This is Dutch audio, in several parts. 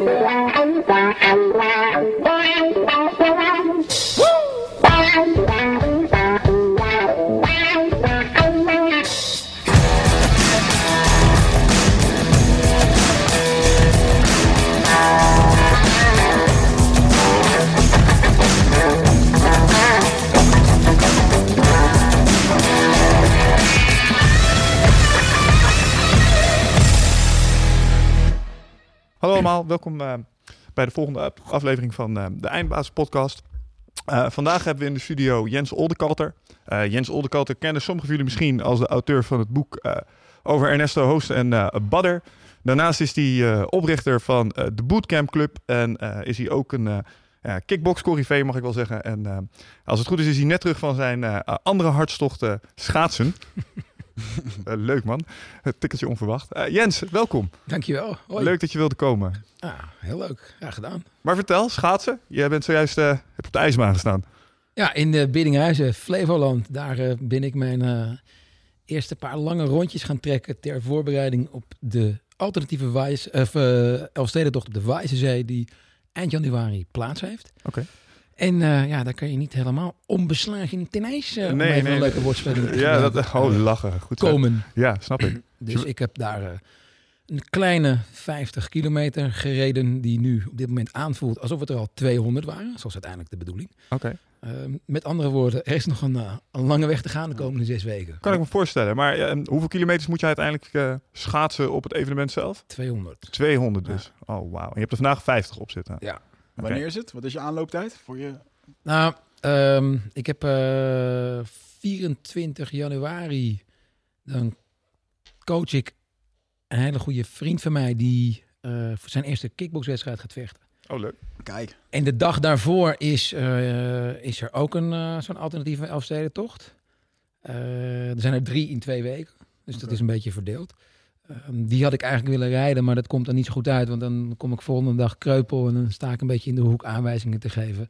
Bye. Welkom eh, bij de volgende aflevering van eh, de Eindbaas podcast. Eh, vandaag hebben we in de studio Jens Oldekalter. Jens Oldekalter kennen sommigen van jullie misschien als de auteur van het boek over Ernesto Hoost en Badder. Daarnaast is hij oprichter van de Bootcamp Club en is hij ook een uh, kickbox mag ik wel zeggen. En als het goed is, is hij net terug van zijn andere hartstochten schaatsen. Eh, leuk man, het tikkeltje onverwacht. Eh, Jens, welkom. Dankjewel. Hoi. Leuk dat je wilde komen. Ja, heel leuk. Ja, gedaan. Maar vertel, schaatsen. Jij bent zojuist eh, hebt op de ijsbaan gestaan. Ja, in de Biddinghuizen, Flevoland. Daar ben ik mijn eerste paar lange rondjes gaan trekken ter voorbereiding op de alternatieve Wijs, of, Elfstedentocht op de Wijzezee die eind januari plaats heeft. Oké. En eh, ja, daar kan je niet helemaal onbeslagen ten ijs, om Nee, even nee, een leuke woordspeling te Ja, dat, oh, lachen. Goed zo. komen. Ja, snap ik. Dus ik heb daar eh, een kleine 50 kilometer gereden die nu op dit moment aanvoelt alsof het er al 200 waren. Zoals uiteindelijk de bedoeling. Oké. Ehm, met andere woorden, er is nog een, een lange weg te gaan de komende zes weken. Kan ik me voorstellen. Maar hoeveel kilometers moet je uiteindelijk schaatsen op het evenement zelf? 200. 200 dus. Oh, wauw. En je hebt er vandaag 50 op zitten. Ja. Wanneer is het? Wat is je aanlooptijd voor je? Nou, ehm, ik heb eh 24 januari. Dan coach ik een hele goede vriend van mij die eh, voor zijn eerste kickboxwedstrijd gaat vechten. Oh, leuk. Kijk. En de dag daarvoor is, eh, is er ook een eh, zo'n alternatieve Elfstedentocht. Eh er zijn er drie in twee weken. Dus dat is een beetje verdeeld. Ehm, die had ik eigenlijk willen rijden, maar dat komt er niet zo goed uit. Want dan kom ik volgende dag kreupel en dan sta ik een beetje in de hoek aanwijzingen te geven.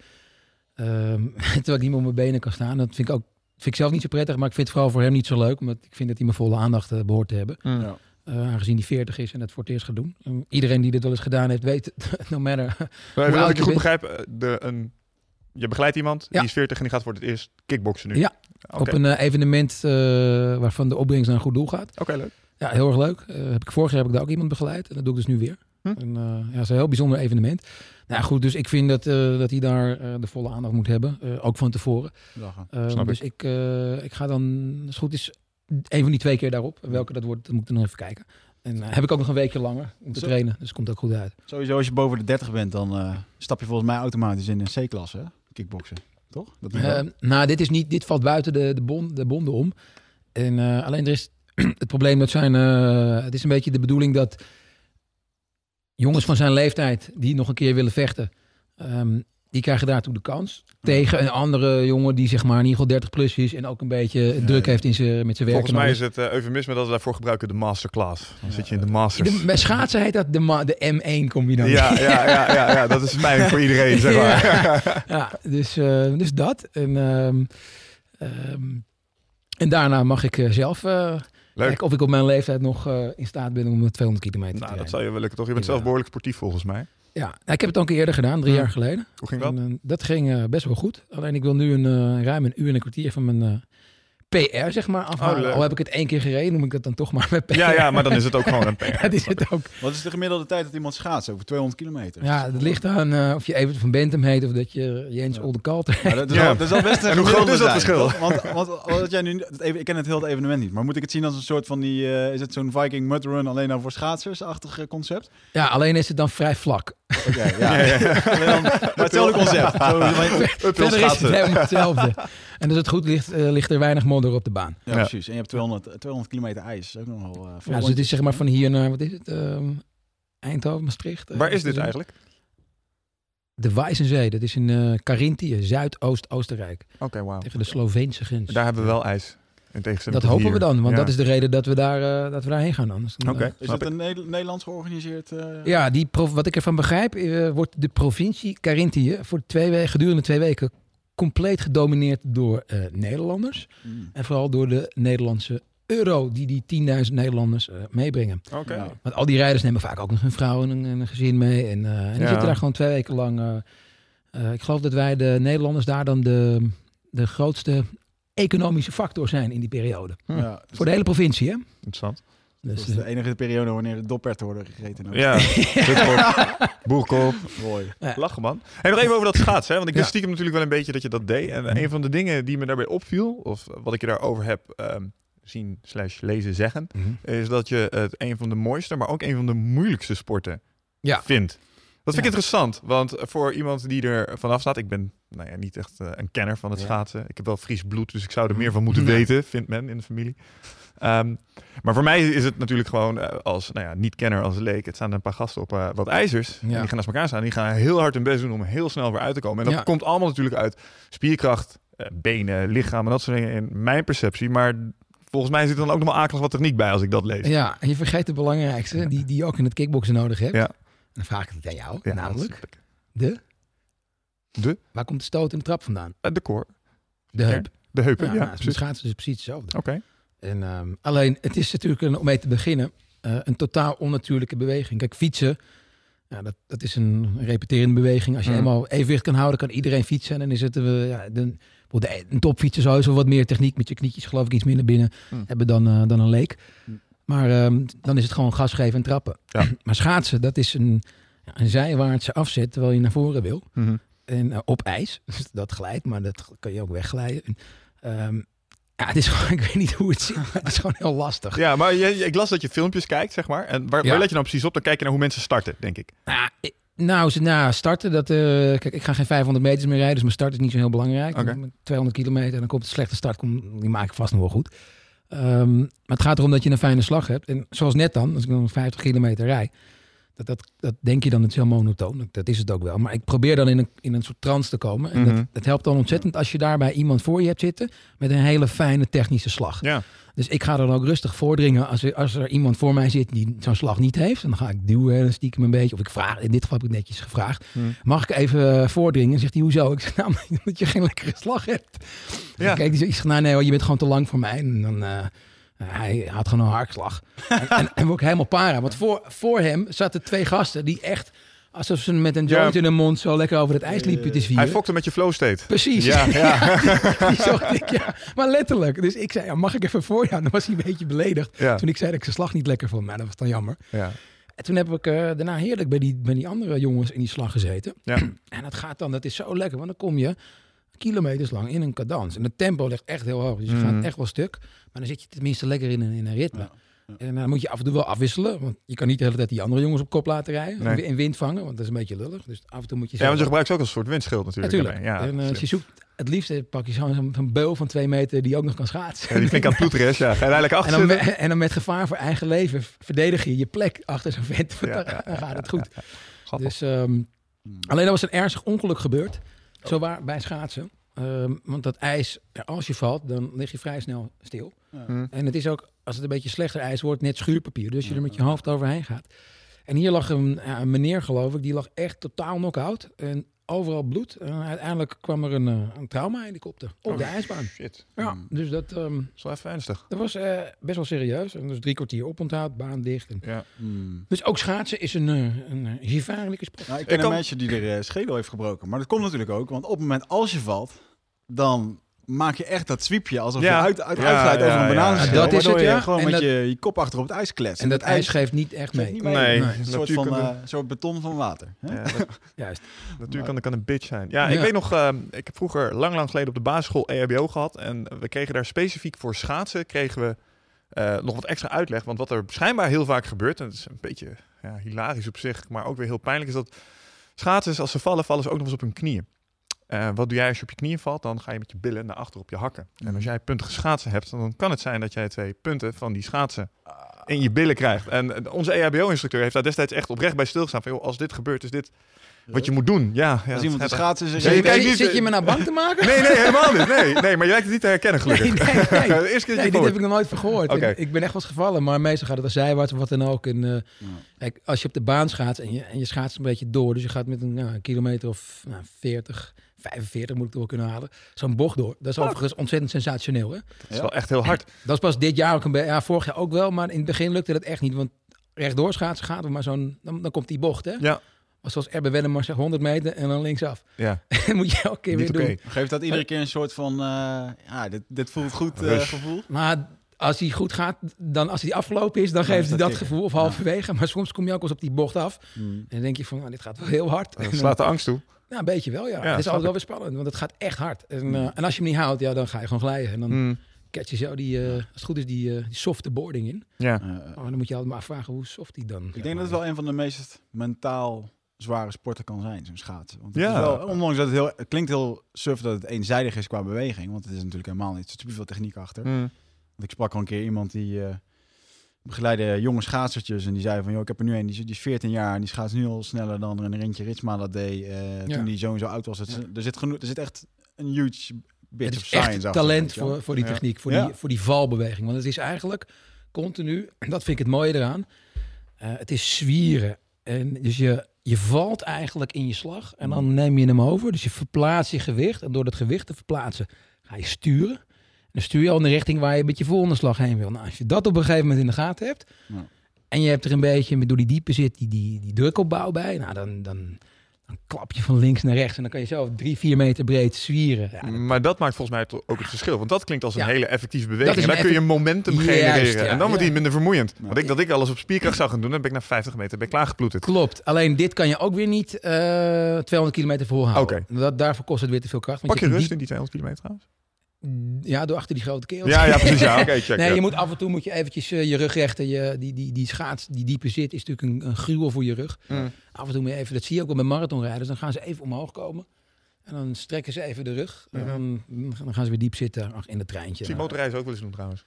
Ehm, terwijl ik niet meer op mijn benen kan staan. Dat vind ik ook vind ik zelf niet zo prettig, maar ik vind het vooral voor hem niet zo leuk. Omdat ik vind dat hij mijn volle aandacht eh, behoort te hebben. Ja. Eh, aangezien hij 40 is en het voor het eerst gaat doen. Iedereen die dit wel eens gedaan heeft, weet, no matter Maar als ik je goed begrijp, eh, de, een, je begeleidt iemand, Ja. die is 40 en die gaat voor het eerst kickboksen nu. Ja. Op een evenement eh, waarvan de opbrengst naar een goed doel gaat. Oké, leuk. Ja, heel erg leuk. Eh, heb ik vorig jaar heb ik daar ook iemand begeleid en dat doe ik dus nu weer. Hm. En, eh, ja, het is een heel bijzonder evenement. Nou goed, dus ik vind dat, eh, dat hij daar de volle aandacht moet hebben, ook van tevoren. Snap dus ik, eh, ik ga dan, als het goed is, een van die twee keer daarop. Welke dat wordt, dat moet ik nog even kijken. En heb ik ook nog een weekje langer om te Zo. trainen, dus komt ook goed uit. Sowieso als je boven de 30 bent, dan stap je volgens mij automatisch in een C-klasse, kickboksen. Toch? Dat nou, dit, is niet, dit valt buiten de, de, bon, de bonden om. En alleen er is het probleem dat zijn. eh, het is een beetje de bedoeling dat jongens van zijn leeftijd die nog een keer willen vechten, ehm, die krijgen daartoe de kans. Tegen een andere jongen die zeg maar in ieder geval 30 plus is en ook een beetje druk heeft in zijn, met zijn werk. Volgens en mij is het uh, eufemisme dat we daarvoor gebruiken de masterclass. Dan Ja, zit je in de masters. De, bij schaatsen heet dat de, de M1 combinatie. Ja, ja, ja, ja, ja, dat is fijn voor iedereen, zeg maar. Ja, dus, eh, dus dat. En, ehm, ehm, en daarna mag ik zelf Leuk. kijken of ik op mijn leeftijd nog eh, in staat ben om 200 kilometer te Nou, dat rijden. zou je wel lukken, toch? Je bent Ja. zelf behoorlijk sportief, volgens mij. Ja, nou, ik heb het ook een keer eerder gedaan, drie Hm. jaar geleden. Hoe ging dat? En, eh, dat ging eh, best wel goed. Alleen ik wil nu een, ruim een uur en een kwartier van mijn PR, zeg maar, afhalen. Oh. Al heb ik het één keer gereden, noem ik dat dan toch maar met PR. Ja, ja, maar dan is het ook gewoon een PR. dat is het ook. Wat is de gemiddelde tijd dat iemand schaatst? Over 200 kilometer. Ja, het ligt aan eh, of je even van Bentham heet of dat je Jens Ja. Oldekalter Ja, dat, is Ja. al, dat is al best een En hoe groot is dat verschil? Want, want wat jij nu, het even- ik ken het hele evenement niet, maar moet ik het zien als een soort van die, eh, is het zo'n Viking mud run alleen dan voor schaatsers-achtig eh, concept? Ja, alleen is het dan vrij vlak. Oké, ja. Dan- maar hetzelfde concept. Zo, maar- Verder is het helemaal hetzelfde. En als het goed ligt, ligt er weinig modder op de baan. ja, Ja. precies. En je hebt 200, 200 kilometer ijs. Dat is ook nog wel eh, veel Ja, dus het is zeg maar van hier naar, wat is het? Ehm, Eindhoven, Maastricht. eh, Waar is dit eigenlijk? De Wijzenzee. Dat is in eh Carinthië, Zuidoost-Oostenrijk. Oké, wauw. Tegen de Sloveense grens. Daar hebben we wel ijs. In dat hopen we dan, want Ja. dat is de reden dat we, daar, eh, dat we daarheen gaan dan, Oké. eh, Is het ik. een Neder- Nederlands georganiseerd? eh, ja, die pro- wat ik ervan begrijp, eh, wordt de provincie Carinthië voor twee weken, gedurende twee weken compleet gedomineerd door eh, Nederlanders. hmm. En vooral door de Nederlandse euro die die 10.000 Nederlanders eh, meebrengen. Oké. Ja. Want al die rijders nemen vaak ook nog een vrouw en een, en een gezin mee. En, eh, en die Ja. zitten daar gewoon twee weken lang. eh, eh, ik geloof dat wij de Nederlanders daar dan de, de grootste economische factor zijn in die periode. Ja, Voor de hele provincie, hè? Interessant. Dat Dus, is de eh, enige periode wanneer de dopperten worden gegeten. Ja, boerkop. Mooi. Ja. Lachen, man. Hey, nog even over dat schaatsen. Hè? Want ik wist Ja. stiekem natuurlijk wel een beetje dat je dat deed. En een van de dingen die me daarbij opviel, of wat ik je daarover heb ehm, zien slash lezen zeggen, mhm. is dat je het een van de mooiste, maar ook een van de moeilijkste sporten Ja. vindt. Dat vind ik Ja. interessant, want voor iemand die er vanaf staat, ik ben nou ja, niet echt eh, een kenner van het Ja. schaatsen. Ik heb wel Fries bloed, dus ik zou er meer van moeten Ja. weten, vindt men in de familie. Ehm, maar voor mij is het natuurlijk gewoon eh, als nou ja, niet-kenner, als leek. Het staan een paar gasten op eh, wat ijzers. En die gaan naast elkaar staan. Die gaan heel hard hun best doen om heel snel weer uit te komen. En dat Ja. komt allemaal natuurlijk uit spierkracht, eh, benen, lichaam en dat soort dingen in mijn perceptie. Maar volgens mij zit er dan ook nog wel akelig wat techniek bij als ik dat lees. Ja, en je vergeet de belangrijkste, die, die je ook in het kickboksen nodig hebt. Ja. Dan vraag ik het aan jou, Ja, namelijk de... De? Waar komt de stoot en de trap vandaan? de core, De heup. de heupen. Ja, Ja, nou, schaatsen is precies hetzelfde. Oké. En, ehm, alleen, het is natuurlijk een, om mee te beginnen eh, een totaal onnatuurlijke beweging. Kijk, fietsen, ja, dat, dat is een repeterende beweging. Als je Mhm. eenmaal evenwicht kan houden, kan iedereen fietsen. En dan is het eh, ja, de, een topfietser sowieso wat meer techniek met je knietjes, geloof ik, iets minder binnen Mhm. hebben dan, eh, dan een leek. Mhm. Maar ehm, dan is het gewoon gas geven en trappen. Ja. maar schaatsen, dat is een, een zijwaartse afzet terwijl je naar voren wil. Mhm. En op ijs. Dat glijdt, maar dat kan je ook wegglijden. En, ehm, ja, het is gewoon, ik weet niet hoe het zit, maar het is gewoon heel lastig. Ja, maar je, ik las dat je filmpjes kijkt, zeg maar. En waar, Ja. waar let je nou precies op? Dan kijk je naar hoe mensen starten, denk ik. Nou, ik- nou, ze- nou, starten, dat, eh, kijk, ik ga geen 500 meters meer rijden, dus mijn start is niet zo heel belangrijk. Met 200 kilometer, dan komt de slechte start, kom- die maak ik vast nog wel goed. Ehm, maar het gaat erom dat je een fijne slag hebt. En zoals net dan, als ik dan 50 kilometer rij, dat, dat, dat denk je dan, het is heel monotoon. Dat, dat is het ook wel. Maar ik probeer dan in een, in een soort trance te komen. En Mhm. dat, dat helpt dan ontzettend als je daarbij iemand voor je hebt zitten met een hele fijne technische slag. Ja. Dus ik ga dan ook rustig voordringen als er, als er iemand voor mij zit die zo'n slag niet heeft. Dan ga ik duwen en stiekem een beetje. Of ik vraag, in dit geval heb ik netjes gevraagd. Hmm. Mag ik even eh, voordringen? En zegt hij, hoezo? Ik zeg, nou, omdat je geen lekkere slag hebt. Ja. Kijk, die zegt, nou nee, hoor, je bent gewoon te lang voor mij. En dan, eh, hij had gewoon een hartslag. en, en, en ik helemaal para. Want voor, voor hem zaten twee gasten die echt, alsof ze met een Ja. joint in hun mond zo lekker over het ijs liepen te Hij zwieren. fokte met je flow state. Precies. Ja, ja. Ik, ja. Maar letterlijk. Dus ik zei, ja, mag ik even voor jou? Dan was hij een beetje beledigd. Ja. Toen ik zei dat ik zijn slag niet lekker vond. Nou, dat was dan jammer. ja. En toen heb ik eh, daarna heerlijk bij die, bij die andere jongens in die slag gezeten. Ja. En dat gaat dan, dat is zo lekker. Want dan kom je kilometers lang in een cadans. En het tempo ligt echt heel hoog. Dus je Mhm. gaat echt wel stuk. Maar dan zit je tenminste lekker in een, in een ritme. Ja, ja. En dan moet je af en toe wel afwisselen. Want je kan niet de hele tijd die andere jongens op kop laten rijden. Nee. In wind vangen, want dat is een beetje lullig. Dus af en toe moet je ja, want je gebruikt ze ook als een soort windschild natuurlijk. Ja, en eh, slim. als je zoekt, het liefst pak je zo'n zo'n beul van twee meter die ook nog kan schaatsen. Ja, die vind ik aan is. Ja. Ga je eigenlijk en, achter dan zitten? met, en dan met gevaar voor eigen leven verdedig je je plek achter zo'n vent. Ja, dan, gaat het goed. Dus, ehm, alleen er was een ernstig ongeluk gebeurd. Zo waar, bij schaatsen. Ehm, want dat ijs, als je valt, dan lig je vrij snel stil. Hm. En het is ook, als het een beetje slechter ijs wordt, net schuurpapier. Dus je er met je hoofd overheen gaat. En hier lag een, ja, een meneer, geloof ik, die lag echt totaal knock-out. En overal bloed. En uiteindelijk kwam er een, eh, een trauma-helikopter op Oh, de ijsbaan. Shit. Ja, Mm. dus dat, ehm, Dat is wel even ernstig. dat was eh, best wel serieus. En dus drie kwartier oponthoud, baan dicht. En... Ja. Hmm. Dus ook schaatsen is een, eh, een gevaarlijke sport. Nou, ik Ik ken kan- een meisje die er schedel heeft gebroken. Maar dat komt natuurlijk ook, want op het moment als je valt, dan maak je echt dat zwiepje alsof Ja. je uit, uit, uitglijdt ja, over een ja. bananenschil. Ja, dat is het, ja. gewoon En met dat- je, je kop achter op het ijs kletst. En dat het ijs geeft niet echt mee. niet mee. Nee. Een soort van eh, soort beton van water. Hè? Ja, dat, Juist. natuurlijk kan, kan een bitch zijn. Ja, ik Ja. weet nog, ehm, ik heb vroeger lang, lang geleden op de basisschool EHBO gehad. En we kregen daar specifiek voor schaatsen, kregen we eh, nog wat extra uitleg. Want wat er schijnbaar heel vaak gebeurt, en het is een beetje ja, hilarisch op zich, maar ook weer heel pijnlijk, is dat schaatsers, als ze vallen, vallen ze ook nog eens op hun knieën. Eh, wat doe jij als je op je knieën valt? Dan ga je met je billen naar achter op je hakken. En als jij puntige schaatsen hebt, dan kan het zijn dat jij twee punten van die schaatsen in je billen krijgt. En onze EHBO-instructeur heeft daar destijds echt oprecht bij stilgestaan. Van, joh, als dit gebeurt, is dit wat je moet doen. Ja, ja Als iemand schaatsen is, Ja, zeg je Zit- niet- Zit je me nou bang te maken? Nee, nee, helemaal niet. Nee, nee, maar je lijkt het niet te herkennen, gelukkig. Nee, nee, nee. De eerste keer Nee, dit heb ik nog nooit van gehoord. Oké. Ik, ik ben echt wel eens gevallen, maar meestal gaat het als zijwaarts of wat dan ook. En, eh, kijk, als je op de baan schaats en je, en je schaatst een beetje door, dus je gaat met een, nou, een kilometer of nou, 40, 45 moet ik door kunnen halen. Zo'n bocht door. Dat is overigens ontzettend sensationeel. Hè? Dat is wel echt heel hard. Dat is pas dit jaar ook een beetje. Ja, vorig jaar ook wel, maar in het begin lukte dat echt niet. Want rechtdoor schaatsen gaat, maar zo'n, dan, dan komt die bocht. Hè? Ja, Maar zoals Erbe Wennemar zegt, 100 meter en dan linksaf. ja. En moet je elke keer Niet weer oké. doen. Geeft dat iedere keer een soort van, eh, ja, dit, dit voelt goed eh, gevoel? Maar als hij goed gaat, dan als hij afgelopen is, dan geeft hij dat gevoel of halverwege. Maar soms kom je ook eens op die bocht af. Hmm. En dan denk je van, nou, dit gaat wel heel hard. En Dat slaat de angst toe. Ja, een beetje wel, ja. Ja, het is altijd wel weer spannend, want het gaat echt hard. En, eh, en als je hem niet houdt, ja, dan ga je gewoon glijden. En dan Mm, catch je zo die, eh, als het goed is, die, eh die softe boarding in. Ja. Eh, Oh, dan moet je altijd maar afvragen hoe soft die dan... ik denk dat het wel een van de meest mentaal zware sporten kan zijn, zo'n schaatsen. Want het Ja. is wel, ondanks dat het heel, het klinkt heel suf dat het eenzijdig is qua beweging, want het is natuurlijk helemaal niet. Er zit superveel techniek achter. Mm. Want ik sprak al een keer iemand die begeleidde jonge schaatsertjes en die zei van, joh, ik heb er nu een, die, is- die is 14 jaar en die schaats nu al sneller dan er een Rintje Ritsma dat deed Ja. toen die zo en zo oud was. Het, er, zit genoeg, er zit echt een huge bit Het of science echt achter. talent voor, voor die techniek, voor, die, voor die valbeweging. Want het is eigenlijk continu, en dat vind ik het mooie eraan, eh, het is zwieren. En dus je, je valt eigenlijk in je slag en dan neem je hem over. Dus je verplaatst je gewicht en door dat gewicht te verplaatsen ga je sturen. Dan stuur je al in de richting waar je met je volgende slag heen wil. Nou, als je dat op een gegeven moment in de gaten hebt Ja. en je hebt er een beetje door die diepe zit die, die, die drukopbouw bij, nou dan, dan, dan klap je van links naar rechts en dan kan je zo drie, vier meter breed zwieren. Ja, Maar dat maakt volgens mij toch ook het verschil. Want dat klinkt als een Ja. hele effectieve beweging. En dan een kun je momentum Juist, genereren. ja. En dan wordt die minder vermoeiend. Want ik dat ik alles op spierkracht zou gaan doen, dan ben ik na 50 meter ben ik klaargeploeterd. Klopt. Alleen dit kan je ook weer niet eh 200 kilometer volhouden. Oké. Dat, daarvoor kost het weer te veel kracht. Pak je rust een in die 200 kilometer trouwens? Ja, door achter die grote keel. Ja, ja, precies. Ja, oké, check. Nee, ja. je moet af en toe moet je eventjes eh, je rug rechten. Je, die, die, die schaats, die diepe zit, is natuurlijk een, een gruwel voor je rug. Mm. Af en toe moet je even, dat zie je ook wel bij marathonrijders. Dan gaan ze even omhoog komen. En dan strekken ze even de rug. En dan, dan gaan ze weer diep zitten ach, in het treintje. Zie motorrijden ook wel eens doen trouwens.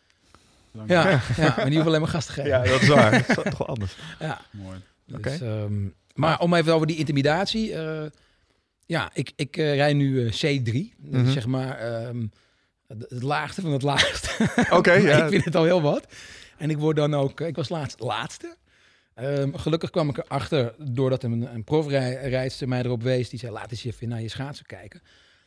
Ja, ja, maar die hoeven alleen maar gas te geven. Ja, dat is waar. dat is toch wel anders. Ja. Mooi. Dus, Oké. ehm, maar om even over die intimidatie. eh, ja, ik, ik eh, rij nu eh, C3. Dat is zeg maar ehm, het, het laagste van het laagste. Oké, ja. ik vind het al heel wat. En ik word dan ook... Ik was laatst laatste. Ehm, gelukkig kwam ik erachter doordat een, een profrijdster mij erop wees. Die zei, laat eens even naar je schaatsen kijken.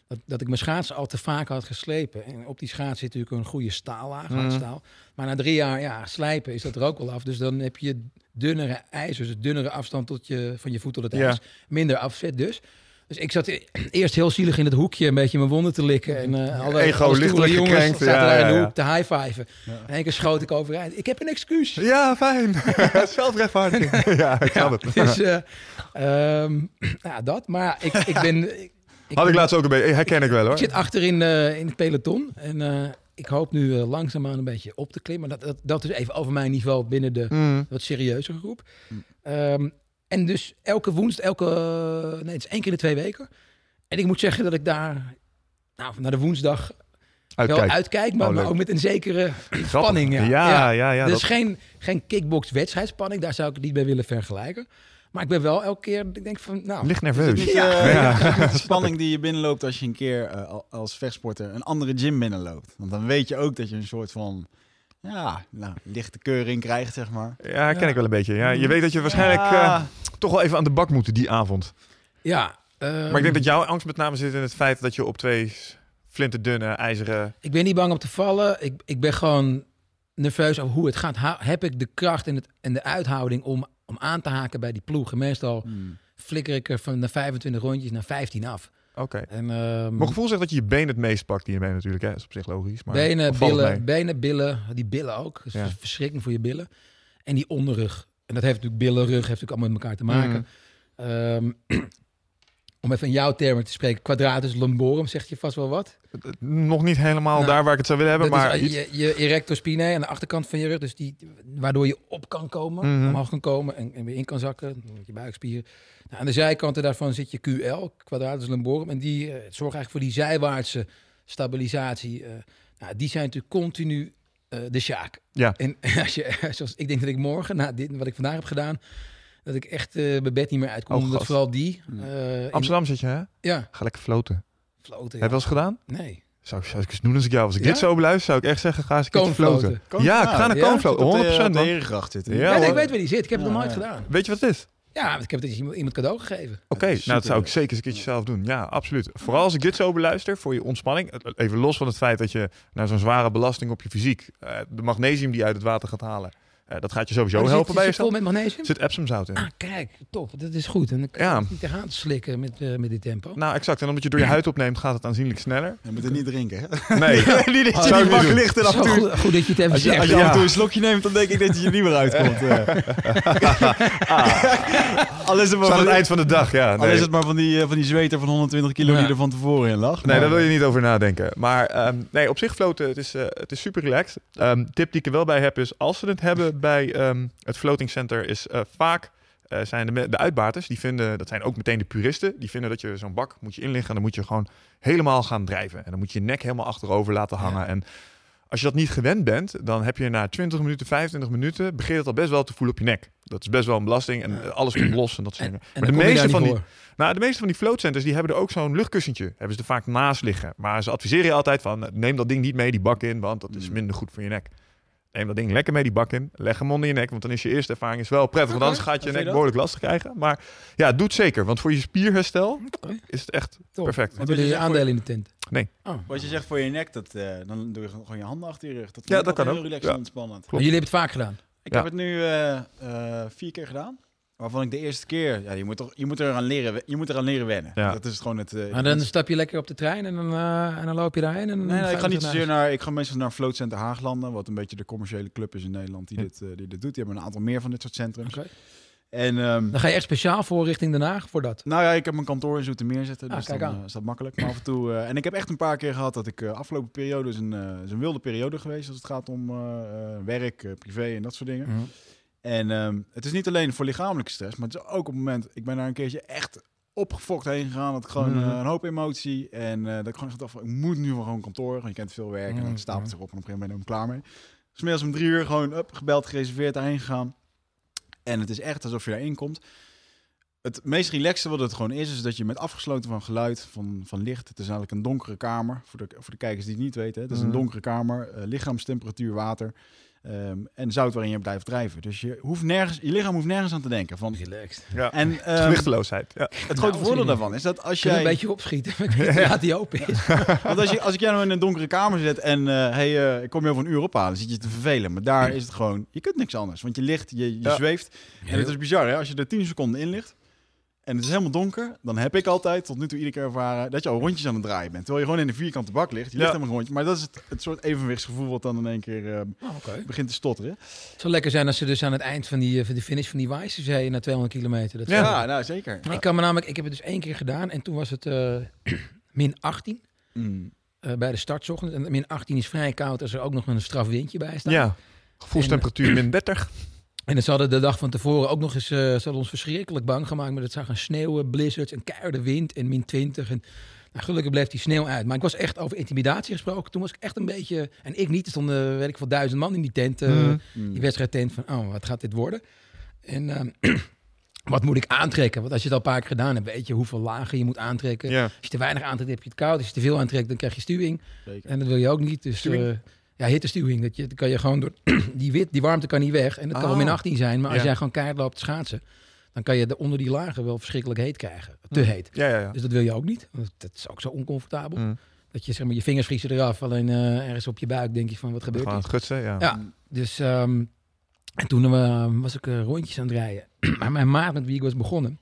Dat, dat ik mijn schaatsen al te vaak had geslepen. En op die schaats zit natuurlijk een goede staallaag, Mhm. hardstaal. Maar na drie jaar ja, slijpen is dat er ook wel af. Dus dan heb je dunnere ijzers, dus dunnere afstand tot je, van je voet tot het Ja. ijs. Minder afzet dus. Dus ik zat e- eerst heel zielig in het hoekje een beetje mijn wonden te likken. En eh alle, Ego lichtelijk jongens gekrenkt, zaten ja, daar in de hoek te high-fiven. En één keer schoot ik overeind. Ik heb een excuus. Ja, fijn. Zelfrechtvaardiging. ja, ik snap het. Dus eh, ehm, ja, dat. Maar ik, ik ben... Ik, ik Had ik laatst ook een beetje. Herken ik wel hoor. ik zit achterin eh in het peloton. En ik hoop nu langzaamaan een beetje op te klimmen. Dat, dat, dat is even over mijn niveau binnen de Mm. wat serieuzere groep. Mm. En dus elke woensdag, elke... Nee, het is één keer in de twee weken. En ik moet zeggen dat ik daar... Nou, naar de woensdag wel Uitkijk. uitkijk. Maar, Oh, maar leuk. ook met een zekere Grappig. spanning. Ja, Ja, ja, ja. dus dat- geen, geen kickbox wedstrijdspanning. Daar zou ik het niet bij willen vergelijken. Maar ik ben wel elke keer... Ik denk van, nou... Licht nerveus. niet, Ja. eh, Ja. de spanning die je binnenloopt als je een keer eh, al- als vechtsporter een andere gym binnenloopt? Want dan weet je ook dat je een soort van ja, nou, lichte keuring krijgt, zeg maar. Ja, Ja. ik wel een beetje. Ja, je weet dat je waarschijnlijk Ja. eh, toch wel even aan de bak moet die avond. Ja, Maar ik ehm, denk dat jouw angst met name zit in het feit dat je op twee flinterdunne ijzeren... Ik ben niet bang om te vallen. Ik, ik ben gewoon nerveus over hoe het gaat. Ha- heb ik de kracht en, het, en de uithouding om, om aan te haken bij die ploegen? Meestal Hmm. flikker ik er van de 25 rondjes naar 15 af. Oké. En, ehm, Mijn gevoel zegt dat je je been het meest pakt hiermee natuurlijk. Hè. Dat is op zich logisch. Maar benen, billen, benen, billen. Die billen ook. Dat is Ja. verschrikkelijk voor je billen. En die onderrug. En dat heeft natuurlijk billen, rug, heeft natuurlijk allemaal met elkaar te maken. Ehm, om even in jouw termen te spreken. Quadratus lumborum, zegt je vast wel wat. Nog niet helemaal Nou, daar waar ik het zou willen hebben, maar is, je, je erector spinae aan de achterkant van je rug, dus die, waardoor je op kan komen, Mhm. omhoog kan komen en, en weer in kan zakken, met je buikspieren. Nou, aan de zijkanten daarvan zit je QL, quadratus lumborum, en die eh, zorgt eigenlijk voor die zijwaartse stabilisatie. eh. nou, die zijn natuurlijk continu eh, de sjaak. Ja. En als je, zoals ik denk dat ik morgen, na dit, wat ik vandaag heb gedaan, dat ik echt eh, mijn bed niet meer uitkom. Oh, omdat vooral die... In- Amsterdam zit je, hè? ja, Ga lekker floten. floten. Heb je wel eens gedaan? Nee. Zou, zou ik eens doen als ik jou was. Als ik Ja? dit zo beluister, zou ik echt zeggen, ga eens een floten. Ja, ik ga naar ja? koonfloten, Op de- 100% op de man. Zitten. Ja, nee, ik weet waar die zit. Ik heb het nog nooit gedaan. Weet je wat het is? Ja, ik heb het eens iemand, cadeau gegeven. Oké, nou dat zou ik zeker eens een keertje zelf doen. Ja, absoluut. Vooral als ik dit zo beluister voor je ontspanning. eh, Even los van het feit dat je naar zo'n zware belasting op je fysiek, eh, de magnesium die je uit het water gaat halen, eh, dat gaat je sowieso Oh, zit- helpen bij zit vol jezelf. met magnesium? Zit Epsomzout in. Ah, kijk, top. Dat is goed. En dan kan Ja. je niet tegenaan te slikken met, eh, met dit tempo. Nou, exact. En omdat je door je huid opneemt, gaat het aanzienlijk sneller. Je moet het niet drinken, hè? Nee. niet dat je ligt en af en toe... goed, goed dat je het even Als je, zegt. als je Ja. af en toe een slokje neemt, dan denk ik dat je er niet meer uitkomt. eh. Al is het maar van, het eind van de dag, ja. al Nee, is het maar van die, van die zweter van 120 kilo Ja. die er van tevoren in lag. nee Maar- daar wil je niet over nadenken. Maar ehm, nee, op zich floten, het is, het is super relaxed. Ehm, tip die ik er wel bij heb is, als ze het hebben bij ehm, het floating center, is eh, vaak eh, zijn de, de uitbaters, die vinden, dat zijn ook meteen de puristen, die vinden dat je zo'n bak moet je inliggen en dan moet je gewoon helemaal gaan drijven. En dan moet je je nek helemaal achterover laten hangen. Ja. En als je dat niet gewend bent, dan heb je na 20 minuten, 25 minuten, begint het al best wel te voelen op je nek. Dat is best wel een belasting en eh, alles komt los en dat soort En, dingen. en Maar dan de meeste van die, voor. nou, de meeste van die floatcenters die hebben er ook zo'n luchtkussentje. Hebben ze er vaak naast liggen. Maar ze adviseren je altijd van neem dat ding niet mee die bak in, want dat is Mm. minder goed voor je nek. Neem dat ding lekker mee die bak in. Leg hem onder je nek, want dan is je eerste ervaring is wel prettig. Want anders gaat je nek dat? behoorlijk lastig krijgen. Maar ja, het doet zeker. Want voor je spierherstel is het echt Top. perfect. Wat wil je aandelen in de tent? Nee. Oh. Wat je zegt voor je nek, dat, eh, dan doe je gewoon je handen achter je rug. Dat Ja, vind ik dat kan ook. heel relaxed Ja. en ontspannend. Jullie hebben het vaak gedaan. Ik Ja. heb het nu eh, eh, vier keer gedaan. Waarvan ik de eerste keer, ja, je moet, toch, je moet eraan leren, je moet eraan leren wennen. Ja. Dat is gewoon het. eh, Maar dan stap je lekker op de trein en dan, eh, en dan loop je daarheen. En dan Nee, nee, ik ga niet zozeer naar. Ik ga meestal naar Float Center Haaglanden, wat een beetje de commerciële club is in Nederland die, Ja. dit, eh, die dit doet. Die hebben een aantal meer van dit soort centrums. huis. Oké. En ehm, Dan ga je echt speciaal voor richting Den Haag voor dat. nou ja, ik heb mijn kantoor in Zoetermeer zitten, Ah, dus kijk dan aan. eh, is dat makkelijk. Maar af en toe. eh, en ik heb echt een paar keer gehad dat ik eh, afgelopen periode is een, eh, is een wilde periode geweest als het gaat om eh, eh, werk, eh, privé en dat soort dingen. Mhm. En ehm, het is niet alleen voor lichamelijke stress, maar het is ook op het moment, ik ben daar een keertje echt opgefokt heen gegaan. Dat ik gewoon Mhm. eh, een hoop emotie en eh, dat ik gewoon dacht van, ik moet nu wel gewoon kantoor. Want je kent veel werk en Mhm. dan stapelt het zich op en op een gegeven moment ben ik er klaar mee. Dus middags om drie uur gewoon up, gebeld, gereserveerd, daarheen gegaan. En het is echt alsof je daarin komt. Het meest relaxte wat het gewoon is, is dat je met afgesloten van geluid, van, van licht. Het is eigenlijk een donkere kamer, voor de, voor de kijkers die het niet weten. hè. Het is een Mhm. donkere kamer, eh, lichaamstemperatuur, water ehm, en zout waarin je blijft drijven. Dus je, hoeft nergens, je lichaam hoeft nergens aan te denken. Van, Relaxed. Ja. en ehm, Gewichteloosheid. Ja. het grote Nou, voordeel daarvan is dat als je jij... een beetje opschieten? Laat die open is. Want als, je, als ik jou nou in een donkere kamer zet en eh hey, eh, ik kom je over een uur ophalen, dan zit je te vervelen. Maar daar is het gewoon, je kunt niks anders. Want je ligt, je, je Ja. zweeft. En het is bizar, hè? Als je er 10 seconden in ligt en het is helemaal donker, dan heb ik altijd tot nu toe iedere keer ervaren dat je al rondjes aan het draaien bent. Terwijl je gewoon in een vierkante bak ligt. Je ligt Ja. helemaal rondje. Maar dat is het, het soort evenwichtsgevoel wat dan in één keer eh, Oh, Oké. begint te stotteren. Het zou lekker zijn als ze dus aan het eind van die, eh, van die finish van die Weissensee na 200 kilometer. Dat Ja. nou zeker. Ik kan me namelijk, ik heb het dus één keer gedaan en toen was het eh, min 18 Mm. eh, bij de startzochtend. En min 18 is vrij koud als er ook nog een straf windje bij staat. ja. Gevoelstemperatuur min 30. En ze hadden de dag van tevoren ook nog eens, eh, ze hadden ons verschrikkelijk bang gemaakt. Maar het zou gaan sneeuwen, blizzards en keiharde wind en min 20. En nou, gelukkig bleef die sneeuw uit. Maar ik was echt over intimidatie gesproken. Toen was ik echt een beetje, en ik niet, er stonden, weet ik veel, duizend man in die tent. eh, Mhm. Mm. die wedstrijdtent van, oh, wat gaat dit worden? En ehm, wat moet ik aantrekken? Want als je het al een paar keer gedaan hebt, weet je hoeveel lagen je moet aantrekken. Als je te weinig aantrekt, heb je het koud. Als je te veel aantrekt, dan krijg je stuwing. Zeker. En dat wil je ook niet. Dus Stuwing? eh, ja, hittestuwing. Dat je, dan kan je gewoon door die wit, die warmte kan niet weg. En dat kan wel Oh. min 18 zijn. Maar als Ja. jij gewoon keihard loopt schaatsen, dan kan je de, onder die lagen wel verschrikkelijk heet krijgen. Te Hm. heet. Ja, ja, ja. Dus dat wil je ook niet. Want Dat is ook zo oncomfortabel. Mm. Dat je zeg maar je vingers vriezen eraf. Alleen eh, ergens op je buik denk je van wat gebeurt er? het gutsen, ja. Ja. Dus ehm, en toen eh, was ik eh, rondjes aan het rijden. maar mijn maat met wie ik was begonnen,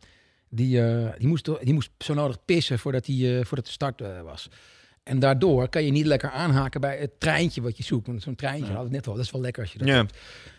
die, die, moest, die moest zo nodig pissen voordat, hij, eh, voordat de start was. En daardoor kan je niet lekker aanhaken bij het treintje wat je zoekt. Want zo'n treintje, Ja. had het net al, dat is wel lekker als je dat Ja. hebt.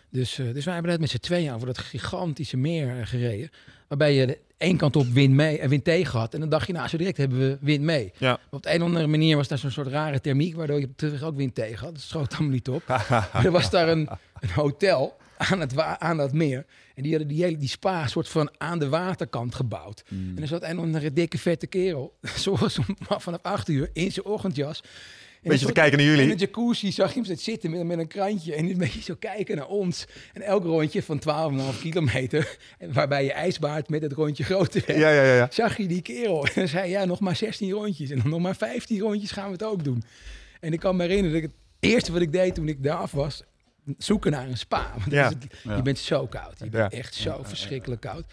Dus, eh, dus wij hebben net met z'n tweeën over dat gigantische meer eh, gereden. Waarbij je de één kant op wind, mee, en wind tegen had. En dan dacht je, nou, zo direct hebben we wind mee. Ja. Maar op de een of andere manier was daar zo'n soort rare thermiek... waardoor je terug ook wind tegen had. Dat schoot allemaal niet op. Er was daar een, een hotel aan, het aan dat meer. En die hadden die hele die spa soort van aan de waterkant gebouwd. Mm. En er zat een andere dikke vette kerel. Zoals om, vanaf acht uur in zijn ochtendjas. En Beetje te kijken naar In jullie. een jacuzzi zag je hem zitten met, met een krantje. En een beetje zo kijken naar ons. En elk rondje van 12,5 kilometer. Waarbij je ijsbaard met het rondje groter werd. Ja, ja, ja. ja. Zag je die kerel. En dan zei ja, nog maar 16 rondjes. En dan nog maar 15 rondjes gaan we het ook doen. En ik kan me herinneren dat ik het eerste wat ik deed toen ik daar af was... zoeken naar een spa. Want Ja. is het- Ja. je bent zo koud. Je Ja. bent echt zo verschrikkelijk koud.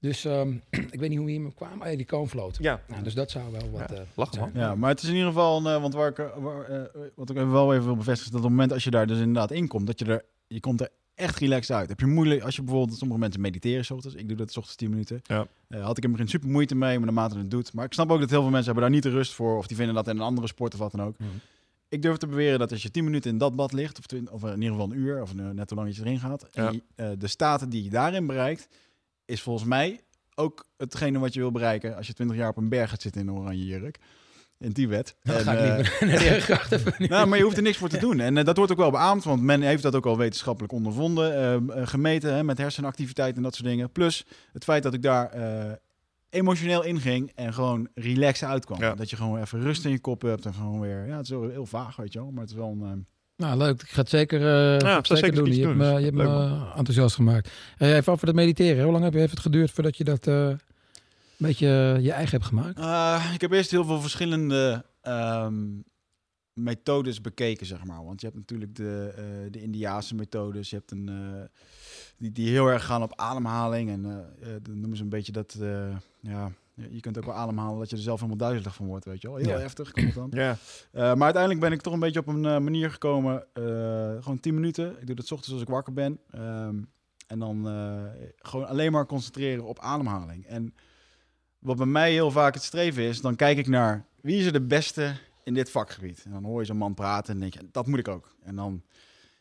Dus ehm, ik weet niet hoe we hier kwam. Oh, ja, die koonvloot. Ja, Nou, dus dat zou wel wat... Ja, eh, lachen, man. Ja, maar het is in ieder geval, een, eh, want waar ik, eh, waar, wat ik even wel even wil bevestigen, is dat op het moment als je daar dus inderdaad in komt, dat je er, je komt er echt relaxed uit. Heb je moeilijk, als je bijvoorbeeld, sommige mensen mediteren 's ochtends, ik doe dat 's ochtends 10 minuten, Ja. Eh, had ik er begin super moeite mee, maar naarmate het doet. Maar ik snap ook dat heel veel mensen hebben daar niet de rust voor, of die vinden dat in een andere sport of wat dan ook. Mhm. Ik durf te beweren dat als je 10 minuten in dat bad ligt, of, 20 of in ieder geval een uur, of eh, net hoe lang je erin gaat, Ja. en je, eh, de staten die je daarin bereikt, is volgens mij ook hetgene wat je wil bereiken als je 20 jaar op een berg gaat zitten in een oranje jurk. In Tibet. Dan En, ga ik eh, naar de nu. nou, maar je hoeft er niks voor te doen. En eh, dat wordt ook wel beaamd, want men heeft dat ook al wetenschappelijk ondervonden, eh, eh, gemeten hè, met hersenactiviteit en dat soort dingen. Plus het feit dat ik daar eh, emotioneel inging en gewoon relaxed uitkwam. Ja. Dat je gewoon even rust in je kop hebt en gewoon weer, ja, het is wel heel vaag, weet je wel, maar het is wel een... eh, Nou, leuk. Ik ga het zeker, eh, ga het zeker zeker doen. Je hebt me, je hebt Leuk, me man. enthousiast gemaakt. Eh, even over het mediteren. Hoe lang heb je, heeft het geduurd voordat je dat eh, een beetje je eigen hebt gemaakt? Uh, ik heb eerst heel veel verschillende ehm, methodes bekeken, zeg maar. Want je hebt natuurlijk de, eh, de Indiaanse methodes. Je hebt een, eh, die, die heel erg gaan op ademhaling. En eh, dan noemen ze een beetje dat... ja, je kunt ook wel ademhalen dat je er zelf helemaal duizelig van wordt, weet je wel. Heel Ja. heftig komt het dan. Ja, maar uiteindelijk ben ik toch een beetje op een manier gekomen. gewoon 10 minuten. Ik doe dat 's ochtends als ik wakker ben. Ehm, en dan gewoon alleen maar concentreren op ademhaling. En wat bij mij heel vaak het streven is, dan kijk ik naar wie is er de beste in dit vakgebied. En dan hoor je zo'n man praten en denk je, dat moet ik ook. En dan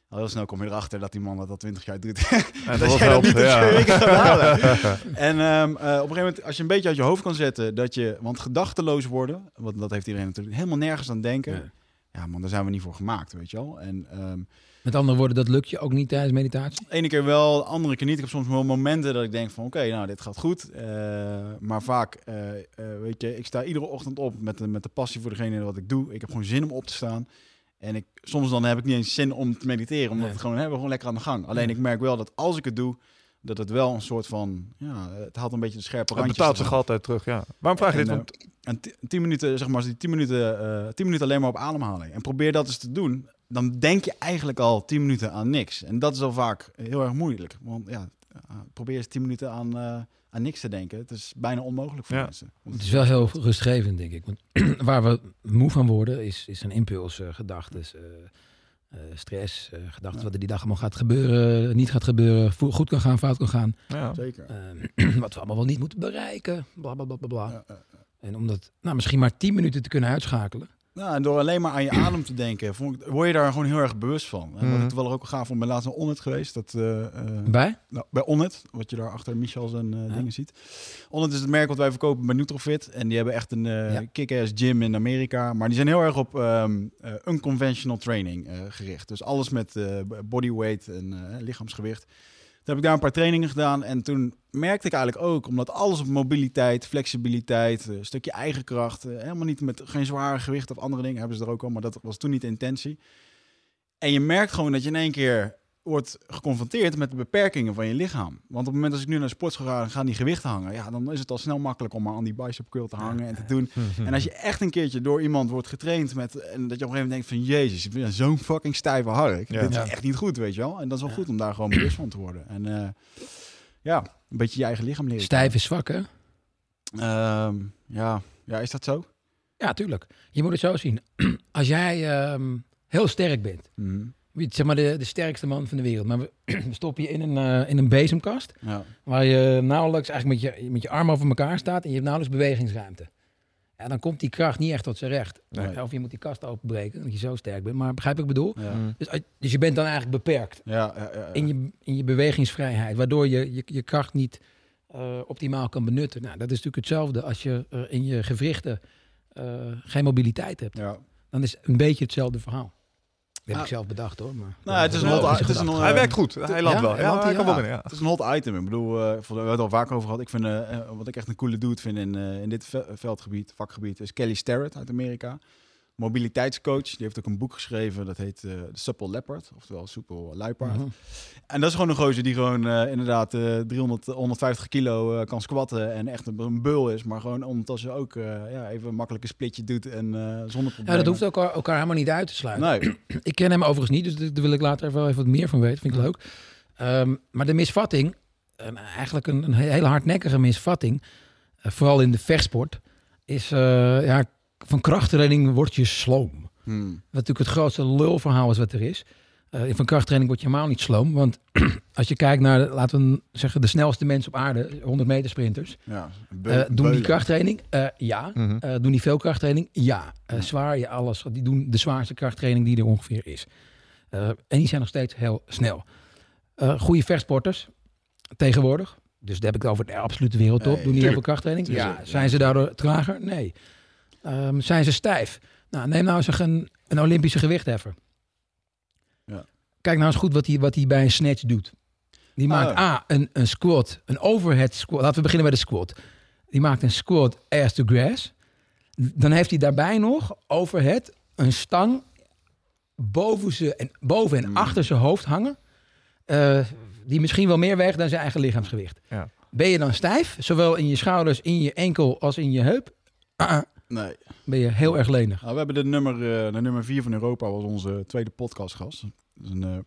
al heel snel kom je erachter dat die man dat al 20 jaar doet. en dat jij dat niet ja. ehm, eh, op een gegeven moment, als je een beetje uit je hoofd kan zetten dat je, want gedachteloos worden, want dat heeft iedereen natuurlijk helemaal nergens aan denken. Ja. Ja, man, daar zijn we niet voor gemaakt, weet je wel. En ehm Met andere woorden, dat lukt je ook niet tijdens meditatie? ene keer wel, de andere keer niet. Ik heb soms wel momenten dat ik denk van, oké, nou, dit gaat goed. Eh, maar vaak, eh, eh, weet je, ik sta iedere ochtend op met de, met de passie voor degene wat ik doe. Ik heb gewoon zin om op te staan. En ik, soms dan heb ik niet eens zin om te mediteren, omdat Nee. het gewoon, hè, we gewoon lekker aan de gang. Alleen ik merk wel dat als ik het doe, dat het wel een soort van, ja, het haalt een beetje de scherpe Het randjes. betaalt zich altijd terug, ja. Waarom vraag je dit? Want, En ti- tien minuten, zeg maar, als die tien minuten, eh, tien minuten alleen maar op ademhaling. En probeer dat eens te doen. Dan denk je eigenlijk al tien minuten aan niks. En dat is al vaak heel erg moeilijk. Want ja, eh, probeer eens tien minuten aan, eh, aan niks te denken. Het is bijna onmogelijk voor Ja. mensen. Het is wel heel rustgevend, denk ik. Want waar we moe van worden, is, is een impuls, eh, gedachten, eh, eh, stress, eh, gedachten Ja. wat er die dag allemaal gaat gebeuren, niet gaat gebeuren, goed kan gaan, fout kan gaan. ja. Zeker. Eh, wat we allemaal wel niet moeten bereiken, bla bla bla bla. bla. En om dat nou, misschien maar 10 minuten te kunnen uitschakelen. Nou, en door alleen maar aan je adem te denken, vond ik- word je daar gewoon heel erg bewust van. En wat ik toevallig ook gaaf vond, ben laatst naar Onnet geweest. Dat, eh, eh, Bij? Nou, bij Onnet, wat je daar achter Michel zijn eh, Ja. dingen ziet. Onnet is het merk wat wij verkopen bij Nutrofit. En die hebben echt een Ja. kick-ass gym in Amerika. Maar die zijn heel erg op ehm eh, unconventional training gericht. Dus alles met bodyweight en lichaamsgewicht. Heb ik daar een paar trainingen gedaan. En toen merkte ik eigenlijk ook, omdat alles op mobiliteit, flexibiliteit, eh, een stukje eigen kracht, eh, helemaal niet met geen zware gewicht of andere dingen hebben ze er ook al. Maar dat was toen niet de intentie. En je merkt gewoon dat je in één keer wordt geconfronteerd met de beperkingen van je lichaam. Want op het moment als ik nu naar de sportschool ga en gaan die gewichten hangen, ja, dan is het al snel makkelijk om maar aan die bicep curl te hangen en te doen. En als je echt een keertje door iemand wordt getraind met en dat je op een gegeven moment denkt van jezus, ik ben zo'n fucking stijve hark. Ja. Dit is Ja. echt niet goed, weet je wel. En dat is wel Ja. goed om daar gewoon bewust van te worden. En eh, ja, een beetje je eigen lichaam leren. Stijf is zwak, hè? Ehm, ja. ja, is dat zo? Ja, tuurlijk. Je moet het zo zien. Als jij ehm, heel sterk bent, Mhm. Wie- zeg maar de, de sterkste man van de wereld, maar we, we stoppen je in een, eh, in een bezemkast, Ja. waar je nauwelijks eigenlijk met je, met je armen over elkaar staat en je hebt nauwelijks bewegingsruimte. Ja, dan komt die kracht niet echt tot zijn recht. Nee. Of je moet die kast openbreken, omdat je zo sterk bent. Maar begrijp wat ik bedoel? Ja. Mm. Dus, dus je bent dan eigenlijk beperkt Ja, ja, ja, ja. in je, in je bewegingsvrijheid, waardoor je je, je kracht niet eh, optimaal kan benutten. Nou, dat is natuurlijk hetzelfde als je eh, in je gewrichten eh, geen mobiliteit hebt. Ja. Dan is het een beetje hetzelfde verhaal. Dat heb Ah. ik zelf bedacht hoor. Maar Nou, het is een hot- het is gedachte. een, Hij werkt goed. Hij landt wel. hij Ja, kan wel ja. binnen, ja. Het is een hot item. Ik bedoel, eh, we hebben het al vaak over gehad. Ik vind, eh, eh, wat ik echt een coole dude vind in, eh, in dit ve- veldgebied, vakgebied, is Kelly Starrett uit Amerika. Mobiliteitscoach. Die heeft ook een boek geschreven. Dat heet The Supple Leopard. Oftewel Soepel Luipaard. Mhm. En dat is gewoon een gozer die gewoon eh, inderdaad eh 300, 150 kilo eh, kan squatten. En echt een, een bul is. Maar gewoon ondertussen ook eh, ja, even een makkelijke splitje doet. En zonder Ja, problemen. dat hoeft elkaar, elkaar helemaal niet uit te sluiten. Nee. Ik ken hem overigens niet, dus daar wil ik later even, wel even wat meer van weten. Vind ik leuk. Ehm, maar de misvatting een, eigenlijk een, een hele hardnekkige misvatting, vooral in de vechtsport, is ja, van krachttraining word je sloom. Hmm. Wat natuurlijk het grootste lulverhaal is wat er is. Eh, van krachttraining word je helemaal niet sloom. Want als je kijkt naar, laten we zeggen, de snelste mensen op aarde, 100 meter sprinters. Ja, Eh, doen die krachttraining? Eh, ja. Mhm. Eh, doen die veel krachttraining? Ja. Eh, zwaar? Ja, alles. Die doen de zwaarste krachttraining die er ongeveer is. Eh, en die zijn nog steeds heel snel. Eh goede vechtsporters tegenwoordig. Dus daar heb ik het over de absolute wereldtop. Nee, doen die heel veel krachttraining? Ja. Zijn ze daardoor trager? Nee. Ehm, zijn ze stijf? Nou, neem nou eens een, een Olympische gewichtheffer. Ja. Kijk nou eens goed wat hij wat hij bij een snatch doet. Die Ah, maakt ja. A, een, een squat, een overhead squat. Laten we beginnen bij de squat. Die maakt een squat ass to grass. Dan heeft hij daarbij nog overhead een stang boven, ze, en, boven en Mm. achter zijn hoofd hangen. eh, die misschien wel meer weegt dan zijn eigen lichaamsgewicht. Ja. Ben je dan stijf, zowel in je schouders, in je enkel als in je heup? Ah, ah, Nee. ben je heel erg lenig. Nou, we hebben de nummer, eh, de nummer vier van Europa was onze tweede podcastgast. Dat is een eh,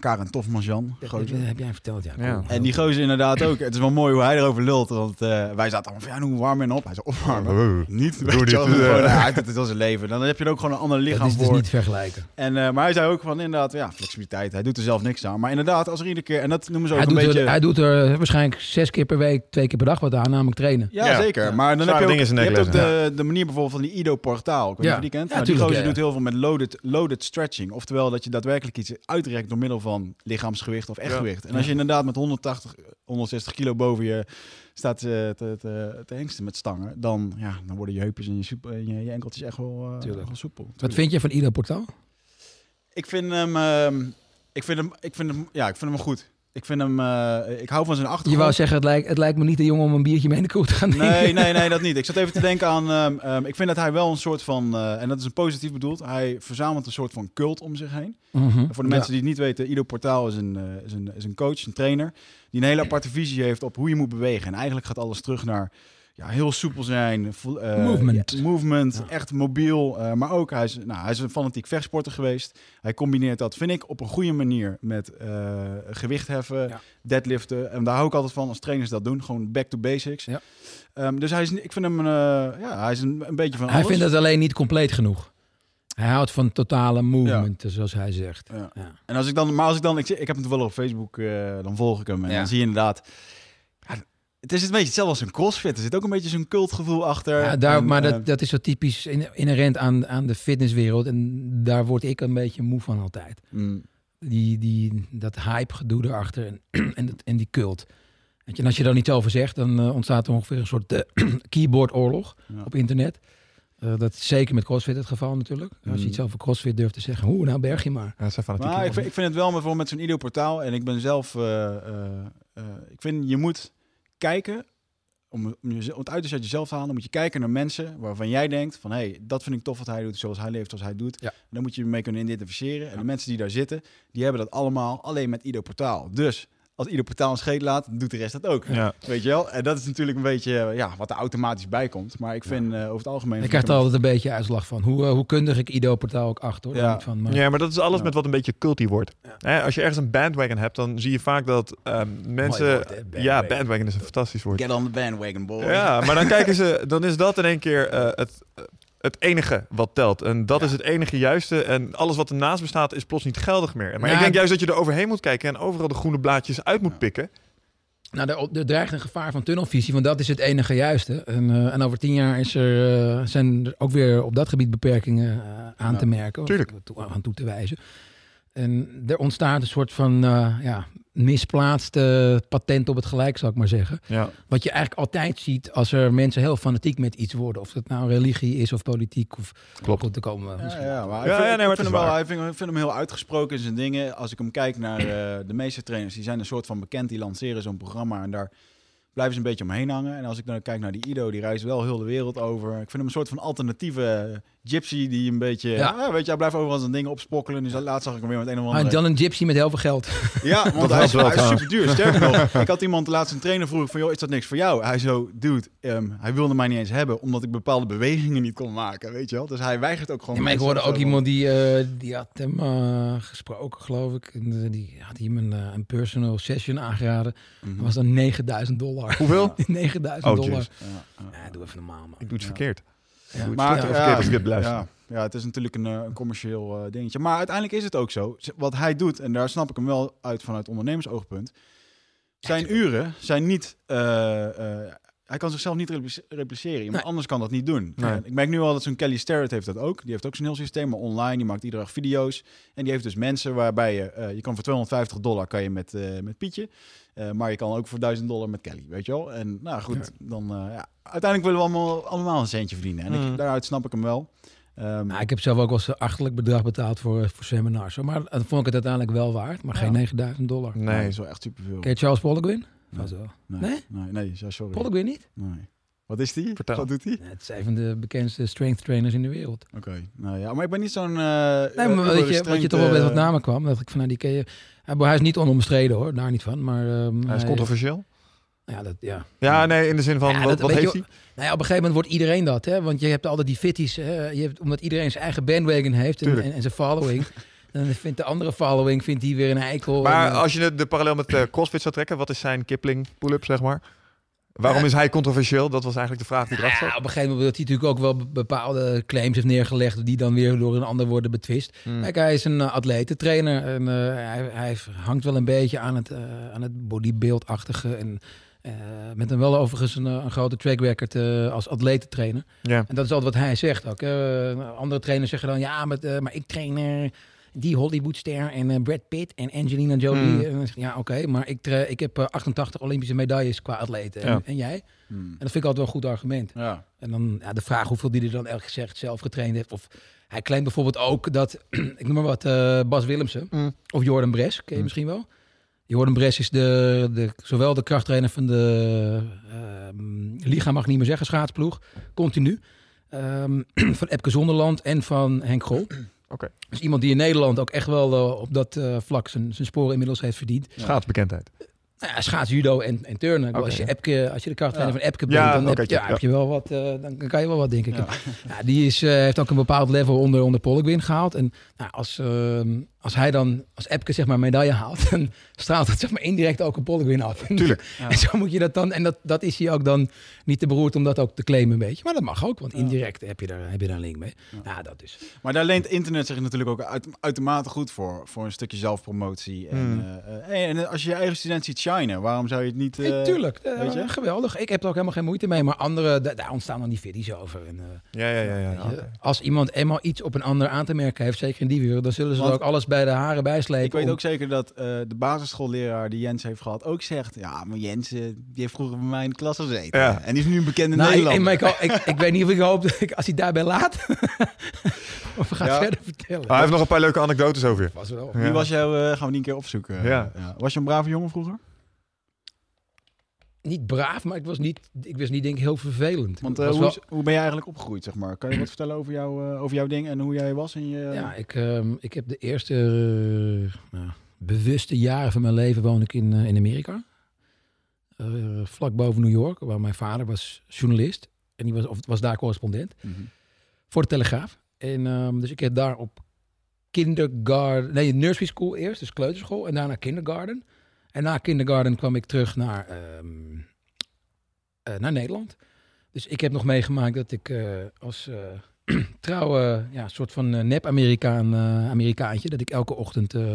Karen Tofman-Jan. Dat, heb jij verteld, ja. En die gozer inderdaad ook. Het is wel mooi hoe hij erover lult. Want eh, wij zaten allemaal van, ja, hoe warm en op. Hij zei, opwarmen. Niet, Doe eh. hij doet het als zijn leven. Dan heb je er ook gewoon een ander dat lichaam is dus voor. niet vergelijken. En, eh, maar hij zei ook van, inderdaad, ja, flexibiliteit. Hij doet er zelf niks aan. Maar inderdaad, als er iedere keer... En dat noemen ze ook Hij een doet, beetje... er, hij doet er waarschijnlijk zes keer per week, twee keer per dag wat aan, namelijk trainen. Ja, Ja. zeker. Ja. Maar dan heb je ook, dingen in je hebt ook de, de manier bijvoorbeeld van die Ido Portaal. Ik weet niet Ja. of je die kent. Die gozer doet heel veel met loaded, loaded stretching. Oftewel dat je daadwerkelijk iets uitrekt door middel van lichaamsgewicht of echtgewicht. En als je inderdaad met 180, 160 kilo boven je staat te, te, te hengsten met stangen, dan, ja, dan worden je heupjes en je, soep- en je, je enkeltjes echt wel, eh, Tuurlijk. wel soepel. Wat vind je van Ido Portaal? Ik vind hem, ehm, ik vind hem, ik vind hem, ja, ik vind hem goed. Ik vind hem, eh, ik hou van zijn Je achtergrond. wou zeggen, het lijkt, het lijkt me niet de jongen om een biertje mee in de kroeg te gaan drinken. Nee, nee, nee, dat niet. Ik zat even te denken aan. ehm, ehm, ik vind dat hij wel een soort van. eh, en dat is een positief bedoeld. Hij verzamelt een soort van cult om zich heen. Mhm. Voor de mensen die het niet weten, Ido Portaal is een, eh, is, een, is een coach, een trainer. Die een hele aparte visie heeft op hoe je moet bewegen. En eigenlijk gaat alles terug naar. Ja, heel soepel zijn. eh, Movement. movement, Ja. echt mobiel. eh, maar ook, hij is, nou, hij is een fanatiek vechtsporter geweest. Hij combineert dat, vind ik, op een goede manier met eh, gewicht heffen, Ja. deadliften. En daar hou ik altijd van als trainers dat doen. Gewoon back to basics. Ja. Ehm, dus hij is, ik vind hem, ja, hij is een, een beetje van Hij alles. vindt het alleen niet compleet genoeg. Hij houdt van totale movement, zoals hij zegt. Ja. En als ik dan, maar als ik dan, ik, ik heb hem toevallig op Facebook, dan volg ik hem en Ja. dan zie je inderdaad, het is een beetje hetzelfde als een crossfit. Er zit ook een beetje zo'n cultgevoel achter. Ja, daar, En, maar eh, dat, dat is zo typisch in- inherent aan, aan de fitnesswereld. En daar word ik een beetje moe van altijd. mm, Die, die, dat hype gedoe erachter en, en, dat- en die cult. Weet je, en als je daar niet over zegt, dan eh, ontstaat er ongeveer een soort eh, keyboardoorlog ja. op internet. Eh, dat is zeker met CrossFit het geval natuurlijk. Als je Mm. iets over CrossFit durft te zeggen, hoe nou berg je maar. Ja. Maar ik vind, ik vind het wel bijvoorbeeld met zo'n Ido portaal. En ik ben zelf, eh, eh, eh, ik vind je moet kijken, om, om, je, om het uit jezelf te halen, moet je kijken naar mensen waarvan jij denkt van, hé, hey, dat vind ik tof wat hij doet, zoals hij leeft, zoals hij doet. Ja. En dan moet je je mee kunnen identificeren. En de mensen die daar zitten, die hebben dat allemaal alleen met Ido portaal. Dus als Ido portaal een scheet laat, dan doet de rest dat ook. Ja. Weet je wel? En dat is natuurlijk een beetje eh, ja, wat er automatisch bij komt. Maar ik vind eh, over het algemeen... Ik krijg er altijd een beetje uitslag van. Hoe, eh, hoe kundig ik Ido Portaal ook achter. Hoor. Ja. Van, maar, Ja, maar dat is alles Ja. met wat een beetje culty wordt. Hè, als je ergens een bandwagon hebt, dan zie je vaak dat ehm, mensen... bandwagon. Ja, bandwagon is een fantastisch woord. Get on the bandwagon, boy. Ja, maar dan kijken ze, dan is dat in één keer eh, het, het enige wat telt. En dat Ja. is het enige juiste. En alles wat ernaast bestaat is plots niet geldig meer. Maar ik denk juist dat je er overheen moet kijken en overal de groene blaadjes uit moet pikken. Nou, er, dreigt een gevaar van tunnelvisie, want dat is het enige juiste. En, eh, en over tien jaar is er, eh, zijn er ook weer op dat gebied beperkingen eh, aan te merken. of tuurlijk. toe- aan toe te wijzen. En er ontstaat een soort van ja, misplaatste patent op het gelijk, zou ik maar zeggen. Ja. Wat je eigenlijk altijd ziet als er mensen heel fanatiek met iets worden. Of het nou religie is of politiek. Of, Klopt. Goed, te komen we Ja, misschien. ja, maar Ja, ik vind, ja, nee, maar ik vind hem wel, waar. ik vind, ik vind hem heel uitgesproken in zijn dingen. Als ik hem kijk naar eh, de meeste trainers, die zijn een soort van bekend. Die lanceren zo'n programma en daar blijven ze een beetje omheen hangen. En als ik dan kijk naar die Ido, die reist wel heel de wereld over. Ik vind hem een soort van alternatieve gypsy die een beetje... Ja. Ja. weet je, hij blijft overal zijn dingen opspokkelen. Dus laatst zag ik hem weer met een of Ah, andere... dan een gypsy met heel veel geld. Ja, want hij is, hij is super duur. Sterker nog, ik had iemand laatst een trainer vroeg van, joh, is dat niks voor jou? Hij zo, dude, ehm, hij wilde mij niet eens hebben, omdat ik bepaalde bewegingen niet kon maken, weet je wel? Dus hij weigert ook gewoon. Ja, maar ik hoorde ook iemand die, eh, die had hem eh, gesproken, geloof ik. En, eh, die had hem een, eh, een personal session aangeraden. Mhm. Dat was dan 9000 dollar. Hoeveel? 9000 Oh, dollar. Ja, ja. Ja, doe even normaal, man. Ik doe het Ja. verkeerd. Ja. Maar Ja, ja, verkeerd als ik dit beluister. Ja, ja, het is natuurlijk een, eh, een commercieel eh, dingetje. Maar uiteindelijk is het ook zo. Wat hij doet, en daar snap ik hem wel uit vanuit ondernemersoogpunt. Zijn uren zijn niet... eh, eh, hij kan zichzelf niet replice- repliceren. Iemand Nee. anders kan dat niet doen. Nee. Ik merk nu al dat zo'n Kelly Starrett heeft dat ook. Die heeft ook zijn heel systeem, maar online. Die maakt iedere dag video's. En die heeft dus mensen waarbij je... eh, je kan voor 250 dollar kan je met, eh, met Pietje. Eh, maar je kan ook voor 1000 dollar met Kelly, weet je wel. En nou goed, dan... eh, ja, uiteindelijk willen we allemaal, allemaal een centje verdienen. En ik, Mm. daaruit snap ik hem wel. Ehm, Nou, ik heb zelf ook wel eens een achterlijk bedrag betaald voor, voor seminars. hoor. Maar dan vond ik het uiteindelijk wel waard. Maar Ja. geen 9000 dollar. nee, Nee. dat is wel echt superveel. Ken je Charles Polligwin? Nee. Nee? Nee? Nee, nee, ja, sorry. Niet? Nee. Wat is die? Vertel. Wat doet hij? Nee, het is een van de bekendste strength trainers in de wereld. Oké, nou ja, maar ik ben niet zo'n... Nee, eh maar uh, weet je, wat je toch wel met wat uh, namen kwam, dat ik van nou die ken je. Hij, hij is niet onomstreden hoor, daar niet van. Maar ehm, Hij is controversieel. Ja, dat, ja. Ja, nee, in de zin van, Ja, wat, dat- wat heeft hij? Nou ja, op een gegeven moment wordt iedereen dat, hè? Want je hebt altijd die fitties, hè? Je hebt, omdat iedereen zijn eigen bandwagon heeft en, en, en zijn following. dan vindt de andere following vindt die weer een eikel. Maar en, eh, als je de, de parallel met eh, CrossFit zou trekken, wat is zijn Kipling pull-up, zeg maar? Waarom is hij controversieel? Dat was eigenlijk de vraag die erachter ja, op een gegeven moment heeft hij natuurlijk ook wel be- bepaalde claims heeft neergelegd die dan weer door een ander worden betwist. Hmm. Kijk, hij is een uh, atletentrainer en eh, hij, hij hangt wel een beetje aan het, eh, aan het bodybuildachtige en eh, met een wel overigens een, eh, een grote track record eh, als atletentrainer. En dat is altijd wat hij zegt ook. andere trainers zeggen dan, ja, maar, eh, maar ik train eh, die Hollywoodster en eh, Brad Pitt en Angelina Jolie. Hmm. En ik, ja, oké, maar ik, tra- ik heb eh, 88 Olympische medailles qua atleten. En, Ja. en jij? hmm, En dat vind ik altijd wel een goed argument. Ja. En dan ja, de vraag hoeveel die er dan elk gezegd zelf getraind heeft. Of hij claimt bijvoorbeeld ook dat, ik noem maar wat, eh, Bas Willemsen Mm. of Jordan Bres, ken je Mm. misschien wel? Jordan Bres is de, de, zowel de krachttrainer van de ehm, Liga, mag ik niet meer zeggen, schaatsploeg, continu. Ehm, van Epke Zonderland en van Henk Grol. Oké. Dus iemand die in Nederland ook echt wel eh, op dat eh, vlak zijn, zijn sporen inmiddels heeft verdiend. Schaatsbekendheid. Nou ja, schaats, judo en, en turnen. Als, je ja. Epke, als je de krachttrainer van Epke bent, Ja, dan, heb, ja, ja. heb je wel wat, eh, dan kan je wel wat, denk ik. Ja. Ja, die is, eh, heeft ook een bepaald level onder, onder Polkwin gehaald. En nou, als, ehm, als hij dan, als Epke zeg maar een medaille haalt, dan straalt het zeg maar indirect ook een Polkwin af. Tuurlijk. Ja. En zo moet je dat dan, en dat, dat is hij ook dan niet te beroerd om dat ook te claimen een beetje. Maar dat mag ook, want indirect heb je daar, heb je daar een link mee. Ja. Ja, dat is. Maar daar leent internet zich natuurlijk ook uit, uitermate goed voor. Voor een stukje zelfpromotie. En, Hmm. eh, eh, en als je je eigen student ziet shinen, waarom zou je het niet... eh, tuurlijk, eh, weet je? geweldig. Ik heb er ook helemaal geen moeite mee, maar anderen, da- daar ontstaan dan die video's over. En, eh, Ja, ja, ja. ja. Als iemand eenmaal iets op een ander aan te merken heeft, zeker in die wereld, dan zullen ze er ook alles bij de haren bijslepen. Ik weet om- ook zeker dat eh, de basisschoolleraar die Jens heeft gehad ook zegt... Ja, maar Jens, eh, die heeft vroeger bij mij in de klas gezeten. Ja. En die is nu een bekende Nou, ik, Nederlander. maar ik, ik, ik weet niet of ik hoop dat ik, als hij daarbij laat, of we gaan Ja. verder vertellen. Ah, hij heeft nog een paar leuke anekdotes over je. was wel. Ja. Wie was jou, eh, gaan we die een keer opzoeken. Ja. Was je een brave jongen vroeger? Niet braaf, maar ik was niet, ik was niet denk ik heel vervelend. Want eh, hoe, wel- hoe ben je eigenlijk opgegroeid, zeg maar? Kan je wat vertellen over, jou, eh, over jouw ding en hoe jij was? En je, ja, ik, ehm, ik heb de eerste eh, nou, bewuste jaren van mijn leven woon ik in, in Amerika. Vlak boven New York, waar mijn vader was journalist. En die was, of was daar correspondent. Mhm. voor de Telegraaf. En ehm, dus ik heb daar op kindergarten, nee, nursery school eerst, dus kleuterschool, en daarna kindergarten. En na kindergarten kwam ik terug naar, ehm, eh, naar Nederland. Dus ik heb nog meegemaakt dat ik eh, als eh, trouwe, ja, soort van nep-Amerikaan, eh, Amerikaantje, dat ik elke ochtend eh,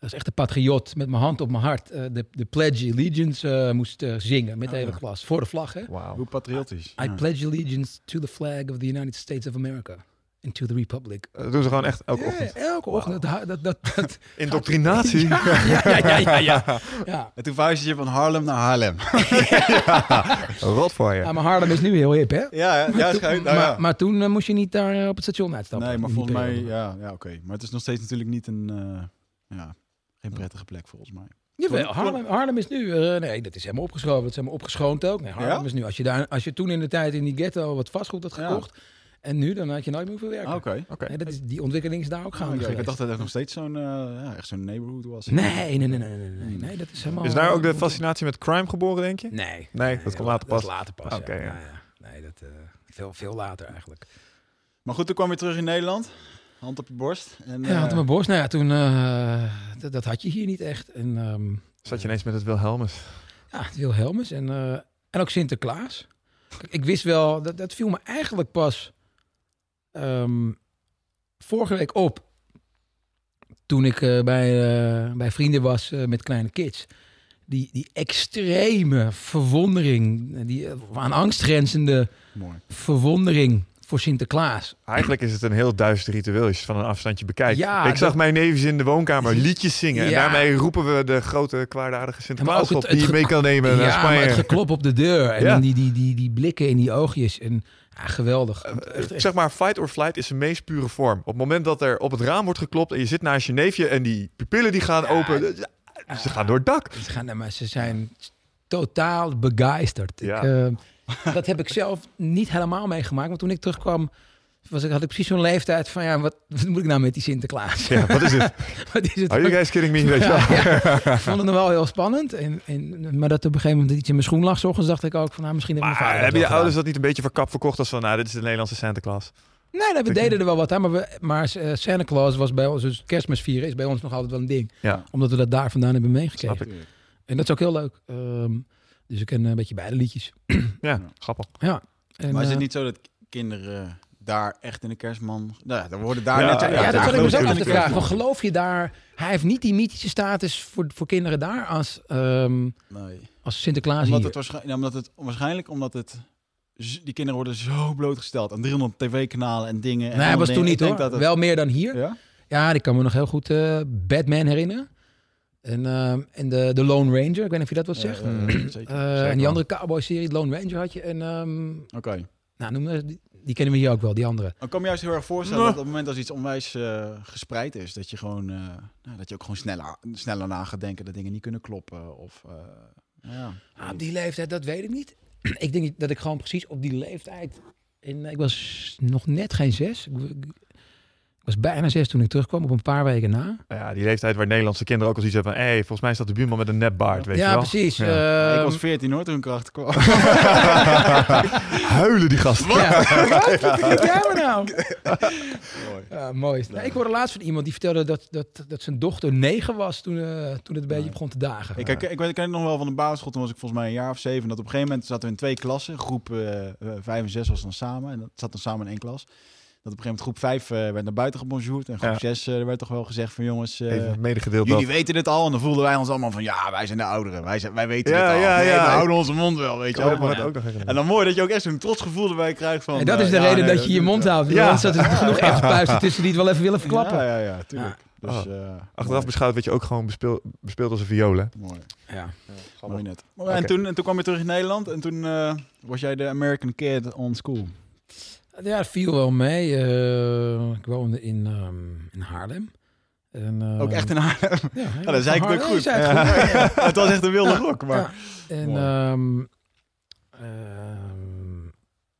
als echte patriot met mijn hand op mijn hart eh, de, de Pledge Allegiance eh, moest zingen met de Oh, hele ja. klas, voor de vlag, hè. Wauw. Hoe patriotisch. I pledge allegiance to the flag of the United States of America and to the republic. Dat doen ze gewoon echt elke Ja, ochtend. elke ochtend. Dat, dat, dat, dat- Indoctrinatie. ja, ja, ja, ja, ja. ja. En toen verhuisde je van Harlem naar Haarlem. Rot voor je. Ja, maar Haarlem is nu heel hip, hè? ja, ja. Nou, maar, ja. maar toen eh, moest je niet daar eh, op het station uitstappen. Nee, maar volgens mij, ja, ja oké. Maar het is nog steeds natuurlijk niet een, eh, ja, geen prettige plek volgens mij. Jawel, Haarlem, Haarlem is nu... eh, nee, dat is helemaal opgeschoven. Dat is helemaal opgeschoond ook. Nee, Haarlem Ja? is nu... Als je, daar, als je toen in de tijd in die ghetto wat vastgoed had Ja. En nu, dan had je nooit meer hoeven werken. Ah, Oké. Oké. Nee, dat is, die ontwikkeling is daar ook Ah, gaande oké, ik dacht dat het nog steeds zo'n eh, ja, echt zo'n neighborhood was. Nee, nee, nee, nee, nee, nee, nee, nee, dat is helemaal... Is daar ook de fascinatie met crime geboren, denk je? Nee. Nee, dat komt later Dat pas. is later pas, Oké, ja. ja. Nee, dat... eh, veel, veel later eigenlijk. Maar goed, toen kwam je terug in Nederland. Hand op je borst. En, Ja, eh, had mijn borst. Nou ja, toen... eh, dat, had je hier niet echt. En... ehm, Zat je ineens met het Wilhelmus? Ja, Wilhelmus en, eh, en ook Sinterklaas. Kijk, ik wist wel, dat, dat viel me eigenlijk pas ehm, vorige week op. Toen ik eh, bij, eh, bij vrienden was eh, met kleine kids. Die, die extreme verwondering, die aan angst grenzende Mooi. verwondering voor Sinterklaas. Eigenlijk is het een heel duister ritueel als je het van een afstandje bekijkt. Ja, ik zag dat- mijn neefjes in de woonkamer liedjes zingen. En daarmee roepen we de grote kwaadaardige Sinterklaas op het- die je mee kan nemen naar ja, maar Spanje. het geklop op de deur en die, die, die, die blikken in die oogjes. En, ja, geweldig. Echt, echt. Eh, Zeg maar, fight or flight is zijn meest pure vorm. Op het moment dat er op het raam wordt geklopt en je zit naast je neefje en die pupillen die gaan Ja. open, eh, ze gaan door het dak. Ze, gaan, maar ze zijn totaal begeisterd. Ja. Ik, eh, dat heb ik zelf niet helemaal meegemaakt. Want toen ik terugkwam, was ik, had ik precies zo'n leeftijd van... ja, wat, wat moet ik nou met die Sinterklaas? Ja, wat is het? wat is het? Are you guys kidding me? Weet? Ja, ja. Ik vond het nog wel heel spannend. En, en, maar dat op een gegeven moment iets in mijn schoen lag... s ochtends dacht ik ook van... nou, misschien heb mijn Maar vader hebben je ouders dat niet een beetje verkapt verkocht als van, nou, dit is de Nederlandse Santa Claus? Nee, nee, we deden er wel wat aan. Maar, we, maar eh, Santa Claus was bij ons... dus kerstmis vieren is bij ons nog altijd wel een ding. Ja, Omdat we dat daar vandaan hebben meegekregen. snap ik. En dat is ook heel leuk. Ehm, dus ik ken een beetje beide liedjes. Ja, grappig. Ja. En, Maar is het eh, niet zo dat kinderen daar echt in de kerstman... Nou ja, dan worden daar Ja, net... ja, Ja, Ja, dat zat ik me geloof zo ik af te de vragen. Van, geloof je daar... Hij heeft niet die mythische status voor, voor kinderen daar als, ehm, Nee. als Sinterklaas Omdat hier. het, waarschijnlijk, ja, omdat het waarschijnlijk omdat het die kinderen worden zo blootgesteld aan 300 tv-kanalen en dingen. En nee, hij was toen dingen. niet Ik hoor. denk dat het- Wel meer dan hier. Ja? Ja, ik kan me nog heel goed eh, Batman herinneren. En, ehm, en de, de Lone Ranger. Ik weet niet of je dat wat zegt. Ja, ja, ja, zeker. Eh, zeker en die andere cowboy-serie, de Lone Ranger had je. En ehm, Oké. nou, noem maar, die, die kennen we hier ook wel, die andere. Ik kan me juist heel erg voorstellen Nou. dat op het moment als iets onwijs eh, gespreid is, dat je gewoon, eh, nou, dat je ook gewoon sneller, sneller na gaat denken dat dingen niet kunnen kloppen. Of, eh, ja. Ah, op die leeftijd, dat weet ik niet. ik denk dat ik gewoon precies op die leeftijd... In, ik was nog net geen zes. Ik, ik- ik was bijna zes toen ik terugkwam, op een paar weken na. Nou Ja, die leeftijd waar Nederlandse kinderen ook al zoiets hebben van... hé, volgens mij is dat de buurman met een nepbaard, weet je ja, wel? precies. Ja. ik Ehm, was 14 hoor toen ik erachter kwam. Huilen die gasten. Ja. Wat? Wat vind jij me nou? Mooi. Ja, mooi. Nee, ik hoorde laatst van iemand die vertelde dat, dat, dat zijn dochter negen was toen, eh, toen het een beetje begon te dagen. Ik, ik, ik, weet- ik ken nog wel van de basisschool, toen was ik volgens mij een jaar of zeven. Dat op een gegeven moment zaten we in twee klassen. Groep eh, eh, vijf en zes was dan samen. En dat zat dan samen in één klas. Dat op een gegeven moment groep vijf eh, werd naar buiten gebonjourd. En groep Ja. zes eh, er werd toch wel gezegd van jongens... eh, Even medegedeeld Jullie dat. weten het al. En dan voelden wij ons allemaal van ja, wij zijn de ouderen. Wij, zijn, wij weten Ja, het al. ja, Nee, ja. we houden onze mond wel, weet je wel. dat Ja. En dan mooi dat je ook echt zo'n trots gevoel erbij krijgt van... en dat is de ja, reden nee, dat je je mond houdt. Ja. Ja. Anders zat er genoeg echt puisten tussen die het wel even willen verklappen. Ja, ja, ja, tuurlijk. Dus, Oh. eh, Achteraf mooi. beschouwd werd je ook gewoon bespeeld, bespeeld als een viool, hè? Mooi, Ja. mooi net. En, toen, en toen kwam je terug in Nederland en toen eh, was jij de American Kid on school. Ja, het viel wel mee. Eh, ik woonde in, ehm, in Haarlem. En, eh, Ook echt in Haarlem. Ja, Ja, dat zei ik Haarlem. ook Ja, goed. je het goed. het was echt een wilde rok, maar... Ja. En ehm, ehm,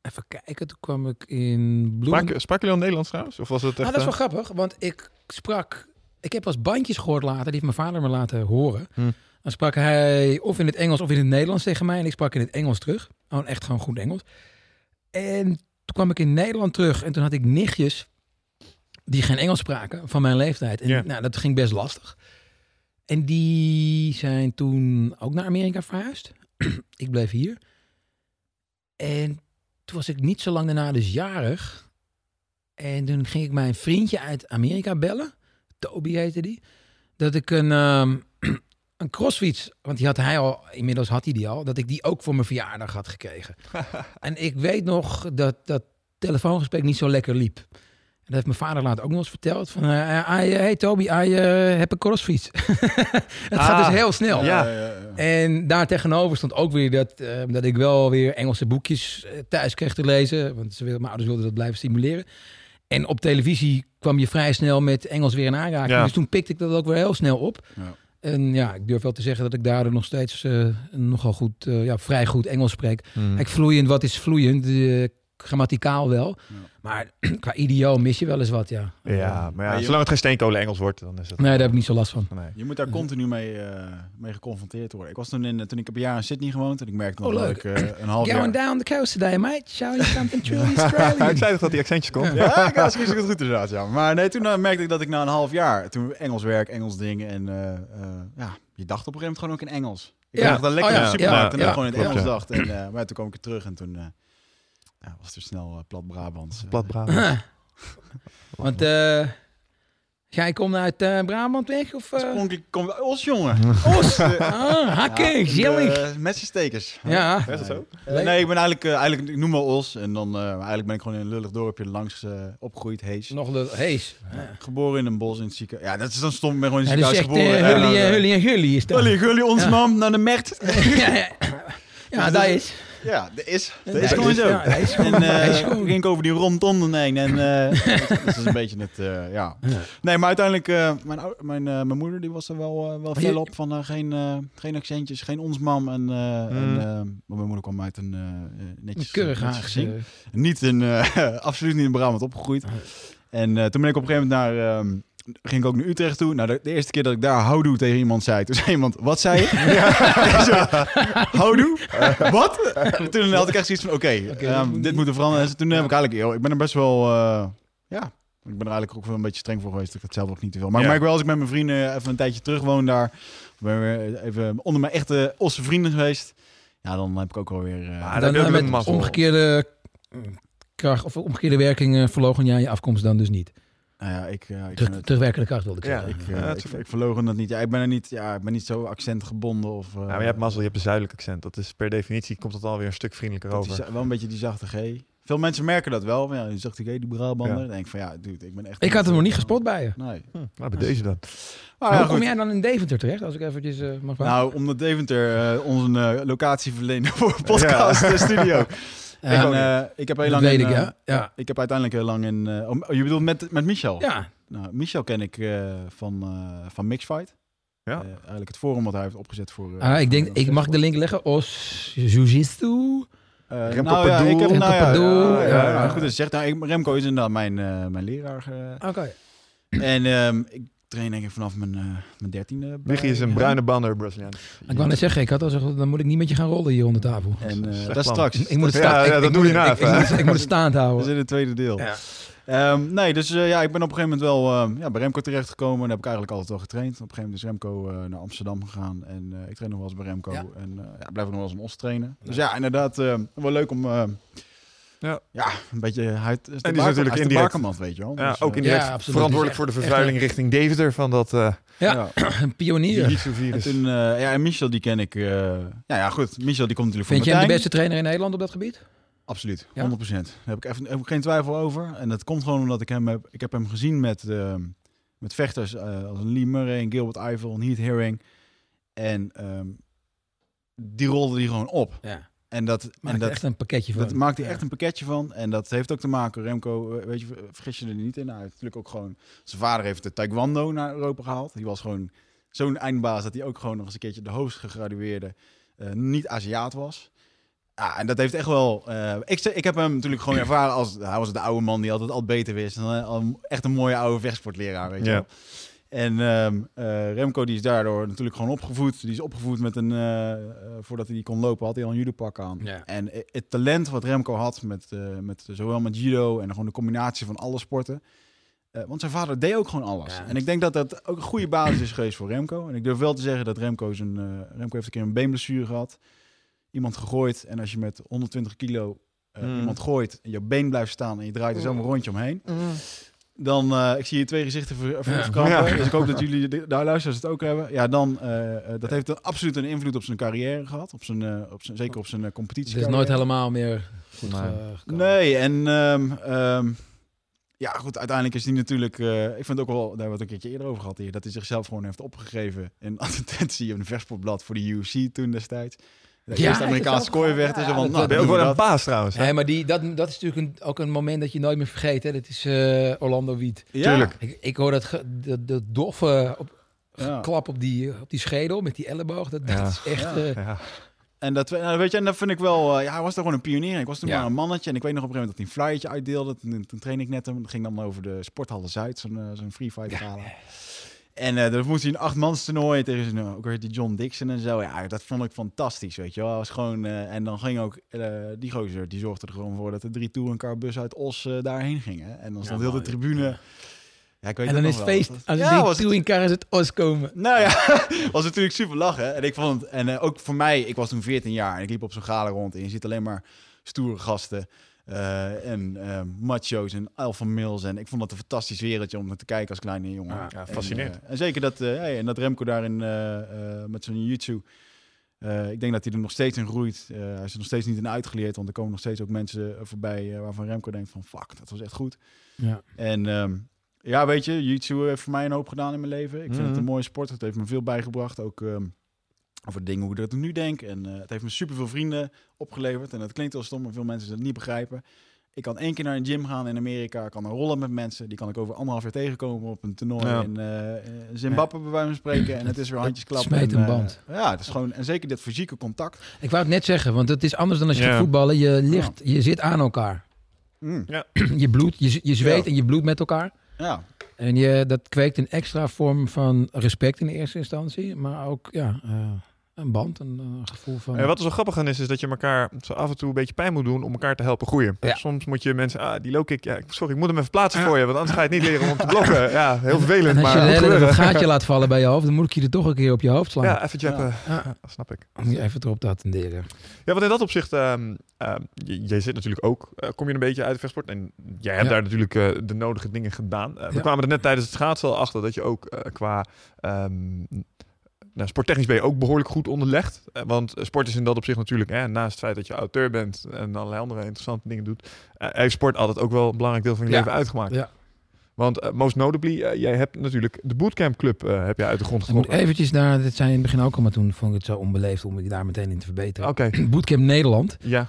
even kijken, toen kwam ik in Bloemen... Sprak, sprak jullie al Nederlands trouwens? Of was het echt... Ah, dat is wel eh, grappig, want ik sprak... Ik heb als bandjes gehoord later, die heeft mijn vader me laten horen. Hm. Dan sprak hij of in het Engels of in het Nederlands tegen mij. En ik sprak in het Engels terug. Gewoon echt gewoon goed Engels. En toen kwam ik in Nederland terug en toen had ik nichtjes die geen Engels spraken van mijn leeftijd. En Ja. nou, dat ging best lastig. En die zijn toen ook naar Amerika verhuisd. ik bleef hier. En toen was ik niet zo lang daarna dus jarig. En toen ging ik mijn vriendje uit Amerika bellen. Toby heette die. Dat ik een, ehm, een crossfiets, want die had hij al, inmiddels had hij die al, dat ik die ook voor mijn verjaardag had gekregen. en ik weet nog dat dat telefoongesprek niet zo lekker liep. En dat heeft mijn vader later ook nog eens verteld. Van, eh, eh, hey Toby, I eh, heb een crossfiets. het gaat Ah, dus heel snel. Ja. En daar tegenover stond ook weer dat, eh, dat ik wel weer Engelse boekjes thuis kreeg te lezen. Want ze wilden, mijn ouders wilden dat blijven stimuleren. En op televisie kwam je vrij snel met Engels weer in aanraking. Ja. Dus toen pikte ik dat ook weer heel snel op. Ja. En ja, ik durf wel te zeggen dat ik daardoor nog steeds eh, nogal goed, eh, ja, vrij goed Engels spreek. Hmm. Kijk, vloeiend, wat is vloeiend? Eh, grammaticaal wel. Ja. Maar qua idioom mis je wel eens wat, ja. Ja, maar ja, Maar zolang het geen steenkolen Engels wordt, dan is het... Nee, daar heb ik niet zo last van. Nee. Je moet daar continu mee, eh, mee geconfronteerd worden. Ik was toen, in, toen ik heb een jaar in Sydney gewoond en ik merkte nog Oh, dat leuk. ik eh, een half Going jaar... down the coast today, mate. Show you something truly ik Australian. zei toch dat die accentjes komt? Ja, ik was niet goed inderdaad, ja. Maar nee, toen eh, merkte ik dat ik na een half jaar, toen Engels werk, Engels dingen en eh, eh, ja, je dacht op een gegeven moment gewoon ook in Engels. Ik Ja. dacht dan lekker Oh, in ja. de supermarkt Ja. en dan gewoon in het Engels ja. dacht. En, eh, maar toen kwam ik er terug en toen eh, ja, was er snel eh, plat Brabants. eh. Plat Brabant. Want eh jij komt uit eh, Brabant weg? Of, eh Oorspronkelijk kom Os, jongen. Os? ah, hakken, Ja, gezellig. Met zijn stekers. Ja. Is dat zo? Nee, ik ben eigenlijk, eigenlijk, ik noem me Os. En dan, eh, eigenlijk ben ik gewoon in een lullig dorpje langs eh, opgegroeid, Hees. Nog de hees. Geboren in een bos in het ziekenhuis. Ja, dat is dan stom. Ik ben gewoon in het dus ziekenhuis geboren. uh, En Hully, en en Gully is dat. Hully, Gully, ons Ja. mam, naar de Mert. ja, ja. ja, dat is. Ja, dat is. Dat Dat is is, gewoon zo. ja, dat is gewoon- En eh, is gewoon. ging ik over die rondom heen. En eh, dat is een beetje het, eh, ja. Nee, maar uiteindelijk, eh, mijn, mijn, eh, mijn moeder die was er wel, wel fel op van geen, eh, geen accentjes, geen ons mam. En, eh, en, mijn moeder kwam uit een eh, netjes, Een keurig gezin. Niet in, eh, absoluut niet in Brabant opgegroeid. En eh, toen ben ik op een gegeven moment naar, ehm, ging ik ook naar Utrecht toe. Nou, de, de eerste keer dat ik daar houdoe tegen iemand zei, toen zei iemand, wat zei je? Houdoe? wat? toen had ik echt zoiets van, oké, ehm, dit moet dit niet. moet er veranderen. En toen heb ik eigenlijk, joh, ik ben er best wel, eh, ja, ik ben er eigenlijk ook wel een beetje streng voor geweest. Ik had zelf ook niet te veel. Maar Ja. ik merk wel, als ik met mijn vrienden even een tijdje terug woon daar, ben weer even onder mijn echte Osse vrienden geweest, ja, dan heb ik ook wel weer... eh, Maar Dan dat een met omgekeerde kracht of omgekeerde werking uh, verlogen jij je afkomst dan dus niet. Nou ja, ik, eh, ik Terug, ben het- terugwerkende kracht wilde ik Ja, zeggen. Ik, Ja, eh, dat ik, is- ik verlogen dat niet. Ja, ik ben er niet, ja, ik ben niet zo accentgebonden of. eh, Nou, maar je hebt mazzel, je hebt een zuidelijk accent. Dat is per definitie, komt het alweer een stuk vriendelijker dat over. is wel een beetje die zachte G. Veel mensen merken dat wel. maar Ja, die zachte G, die Brabander. Ja. Dan denk ik van ja, dude, ik ben echt. Ik had hem nog niet eh, gespot bij je. Nee. Hm, nou, bij deze dan. Maar Hoe ja, kom jij dan in Deventer terecht, als ik eventjes eh, mag vragen? Nou, omdat Deventer uh, onze uh, locatie verleende voor podcast uh, studio. En, uh, ik heb heel dat lang weet in, ik, uh, ja. ja. Ik heb uiteindelijk heel lang in. Uh, oh, je bedoelt met, met Michel? Ja. Nou, Michel ken ik uh, van, uh, van Mixfight. Ja. Uh, eigenlijk het forum wat hij heeft opgezet voor. Uh, ah, ik denk, ik mag de link leggen. Os Jiu-Jitsu. Uh, Remco nou, ja, ik heb, Remco nou, ja, ja, ja. ja, ja, goed, dus zegt, nou, ik- Remco is inderdaad mijn, uh, mijn leraar. Uh, Oké. en um, ik train denk ik vanaf mijn, uh, mijn dertiende. Wiggy is een bruine bander Braziliaan. Ik wou net zeggen, ik had al gezegd, dan moet ik niet met je gaan rollen hier onder tafel. En uh, Slecht dat plan. straks. Ik, ik moet het Ja, staan. ja, ik- dat ik doe je na ik- moet- Ik moet het staand Dat is houden. in het tweede deel. Ja. Um, nee, dus uh, ja, ik ben op een gegeven moment wel uh, ja, bij Remco terechtgekomen. En heb ik eigenlijk altijd al getraind. Op een gegeven moment is Remco uh, naar Amsterdam gegaan. En uh, ik train nog wel eens bij Remco. Ja. En uh, ja, blijf ook nog wel eens een os trainen. Dus ja, inderdaad, uh, wel leuk om... Ja. ja, een beetje... Hij, is de is baker- natuurlijk is de weet je wel. Ja, Dus, ook uh, indirect Ja, verantwoordelijk voor de Echt- vervuiling richting Deventer van dat uh, Ja, een pionier. En virus. toen, uh, ja, en Michel die ken ik... Uh, ja, ja, goed. Michel die komt natuurlijk Vind hem de beste trainer in Nederland op dat gebied? Absoluut, 100%. Ja? Daar heb ik, even, heb ik geen twijfel over. En dat komt gewoon omdat ik hem heb, ik heb hem gezien met, uh, met vechters uh, als een Lee Murray, en Gilbert Eiffel, een Heath Herring. En um, die rolde die gewoon op. Ja. En dat, Maakt en dat, echt een pakketje van. dat maakt hij Ja. echt een pakketje van. En dat heeft ook te maken, Remco, eh, weet je, vergis je er niet in. Hij heeft natuurlijk ook gewoon, zijn vader heeft de taekwondo naar Europa gehaald. Die was gewoon zo'n eindbaas dat hij ook gewoon nog eens een keertje de hoogst gegradueerde uh, niet-Aziat was. Ja, en dat heeft echt wel. Uh, ik, ik heb hem natuurlijk gewoon ervaren als. Hij was de oude man die altijd al beter wist. En, uh, echt een mooie oude vechtsportleraar, weet je Ja. wel. En um, uh, Remco die is daardoor natuurlijk gewoon opgevoed. Die is opgevoed met een... Uh, voordat hij die kon lopen had hij al een judopak aan. Ja. En het talent wat Remco had, met, uh, met, zowel met judo en gewoon de combinatie van alle sporten. Uh, want zijn vader deed ook gewoon alles. Ja. En ik denk dat dat ook een goede basis is geweest voor Remco. En ik durf wel te zeggen dat Remco zijn... Uh, Remco heeft een keer een beenblessure gehad. Iemand gegooid. En als je met 120 kilo uh, Mm. iemand gooit... en je been blijft staan en je draait er zo een rondje omheen... Mm. Dan, uh, ik zie je twee gezichten ver, ver. Ja. Dus ik hoop dat jullie, de, de luisteraars het ook hebben. Ja, dan, uh, uh, dat heeft een, absoluut een invloed op zijn carrière gehad. Op zijn, uh, op zijn, zeker op zijn uh, competitie. Het is nooit helemaal meer goed Nee. ge- gekomen. Nee, en um, um, ja, goed, uiteindelijk is hij natuurlijk... Uh, ik vind het ook wel, daar hebben we het een keertje eerder over gehad hier... dat hij zichzelf gewoon heeft opgegeven in advertentie een vechtsportblad voor de UFC toen destijds. De Ja, eerste Amerikaanse heeft het zelf kooivechter. gedaan. zo van, Ja, nou, dat- een baas trouwens. Nee, maar die, dat, dat is natuurlijk een, ook een moment dat je nooit meer vergeet. Hè. Dat is eh, Orlando Wiet. Ja. Tuurlijk. Ik, ik hoor dat, ge- dat, dat doffe op, Ja. klap op die, op die schedel met die elleboog. Dat, dat Ja. is echt... Ja. eh, Ja. En dat, nou, weet je, en dat vind ik wel... eh, ja, hij was toch gewoon een pionier. Ik was toen Ja. maar een mannetje. En ik weet nog op een gegeven moment dat hij een flyertje uitdeelde. Toen, toen trainde ik net hem. Dat ging dan over de Sporthalle Zuid, zo'n zo'n free fight gala. En eh dan moest hij een achtmans toernooi tegen zijn, ook weer die John Dixon en zo. Ja, dat vond ik fantastisch, weet je wel. Was gewoon, eh, en dan ging ook eh, die gozer, die zorgde er gewoon voor dat de drie touringcarbus uit Os daarheen gingen. En dan stond heel de tribune... Ja, ik weet en dan het is het feest. Als ja, was het- in kar is het os komen. nou ja, was natuurlijk super lachen. En ik vond het, en ook voor mij, ik was toen 14 jaar en ik liep op zo'n gala rond. En je ziet alleen maar stoere gasten eh, en eh, macho's en alpha males. En ik vond dat een fantastisch wereldje om naar te kijken als kleine jongen. Ja, ja, En, fascinerend. eh, En, zeker dat, eh, hey, en dat Remco daarin eh, eh, met zijn eh, ik denk dat hij er nog steeds in groeit. Eh, hij is er nog steeds niet in uitgeleerd, want er komen nog steeds ook mensen voorbij eh, waarvan Remco denkt van fuck, dat was echt goed. Ja. En ehm, ja, weet je, jiu-jitsu heeft voor mij een hoop gedaan in mijn leven. Ik vind het Mhm. een mooie sport. Het heeft me veel bijgebracht. Ook ehm, over dingen hoe ik dat nu denk. En eh, het heeft me superveel vrienden opgeleverd. En dat klinkt wel stom, maar veel mensen dat niet begrijpen. Ik kan één keer naar een gym gaan in Amerika. Ik kan er rollen met mensen. Die kan ik over anderhalf jaar tegenkomen op een toernooi Ja. in eh, eh, Zimbabwe bij wijze van spreken. En het is weer handjes klappen. en, een eh, band. ja, het is gewoon... En zeker dit fysieke contact. Ik wou het net zeggen, want het is anders dan als je Ja. gaat voetballen. Je, ligt, je zit aan elkaar. Mm, Je bloed, je, je zweet Ja. en je bloed met elkaar. ja, En je, dat kweekt een extra vorm van respect in eerste instantie. Maar ook ja, eh, een band, een, eh, gevoel van... En wat er zo grappig aan is, is dat je elkaar zo af en toe een beetje pijn moet doen om elkaar te helpen groeien. Ja. Soms moet je mensen, ah, die low kick, ja, sorry, ik moet hem even plaatsen Ja. voor je, want anders ga je het niet leren om te blokken. Ja, heel vervelend, en als maar je gaatje laat vallen bij je hoofd, dan moet ik je er toch een keer op je hoofd slaan. Ja, even jappen. Ja. Ja, dat snap ik. Om je even erop te attenderen. Ja, want in dat opzicht, ehm ehm, j- jij zit natuurlijk ook, eh, kom je een beetje uit de vechtsport. En jij hebt Ja. daar natuurlijk eh, de nodige dingen gedaan. We Ja. kwamen er net tijdens het schaatsen al achter dat je ook qua ehm nou, sporttechnisch ben je ook behoorlijk goed onderlegd. Eh, want sport is in dat opzicht natuurlijk, hè, naast het feit dat je auteur bent en allerlei andere interessante dingen doet, eh, heeft sport altijd ook wel een belangrijk deel van je Ja. leven uitgemaakt. Ja. Want eh, most notably, jij hebt natuurlijk de Bootcamp Club heb je uit de grond getrokken. eventjes daar, dit zei je in het begin ook al, maar toen vond ik het zo onbeleefd om je daar meteen in te verbeteren. Oké, Bootcamp Nederland, ja.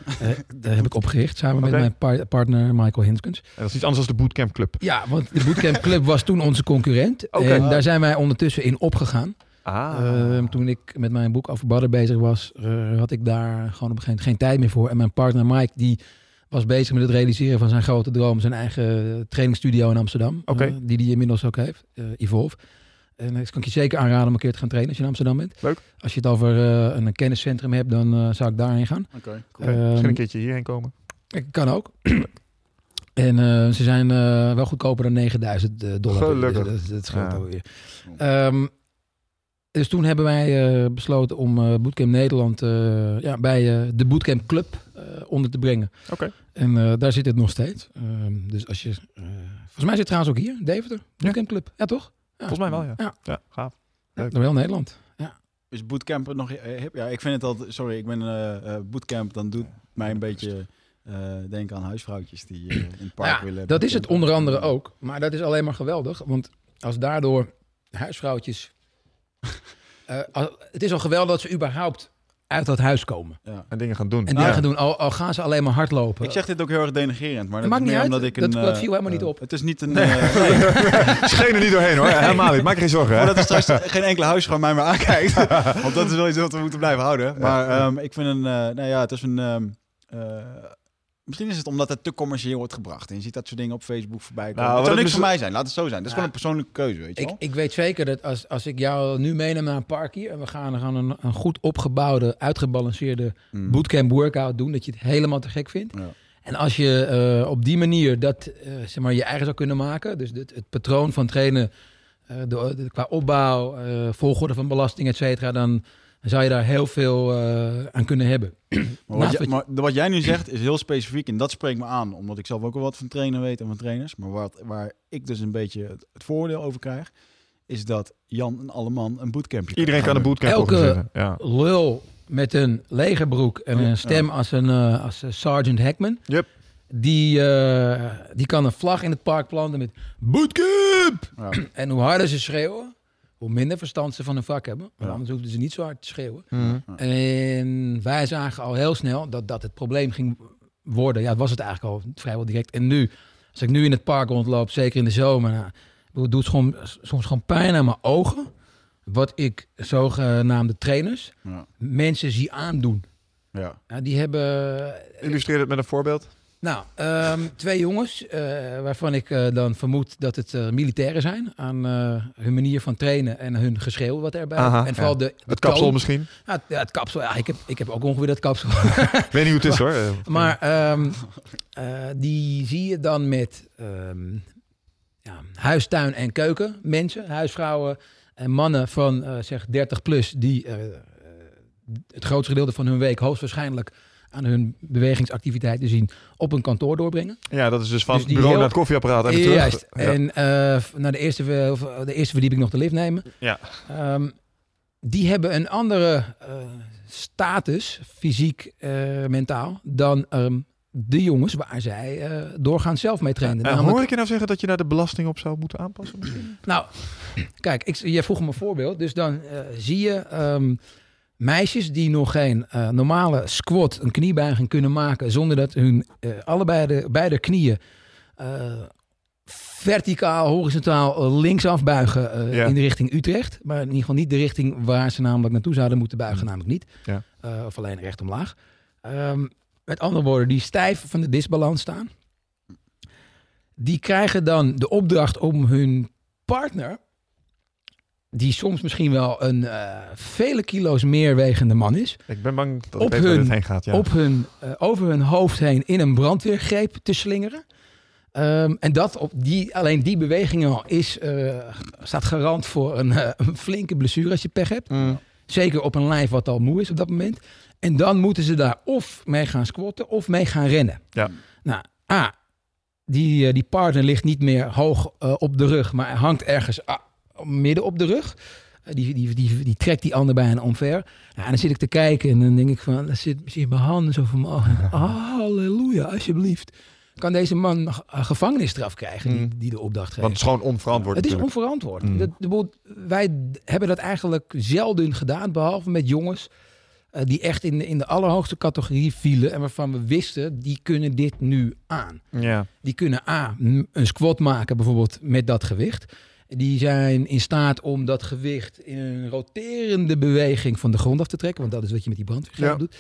daar heb ik opgericht samen met mijn par- partner Michael Hinskens. En dat is iets anders dan de Bootcamp Club. Ja, want de Bootcamp Club was toen onze concurrent. En daar zijn wij ondertussen in opgegaan. Ah. Ehm, toen ik met mijn boek over Badder bezig was, eh, had ik daar gewoon op een gegeven moment geen tijd meer voor. En mijn partner Mike, die was bezig met het realiseren van zijn grote droom, zijn eigen trainingsstudio in Amsterdam. Oké. eh, die hij inmiddels ook heeft, eh, Evolve. En dat kan ik je zeker aanraden om een keer te gaan trainen als je in Amsterdam bent. Leuk. Als je het over een kenniscentrum hebt, dan zou ik daarheen gaan. oké. Oké, Misschien Ehm, een keertje hierheen komen. ik kan ook. en ze zijn wel goedkoper dan 9000 eh, dollar. Gelukkig. Dus dat, dat scheelt Ja. alweer. Ehm, dus toen hebben wij eh, besloten om eh, Bootcamp Nederland eh, ja, bij eh, de Bootcamp Club eh, onder te brengen. Oké. En eh, daar zit het nog steeds. Ehm, dus als je... eh, volgens mij zit het trouwens ook hier, Deventer. Bootcamp Club. Ja, toch? Ja. Volgens mij wel, ja. Ja. Ja, gaaf. Ja, nog wel Nederland. Is bootcamp nog hip? Ja, ik vind het altijd... Sorry, ik ben eh, eh, bootcamp. Dan doet mij een beetje eh, denken aan huisvrouwtjes die in het park Ja, willen. Dat is het onder andere ook. Maar dat is alleen maar geweldig. Want als daardoor huisvrouwtjes... Eh, al- het is al geweldig dat ze überhaupt uit dat huis komen. Ja. En dingen gaan doen. En dingen Ah. gaan doen, al, al gaan ze alleen maar hardlopen. Ik zeg dit ook heel erg denigerend, maar dat, maakt is niet uit. omdat ik Dat- een... dat eh, viel helemaal niet eh, op. Het is niet een... eh, nee. Scheen er niet doorheen hoor. Helemaal niet. Maak je geen zorgen. Hè? Voordat er straks geen enkele huisvrouw mij meer aankijkt. Want dat is wel iets wat we moeten blijven houden. Maar ehm, ik vind een... eh, nou ja, het is een... ehm, eh, misschien is het omdat het te commercieel wordt gebracht. En je ziet dat soort dingen op Facebook voorbij komen. Nou, het zou niks mis- voor mij zijn. Laat het zo zijn. Dat is Ja. gewoon een persoonlijke keuze, weet je Ik, wel. ik weet zeker dat als, als ik jou nu meeneem naar een park hier... en we gaan, gaan een, een goed opgebouwde, uitgebalanceerde Mm. bootcamp workout doen... dat je het helemaal te gek vindt. Ja. En als je eh, op die manier dat eh, zeg maar, je eigen zou kunnen maken... dus het, het patroon van trainen eh, de, de- qua opbouw, eh, volgorde van belasting, et cetera... dan zou je daar heel veel eh, aan kunnen hebben. Maar wat, wat maar wat jij nu zegt is heel specifiek en dat spreekt me aan. Omdat ik zelf ook wel wat van trainen weet en van trainers. Maar wat, waar ik dus een beetje het, het voordeel over krijg... is dat Jan en Alleman een bootcampje Iedereen kan een bootcamp Elke-. Ja. Lul met een lege broek en een stem als een eh, als een Sergeant Hackman... Yep. Die, eh, die kan een vlag in het park planten met bootcamp. Ja. En hoe harder ze schreeuwen, hoe minder verstand ze van hun vak hebben. Want Ja. anders hoefden ze niet zo hard te schreeuwen. Mhm. En wij zagen al heel snel dat dat het probleem ging worden. Ja, het was het eigenlijk al vrijwel direct. En nu, als ik nu in het park rondloop, zeker in de zomer, nou, het doet gewoon, soms gewoon pijn aan mijn ogen. wat ik zogenaamde trainers Ja. mensen zie aandoen. Ja. Ja, die hebben Illustreer het met een voorbeeld. Nou, ehm, twee jongens eh, waarvan ik eh, dan vermoed dat het eh, militairen zijn aan hun manier van trainen en hun geschreeuw wat erbij. Aha, en vooral ja. de, de Het kapsel toon. misschien. Ja, het- kapsel. Ja, ik heb, ik heb ook ongeveer dat kapsel. Ik weet niet hoe het is hoor. Maar ehm, eh, die zie je dan met ehm, ja, huistuin en keuken mensen, huisvrouwen en mannen van zeg 30 plus die het grootste gedeelte van hun week hoogstwaarschijnlijk aan hun bewegingsactiviteiten zien op een kantoor doorbrengen. Ja, dat is dus van Dus bureau heel- naar het koffieapparaat en terug. Juist. Ja. En eh, naar de eerste, eh, de eerste verdieping nog de lift nemen. Ja. Ehm, die hebben een andere eh, status, fysiek, eh, mentaal, dan ehm, de jongens waar zij eh, doorgaans zelf mee trainen. En Namelijk- hoor ik je nou zeggen dat je naar de belasting op zou moeten aanpassen? misschien? nou, kijk, ik, jij vroeg me een voorbeeld. Dus dan zie je ehm, meisjes die nog geen eh, normale squat, een kniebuiging kunnen maken... zonder dat hun eh, allebei de, beide knieën eh, verticaal, horizontaal linksaf buigen Ja. in de richting Utrecht. Maar in ieder geval niet de richting waar ze namelijk naartoe zouden moeten buigen, namelijk niet. Ja. Of alleen recht omlaag. Ehm, met andere woorden, die stijf van de disbalans staan. Die krijgen dan de opdracht om hun partner, die soms misschien wel een eh, vele kilo's meer wegende man is, Ik ben bang dat Op weet hun- dit heen gaat. Ja. op hun, eh, over hun hoofd heen in een brandweergreep te slingeren. Ehm, en dat op die, alleen die beweging al is, eh, staat garant voor een, eh, een flinke blessure als je pech hebt. Mm. Zeker op een lijf wat al moe is op dat moment. En dan moeten ze daar of mee gaan squatten of mee gaan rennen. Ja. Nou, A, die, die partner ligt niet meer hoog op de rug, maar hij hangt ergens ah, midden op de rug. Eh, die, die, die, die trekt die ander bijna omver. Ja, en dan zit ik te kijken en dan denk ik van, dan zit, zie je mijn handen zo van, me oh, halleluja, alsjeblieft. Kan deze man nog een gevangenisstraf krijgen, die, Mm. die de opdracht geeft? Want het is gewoon onverantwoord Het is natuurlijk. onverantwoord. Mm. Dat, wij hebben dat eigenlijk zelden gedaan, behalve met jongens eh, die echt in de, in de allerhoogste categorie vielen en waarvan we wisten, die kunnen dit nu aan. Ja. Die kunnen A, een squat maken bijvoorbeeld met dat gewicht. Die zijn in staat om dat gewicht in een roterende beweging van de grond af te trekken, want dat is wat je met die brandweergreep Ja. doet.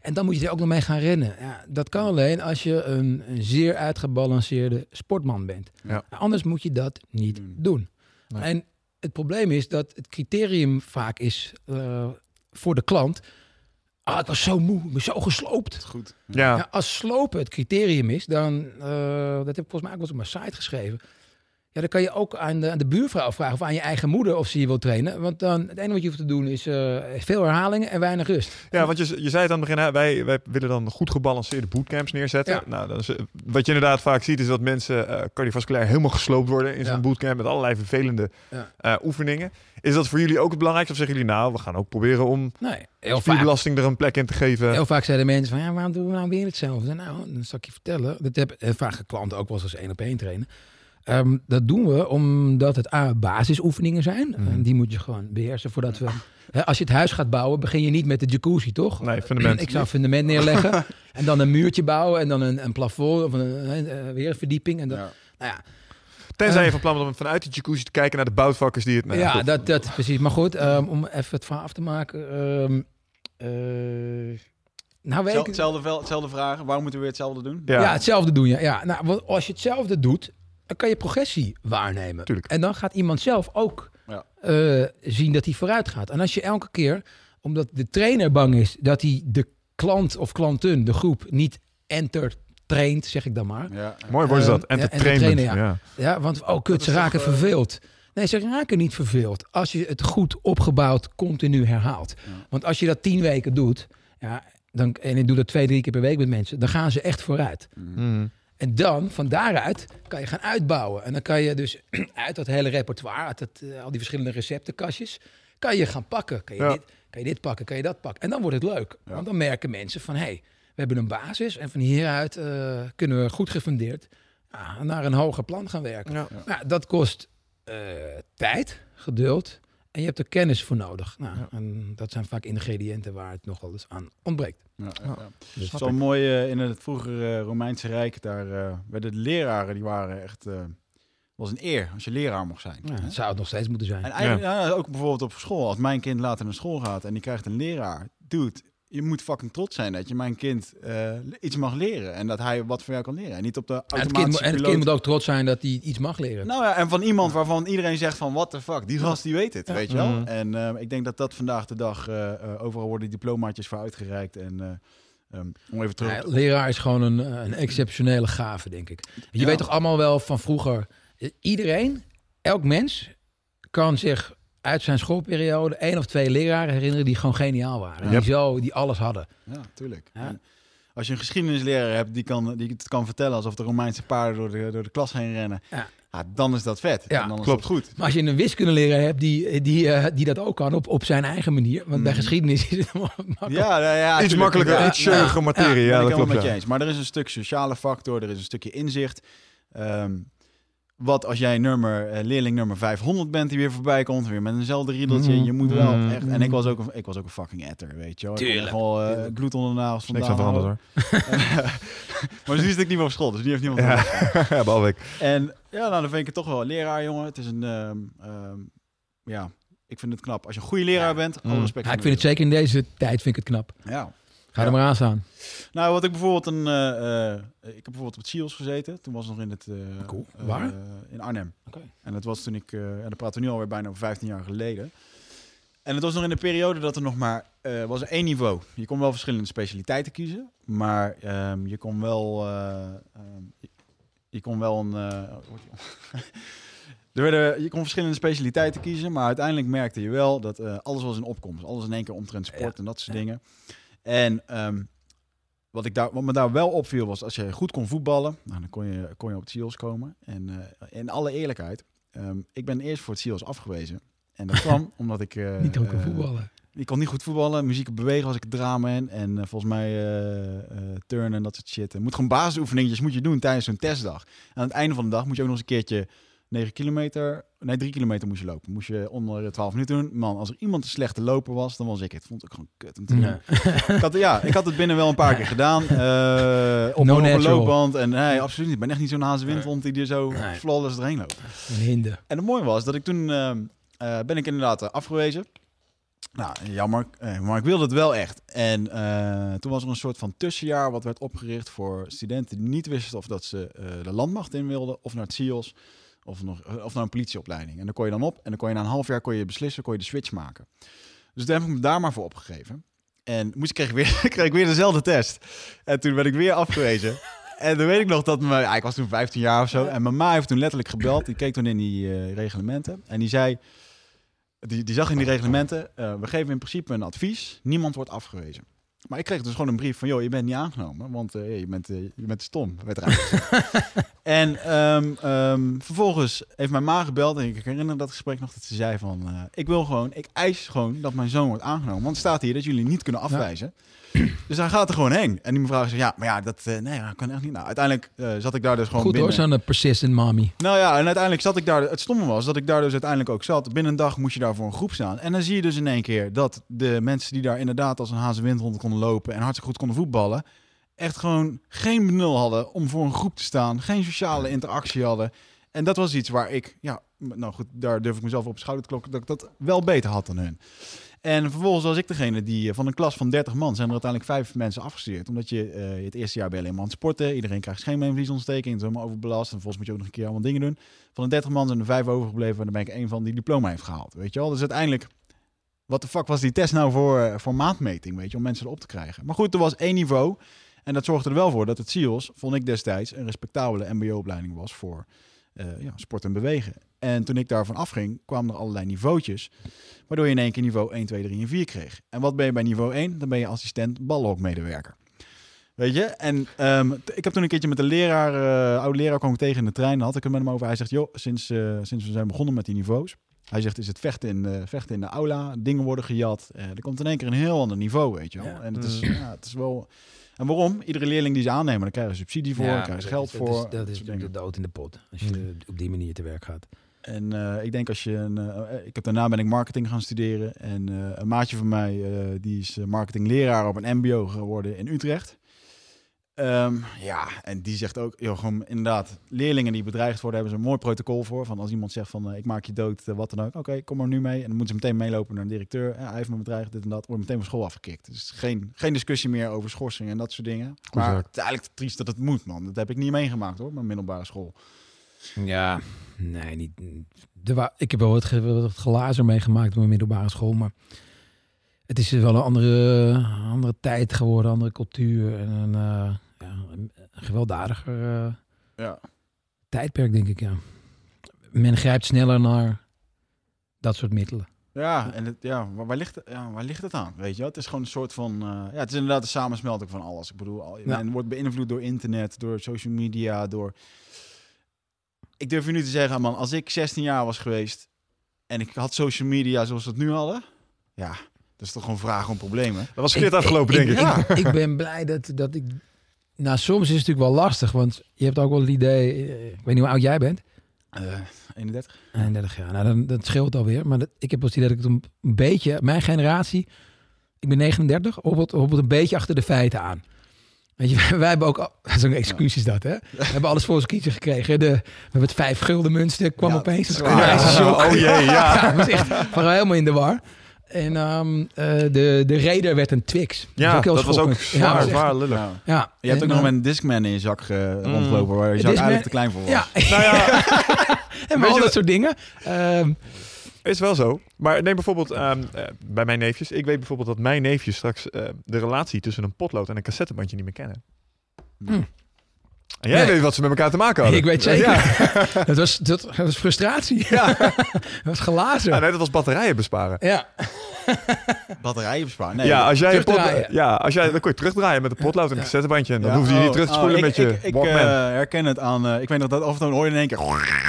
En dan moet je er ook nog mee gaan rennen. Ja, dat kan alleen als je een, een zeer uitgebalanceerde sportman bent. Ja. Anders moet je dat niet Mm. doen. Nee. En het probleem is dat het criterium vaak is eh, voor de klant. Ah, ik was zo moe, ik ben zo gesloopt. Goed. Ja. Ja, als slopen het criterium is, dan, eh, dat heb ik volgens mij ook wel eens op mijn site geschreven. Ja, dan kan je ook aan de, aan de buurvrouw vragen of aan je eigen moeder of ze je wil trainen. Want dan, het enige wat je hoeft te doen is eh, veel herhalingen en weinig rust. Ja, want je, je zei het aan het begin, hè, wij, wij willen dan goed gebalanceerde bootcamps neerzetten. Ja. Nou, dat is, wat je inderdaad vaak ziet is dat mensen eh cardiovasculair helemaal gesloopt worden in zo'n Ja. bootcamp met allerlei vervelende Ja. eh, oefeningen. Is dat voor jullie ook het belangrijkste? Of zeggen jullie nou, we gaan ook proberen om Nee, heel vaak, spierbelasting er een plek in te geven? heel vaak zeiden mensen van, ja, waarom doen we nou weer hetzelfde? Nou, dan zal ik je vertellen. Dat heb vaak klanten ook wel eens als één op één trainen. Ehm, dat doen we omdat het A, basisoefeningen zijn. Mhm. En die moet je gewoon beheersen voordat we... Hè, als je het huis gaat bouwen, begin je niet met de jacuzzi, toch? Nee, fundament. Ik zou een fundament neerleggen en dan een muurtje bouwen en dan een, een plafond of een, een, een- weer een verdieping. En dan, Ja. nou ja, Tenzij je eh, van plan bent om vanuit die jacuzzi te kijken naar de boutvakkers die het... nou, ja, goed. dat, dat precies. Maar goed, ehm, om even het verhaal af te maken. ehm, eh, nou, weet Zel- ik, Hetzelfde, hetzelfde vragen. Waarom moeten we weer hetzelfde doen? Ja. ja. hetzelfde doen. Ja. Ja, nou, als je hetzelfde doet, dan kan je progressie waarnemen. Tuurlijk. En dan gaat iemand zelf ook Ja. eh, zien dat hij vooruit gaat. En als je elke keer, omdat de trainer bang is dat hij de klant of klanten, de groep, niet entertaint, zeg ik dan maar. Ja, ja. Mooi woord is dat. Ja, Entertainment. entertainen, ja. Ja, want oh kut, ze raken toch, eh, verveeld. Nee, ze raken niet verveeld. Als je het goed opgebouwd, continu herhaalt. Ja. Want als je dat tien weken doet, ja, dan, en ik doe dat twee, drie keer per week met mensen, dan gaan ze echt vooruit. Mhm. En dan, van daaruit, kan je gaan uitbouwen. En dan kan je dus uit dat hele repertoire, uit dat, eh, al die verschillende receptenkastjes, kan je gaan pakken. Kan je, Ja. dit, kan je dit pakken, kan je dat pakken. En dan wordt het leuk. Ja. Want dan merken mensen van, hé, hey, we hebben een basis. En van hieruit eh, kunnen we goed gefundeerd ja, naar een hoger plan gaan werken. Ja. Nou, dat kost eh, tijd, geduld en je hebt er kennis voor nodig. Nou, Ja. En dat zijn vaak ingrediënten waar het nogal eens aan ontbreekt. Ja, ja, Ja. ja. Dus Zo ik. mooi eh, in het vroegere Romeinse Rijk, daar eh, werden de leraren, die waren echt, eh, was een eer als je leraar mocht zijn. Ja, dat zou het nog steeds moeten zijn. En eigenlijk, ja, ook bijvoorbeeld op school. Als mijn kind later naar school gaat en die krijgt een leraar. Dude, je moet fucking trots zijn dat je mijn kind eh, iets mag leren. En dat hij wat van jou kan leren. En niet op de En het, kind, automatische moet- en het kind moet ook trots zijn dat hij iets mag leren. Nou ja, en van iemand waarvan iedereen zegt van, what the fuck, die gast die weet het, weet je wel. Mhm. En eh, ik denk dat dat vandaag de dag, eh, overal worden diplomaatjes voor uitgereikt. En eh, ehm, om even terug... Ja, leraar is gewoon een, een exceptionele gave, denk ik. Je Ja. weet toch allemaal wel van vroeger. Iedereen, elk mens, kan zich uit zijn schoolperiode één of twee leraren herinneren die gewoon geniaal waren. Ja. Die zo, die alles hadden. Ja, tuurlijk. Ja. Als je een geschiedenisleraar hebt die, kan, die het kan vertellen alsof de Romeinse paarden door de, door de klas heen rennen. Ja. Ja, dan is dat vet. Ja, en dan is klopt. dat goed. Maar als je een wiskundeleraar hebt die, die, eh, die dat ook kan op, op zijn eigen manier. Want bij Mhm. geschiedenis is het makkelijk. Ja, ja, ja, Iets makkelijker, Ja, iets ja, jeugdige materie. ben Ja, ik dat klopt. met je ja. eens. Maar er is een stuk sociale factor, er is een stukje inzicht. Ehm, wat als jij nummer, eh, leerling nummer 500 bent die weer voorbij komt, weer met eenzelfde riedeltje. Mhm. Je moet wel Mhm. echt... En ik was ook een, ik was ook een fucking etter, weet je wel. Ik Tuurlijk, echt wel eh, bloed onder de nagels Niks aan veranderd hoor. maar nu zit ik niet meer op school, dus die heeft niemand Ja, ja behalve ik. En ja, nou, dan vind ik het toch wel een leraar, jongen. Het is een... ehm, ehm, ja, ik vind het knap. Als je een goede leraar Ja. bent, alle Mm. respect Ja, ik vind het zeker in deze tijd vind ik het knap. Ja. Ga Ja. er maar aan staan. Nou, wat ik bijvoorbeeld een. eh, eh, ik heb bijvoorbeeld op het SIOS gezeten. Toen was het nog in het. eh, Cool. eh, Waar? in Arnhem. Oké. En dat was toen ik. eh en dat praten we nu alweer bijna over 15 jaar geleden. En het was nog in de periode dat er nog maar. eh, was er één niveau. Je kon wel verschillende specialiteiten kiezen. Maar ehm, je kon wel. eh, ehm, je, je kon wel een. eh, Er werden, je kon verschillende specialiteiten kiezen, maar uiteindelijk merkte je wel dat eh, alles was in opkomst. Alles in één keer omtrent sport Ja. en dat soort Ja. dingen. En ehm, wat, ik daar, wat me daar wel opviel was, als je goed kon voetballen, nou, dan kon je, kon je op het SIOS komen. En eh, in alle eerlijkheid, ehm, ik ben eerst voor het SIOS afgewezen. En dat kwam omdat ik... eh, Niet ook een eh, voetballen. ik kon niet goed voetballen, muziek bewegen was ik het drama in. En volgens mij turnen en dat soort shit. Je moet gewoon basisoefeningetjes moet je doen tijdens zo'n testdag. En aan het einde van de dag moet je ook nog eens een keertje 9 kilometer, nee 3 kilometer moest je lopen. Moest je onder de 12 minuten doen. Man, als er iemand een slechte loper was, dan was ik het. Vond ik gewoon kut om te doen. Ja. Ik had, ja, ik had het binnen wel een paar keer gedaan. eh, op, No op een natural. loopband. En nee, absoluut niet. Ik ben echt niet zo'n hazenwindhond die er zo Nee. flawless erheen loopt. Hinde. En het mooie was dat ik toen ehm, eh, ben ik inderdaad eh, afgewezen. Nou, jammer, eh, maar ik wilde het wel echt. En eh, toen was er een soort van tussenjaar wat werd opgericht voor studenten die niet wisten of dat ze eh, de landmacht in wilden of naar het CIOS of, nog, eh, of naar een politieopleiding. En dan kon je dan op en dan kon je na een half jaar kon je beslissen, kon je de switch maken. Dus toen heb ik me daar maar voor opgegeven. En moest ik kreeg ik weer, kreeg ik weer dezelfde test. En toen werd ik weer afgewezen. En dan weet ik nog dat mijn, ja, ik was toen 15 jaar of zo. En mijn ma heeft toen letterlijk gebeld. Die keek toen in die eh, reglementen. En die zei, die, die zag in die reglementen, eh, we geven in principe een advies. Niemand wordt afgewezen. Maar ik kreeg dus gewoon een brief van, joh, je bent niet aangenomen, want je, bent, je bent stom. Werd er. en ehm, ehm, vervolgens heeft mijn ma gebeld en ik herinner dat gesprek nog dat ze zei van, eh, ik wil gewoon, ik eis gewoon dat mijn zoon wordt aangenomen. Want het staat hier dat jullie niet kunnen afwijzen. Dus hij gaat er gewoon heen. En die mevrouw zei, ja, maar ja, dat, eh, nee, dat kan echt niet. Nou, uiteindelijk eh, zat ik daar dus gewoon Goed hoor, binnen. zo'n eh, persistent mommy. Nou ja, en uiteindelijk zat ik daar. Het stomme was dat ik daar dus uiteindelijk ook zat. Binnen een dag moest je daar voor een groep staan. En dan zie je dus in één keer dat de mensen die daar inderdaad als een hazenwindhond konden lopen en hartstikke goed konden voetballen, echt gewoon geen benul hadden om voor een groep te staan, geen sociale interactie hadden. En dat was iets waar ik, ja, nou goed, daar durf ik mezelf op schouder te klokken dat ik dat wel beter had dan hun. En vervolgens was ik degene die eh, van een klas van 30 man zijn er uiteindelijk vijf mensen afgestudeerd. Omdat je eh, het eerste jaar je alleen maar aan het sporten. Iedereen krijgt scheenbeenvliesontsteking. Het is helemaal overbelast. En vervolgens moet je ook nog een keer allemaal dingen doen. Van de 30 man zijn er vijf overgebleven. En daar ben ik één van die diploma heeft gehaald. Weet je wel? Dus uiteindelijk, wat de fuck was die test nou voor, eh, voor maatmeting? Weet je, om mensen erop te krijgen. Maar goed, er was één niveau. En dat zorgde er wel voor dat het CIOS, vond ik destijds, een respectabele mbo-opleiding was voor eh, ja, sport en bewegen. En toen ik daarvan afging, kwamen er allerlei niveautjes. Waardoor je in één keer niveau 1, 2, 3 en 4 kreeg. En wat ben je bij niveau 1? Dan ben je assistent balhokmedewerker. Weet je? En ehm, ik heb toen een keertje met een leraar, eh oude leraar, kwam ik tegen in de trein. Daar had ik het met hem over. Hij zegt, joh, sinds, eh, sinds we zijn begonnen met die niveaus. Hij zegt, is het vechten in, vechten in de aula, dingen worden gejat. Er komt in één keer een heel ander niveau, weet je wel. Ja. En het is, Mm. ja, het is wel... En waarom? Iedere leerling die ze aannemen, daar krijgen ze subsidie voor, Ja, daar krijgen ze geld dat voor. Is, dat dat is de dood in de pot. Als je op die manier te werk gaat. En eh, ik denk als je een, eh, ik heb daarna ben ik marketing gaan studeren en eh, een maatje van mij die is marketingleraar op een MBO geworden in Utrecht. Ehm, ja, en die zegt ook, joh, gewoon inderdaad, leerlingen die bedreigd worden, hebben ze een mooi protocol voor. Van als iemand zegt van, eh, ik maak je dood, eh, wat dan ook. Oké, kom maar nu mee. En dan moeten ze meteen meelopen naar de directeur. Ja, hij heeft me bedreigd, dit en dat. Wordt meteen van school afgekikt. Dus geen, geen discussie meer over schorsing en dat soort dingen. Maar het is eigenlijk triest dat het moet, man. Dat heb ik niet meegemaakt, hoor, mijn middelbare school. Ja, nee, niet. Wa- ik heb wel wat, ge- wat glazer meegemaakt op mijn middelbare school, maar het is wel een andere, andere tijd geworden, andere cultuur en een, eh, een gewelddadiger eh, Ja. tijdperk, denk ik. Ja. Men grijpt sneller naar dat soort middelen. Ja, en het, ja, waar, waar ligt, het- ja, waar ligt het aan? Weet je, het is gewoon een soort van. eh, ja, het is inderdaad een samensmelting van alles. Ik bedoel, al, Ja. men wordt beïnvloed door internet, door social media, door. Ik durf je nu te zeggen, man, als ik 16 jaar was geweest en ik had social media zoals we het nu hadden, ja, dat is toch gewoon vragen om problemen. Dat was verkeerd afgelopen, denk ik. Ik, ik ben blij dat, dat ik... Nou, soms is het natuurlijk wel lastig, want je hebt ook wel het idee... eh, Ik weet niet hoe oud jij bent. Eh 31. 31 jaar. Nou, dan, dat scheelt alweer. Maar dat, ik heb het idee dat ik het een, beetje... Mijn generatie, ik ben 39, hobbelt, hobbelt een beetje achter de feiten aan. Weet je, wij, hebben ook... Zo'n excuus is dat, hè? We hebben alles voor ons kiezen gekregen. De, we hebben het vijf gulden muntstuk kwam Ja, opeens. Dat is een. Oh jee, ja. Ja, dat was echt waren we helemaal in de war. En ehm, eh, de, de Raider werd een Twix. Ja, dat was ook. Ja, zwaar, dat was echt- zwaar lullig. Ja. Ja, Je hebt en, ook nog eh, met een Discman in je zak eh, rondlopen waar je zak Discman- eigenlijk te klein voor was. Ja, Nou ja, en al dat wat- soort dingen. Ehm, is wel zo. Maar neem bijvoorbeeld ehm, eh, bij mijn neefjes. Ik weet bijvoorbeeld dat mijn neefjes straks eh, de relatie tussen een potlood en een cassettebandje niet meer kennen. Hmm. En jij Nee. weet wat ze met elkaar te maken hadden. ik weet zeker. Ja. dat, was, dat, dat was frustratie. dat was glazen. Ja, nee, dat was batterijen besparen. Batterijen besparen. Nee, ja, als jij pot, ja, als jij, dan kon je terugdraaien met een potlood en een Ja. cassettebandje. En dan Ja, hoefde je niet oh, terug te oh, spoelen ik- met je Ik, ik eh, herken het aan... eh, ik weet nog dat af en toe hoor je in één keer...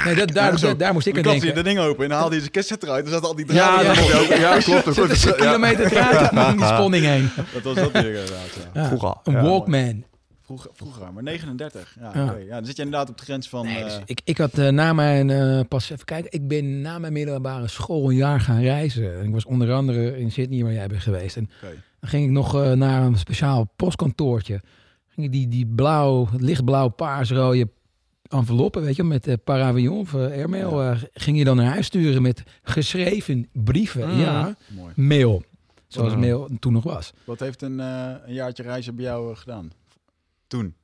Nee, dat, daar, Ja, zo. daar, moest ik Dan aan klapte je denken. de ding open en dan haalde je zijn cassette eruit. En zaten al die ja, draden. ja. je ja, klopt. Zit een Ja. kilometer eruit om die sponning heen. Dat was dat weer inderdaad, ja. Ja. Vroeger al, Een ja. Walkman. Vroeger, vroeger, maar 39. Ja, Ja. dan zit je inderdaad op de grens van... Nee, eh, dus ik, ik had eh, na mijn, eh, pas even kijken, ik ben na mijn middelbare school een jaar gaan reizen. En ik was onder andere in Sydney waar jij bent geweest. En dan ging ik nog eh, naar een speciaal postkantoortje. Ging ik die, die blauw, lichtblauw, paarsrode enveloppen, weet je, met uh, Paravion of eh, airmail, eh, ging je dan naar huis sturen met geschreven brieven. Mm. Ja, Mooi. mail. Zoals mail toen nog was. Wat heeft een, eh, een jaartje reizen bij jou eh, gedaan? Toen.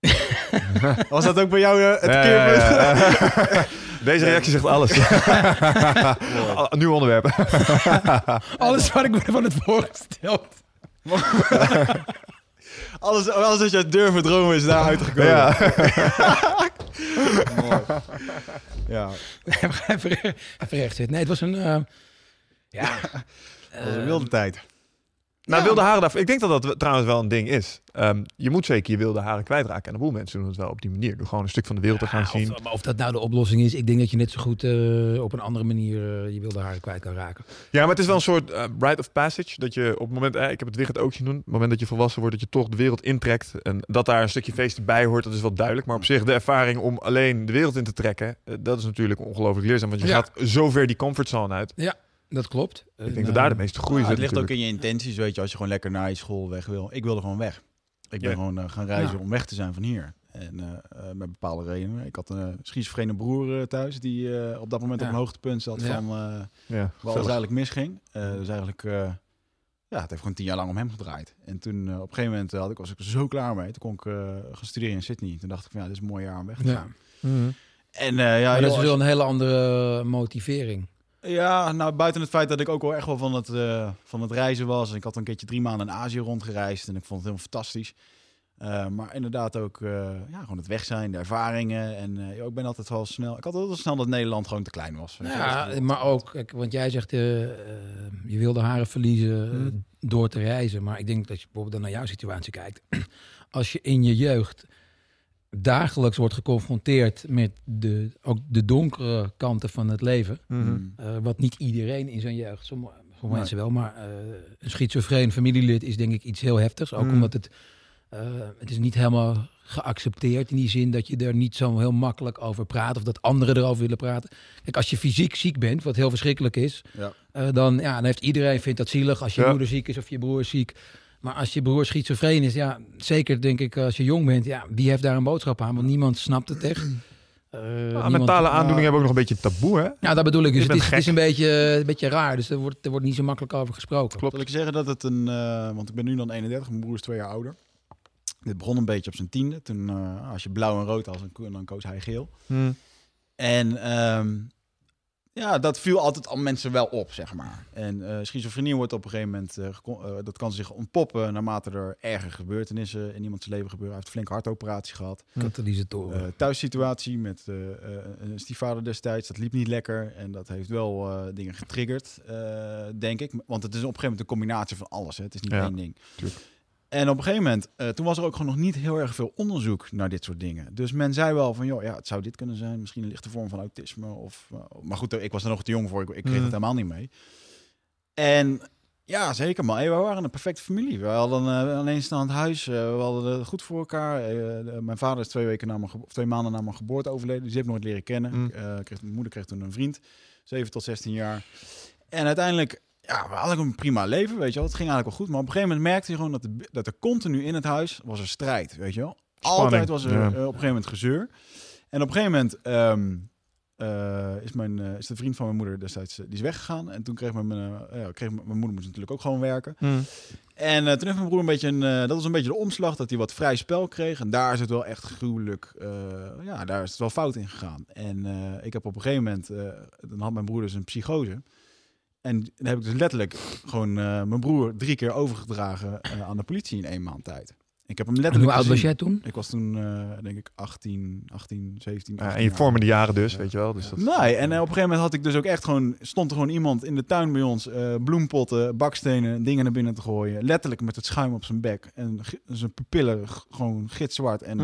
Was dat ook bij jou eh, het keerpunt? ja, ja. Deze reactie zegt alles. Ah, Nieuw onderwerp. Alles wat ik me van het voorgesteld. Alles, alles wat je durven dromen is daar uitgekomen. Ja. Mooi. Ja, even, re- even recht zitten. Nee, het was een... eh, ja, dat was een wilde tijd. Nou, Ja. wilde haren daarvoor. Ik denk dat dat trouwens wel een ding is. Ehm, je moet zeker je wilde haren kwijtraken. En een boel mensen doen het wel op die manier. Door gewoon een stuk van de wereld te gaan Ja, zien. Of, maar of dat nou de oplossing is, ik denk dat je net zo goed eh, op een andere manier eh, je wilde haren kwijt kan raken. Ja, maar het is wel een soort eh, rite of passage. Dat je op het moment, ik heb het Wigert ook zien doen. Op het moment dat je volwassen wordt, dat je toch de wereld intrekt. En dat daar een stukje feest bij hoort, dat is wel duidelijk. Maar op zich, de ervaring om alleen de wereld in te trekken, dat is natuurlijk ongelooflijk leerzaam. Want je Ja. gaat zo ver die comfortzone uit. Dat klopt. Ik denk dat daar de meeste groei Ja, zit het ligt ook in je intenties, weet je, als je gewoon lekker naar je school weg wil. Ik wilde gewoon weg. Ik ben Ja. gewoon eh, gaan reizen Ja. om weg te zijn van hier. En eh, eh, met bepaalde redenen. Ik had een schizofrene broer eh, thuis die eh, op dat moment Ja. op een hoogtepunt zat Ja. van eh, Ja, waar alles eigenlijk misging. Eh dus eigenlijk, eh, ja, het heeft gewoon tien jaar lang om hem gedraaid. En toen eh, op een gegeven moment eh, had ik, was ik er zo klaar mee. Toen kon ik eh, gaan studeren in Sydney. Toen dacht ik van ja, dit is een mooi jaar om weg te Ja. zijn. Mhm. En eh, ja, maar dat joh, is als- wel een hele andere motivering. Ja, nou buiten het feit dat ik ook wel echt wel van het, eh, van het reizen was. Ik had een keertje drie maanden in Azië rondgereisd en ik vond het helemaal fantastisch. Eh, maar inderdaad ook eh, ja, gewoon het weg zijn, de ervaringen. En eh, ik ben altijd wel snel. Ik had altijd wel snel dat Nederland gewoon te klein was. Ja, maar ook, kijk, want jij zegt, je wil de haren verliezen Mhm. door te reizen. Maar ik denk dat je bijvoorbeeld dan naar jouw situatie kijkt. Als je in je jeugd dagelijks wordt geconfronteerd met de, ook de donkere kanten van het leven. Mhm. Mm. eh, wat niet iedereen in zijn jeugd, sommige, sommige Nee. mensen wel, maar eh, een schizofreen familielid is denk ik iets heel heftigs. Ook Mhm. omdat het, eh, het is niet helemaal geaccepteerd in die zin dat je er niet zo heel makkelijk over praat of dat anderen erover willen praten. Kijk, als je fysiek ziek bent, wat heel verschrikkelijk is, Ja. eh, dan, ja, dan heeft iedereen vindt dat zielig als je Ja. moeder ziek is of je broer is ziek. Maar als je broer schizofreen is, ja, zeker denk ik als je jong bent, ja, wie heeft daar een boodschap aan? Want niemand snapt het echt. Eh, Ah, niemand- mentale aandoeningen hebben ook nog een beetje taboe, hè? Ja, dat bedoel ik. Dus het is, het is gek. een beetje, een beetje raar. Dus er wordt, er wordt niet zo makkelijk over gesproken. Klopt. Zal ik zeggen dat het een... eh, want ik ben nu dan 31, mijn broer is twee jaar ouder. Dit begon een beetje op zijn tiende. Toen, eh, als je blauw en rood had, dan, ko- dan koos hij geel. Hm. En ehm, ja, dat viel altijd al mensen wel op, zeg maar. En eh schizofrenie wordt op een gegeven moment... eh, eh, dat kan zich ontpoppen naarmate er erger gebeurtenissen in iemands leven gebeuren. Hij heeft een flinke hartoperatie gehad. Katalysatoren. Eh thuissituatie met eh, eh, een stiefvader destijds, dat liep niet lekker. En dat heeft wel eh, dingen getriggerd, eh, denk ik. Want het is op een gegeven moment een combinatie van alles. Hè. Het is niet Ja, één ding. tuurlijk. En op een gegeven moment, eh, toen was er ook gewoon nog niet heel erg veel onderzoek naar dit soort dingen. Dus men zei wel van, joh, ja, het zou dit kunnen zijn. Misschien een lichte vorm van autisme. Of, eh, maar goed, ik was er nog te jong voor. Ik, ik kreeg Mm. het helemaal niet mee. En ja, zeker man. Hey, we waren een perfecte familie. We hadden eh, een alleenstaand huis. eh, we hadden het goed voor elkaar. Eh, mijn vader is twee, weken na mijn, of twee maanden na mijn geboorte overleden. Dus die heb ik nooit leren kennen. Mm. Eh, kreeg, mijn moeder kreeg toen een vriend. 7 tot 16 jaar. En uiteindelijk, ja, we hadden een prima leven, weet je wel. Het ging eigenlijk wel goed. Maar op een gegeven moment merkte je gewoon dat, de, dat er continu in het huis was er strijd, weet je wel. Spanning, Altijd was er ja. eh, op een gegeven moment gezeur. En op een gegeven moment ehm, eh, is, mijn, eh, is de vriend van mijn moeder destijds die is weggegaan. En toen kreeg mijn, ja, kreeg mijn, moeder moest natuurlijk ook gewoon werken. Hm. En toen heeft mijn broer een beetje een, dat was een beetje de omslag dat hij wat vrij spel kreeg. En daar is het wel echt gruwelijk, ja, daar is het wel fout in gegaan. En ik heb op een gegeven moment, dan had mijn broer dus een psychose. En dan heb ik dus letterlijk gewoon eh, mijn broer drie keer overgedragen eh, aan de politie in één maand tijd. Ik heb hem En letterlijk hoe oud was jij toen? Ik was toen, eh, denk ik, 18, 18 17. Ja, 18 en je vormende jaren dus, weet je wel. Dus dat, Nee, en op een gegeven moment had ik dus ook echt gewoon, stond er gewoon iemand in de tuin bij ons, eh, bloempotten, bakstenen, dingen naar binnen te gooien. Letterlijk met het schuim op zijn bek en zijn pupillen gewoon gitzwart en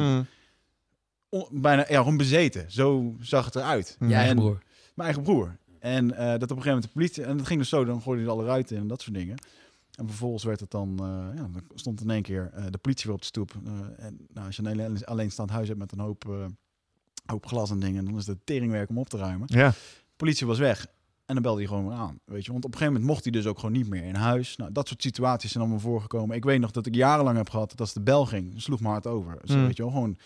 on- bijna ja, gewoon bezeten. Zo zag het eruit. En- broer. Mijn eigen broer. En eh, dat op een gegeven moment de politie, en dat ging dus zo, dan gooide hij alle ruiten in en dat soort dingen. En vervolgens werd het dan, eh, ja, dan stond in één keer eh, de politie weer op de stoep. En nou, als je een alleen- alleenstaand huis hebt met een hoop, hoop glas en dingen, dan is het teringwerk om op te ruimen Ja, politie was weg. En dan belde hij gewoon weer aan. Weet je? Want op een gegeven moment mocht hij dus ook gewoon niet meer in huis. Nou, dat soort situaties zijn allemaal voorgekomen. Ik weet nog dat ik jarenlang heb gehad dat als de bel ging, sloeg mijn hart over. Dus, Mm. weet je wel, gewoon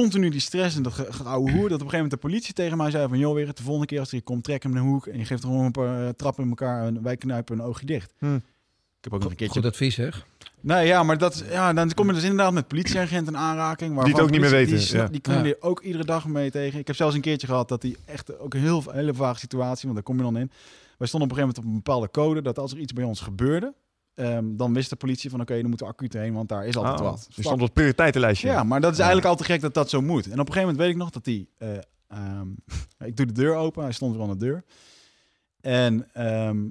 continu die stress en dat geouwe hoer. Dat op een gegeven moment de politie tegen mij zei van... joh, weer de volgende keer als hij komt, trek hem in de hoek... en je geeft gewoon een paar eh, trappen in elkaar... en wij knijpen een oogje dicht. Hm. Ik heb ook nog een keertje... Goed advies, zeg. Nee, ja, maar dat, ja, dan kom je dus inderdaad met politieagenten in aanraking. waarvan het ook niet meer weten, Die, ja. die Ja. er ook iedere dag mee tegen. Ik heb zelfs een keertje gehad dat die echt ook een heel, hele vage situatie, want daar kom je dan in. Wij stonden op een gegeven moment op een bepaalde code dat als er iets bij ons gebeurde, ehm, dan wist de politie van oké, dan moeten we acuut heen, want daar is altijd Oh, wat. Je stond op het prioriteitenlijstje. Ja, maar dat is Ja. eigenlijk al te gek dat dat zo moet. En op een gegeven moment weet ik nog dat die... eh, ehm, ik doe de deur open, hij stond weer aan de deur. En ehm,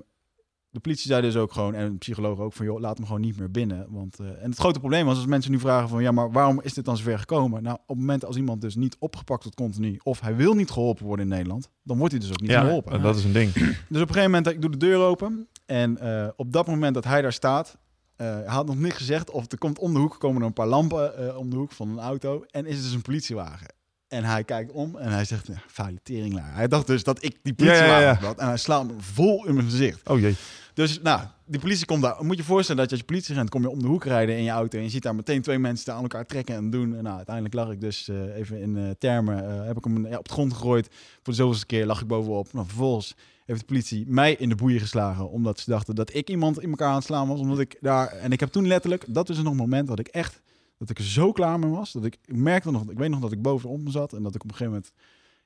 de politie zei dus ook gewoon, en de psycholoog ook, van joh, laat hem gewoon niet meer binnen. Want, eh, en het grote probleem was als mensen nu vragen van, ja, maar waarom is dit dan zover gekomen? Nou, op het moment als iemand dus niet opgepakt wordt continu, of hij wil niet geholpen worden in Nederland, dan wordt hij dus ook niet Ja, geholpen. en dat is een ding. Dus op een gegeven moment, ik doe de deur open. En eh, op dat moment dat hij daar staat, eh, hij had nog niks gezegd. Of er komt om de hoek, komen er een paar lampen eh, om de hoek van een auto. En is het dus een politiewagen. En hij kijkt om en hij zegt, ja. Hij dacht dus dat ik die Ja, ja, politiewagen ja. had. En hij slaat me vol in mijn gezicht. Oh jee. Dus nou, die politie komt daar. Moet je je voorstellen dat je als je politieagent kom je om de hoek rijden in je auto. En je ziet daar meteen twee mensen daar aan elkaar trekken en doen. En nou, uiteindelijk lag ik dus even in termen. heb ik hem ja, op de grond gegooid. Voor de zoveelste keer lag ik bovenop. Nou, vervolgens heeft de politie mij in de boeien geslagen. Omdat ze dachten dat ik iemand in elkaar aan het slaan was. Omdat ik daar. En ik heb toen letterlijk. Dat is nog een moment dat ik echt. Dat ik er zo klaar mee was. Dat ik, ik merkte nog. Ik weet nog dat ik bovenop me zat. En dat ik op een gegeven moment.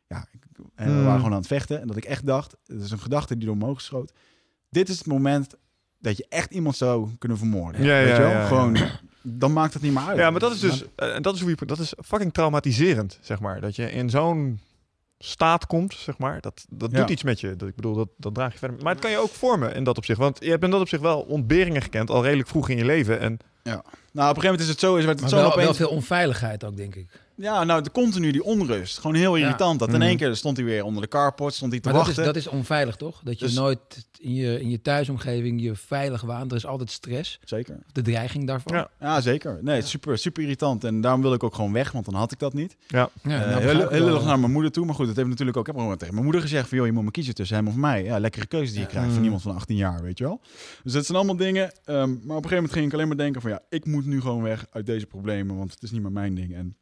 Ja, ik, en we Hmm. waren gewoon aan het vechten. En dat ik echt dacht. Het is een gedachte die door me omhoog schoot. Dit is het moment dat je echt iemand zou kunnen vermoorden. Ja, Weet ja, je wel? ja. Gewoon, dan maakt het niet meer uit. Ja, maar dat is dus, eh, en dat is hoe je, dat is fucking traumatiserend, zeg maar. Dat je in zo'n staat komt, zeg maar. Dat, dat Ja. doet iets met je. Dat, ik bedoel, dat, dat draag je verder. Maar het kan je ook vormen in dat opzicht. Want je hebt in dat opzicht wel ontberingen gekend, al redelijk vroeg in je leven. En Nou, op een gegeven moment is het zo, is werd het Maar zo wel, wel opeens... veel onveiligheid ook, denk ik. Ja, nou, de continu die onrust. Gewoon heel Ja. irritant. Dat in Mhm. één keer stond hij weer onder de carport, stond hij te Maar dat is, dat is onveilig, toch? Dat je Dus- nooit in je, in je thuisomgeving je veilig waant. Er is altijd stress, Zeker. de dreiging daarvan. Ja. Ja, zeker. Nee, super, super irritant. En daarom wil ik ook gewoon weg, want dan had ik dat niet. Ja. Ja, Eh, nou, heel ik heel wel. lullig naar mijn moeder toe. Maar goed, dat heeft natuurlijk ook... Ik heb gewoon tegen mijn moeder gezegd van... joh, je moet me kiezen tussen hem of mij. Ja, lekkere keuze die je Ja. krijgt Mm. van iemand van 18 jaar, weet je wel. Dus dat zijn allemaal dingen. ehm, maar op een gegeven moment ging ik alleen maar denken van... ja, ik moet nu gewoon weg uit deze problemen, want het is niet meer mijn ding. En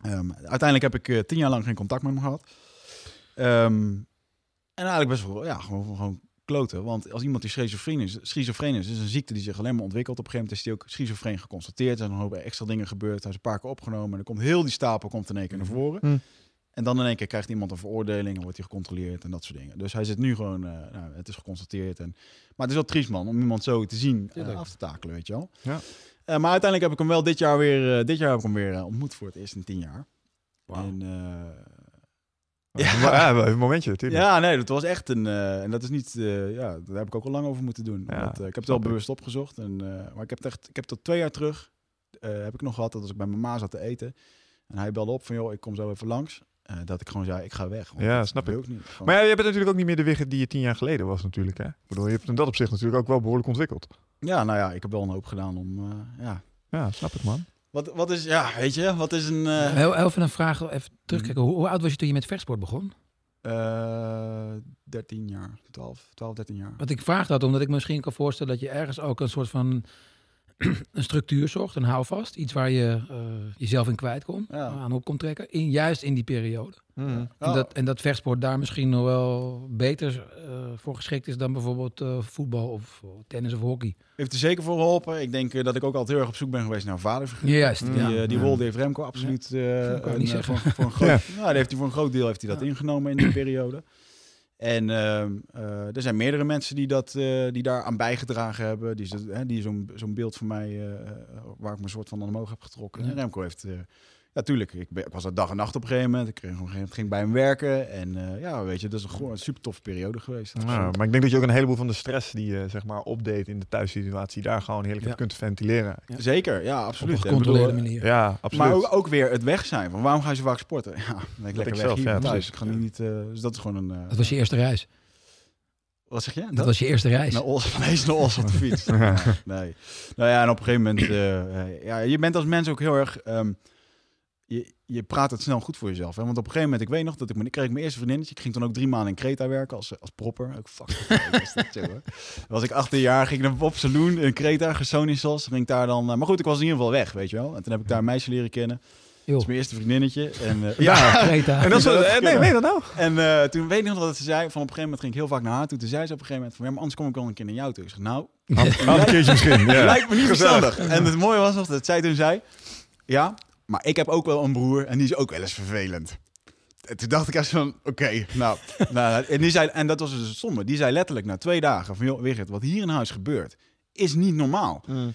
ehm, uiteindelijk heb ik eh, tien jaar lang geen contact met hem gehad. Ehm, en eigenlijk best wel, ja, gewoon, gewoon kloten. Want als iemand die schizofreen is, schizofreen is, is een ziekte die zich alleen maar ontwikkelt. Op een gegeven moment is hij ook schizofreen geconstateerd. Er zijn een hoop extra dingen gebeurd. Hij is een paar keer opgenomen. En dan komt heel die stapel komt in één keer naar voren. Hm. En dan in één keer krijgt iemand een veroordeling en wordt hij gecontroleerd en dat soort dingen. Dus hij zit nu gewoon, eh, nou, het is geconstateerd. En, maar het is wel triest man, om iemand zo te zien, eh, af te takelen, weet je wel. Ja. Eh, maar uiteindelijk heb ik hem wel dit jaar weer, eh, dit jaar heb ik hem weer eh, ontmoet voor het eerst in tien jaar. En, eh, Ja, wel een momentje natuurlijk. ja, nee, dat was echt een. en dat is niet. ja, daar heb ik ook al lang over moeten doen. Ja, Want, ik heb het wel bewust opgezocht. En, maar ik heb het echt. Ik heb tot twee jaar terug. heb ik nog gehad dat als ik bij mijn ma zat te eten. En hij belde op van joh, ik kom zo even langs. Eh, dat ik gewoon zei, ik ga weg. want Ja, snap ik. ik niet. Gewoon- Maar ja, je bent natuurlijk ook niet meer de Wigert die je tien jaar geleden was natuurlijk. Hè? Ik bedoel, je hebt in dat opzicht natuurlijk ook wel behoorlijk ontwikkeld. ja, nou ja, ik heb wel een hoop gedaan om. eh, ja. Ja, snap ik man. Wat, wat is, ja, weet je, wat is een. eh, Heel, even een vraag, even terugkijken. Hoe, hoe oud was je toen je met vechtsport begon? eh, 13 jaar, 12, 12, 13 jaar. Want ik vraag dat omdat ik me misschien kan voorstellen dat je ergens ook een soort van een structuur zocht, een houvast. Iets waar je eh, jezelf in kwijt kon, Ja. aan op kon trekken. In, juist in die periode. Mhm. En, Ja. dat, en dat vechtsport daar misschien nog wel beter eh, voor geschikt is dan bijvoorbeeld eh, voetbal of tennis of hockey. Heeft er zeker voor geholpen. Ik denk dat ik ook altijd heel erg op zoek ben geweest naar een vaderfiguur. Juist. Die, ja. die Ja. rol heeft Remco absoluut. voor, voor een groot, die heeft hij voor een groot deel heeft hij dat ingenomen in die periode. En ehm, eh, er zijn meerdere mensen die, dat, eh, die daar aan bijgedragen hebben. Die, die zo'n zo'n beeld van mij, eh, waar ik me een soort van omhoog heb getrokken. En Remco heeft, eh, ja tuurlijk, ik, ben- ik was er dag en nacht op een gegeven moment. Ik kreeg op een gegeven moment, ging bij hem werken. En eh, ja, weet je, dat is een, gewoon een super toffe periode geweest. Ja, maar ik denk dat je ook een heleboel van de stress die je zeg maar opdeed in de thuissituatie daar gewoon heerlijk Ja. hebt kunt ventileren. Zeker, ja, Op absoluut. een En gecontroleerde bedoel, manier. Ja, absoluut. Maar ook, ook weer het weg zijn. Van waarom ga je zo vaak sporten? Ja, dan ben ik lekker ik weg zelf, hier ja, thuis. Ik ga niet. eh, dus dat is gewoon een. eh, Dat was je eerste reis. Wat zeg je? Dat was je eerste reis. Naar Os, van Hees naar Os op de fiets. Nee. Nou ja, en op een gegeven moment... eh, eh, ja, je bent als mens ook heel erg... ehm, je, je praat het snel goed voor jezelf. Hè? Want op een gegeven moment, ik weet nog dat ik, ik kreeg mijn eerste vriendinnetje. Ik ging toen ook drie maanden in Creta werken als, als propper. Ook fuck. was dat, was ik 18 jaar, ging ik naar Bob Saloon in Creta, Gersonisos. Ging daar dan... eh, maar goed, ik was in ieder geval weg, weet je wel. En toen heb ik daar een meisje leren kennen. Dat is mijn eerste vriendinnetje. En, eh, ja, Greta. En dat eh, nee, dat nou? en eh, toen weet ik nog dat ze zei, van op een gegeven moment ging ik heel vaak naar haar toe. Toen zei ze op een gegeven moment van, ja, maar anders kom ik wel een keer naar jou toe. Ik zeg, nou, Een keertje misschien. Ja. lijkt me niet Gezellig. verstandig. En het mooie was nog dat zij toen zei, ja, maar ik heb ook wel een broer en die is ook wel eens vervelend. En toen dacht ik echt van, oké, nou, nou, en, die zei, en dat was dus het stomme. Die zei letterlijk na twee dagen van, joh, Wigert, wat hier in huis gebeurt, is niet normaal. Mm.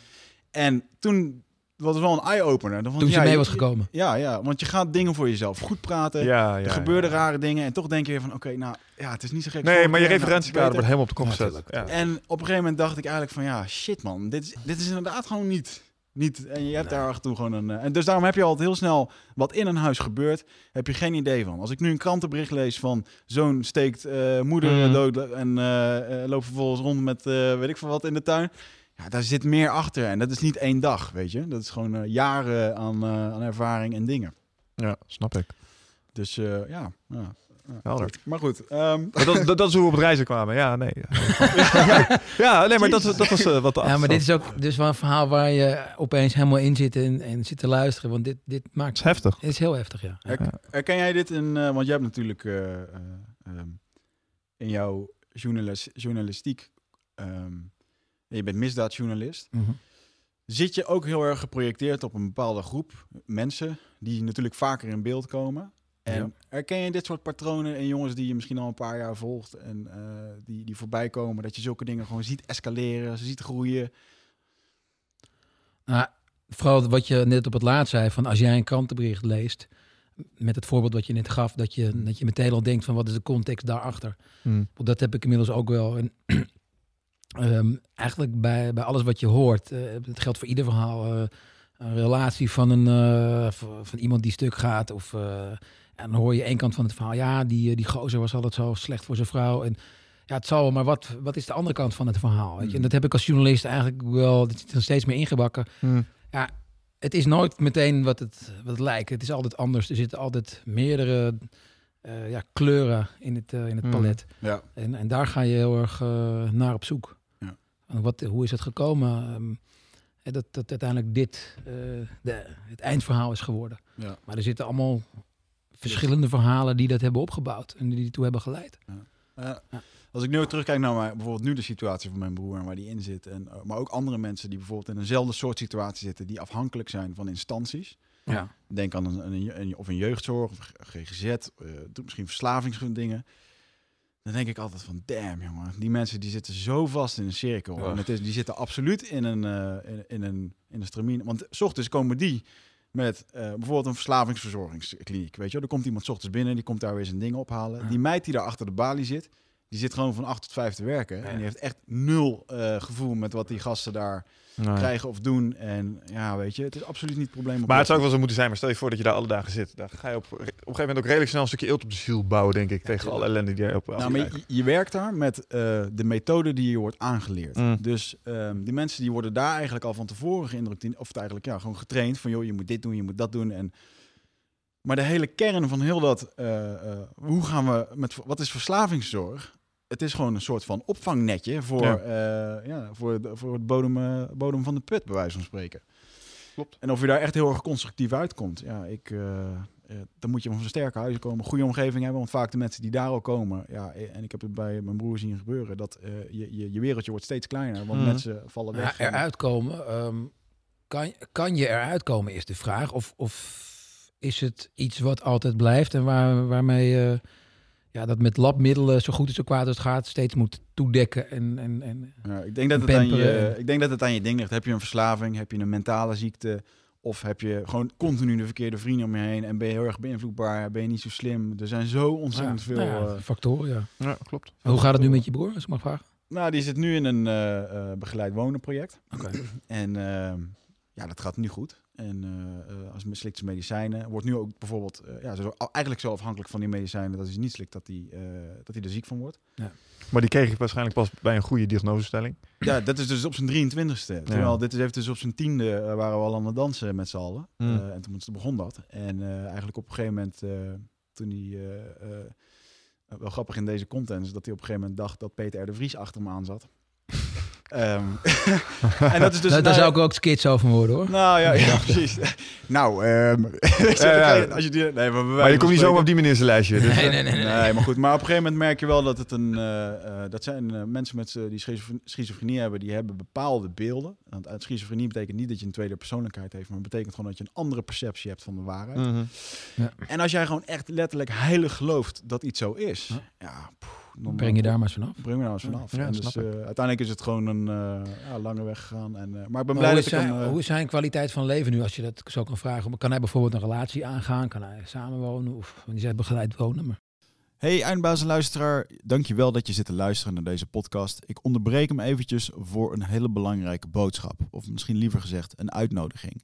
En toen was het wel een eye-opener. Toen ze ja, mee je- was gekomen. Ja, ja, want je gaat dingen voor jezelf goed praten. Ja, ja, er gebeurden ja. rare dingen en toch denk je weer van, oké, nou, ja, het is niet zo gek. Nee, maar je nou, referentiekader wordt helemaal op de kop Ja, gezet. En op een gegeven moment dacht ik eigenlijk van ja, shit man, dit is, dit is inderdaad gewoon niet. Niet en je hebt daar af en toe gewoon een. eh, En dus daarom heb je altijd heel snel wat in een huis gebeurt, heb je geen idee van. Als ik nu een krantenbericht lees van zoon steekt eh, moeder Mm. dood en eh, loopt vervolgens rond met weet ik veel wat in de tuin. Ja, daar zit meer achter en dat is niet één dag, weet je. Dat is gewoon jaren aan, aan ervaring en dingen. ja, snap ik. Dus ja, ja. Helder. Maar goed, ehm, Maar dat, dat, dat is hoe we op het reizen kwamen. Ja, nee. ja, nee, maar dat, dat was eh, wat de Ja, maar dit is ook dus wel een verhaal waar je opeens helemaal in zit en, en zit te luisteren. Want dit, dit Het maakt... is heftig. Het is heel heftig, ja. Her- Herken jij dit in, eh, want jij hebt natuurlijk eh, eh, ehm, in jouw journalis, journalistiek, ehm, je bent misdaadjournalist, Mhm. zit je ook heel erg geprojecteerd op een bepaalde groep mensen die natuurlijk vaker in beeld komen. En Ja. herken je dit soort patronen in jongens die je misschien al een paar jaar volgt en eh, die, die voorbij komen, dat je zulke dingen gewoon ziet escaleren, ze ziet groeien? Nou, vooral wat je net op het laatst zei, van als jij een krantenbericht leest, met het voorbeeld wat je net gaf, dat je, dat je meteen al denkt van wat is de context daarachter. Hm. Want Dat heb ik inmiddels ook wel. En, ehm, eigenlijk bij, bij alles wat je hoort, eh, het geldt voor ieder verhaal, eh, een relatie van, een, eh, van, van iemand die stuk gaat. Of, eh, en dan hoor je één kant van het verhaal. Ja, die, eh, die gozer was altijd zo slecht voor zijn vrouw. En ja, het zal wel, maar wat, wat is de andere kant van het verhaal? Weet je? En dat heb ik als journalist eigenlijk wel, dat zit er steeds meer ingebakken. Hm. Het is nooit meteen wat het, wat het lijkt. Het is altijd anders. Er zitten altijd meerdere eh, ja, kleuren in het, eh, in het Hmm. palet. Ja. En, en daar ga je heel erg naar op zoek. Ja. En wat, hoe is het gekomen? Ehm, dat, dat uiteindelijk dit eh, de, het eindverhaal is geworden. Ja. Maar er zitten allemaal verschillende verhalen die dat hebben opgebouwd en die ertoe hebben geleid. Eh, als ik nu terugkijk naar mijn, bijvoorbeeld nu de situatie van mijn broer en waar die in zit. En, eh, maar ook andere mensen die bijvoorbeeld in eenzelfde soort situatie zitten, die afhankelijk zijn van instanties. Ja. Denk aan een, een, een- of een jeugdzorg, of GGZ, eh, doe misschien verslavingsdingen. Dan denk ik altijd van, damn jongen, die mensen die zitten zo vast in een cirkel. Ja. En het is, die zitten absoluut in een, eh, in, in een, in een stramine. Want s ochtends komen die met eh, bijvoorbeeld een verslavingsverzorgingskliniek. Weet je, wel. er komt iemand 's ochtends binnen, die komt daar weer zijn ding ophalen. Ja. Die meid die daar achter de balie zit, die zit gewoon van 8 tot 5 te werken. Ja. En die heeft echt nul eh, gevoel met wat die gasten daar Nee. krijgen of doen. En ja, weet je, het is absoluut niet het probleem. op Maar het zou ook wel zo moeten zijn. Maar stel je voor dat je daar alle dagen zit. Dan ga je op, op een gegeven moment ook redelijk snel een stukje eelt op de ziel bouwen, denk ik. tegen alle ellende die je op Nou, maar je, je werkt daar met eh, de methode die je wordt aangeleerd. Mm. Dus ehm, die mensen die worden daar eigenlijk al van tevoren geïndrukt in, of het eigenlijk ja, gewoon getraind van joh, je moet dit doen, je moet dat doen. En, maar de hele kern van heel dat, eh, eh, hoe gaan we met wat is verslavingszorg? Het is gewoon een soort van opvangnetje voor, Ja. ja. ja, voor, de- voor het bodem, eh, bodem van de put, bij wijze van spreken. Klopt. En of je daar echt heel erg constructief uitkomt, ja, ik, eh, eh, dan moet je van sterke huizen komen, goede omgeving hebben. Want vaak de mensen die daar al komen, ja, eh, en ik heb het bij mijn broer zien gebeuren, dat eh, je, je, je wereldje wordt steeds kleiner, want Mhm. mensen vallen weg. Ja, eruit komen. ehm, kan, kan je eruit komen, is de vraag. Of, of is het iets wat altijd blijft en waar, waarmee je ja, dat met labmiddelen, zo goed en zo kwaad als het gaat, steeds moet toedekken. En, en, en, Ja, ik, denk dat het aan je, ik denk dat het aan je ding ligt. Heb je een verslaving, heb je een mentale ziekte, of heb je gewoon continu de verkeerde vrienden om je heen en ben je heel erg beïnvloedbaar, ben je niet zo slim. Er zijn zo ontzettend ja, veel. nou ja, eh, factoren, ja. Ja, klopt. Hoe gaat het nu met je broer, als ik mag vragen? nou, die zit nu in een eh, eh, begeleid wonen project. Oké. En eh, ja, dat gaat nu goed. En eh, eh, als slikt ze medicijnen, wordt nu ook bijvoorbeeld eh, ja, zo, eigenlijk zo afhankelijk van die medicijnen dat hij ze niet slikt, dat hij, eh, dat hij er ziek van wordt. Maar die kreeg ik waarschijnlijk pas bij een goede diagnosestelling. Ja, dat is dus op zijn 23ste. Terwijl dit is even dus op zijn tiende waren we al aan het dansen met z'n allen. Mm. Eh, en toen begon dat. En eh, eigenlijk op een gegeven moment, eh, toen hij, wel grappig in deze content, is dat hij op een gegeven moment dacht dat Peter R. de Vries achter me aan zat. Ehm, en dat is dus... Daar, daar nou, zou ik ook skits over worden, hoor. Nou ja, ja precies. nou, ehm, Ja, ja. als je die, nee, maar, je komt niet zomaar spreken- op die manier in zijn lijstje. Dus, Nee, eh, nee, nee, nee. Nee, maar goed. Maar op een gegeven moment merk je wel dat het een... eh, eh, dat zijn mensen met, die schizofre- schizofrenie hebben, die hebben bepaalde beelden. Want uit schizofrenie betekent niet dat je een tweede persoonlijkheid heeft, maar het betekent gewoon dat je een andere perceptie hebt van de waarheid. mhm. En als jij gewoon echt letterlijk heilig gelooft dat iets zo is, Ja. ja, poeh, dan Breng je daar maar eens vanaf. Breng me nou eens vanaf. Ja, en dus, snap ik. eh, uiteindelijk is het gewoon een eh, ja, lange weg gegaan. En, eh, maar ik ben Maar blij hoe, dat is ik hem... zijn, hoe is zijn kwaliteit van leven nu, als je dat zo kan vragen? Kan hij bijvoorbeeld een relatie aangaan? Kan hij samenwonen? Of die zegt begeleid wonen? Maar... Hey eindbaas en luisteraar, dankjewel dat je zit te luisteren naar deze podcast. Ik onderbreek hem eventjes voor een hele belangrijke boodschap. Of misschien liever gezegd een uitnodiging.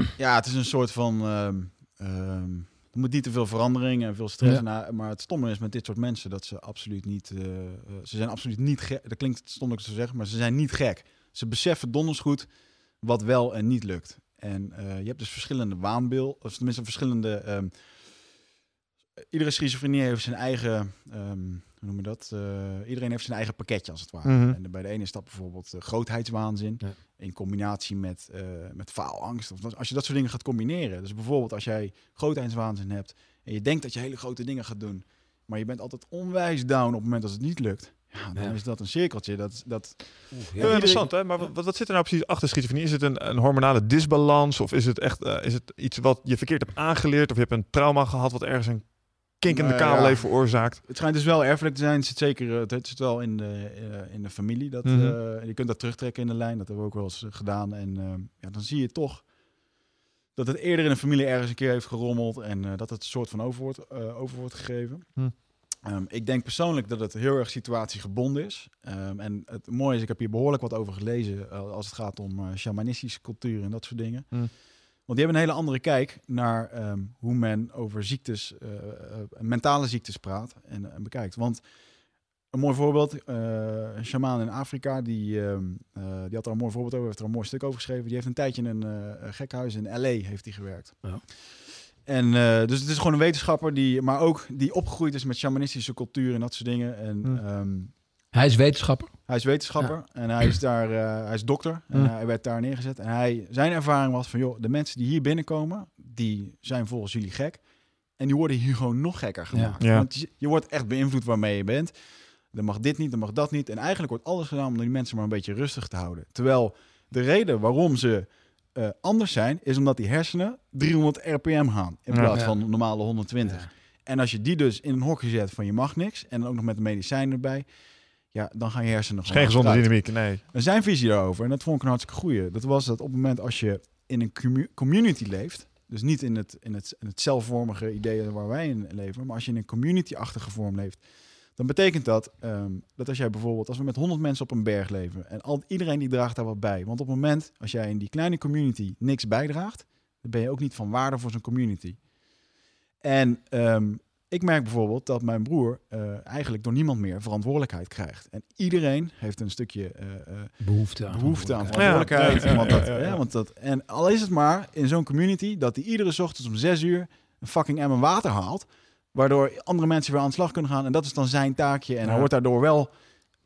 Ja, het is een soort van... er moet niet te veel verandering en veel stress. Ja. na- maar het stomme is met dit soort mensen dat ze absoluut niet... eh, eh, ze zijn absoluut niet gek. Dat klinkt stom dat ik zo zeg, maar ze zijn niet gek. Ze beseffen donders goed wat wel en niet lukt. En eh, je hebt dus verschillende waanbeelden, of tenminste verschillende... ehm, iedere schizofrenie heeft zijn eigen... hoe noem je dat? Iedereen heeft zijn eigen pakketje als het ware. Mhm. En bij de ene is dat bijvoorbeeld grootheidswaanzin. Ja. In combinatie met, eh, met faalangst. Of als je dat soort dingen gaat combineren. Dus bijvoorbeeld als jij grootheidswaanzin hebt. En je denkt dat je hele grote dingen gaat doen. Maar je bent altijd onwijs down op het moment dat het niet lukt. Ja, dan Ja. is dat een cirkeltje. Dat, dat, Heel interessant, hè? Maar wat, wat zit er nou precies achter schizofrenie? Is het een, een hormonale disbalans? Of is het echt eh, is het iets wat je verkeerd hebt aangeleerd? Of je hebt een trauma gehad wat ergens een kink in de Nou kabel heeft veroorzaakt? het schijnt dus wel erfelijk te zijn. Het zit zeker eh, het zit wel in de, eh, in de familie. Dat, Mhm. eh, je kunt dat terugtrekken in de lijn. Dat hebben we ook wel eens gedaan. En ja, dan zie je toch dat het eerder in de familie ergens een keer heeft gerommeld. En dat het een soort van over wordt, over wordt gegeven. Hm. Ehm, ik denk persoonlijk dat het heel erg situatiegebonden is. Ehm, en het mooie is, ik heb hier behoorlijk wat over gelezen als het gaat om shamanistische cultuur en dat soort dingen. Hm. Want die hebben een hele andere kijk naar ehm, hoe men over ziektes, eh, eh, mentale ziektes praat en, en bekijkt. Want een mooi voorbeeld, eh, een shamaan in Afrika, die, ehm, eh, die had er een mooi voorbeeld over, heeft er een mooi stuk over geschreven. Die heeft een tijdje in een eh, gekhuis in LA heeft hij gewerkt. Ja. En eh, dus het is gewoon een wetenschapper die, maar ook die opgegroeid is met shamanistische cultuur en dat soort dingen. En Hm. ehm, Hij is wetenschapper. hij is wetenschapper en hij is daar, eh, hij is dokter en hij werd daar neergezet. En hij, zijn ervaring was van, joh, de mensen die hier binnenkomen, die zijn volgens jullie gek. En die worden hier gewoon nog gekker gemaakt. Ja. Want je, je wordt echt beïnvloed waarmee je bent. Dan mag dit niet, dan mag dat niet. En eigenlijk wordt alles gedaan om die mensen maar een beetje rustig te houden. Terwijl de reden waarom ze eh, anders zijn, is omdat die hersenen 300 rpm gaan in plaats Ja. van normale 120. Ja. En als je die dus in een hokje zet van je mag niks en dan ook nog met de medicijnen erbij, ja, dan gaan je hersenen gewoon geen gezonde dynamiek, nee. En zijn visie daarover, en dat vond ik een hartstikke goeie. Dat was dat op het moment als je in een commu- community leeft, dus niet in het, in, het, in het zelfvormige idee waar wij in leven, maar als je in een community-achtige vorm leeft, dan betekent dat ehm, dat als jij bijvoorbeeld, als we met 100 mensen op een berg leven en al, iedereen die draagt daar wat bij. Want op het moment als jij in die kleine community niks bijdraagt, dan ben je ook niet van waarde voor zo'n community. En ehm, ik merk bijvoorbeeld dat mijn broer eh, eigenlijk door niemand meer verantwoordelijkheid krijgt. En iedereen heeft een stukje eh, eh, Behoefte aan. behoefte aan verantwoordelijkheid. Ja, want dat, ja, want dat, en al is het maar in zo'n community dat hij iedere ochtends om zes uur een fucking emmer water haalt. Waardoor andere mensen weer aan de slag kunnen gaan. En dat is dan zijn taakje. En hij wordt daardoor wel...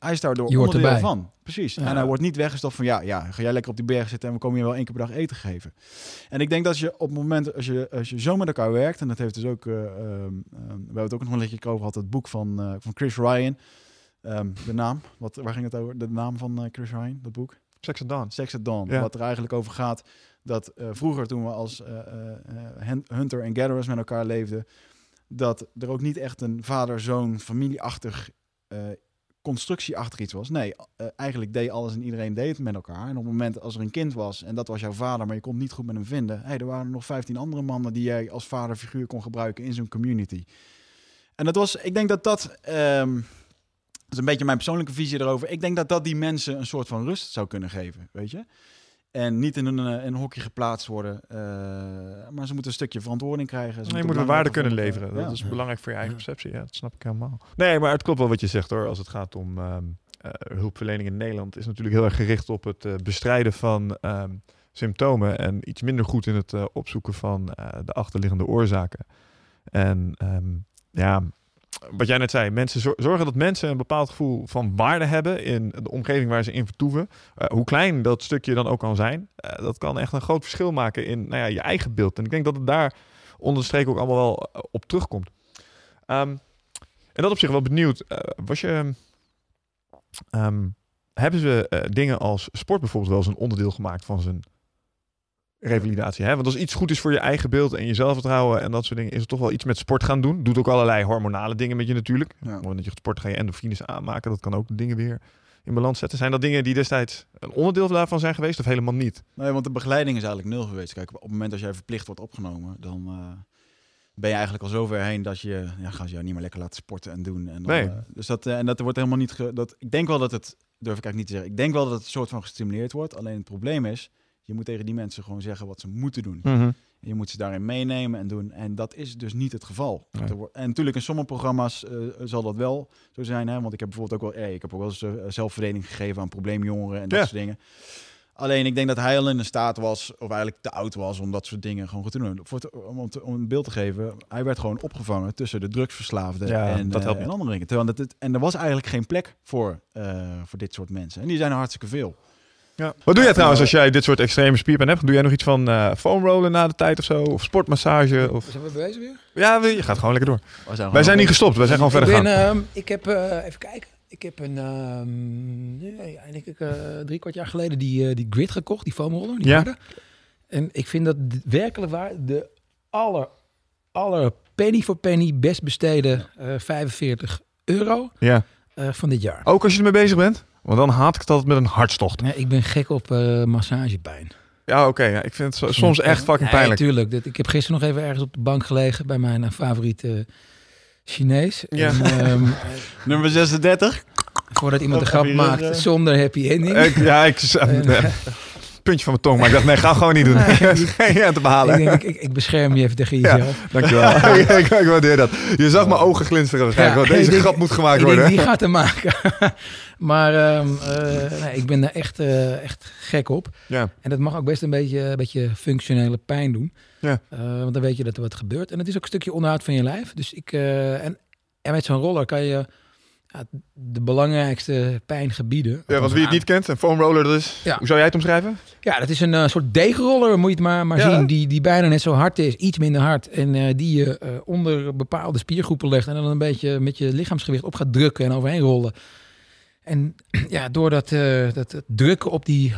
Hij is daardoor Je onderdeel erbij. van. Precies. Ja. En hij wordt niet weggestopt van... Ja, ja, ga jij lekker op die berg zitten en we komen je wel één keer per dag eten geven. En ik denk dat je op het moment... Als je, als je zo met elkaar werkt... En dat heeft dus ook... ehm, we hebben het ook nog een lichtje over gehad. Het boek van, eh, van Chris Ryan. Ehm, de naam. Wat, waar ging het over? De naam van eh, Chris Ryan, dat boek? Sex at Dawn. Sex at Dawn. Ja. Wat er eigenlijk over gaat dat eh, vroeger toen we als eh, eh, eh, hen- hunter en gatherers met elkaar leefden, dat er ook niet echt een vader-zoon familieachtig eh, constructie achter iets was. Nee, eh, eigenlijk deed alles en iedereen deed het met elkaar. En op het moment als er een kind was en dat was jouw vader, maar je kon het niet goed met hem vinden, hey, er waren nog 15 andere mannen die jij als vaderfiguur kon gebruiken in zo'n community. En dat was, ik denk dat dat, ehm, dat is een beetje mijn persoonlijke visie erover. Ik denk dat dat die mensen een soort van rust zou kunnen geven, weet je. En niet in een, eh, in een hokje geplaatst worden. eh, maar ze moeten een stukje verantwoording krijgen. Ze Nee, je moeten moet weer waarde kunnen leveren. Dat is belangrijk voor je eigen perceptie. Ja, dat snap ik helemaal. Nee, maar het klopt wel wat je zegt hoor. Als het gaat om ehm, eh, hulpverlening in Nederland, is natuurlijk heel erg gericht op het bestrijden van ehm, symptomen en iets minder goed in het opzoeken van de achterliggende oorzaken. En ehm, ja, wat jij net zei, mensen zor- zorgen dat mensen een bepaald gevoel van waarde hebben in de omgeving waar ze in vertoeven. Eh, hoe klein dat stukje dan ook kan zijn, eh, dat kan echt een groot verschil maken in nou ja, je eigen beeld. En ik denk dat het daar onder de streek ook allemaal wel eh, op terugkomt. Ehm, en dat op zich wel benieuwd. was je. ehm, hebben ze dingen als sport bijvoorbeeld wel eens een onderdeel gemaakt van zijn revalidatie? Hè? Want als iets goed is voor je eigen beeld en je zelfvertrouwen en dat soort dingen, is het toch wel iets met sport gaan doen. Doet ook allerlei hormonale dingen met je natuurlijk. Op Ja. het moment dat je sporten ga je endorfines aanmaken. Dat kan ook dingen weer in balans zetten. Zijn dat dingen die destijds een onderdeel daarvan zijn geweest of helemaal niet? Nee, want de begeleiding is eigenlijk nul geweest. Kijk, op het moment dat jij verplicht wordt opgenomen, dan, eh, ben je eigenlijk al zover heen dat je, ja, gaan ze jou niet meer lekker laten sporten en doen. En dan, Nee. eh, dus dat, eh, en dat wordt helemaal niet, dat, ik denk wel dat het, durf ik eigenlijk niet te zeggen, ik denk wel dat het een soort van gestimuleerd wordt. Alleen het probleem is, je moet tegen die mensen gewoon zeggen wat ze moeten doen. Mhm. En je moet ze daarin meenemen en doen. En dat is dus niet het geval. Nee. En natuurlijk in sommige programma's eh, zal dat wel zo zijn. Hè? Want ik heb bijvoorbeeld ook wel, ik heb ook wel eens eh, zelfverdediging gegeven aan probleemjongeren en dat Ja. soort dingen. Alleen ik denk dat hij al in de staat was, of eigenlijk te oud was om dat soort dingen gewoon goed te doen. Voor om, om, te- om een beeld te geven, hij werd gewoon opgevangen tussen de drugsverslaafden Ja, en, dat helpt en niet. andere dingen. Terwijl dat het, en er was eigenlijk geen plek voor, voor dit soort mensen. En die zijn er hartstikke veel. Ja. Wat doe jij trouwens als jij dit soort extreme spierpijn hebt? Doe jij nog iets van eh foamrollen na de tijd of zo? Of sportmassage? Of... Zijn we bezig weer? Ja, we- je gaat gewoon lekker door. Wij zijn, Wij zijn niet gestopt, wij zijn gewoon verder ik, gaan. ben, ehm, ik heb, eh, even kijken. Ik heb een, ehm nee, eigenlijk eh, drie kwart jaar geleden die, eh, die grid gekocht, die foamroller. Die Ja. harde. En ik vind dat werkelijk waar de aller, aller penny voor penny best besteden eh 45 euro Ja. eh, van dit jaar. Ook als je ermee bezig bent? Want dan haat ik het altijd met een hartstocht. Nee, ik ben gek op eh, massagepijn. Ja, oké. ja. Ik vind het so- soms echt fucking pijnlijk. tuurlijk. Dat, ik heb gisteren nog even ergens op de bank gelegen bij mijn eh, favoriete Chinees. Ja. En, ehm, Nummer 36. voordat iemand een grap maakt eh? zonder happy ending. Ik, ja, ik... En, eh, puntje van mijn tong. Maar ik dacht, nee, ga gewoon niet doen. Geen aan te behalen. ik, denk, ik, ik, bescherm je even tegen jezelf. Dankjewel. ik, ik, ik waardeer dat. Je zag mijn ogen glinsteren. Ja, deze denk- grap moet gemaakt denk, worden. die gaat er maken. maar ehm, eh, nee, ik ben daar echt, eh, echt gek op. Ja. En dat mag ook best een beetje, een beetje functionele pijn doen. Ja. Eh, want dan weet je dat er wat gebeurt. En het is ook een stukje onderhoud van je lijf. Dus ik, en, en met zo'n roller kan je ja, de belangrijkste pijngebieden... Ja, want wie het niet kent, een foamroller, dat is... Ja. Hoe zou jij het omschrijven? Ja, dat is een eh, soort deegroller, moet je het maar, maar Ja. zien. Die, die bijna net zo hard is, iets minder hard. En eh, die je eh, onder bepaalde spiergroepen legt. En dan een beetje met je lichaamsgewicht op gaat drukken en overheen rollen. En ja, door dat, drukken op die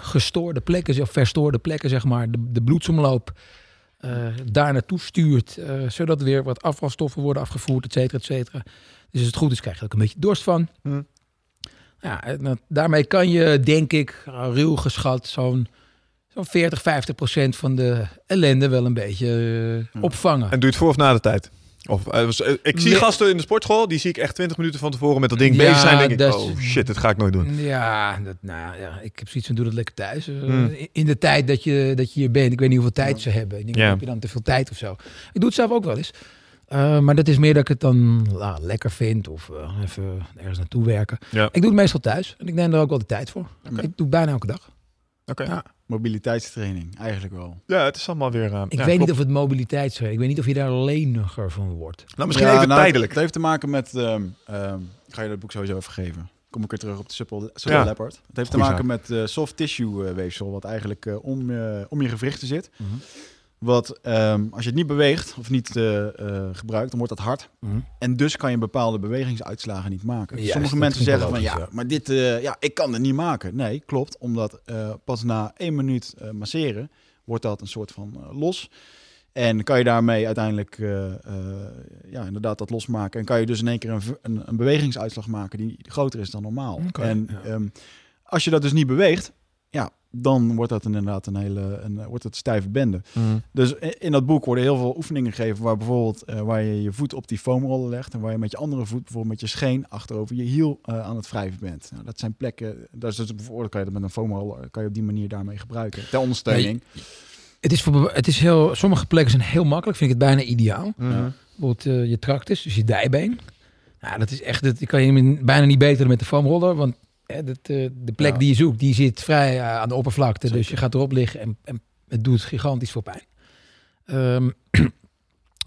gestoorde plekken, of verstoorde plekken, zeg maar, de, de bloedsomloop daar naartoe stuurt. zodat er weer wat afvalstoffen worden afgevoerd, et cetera, et cetera. Dus als het goed is, krijg je er ook een beetje dorst van. Hm. Ja, en dat- daarmee kan je, denk ik, ruw geschat, zo'n zo'n 40, 50 procent van de ellende wel een beetje eh, Ja. opvangen. En doe je het voor of na de tijd? Of, eh, was- eh, ik zie Nee. gasten in de sportschool, die zie ik echt 20 minuten van tevoren met dat ding Ja, bezig zijn. denk ik, dat oh shit, dit ga ik nooit doen. Ja, dat, nou, ja, ik heb zoiets van doe dat lekker thuis. Hmm. in- In de tijd dat je, dat je hier bent. Ik weet niet hoeveel tijd ze hebben. Ik denk, Ja. heb je dan te veel tijd of zo? Ik doe het zelf ook wel eens. Eh, maar dat is meer dat ik het dan nou, lekker vind of eh, even ergens naartoe werken. Ja. Ik doe het meestal thuis en ik neem er ook wel de tijd voor. Ik doe het bijna elke dag. Oké. Ja. Mobiliteitstraining, eigenlijk wel. Ja, het is allemaal weer... eh, Ik ja, weet niet of het mobiliteit is. Ik weet niet of je daar leniger van wordt. Nou, misschien Ja, even nou, tijdelijk. Het heeft te maken met... ehm, ehm, ik ga je dat boek sowieso even geven. Kom ik weer terug op de Supple, Supple Ja. Leopard. Het heeft Goeie te maken met eh, soft tissue weefsel, wat eigenlijk om, om je gewrichten zit. Mhm. Wat, ehm, als je het niet beweegt of niet eh, eh, gebruikt, dan wordt dat hard. En dus kan je bepaalde bewegingsuitslagen niet maken. Juist, Sommige mensen zeggen van ja, maar dit, eh, ja, ik kan het niet maken. Nee, klopt. Omdat pas na één minuut masseren wordt dat een soort van los. En kan je daarmee uiteindelijk ja, inderdaad dat losmaken. En kan je dus in één keer een, een, een bewegingsuitslag maken die groter is dan normaal. En ja. ehm, als je dat dus niet beweegt, ja, dan wordt dat inderdaad een hele een, wordt het stijve bende. Mm. Dus in dat boek worden heel veel oefeningen gegeven waar bijvoorbeeld eh, waar je je voet op die foamrollen legt en waar je met je andere voet bijvoorbeeld met je scheen achterover je hiel eh, aan het wrijven bent. Nou, dat zijn plekken, dat is dus bijvoorbeeld kan je dat met een foamroller kan je op die manier daarmee gebruiken ter ondersteuning. Het is, voor, het is heel, sommige plekken zijn heel makkelijk. Vind ik het bijna ideaal. Mhm. Bijvoorbeeld eh, je tractus, dus je dijbeen. Nou, dat is echt, dat die kan je bijna niet beter dan met de foamroller. Want hè, dat, eh, de plek Ja. die je zoekt, die zit vrij eh, aan de oppervlakte. Dus je gaat erop liggen en, en het doet gigantisch veel pijn. Ehm,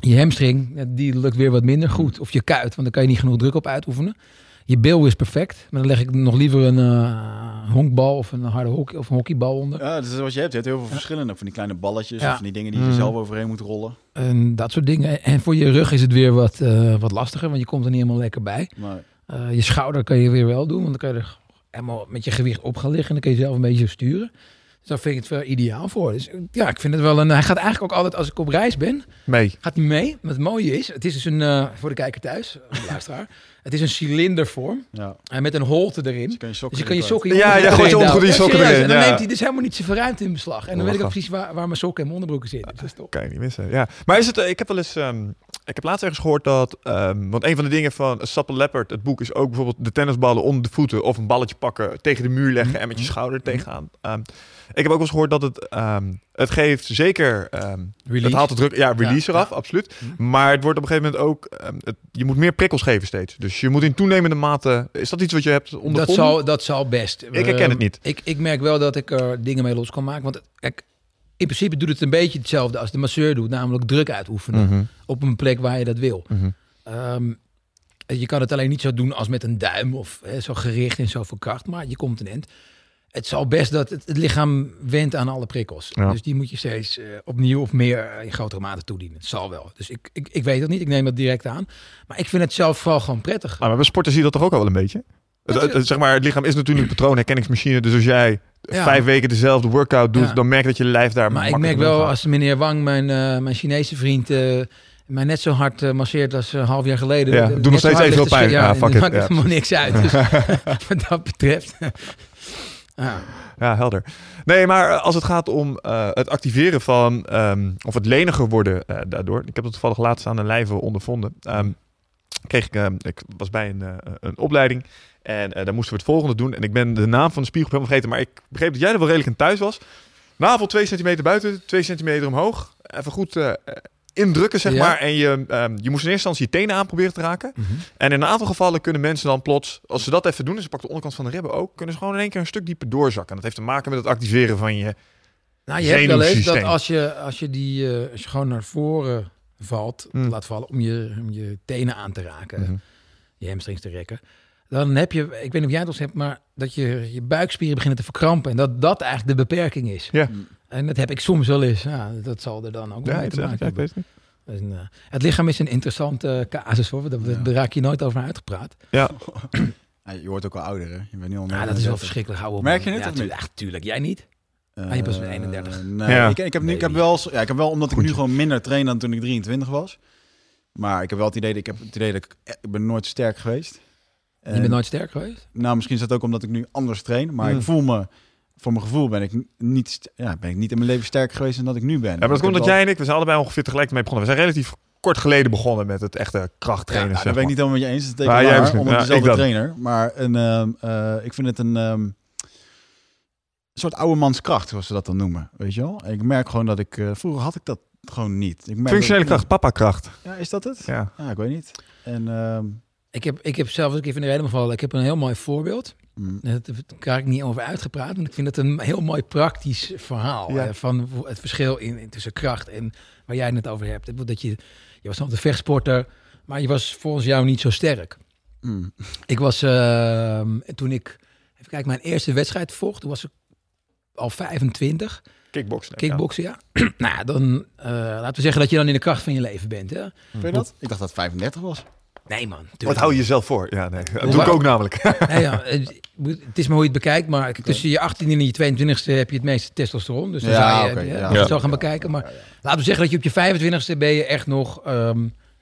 je hamstring, die lukt weer wat minder goed. Of je kuit, want dan kan je niet genoeg druk op uitoefenen. Je bil is perfect, maar dan leg ik nog liever een eh, honkbal of een harde hockey, of een hockeybal onder. Ja, dat is wat je hebt. Je hebt heel veel verschillende van die kleine balletjes Ja. of van die dingen die je Mm. zelf overheen moet rollen. En dat soort dingen. En voor je rug is het weer wat, wat lastiger, want je komt er niet helemaal lekker bij. Maar je schouder kan je weer wel doen, want dan kan je er helemaal met je gewicht op gaan liggen en dan kun je zelf een beetje sturen. Dus daar vind ik het wel ideaal voor. Dus ja, ik vind het wel een... Hij gaat eigenlijk ook altijd, als ik op reis ben, Mee. gaat hij mee. Maar het mooie is, het is dus een, eh, voor de kijker thuis, luisteraar, het is een cilindervorm Ja. en met een holte erin. Dus je kan je sokken Dus je kan je erin sokken Ja, ja, onderbroek gooi je in je douwen. sokken erin, En dan neemt hij dus helemaal niet zoveel ruimte in beslag. En dan weet ik precies waar, waar mijn sokken en mijn onderbroeken zitten. Dus dat. Kan je niet missen. Ja. Maar is het, eh, ik heb wel eens, ehm, ik heb laatst ergens gehoord dat, ehm, want een van de dingen van Supple Leopard, het boek, is ook bijvoorbeeld de tennisballen onder de voeten of een balletje pakken, tegen de muur leggen en met je schouder tegenaan. Ehm, ik heb ook wel eens gehoord dat het, ehm, het geeft zeker, ehm, Release. het haalt de druk, ja, release Ja, eraf, ja. absoluut. Mhm. Maar het wordt op een gegeven moment ook, ehm, het, je moet meer prikkels geven steeds. Dus je moet in toenemende mate, is dat iets wat je hebt Dat ondervonden? zal, dat zal best. Ik herken het niet. Ik, ik merk wel dat ik er dingen mee los kan maken. Want kijk, in principe doet het een beetje hetzelfde als de masseur doet. Namelijk druk uitoefenen Mhm, op een plek waar je dat wil. mhm. Ehm, je kan het alleen niet zo doen als met een duim of hè, zo gericht en zoveel kracht. Maar je komt een eind. Het zal best dat het, het lichaam went aan alle prikkels. Ja. Dus die moet je steeds eh, opnieuw of meer eh, in grotere mate toedienen. Het zal wel. Dus ik, ik, ik weet dat niet. Ik neem dat direct aan. Maar ik vind het zelf vooral gewoon prettig. Ah, maar bij sporten zie je dat toch ook al wel een beetje? Het, het- het- zeg maar, het lichaam is natuurlijk een patroonherkenningsmachine. Dus als jij Ja. vijf weken dezelfde workout doet, Ja. dan merk je dat je lijf daar Maar ik merk wel, als meneer Wang, mijn, eh, mijn Chinese vriend, mij net zo hard masseert als een half jaar geleden. Ja, doe nog steeds ligt te pijn. schudden. Ja, Ja, fuck it. maakt Ja, het helemaal niks uit. Dus, wat dat betreft. Ja. Ja, helder. Nee, maar eh, als het gaat om eh, het activeren van, ehm, of het leniger worden eh, daardoor. Ik heb het toevallig laatst aan de lijve ondervonden. Ehm, kreeg ik, ehm, ik was bij een, een opleiding en daar moesten we het volgende doen. En ik ben de naam van de helemaal vergeten, maar ik begreep dat jij er wel redelijk in thuis was. Navel 2 centimeter buiten, 2 centimeter omhoog. Even goed indrukken, zeg Ja. maar. En je, ehm, je moest in eerste instantie je tenen aan proberen te raken. Mhm. En in een aantal gevallen kunnen mensen dan plots, als ze dat even doen, en ze pakken de onderkant van de ribben ook, kunnen ze gewoon in één keer een stuk dieper doorzakken. Dat heeft te maken met het activeren van je. Nou, je hebt wel eens dat als je, als je, die, eh, als je gewoon naar voren valt, Mm. laat vallen om je, om je tenen aan te raken, Mhm. je hamstrings te rekken. Dan heb je, ik weet niet of jij het al hebt, maar dat je, je buikspieren beginnen te verkrampen. En dat dat eigenlijk de beperking is. Ja. En dat heb ik soms wel eens. Ja, dat zal er dan ook wel Ja, mee het, te ja, maken ik hebben. weet het niet. Dat is een, eh, het lichaam is een interessante eh, casus hoor. Daar, Ja. daar raak je nooit over uitgepraat. Ja, je wordt ook wel ouder, hè? Je bent nu al Ja, dat is wel 39. verschrikkelijk. Hou op. Merk je het Ja, of niet? tuurlijk, ja, tuurlijk. Jij niet? Ah, je bent Eh, 31. Nee, Ja. ik, ik, heb nu, ik heb wel, ja, ik heb wel, omdat ik nu gewoon minder train dan toen ik 23 was. Maar ik heb wel het idee, dat ik heb het idee dat ik, ik ben nooit sterk geweest. Je En- bent nooit sterk geweest? Nou, misschien is dat ook omdat ik nu anders train. Maar ik voel me, voor mijn gevoel ben ik niet, ja, ben ik niet in mijn leven sterker geweest dan dat ik nu ben. Ja, maar dat komt dat jij en ik, we zijn allebei ongeveer tegelijk mee begonnen. We zijn relatief kort geleden begonnen met het echte krachttrainen. Ja, zeg daar ben ik niet maar. helemaal met je eens. Het is Maar jij misschien. omdat Ja, dezelfde ik trainer. Maar een, ehm, eh, ik vind het een ehm, soort oude manskracht, zoals ze dat dan noemen. Weet je wel? En ik merk gewoon dat ik... eh, vroeger had ik dat gewoon niet. Ik merk Functionele kracht, papa kracht. ik- Ja, is dat het? Ja. Ja, ik weet niet. En... ehm, Ik heb, ik heb zelf, ik even in de reden gevallen, ik heb een heel mooi voorbeeld. mm, Daar krijg ik niet over uitgepraat, want ik vind het een heel mooi praktisch verhaal. Ja. van het verschil in, in tussen kracht en waar jij het over hebt. Dat je, je was nog een vechtsporter, maar je was volgens jou niet zo sterk. mm. Ik was, ehm, toen ik, even kijken, mijn eerste wedstrijd vocht, toen was ik al 25. Kickboksen. Kickboksen, ja. nou dan eh, laten we zeggen dat je dan in de kracht van je leven bent. Hè? Vind je dat? Ik dacht dat het 35 was. Nee man. Wat hou je jezelf voor? Ja, nee. Dat doe ik ook namelijk. Nee, ja, het, is maar hoe je het bekijkt, maar tussen je 18e en je 22e heb je het meeste testosteron. Dus dan Ja, zou je hè, ja. het Ja. zo gaan bekijken. Maar laten we zeggen dat je op je 25e ben je echt nog, ehm,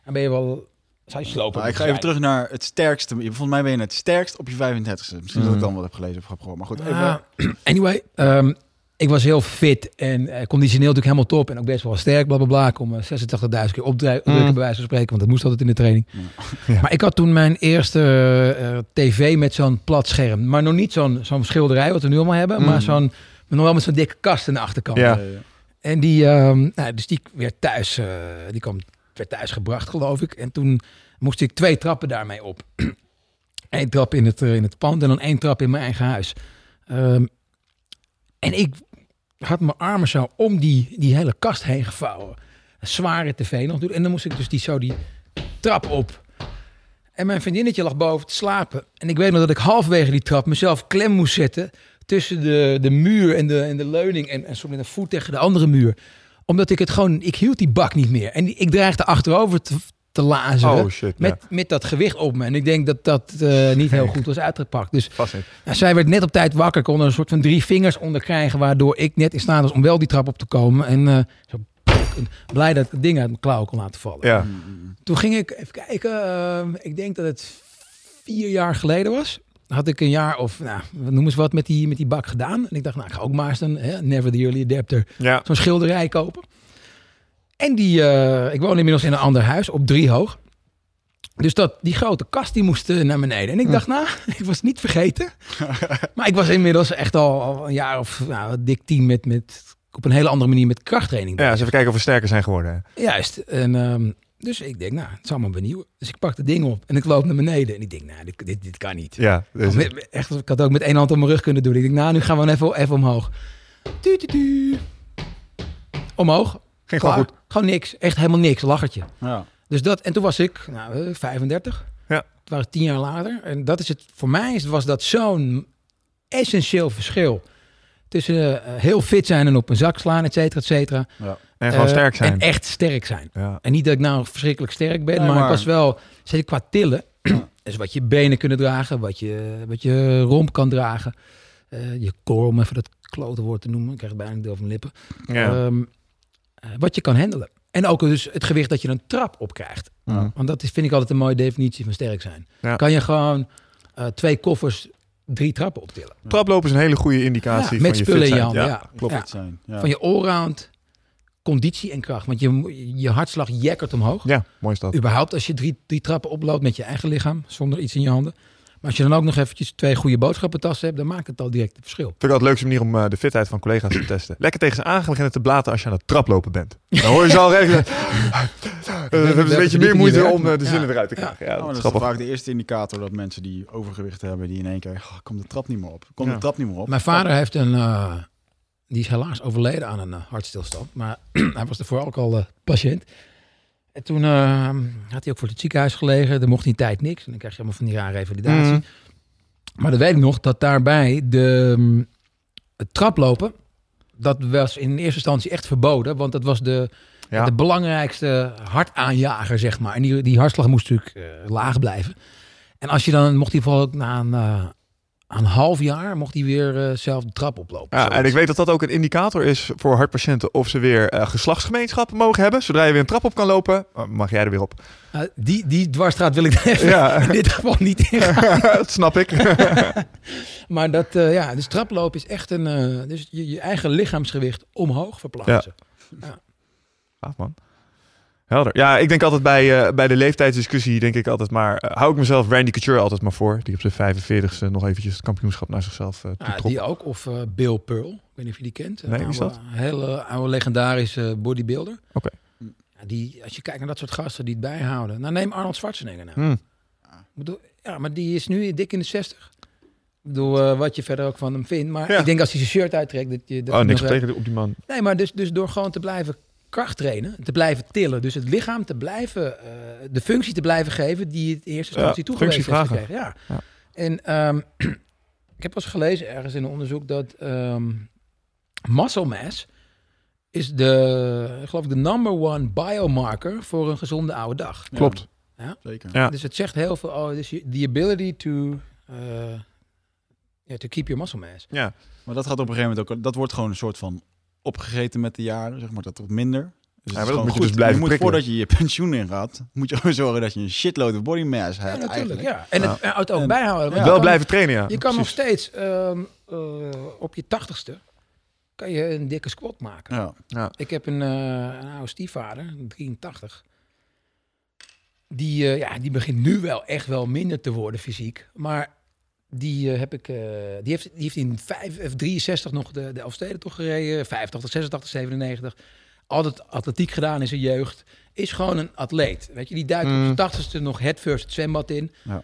dan ben je wel, zou je slopen. Ik ga even terug naar het sterkste. Volgens mij ben je het sterkst op je 35ste. Misschien dat ik Mm. dan wat heb gelezen of heb gehoord. Maar goed, even... Ah, anyway, ehm, ik was heel fit en eh, conditioneel natuurlijk helemaal top en ook best wel sterk, bla bla bla. Ik kon me 86.000 keer opdrukken, Mm. bij wijze van spreken, want dat moest altijd in de training. Ja. Maar ik had toen mijn eerste eh, tv met zo'n plat scherm. Maar nog niet zo'n zo'n schilderij, wat we nu allemaal hebben, Mm. maar zo'n, nog wel met zo'n dikke kast aan de achterkant. Ja. eh, En die, ehm, nou, dus die werd thuis, eh, die kwam, werd thuis gebracht, geloof ik. En toen moest ik twee trappen daarmee op. Eén trap in het, eh, in het pand en dan één trap in mijn eigen huis. Ehm, en ik had mijn armen zo om die, die hele kast heen gevouwen. Zware tv nog doen. En dan moest ik dus die, zo die trap op. En mijn vriendinnetje lag boven te slapen. En ik weet nog dat ik halverwege die trap mezelf klem moest zetten tussen de, de muur en de, en de leuning en, en zo met een voet tegen de andere muur. Omdat ik het gewoon, ik hield die bak niet meer. En ik dreigde achterover te, te lazeren. Oh shit. met, met dat gewicht op me. En ik denk dat dat eh, niet heel goed was uitgepakt. Dus nou, zij werd net op tijd wakker. Kon er een soort van drie vingers onder krijgen. Waardoor ik net in staat was om wel die trap op te komen. En eh, zo, blij dat ik het ding uit mijn klauw kon laten vallen. Ja. Toen ging ik even kijken. eh, ik denk dat het vier jaar geleden was. Had ik een jaar of, nou, noem eens wat, met die, met die bak gedaan. En ik dacht, nou, ik ga ook maar eens een hè, Never the Early Adapter Ja. zo'n schilderij kopen. En die, eh, ik woon inmiddels in een ander huis op drie hoog. Dus dat, die grote kast die moest eh, naar beneden. En ik dacht, nou, ik was niet vergeten. maar ik was inmiddels echt al, al een jaar of nou, dik tien met, met, op een hele andere manier met krachttraining. Ja, eens even kijken of we sterker zijn geworden. Juist. En, ehm, dus ik denk, nou, het zal me benieuwen. Dus ik pak het ding op en ik loop naar beneden. En ik denk, nou, dit, dit, dit kan niet. Ja, dus, echt, ik had ook met één hand op mijn rug kunnen doen. Ik denk, nou, nu gaan we even, even omhoog. Omhoog. ging gewoon Klaar. goed. Gewoon niks. Echt helemaal niks. Lachertje. Ja. Dus dat, en toen was ik nou, eh, 35. Ja. Het waren tien jaar later. En dat is het, voor mij is- was dat zo'n essentieel verschil. Tussen eh, heel fit zijn en op een zak slaan, et cetera, et cetera. Ja. En gewoon Eh, sterk zijn. En echt sterk zijn. ja. En niet dat ik nou verschrikkelijk sterk ben, Nee, maar, maar- ik was wel, zeker qua tillen, dus wat je benen kunnen dragen, wat je, wat je romp kan dragen, eh, je core, om even dat klote woord te noemen, ik krijg het bijna niet over mijn lippen, Ja. Ehm, eh, wat je kan handelen. En ook dus het gewicht dat je een trap op krijgt. Mhm. Want dat is, vind ik altijd een mooie definitie van sterk zijn. Ja. Kan je gewoon eh, twee koffers, drie trappen optillen. Traplopen is een hele goede indicatie Ja, van met je spullen in je fitheid. handen, ja. klopt. Zijn. Ja. Van je allround conditie en kracht. Want je, je hartslag jekkert omhoog. Ja, mooi is dat. Überhaupt als je drie, drie trappen oploopt met je eigen lichaam, zonder iets in je handen. Maar als je dan ook nog eventjes twee goede boodschappentassen hebt, dan maakt het al direct het verschil. Vind ik altijd de leukste manier om eh, de fitheid van collega's te testen. Lekker tegen ze aan gaan beginnen te blaten als je aan het traplopen bent. Dan hoor je ze al regelen. we hebben een beetje meer moeite om eh, de zinnen eruit te krijgen. Ja, Oh, dat is vaak de eerste indicator dat mensen die overgewicht hebben, die in één keer, oh, komt de trap niet meer op. Komt Ja. de trap niet meer op. Mijn vader heeft een, eh, die is helaas overleden aan een eh, hartstilstand. Maar hij was ervoor ook al eh, patiënt. En toen eh, had hij ook voor het ziekenhuis gelegen. Er mocht die tijd niks. En dan krijg je allemaal van die rare revalidatie. Mhm. Maar dan weet ik nog dat daarbij de, mm, het traplopen, dat was in eerste instantie echt verboden. Want dat was de, Ja. de belangrijkste hartaanjager, zeg maar. En die, die hartslag moest natuurlijk eh, laag blijven. En als je dan, mocht hij vooral ook na een, eh, een half jaar, mocht hij weer eh, zelf de trap oplopen. Ja, en ik weet dat dat ook een indicator is voor hartpatiënten of ze weer eh, geslachtsgemeenschappen mogen hebben. Zodra je weer een trap op kan lopen, oh, mag jij er weer op. Eh, die, die dwarsstraat wil ik even Ja. in dit geval niet in. dat snap ik. Maar dat, ja, dus traplopen is echt een, dus je, je eigen lichaamsgewicht omhoog verplaatsen. Gaaf man. Helder. Ja, ik denk altijd bij, eh, bij de leeftijdsdiscussie, denk ik altijd maar, eh, hou ik mezelf Randy Couture altijd maar voor. Die op zijn 45ste nog eventjes het kampioenschap naar zichzelf Ja, toetrok. die ook. Of Bill Pearl. Ik weet niet of je die kent. Nee, Een is oude- hele oude legendarische bodybuilder. Oké. Ja, die, als je kijkt naar dat soort gasten die het bijhouden. Nou, neem Arnold Schwarzenegger nou. Hmm. Bedoel, ja, maar die is nu dik in de 60. Ik bedoel, wat je verder ook van hem vindt. Maar Ja. ik denk als hij zijn shirt uittrekt... Dat je, dat Oh, niks tegen op die man. Nee, maar dus, dus door gewoon te blijven kracht trainen, te blijven tillen. Dus het lichaam te blijven, eh, de functie te blijven geven die het in eerste instantie Ja, toegewezen heeft functie gekregen. Ja. Ja. En ehm, ik heb wel eens gelezen ergens in een onderzoek dat ehm, muscle mass is de, ik geloof ik, de number one biomarker voor een gezonde oude dag. Ja, Klopt. Zeker. Ja. Dus het zegt heel veel, oh, dus the ability to, eh, ja, to keep your muscle mass. Maar dat gaat op een gegeven moment ook, dat wordt gewoon een soort van opgegeten met de jaren, zeg maar, dat wordt minder. Dus is dat moet je dus blijven moet voordat je je pensioen ingaat, moet je gewoon zorgen dat je een shitload of body mass Ja, hebt natuurlijk. eigenlijk. Ja. En het, het ook En- bijhouden. Ja. Wel kan- blijven trainen, ja. Je kan nog steeds ehm, eh, op je tachtigste kan je een dikke squat maken. Ja. Ik heb een, eh, een oude stiefvader, 83. Die, eh, ja, die begint nu wel echt wel minder te worden fysiek. Maar die, eh, heb ik, eh, die, heeft, die heeft in 5, of 63 nog de, de Elfsteden toch gereden. 85, 86, 97. Altijd atletiek gedaan in zijn jeugd. Is gewoon een atleet. Weet je, die duikt op Mm. zijn tachtigste nog het first het zwembad in. Ja.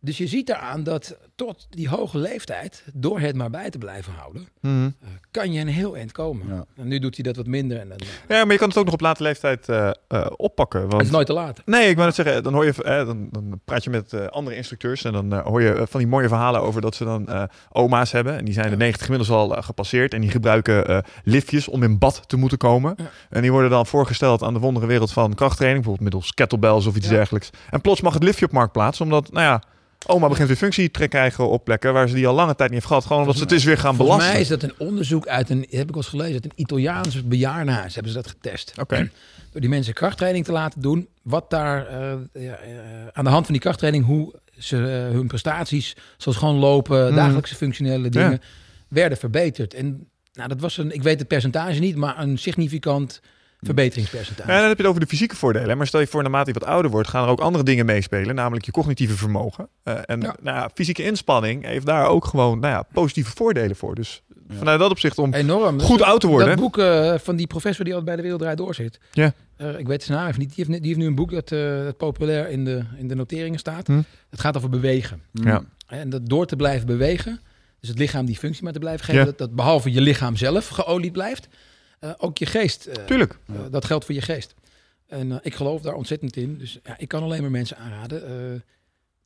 Dus je ziet daaraan dat tot die hoge leeftijd, door het maar bij te blijven houden, Mhm. eh, kan je een heel eind komen. Ja. En nu doet hij dat wat minder en dan Ja, maar je kan het ook nog op late leeftijd eh, eh, oppakken. het Want... is nooit te laat. Nee, ik wou net zeggen, dan hoor je, eh, dan, dan praat je met eh, andere instructeurs en dan hoor je van die mooie verhalen over dat ze dan eh, oma's hebben en die zijn de 90 inmiddels al gepasseerd en die gebruiken eh, liftjes om in bad te moeten komen. Ja. En die worden dan voorgesteld aan de wondere wereld van krachttraining, bijvoorbeeld middels kettlebells of iets Ja. dergelijks. En plots mag het liftje op marktplaats, omdat, nou ja, oma begint weer functie te krijgen op plekken waar ze die al lange tijd niet heeft gehad, gewoon omdat ze het is weer gaan belasten. mij is dat een onderzoek uit een, heb ik wel eens gelezen, uit een Italiaans bejaardenhuis hebben ze dat getest. Oké. Door die mensen krachttraining te laten doen, wat daar eh, ja, eh, aan de hand van die krachttraining, hoe ze eh, hun prestaties, zoals gewoon lopen, Mhm. dagelijkse functionele Ja. dingen, werden verbeterd. En nou, dat was een, ik weet het percentage niet, maar een significant verbeteringspercentage. Ja, dan heb je het over de fysieke voordelen. Maar stel je voor, naarmate je wat ouder wordt, gaan er ook andere dingen meespelen. Namelijk je cognitieve vermogen. Eh, en Ja. Nou ja, fysieke inspanning heeft daar ook gewoon nou ja, positieve voordelen voor. Dus vanuit dat opzicht om Enorm. goed oud te worden. Dat boek eh, van die professor die altijd bij de Wereld Draait Door zit. Ja. Eh, ik weet zijn naam even niet. Die heeft, die heeft nu een boek dat, eh, dat populair in de, in de noteringen staat. Hm. Het gaat over bewegen. Ja. En dat door te blijven bewegen, dus het lichaam die functie maar te blijven geven, Ja. dat, dat behalve je lichaam zelf geolied blijft, eh, ook je geest. eh, Tuurlijk. eh, dat geldt voor je geest. En ik geloof daar ontzettend in. Dus ja, ik kan alleen maar mensen aanraden.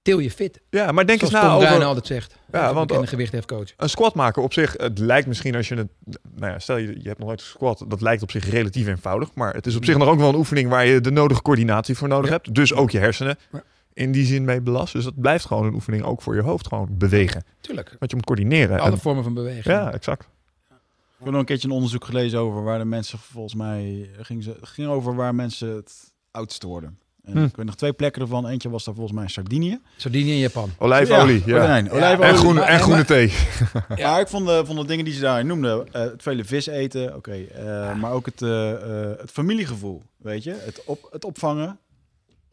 til je fit. Ja, maar denk eens na Tom over altijd zegt. Ja, want- want een gewichthefcoach. een squat maken op zich. Het lijkt misschien als je het... Nou ja, stel je, je hebt nog nooit gesquat. Dat lijkt op zich relatief eenvoudig. Maar het is op zich nog ook wel een oefening waar je de nodige coördinatie voor nodig Ja. hebt. Dus ook je hersenen Ja. in die zin mee belast. Dus dat blijft gewoon een oefening ook voor je hoofd. Gewoon bewegen. Tuurlijk. Wat je moet coördineren. Alle En- vormen van beweging. ja, exact. Ik heb nog een keertje een onderzoek gelezen over waar de mensen volgens mij ging, ze, ging over waar mensen het oudste worden. En Hm. Ik weet nog twee plekken ervan. Eentje was daar volgens mij Sardinië. Sardinië in Japan. Olijfolie. Ja. Ja, olijn- Ja, olijfolie. En groene, en groene thee. Ja. Maar ik vond de, vond de dingen die ze daarin noemden, eh, het vele vis eten, oké, eh, maar ook het, eh, eh, het familiegevoel, weet je, het, op, het opvangen.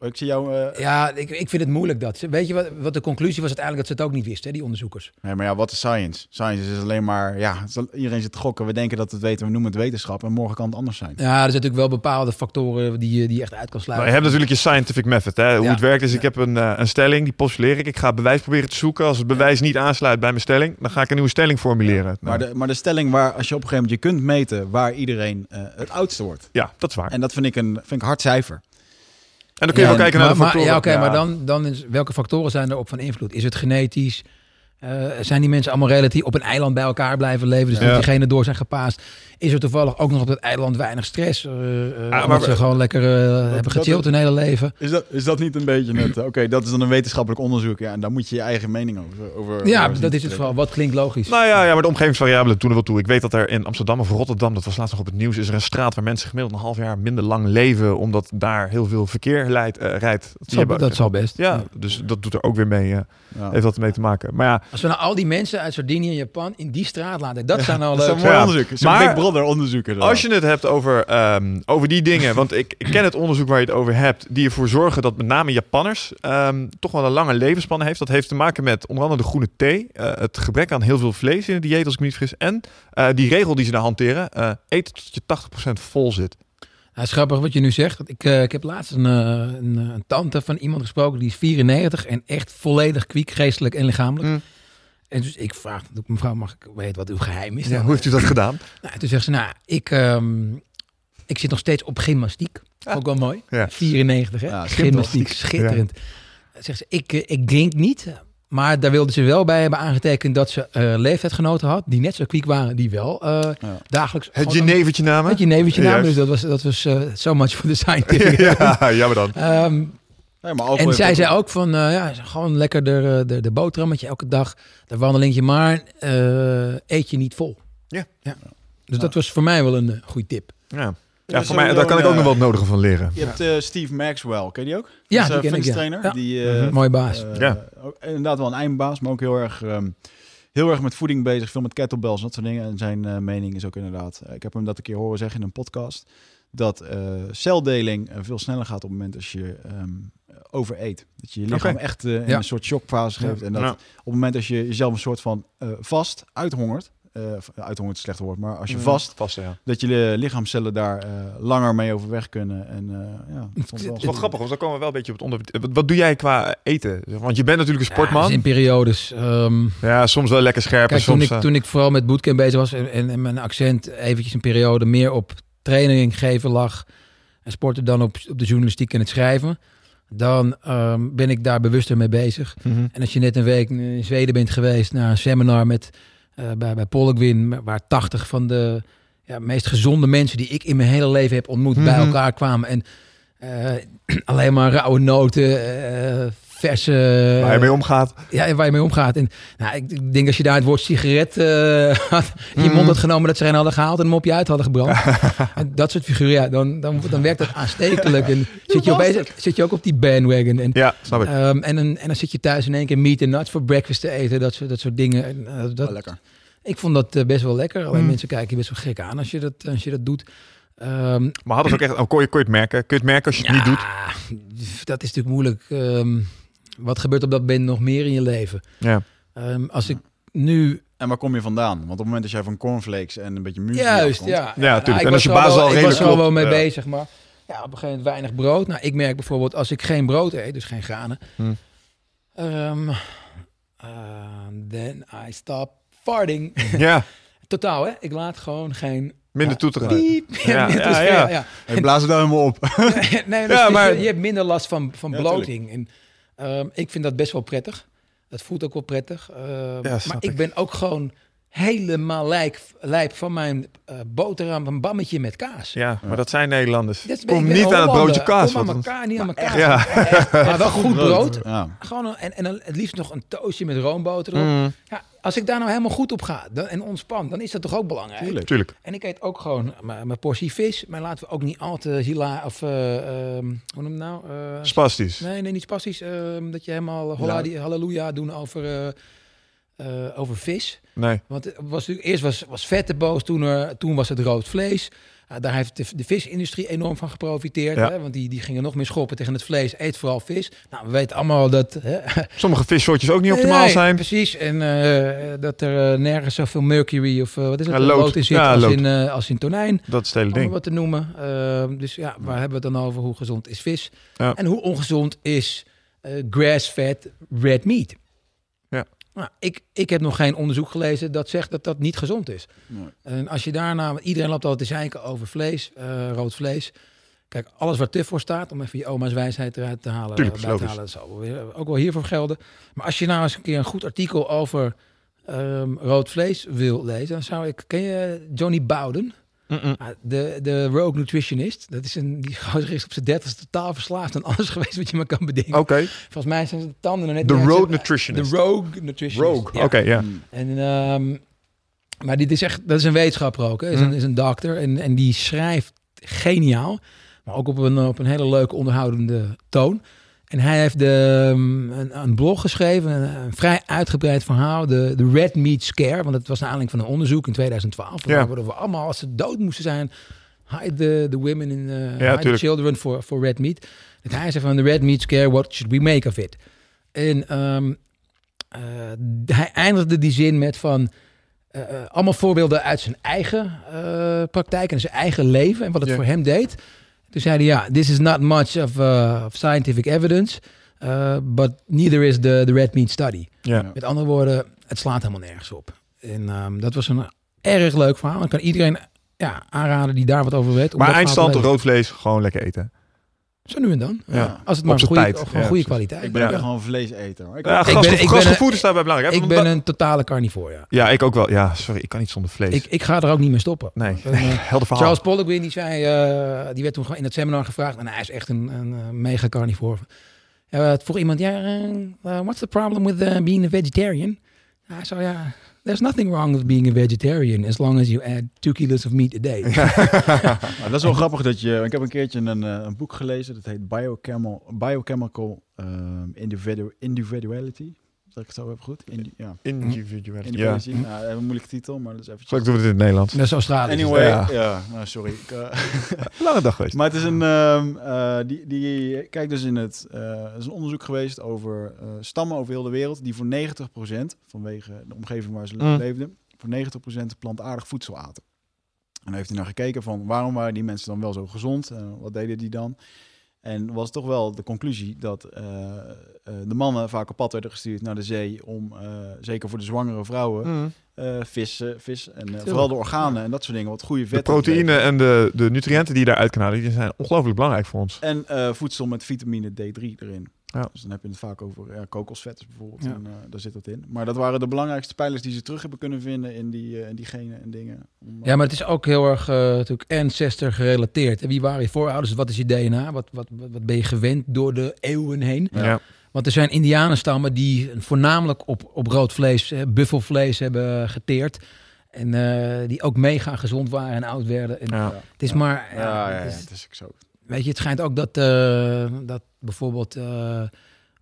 Ik zie jou, eh, Ja, ik, ik vind het moeilijk dat. Weet je wat, wat de conclusie was uiteindelijk dat ze het ook niet wisten, hè, die onderzoekers. nee, maar ja, wat is science? Science is alleen maar, ja, iedereen zit te gokken, we denken dat we het weten, we noemen het wetenschap en morgen kan het anders zijn. Ja, er zijn natuurlijk wel bepaalde factoren die, je- die je echt uit kan sluiten. je hebt natuurlijk je scientific method. Hè? Hoe Ja. het werkt is, ik heb een, eh, een stelling, die postuleer ik. Ik ga bewijs proberen te zoeken. Als het bewijs niet aansluit bij mijn stelling, dan ga ik een nieuwe stelling formuleren. Maar, Nou, de, maar de stelling waar, als je op een gegeven moment je kunt meten waar iedereen eh, het oudste wordt. ja, dat is waar. En dat vind ik een, vind ik een hard cijfer. En dan kun je Ja, wel kijken maar, naar de maar- factoren. Ja, oké, maar dan, dan is, welke factoren zijn erop van invloed? Is het genetisch? Eh, zijn die mensen allemaal relatief op een eiland bij elkaar blijven leven? Dus Ja. dat diegene door zijn gepaast. Is er toevallig ook nog op dat eiland weinig stress? eh eh, maar omdat we- ze gewoon lekker eh, hebben gechilled hun hele leven? Is dat, is dat niet een beetje net, oké, dat is dan een wetenschappelijk onderzoek, ja, en daar moet je je eigen mening over. over Ja, over dat is het vooral. Wat klinkt logisch? Nou ja, ja, maar de omgevingsvariabelen doen er wel toe. Ik weet dat er in Amsterdam of Rotterdam, dat was laatst nog op het nieuws, is er een straat waar mensen gemiddeld een half jaar minder lang leven, omdat daar heel veel verkeer leidt, rijdt. dat, hebben- zal, dat zal best. Ja, dus dat doet er ook weer mee, Ja. heeft dat mee te maken. Maar ja, Als we nou al die mensen uit Sardinië en Japan in die straat laten, dat zou Dat is leuk een zijn. mooi Ja. onderzoek. Maar- Als je het hebt over, ehm, over die dingen, want ik, ik ken het onderzoek waar je het over hebt, die ervoor zorgen dat met name Japanners ehm, toch wel een lange levensspanne heeft. Dat heeft te maken met onder andere de groene thee, eh, het gebrek aan heel veel vlees in het dieet, als ik me niet vergis, en eh, die regel die ze daar hanteren, eh, eten tot je 80% vol zit. Ja, het is grappig wat je nu zegt. Ik, eh, ik heb laatst een, een, een tante van iemand gesproken die is 94 en echt volledig kwiek, geestelijk en lichamelijk. Mm. En dus ik vraag, mevrouw, mag ik weten wat uw geheim is? Ja, hoe heeft u dat gedaan? Nou, toen zegt ze, nou, ik, ehm, ik zit nog steeds op gymnastiek. Ook wel mooi. Ja. 94, hè? Ja, gymnastiek, schitterend. Zegt ze, ik, eh, ik drink niet. Maar daar wilde ze wel bij hebben aangetekend dat ze eh leeftijdsgenoten had, die net zo kwiek waren, die wel eh, Ja. dagelijks... Het jenevertje namen? Het jenevertje namen, dus dat was, dat was eh, so much for the scientific. ja, jammer dan. Ehm, Nee, maar alcohol en zij zei ook van, eh, ja, gewoon lekker de, de, de boterhammetje elke dag, de wandelingetje, maar eh, eet je niet vol. Ja. Dus dat was voor mij wel een uh, goede tip. Ja, ja voor mij, daar kan ik ook nog eh, wel het nodige van leren. Je hebt eh, Steve Maxwell, ken je die ook? Ja, Dat is, die eh, ken ik, ja. fitnesstrainer. Ja. Die, eh, Mhm. Mooie baas. eh, Ja. ook inderdaad wel een eindbaas, maar ook heel erg, ehm, heel erg met voeding bezig. Veel met kettlebells en dat soort dingen. En zijn eh, mening is ook inderdaad, eh, ik heb hem dat een keer horen zeggen in een podcast, dat eh, celdeling eh, veel sneller gaat op het moment als je ehm overeet. Dat je je lichaam echt eh, in Ja. een soort shockfase geeft. En dat Ja. op het moment als je jezelf een soort van eh, vast uithongert, eh, uithongeren is een slechte woord, maar als je Mm, vast, Vast, ja. dat je de lichaamscellen daar eh, langer mee overweg kunnen. En eh, ja, het Dat is wel grappig, want dan komen we wel een beetje op het onderwerp. Wat, wat doe jij qua eten? Want je bent natuurlijk een Ja, sportman. dus in periodes. ehm, Ja, soms wel lekker scherp. Kijk, en toen soms, ik, toen ik vooral met bootcamp bezig was en, en, en mijn accent eventjes een periode meer op training geven lag en sporten dan op, op de journalistiek en het schrijven, dan ehm, ben ik daar bewuster mee bezig. mhm. En als je net een week in Zweden bent geweest naar een seminar met, eh, bij, bij Polkwin, waar 80 van de ja, meest gezonde mensen die ik in mijn hele leven heb ontmoet bij Mhm. elkaar kwamen en eh, alleen maar rauwe noten, eh, verse... waar je mee omgaat. Ja, waar je mee omgaat. En nou, ik, ik denk als je daar het woord sigaret eh, had in je Mhm. mond had genomen, dat ze erin hadden gehaald en hem op je uit hadden gebrand. en dat soort figuren, ja, dan, dan, dan werkt dat aanstekelijk. En zit je, opeens, zit je ook op die bandwagon. En, Ja, snap ik. ehm, en, dan, en dan zit je thuis in één keer meat and nuts voor breakfast te eten, dat soort, dat soort dingen. En, eh, wel lekker. ik vond dat eh, best wel lekker. Alleen Mm. mensen kijken je best wel gek aan als je dat, als je dat doet. Ehm, Maar hadden ze ook echt... Oh, kon, je, kon je het merken? Kun je het merken als je het niet doet? dat is natuurlijk moeilijk. Ehm, wat gebeurt op dat moment nog meer in je leven? Ja. Ehm, als ik nu En waar kom je vandaan? Want op het moment dat jij van cornflakes en een beetje muziek Juist, afkomt, ja. Ja, tuurlijk. ik En als was je basis wel- al Ik redelijk was er al wel mee ja. bezig, maar ja, op een gegeven moment weinig brood. Nou, ik merk bijvoorbeeld als ik geen brood eet, dus geen granen, Hm. ehm, eh, then I stop farting. ja, Totaal, hè? Ik laat gewoon geen... minder Ja. toeteren. Piep. Ja, minder ja, ja. ja. Hey, blaas het nou helemaal op. nee, dus, Ja, dus maar- je, je hebt minder last van, van Ja, bloating. En, ehm, ik vind dat best wel prettig. Dat voelt ook wel prettig. Ehm, Ja, maar ik. ben ook gewoon helemaal lijp, lijp van mijn eh, boterham, een bammetje met kaas. Ja, maar dat zijn Nederlanders. Dat Kom niet aan het broodje kaas. Kom aan want- elkaar, niet aan elkaar. Ja. Echt, maar wel goed brood. Ja. Gewoon een- en, en dan het liefst nog een toastje met roomboter erop. Mm, Ja, als ik daar nou helemaal goed op ga dan, en ontspan, dan is dat toch ook belangrijk. Tuurlijk. tuurlijk. En ik eet ook gewoon mijn portie vis. Maar laten we ook niet al te hila of ehm, hoe noem je het nou? Eh, Spastisch. nee, nee, niet spastisch. ehm, dat je helemaal halleluja doen over, eh, eh, over vis. Nee. Want het was natuurlijk, eerst was, was vet de boos, toen, er, toen was het rood vlees. Ja, daar heeft de, de visindustrie enorm van geprofiteerd. Ja. Hè? Want die, die gingen nog meer schoppen tegen het vlees. Eet vooral vis. Nou, we weten allemaal dat... Hè? Sommige vissoortjes ook niet optimaal Nee, zijn. Precies. En eh, dat er eh, nergens zoveel mercury of eh, wat is het? Ja, lood. lood in zit Ja, als, lood. in, eh, als in tonijn. Dat is het hele Om ding. wat te noemen. Ehm, dus ja, waar hebben we het dan over? Hoe gezond is vis? En hoe ongezond is eh, grass-fed red meat? Nou, ik, ik heb nog geen onderzoek gelezen dat zegt dat dat niet gezond is. Nee. En als je daarna, iedereen loopt altijd te zeiken over vlees, eh, rood vlees. Kijk, alles wat te voor staat, om even je oma's wijsheid eruit te halen, Tuurlijk, te halen dat zal ook wel hiervoor gelden. Maar als je nou eens een keer een goed artikel over ehm, rood vlees wil lezen, dan zou ik, ken je Johnny Bowden? Ah, De, de Rogue Nutritionist. Dat is een, die gozer is op zijn dertigste totaal verslaafd aan alles geweest wat je maar kan bedenken. Oké. Volgens mij zijn zijn tanden nog net De zijn- Nutritionist. De Rogue Nutritionist. Rogue. ja. Oké, ja. En, ehm, maar dit is echt, dat is een wetenschapper ook. Hè. Is, een, Mm. is een dokter en, en die schrijft geniaal, maar ook op een, op een hele leuke onderhoudende toon. En hij heeft de, um, een, een blog geschreven, een, een vrij uitgebreid verhaal, de, de Red Meat Scare. Want het was naar aanleiding van een onderzoek in 2012. Ja. Waar we allemaal, als ze dood moesten zijn, hide the, the women in, uh, hide the children for, for red meat. En hij zei van de Red Meat Scare, what should we make of it? En ehm, eh, hij eindigde die zin met van... eh, eh, allemaal voorbeelden uit zijn eigen eh, praktijk en zijn eigen leven en wat het Ja. voor hem deed. Toen zei hij, ja, this is not much of, uh, of scientific evidence, uh, but neither is the, the red meat study. Ja. Met andere woorden, het slaat helemaal nergens op. En ehm, dat was een erg leuk verhaal. Ik kan iedereen ja, aanraden die daar wat over weet. om Maar eindstand, rood vlees, gewoon lekker eten. Zo nu en dan. Ja. Als het maar goede, tijd. Ja, gewoon goede kwaliteit. Ik ben ja. gewoon vleeseter. hoor. Ik Ja, ben- ik ben gastgevoed een- is daarbij belangrijk. Ik ben een totale carnivore, ja. Ja, ik ook wel. Ja, sorry, ik kan niet zonder vlees. Ik, ik ga er ook niet mee stoppen. nee, En, eh, helder verhaal. Charles Poliquin, die zei, eh, die werd toen gewoon in het seminar gevraagd. En hij is echt een, een eh, mega carnivore. Uh, het vroeg iemand, ja, what's the problem with uh, being a vegetarian? Hij zei, ja, there's nothing wrong with being a vegetarian as long as you add two kilos of meat a day. Dat is wel grappig dat je... Ik heb een keertje een, eh, een boek gelezen. Dat heet Biochemical, Biochemical ehm, Individu- Individuality. Zeg ik het zo even goed? Indi ja. Individuality. Ja. Nou, een moeilijke titel, maar dat is eventjes... Zal ik doen het in het Nederlands? Dat is Australië. Anyway, Ja. ja, nou, sorry. Ik, eh, Lange dag geweest. Maar het is een, ehm, eh, die, die kijkt dus in het, eh, er is een onderzoek geweest over eh, stammen over heel de wereld die voor 90% vanwege de omgeving waar ze Mm. leefden, voor 90% plantaardig voedsel aten. En dan heeft hij naar gekeken van waarom waren die mensen dan wel zo gezond? Uh, wat deden die dan? En was toch wel de conclusie dat uh, uh, de mannen vaak op pad werden gestuurd naar de zee om, zeker voor de zwangere vrouwen, Mm. vis, vis en vooral de organen en dat soort dingen, wat goede De vetten. proteïne en de, de nutriënten die je daaruit kan halen, die zijn ongelooflijk belangrijk voor ons. En voedsel met vitamine D3 erin. Ja. Dus dan heb je het vaak over ja, kokosvet bijvoorbeeld. Ja. En, uh, daar zit dat in. Maar dat waren de belangrijkste pijlers die ze terug hebben kunnen vinden in die, uh, in die genen en dingen. Om, ja, maar het is ook heel erg uh, natuurlijk ancestor gerelateerd. En wie waren je voorouders? Wat is je DNA? Wat, wat, wat, wat ben je gewend door de eeuwen heen? Ja. Want er zijn indianenstammen die voornamelijk op, op rood vlees, buffelvlees hebben geteerd. En uh, die ook mega gezond waren en oud werden. En ja. Het is maar... Ja, ja, het is, het is zo. Weet je, het schijnt ook dat, uh, dat bijvoorbeeld uh,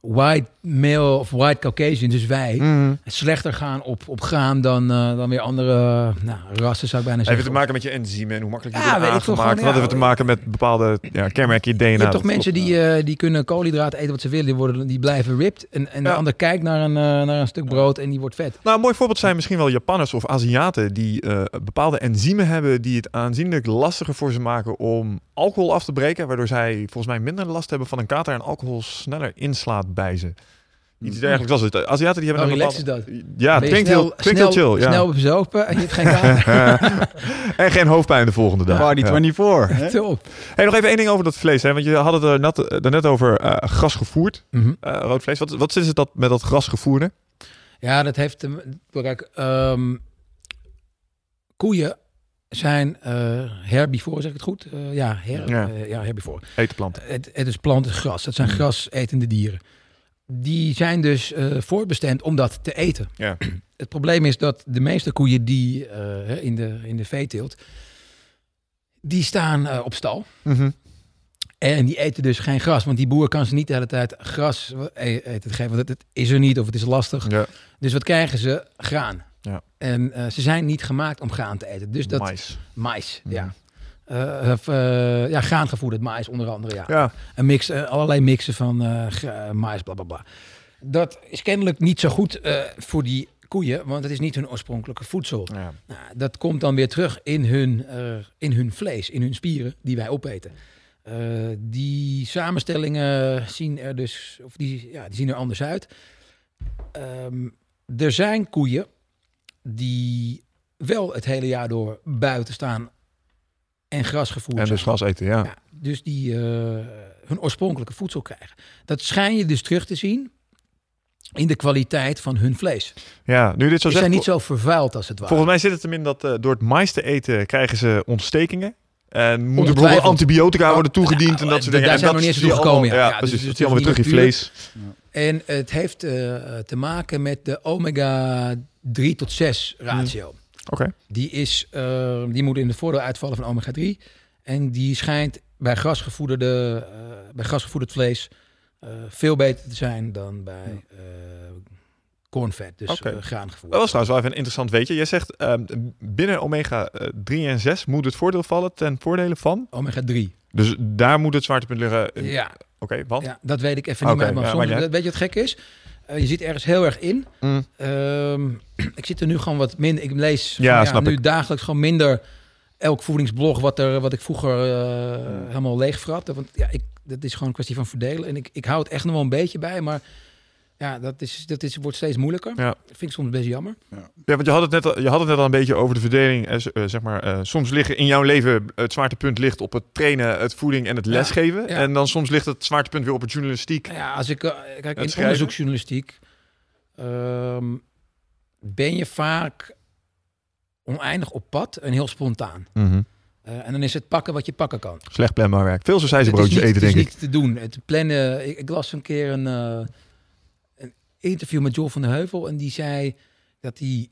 white male of white Caucasian, dus wij, mm. slechter gaan op, op graan dan, uh, dan weer andere nou, rassen, zou ik bijna zeggen. Heeft het te maken met je enzymen en hoe makkelijk je ja, wordt aangemaakt? Gewoon, ja, dat heeft te maken met bepaalde ja, kenmerken in DNA. Je hebt toch mensen die, die kunnen koolhydraten eten wat ze willen, die, worden, die blijven ripped. En, en ja. de ander kijkt naar een, naar een stuk brood en die wordt vet. Nou, een mooi voorbeeld zijn misschien wel Japanners of Aziaten die bepaalde enzymen hebben die het aanzienlijk lastiger voor ze maken om alcohol af te breken, waardoor zij volgens mij minder last hebben van een kater en alcohol sneller inslaat bij ze. Iets dergelijks was het. Aziaten die hebben oh, een relax bepaalde... is dat. Ja, het klinkt, heel, klinkt heel chill. Ja. Snel bezopen en je hebt geen kater. en geen hoofdpijn de volgende dag. Waar die 24. Ja. Top. Hey, nog even één ding over dat vlees. Hè? Want je had het er net, er net over uh, gras gevoerd. Mm -hmm. uh, rood vlees. Wat, wat is het dat met dat gras gevoerde? Ja, dat heeft... Kijk, um, koeien zijn uh, herbivoren, zeg ik het goed? Uh, ja, her, ja. Uh, ja, herbivoren. Eten planten. Het, het is planten, gras. Dat zijn Mm. grasetende dieren. Die zijn dus voorbestemd om dat te eten. Ja. Het probleem is dat de meeste koeien die in, de, in de veeteelt, die staan op stal. Mm -hmm. En die eten dus geen gras, want die boer kan ze niet de hele tijd gras eten geven, want het, het is er niet of het is lastig. Ja. Dus wat krijgen ze? Graan. Ja. En uh, ze zijn niet gemaakt om graan te eten. Dus dat, mais. Mais, mm. ja. Uh, of, uh, ja, graangevoerd mais onder andere, ja. ja. Een mix, allerlei mixen van mais, bla bla bla. Dat is kennelijk niet zo goed voor die koeien, want het is niet hun oorspronkelijke voedsel. Ja. Nou, dat komt dan weer terug in hun, in hun vlees, in hun spieren die wij opeten. die samenstellingen zien er dus, of die, ja, die zien er anders uit. Um, er zijn koeien die wel het hele jaar door buiten staan en gras gevoerd En dus gras eten, ja. ja dus die uh, hun oorspronkelijke voedsel krijgen. Dat schijn je dus terug te zien in de kwaliteit van hun vlees. Ja, nu dit zo Ze zijn niet zo vervuild als het ware. Volgens mij zit het hem in dat uh, door het mais te eten krijgen ze ontstekingen. En moeten bijvoorbeeld antibiotica worden toegediend oh, en dat soort daar dingen. zijn en we nog niet eens toe gekomen. Ja, Ja, ja, dus- dus Dus die allemaal weer terug in vlees. En het heeft uh, te maken met de omega 3 tot 6 ratio. Oké. Okay. Die, is, uh, die moet in de voordeel uitvallen van omega 3. En die schijnt bij grasgevoederde, uh, bij grasgevoederd vlees uh, veel beter te zijn dan bij uh, cornvet, dus okay. graangevoerd. Dat was trouwens wel even een interessant weetje. Jij zegt um, binnen omega 3 en 6 moet het voordeel vallen ten voordele van? Omega 3. Dus daar moet het zwaartepunt liggen? Ja. Oké, okay, want? Ja, dat weet ik even niet okay, meer. Maar ja, soms, maar weet je wat gek is? Uh, je zit ergens heel erg in. Mm. Um, ik zit er nu gewoon wat minder. Ik lees ja, van, ja, nu ik. dagelijks gewoon minder elk voedingsblog wat, er, wat ik vroeger uh, mm. helemaal leegvrat. Want ja, ik, dat is gewoon een kwestie van verdelen. En ik, ik hou het echt nog wel een beetje bij, maar ja, dat, is, dat is, wordt steeds moeilijker. Ja. Dat vind ik soms best jammer. Ja, ja want je had, het net al, je had het net al een beetje over de verdeling. Eh, zeg maar, eh, soms liggen in jouw leven het zwaartepunt ligt op het trainen, het voeding en het lesgeven. Ja, ja. En dan soms ligt het zwaartepunt weer op het journalistiek. Ja, als ik uh, kijk in onderzoeksjournalistiek um, ben je vaak oneindig op pad en heel spontaan. Mm -hmm. Uh, en dan is het broodje wat je pakken kan. Slecht planbaar werk. Veel broodjes eten, denk ik. Het is niet te doen. Het plannen. Ik, ik las een keer een, uh, een interview met Joel van der Heuvel. En die zei dat hij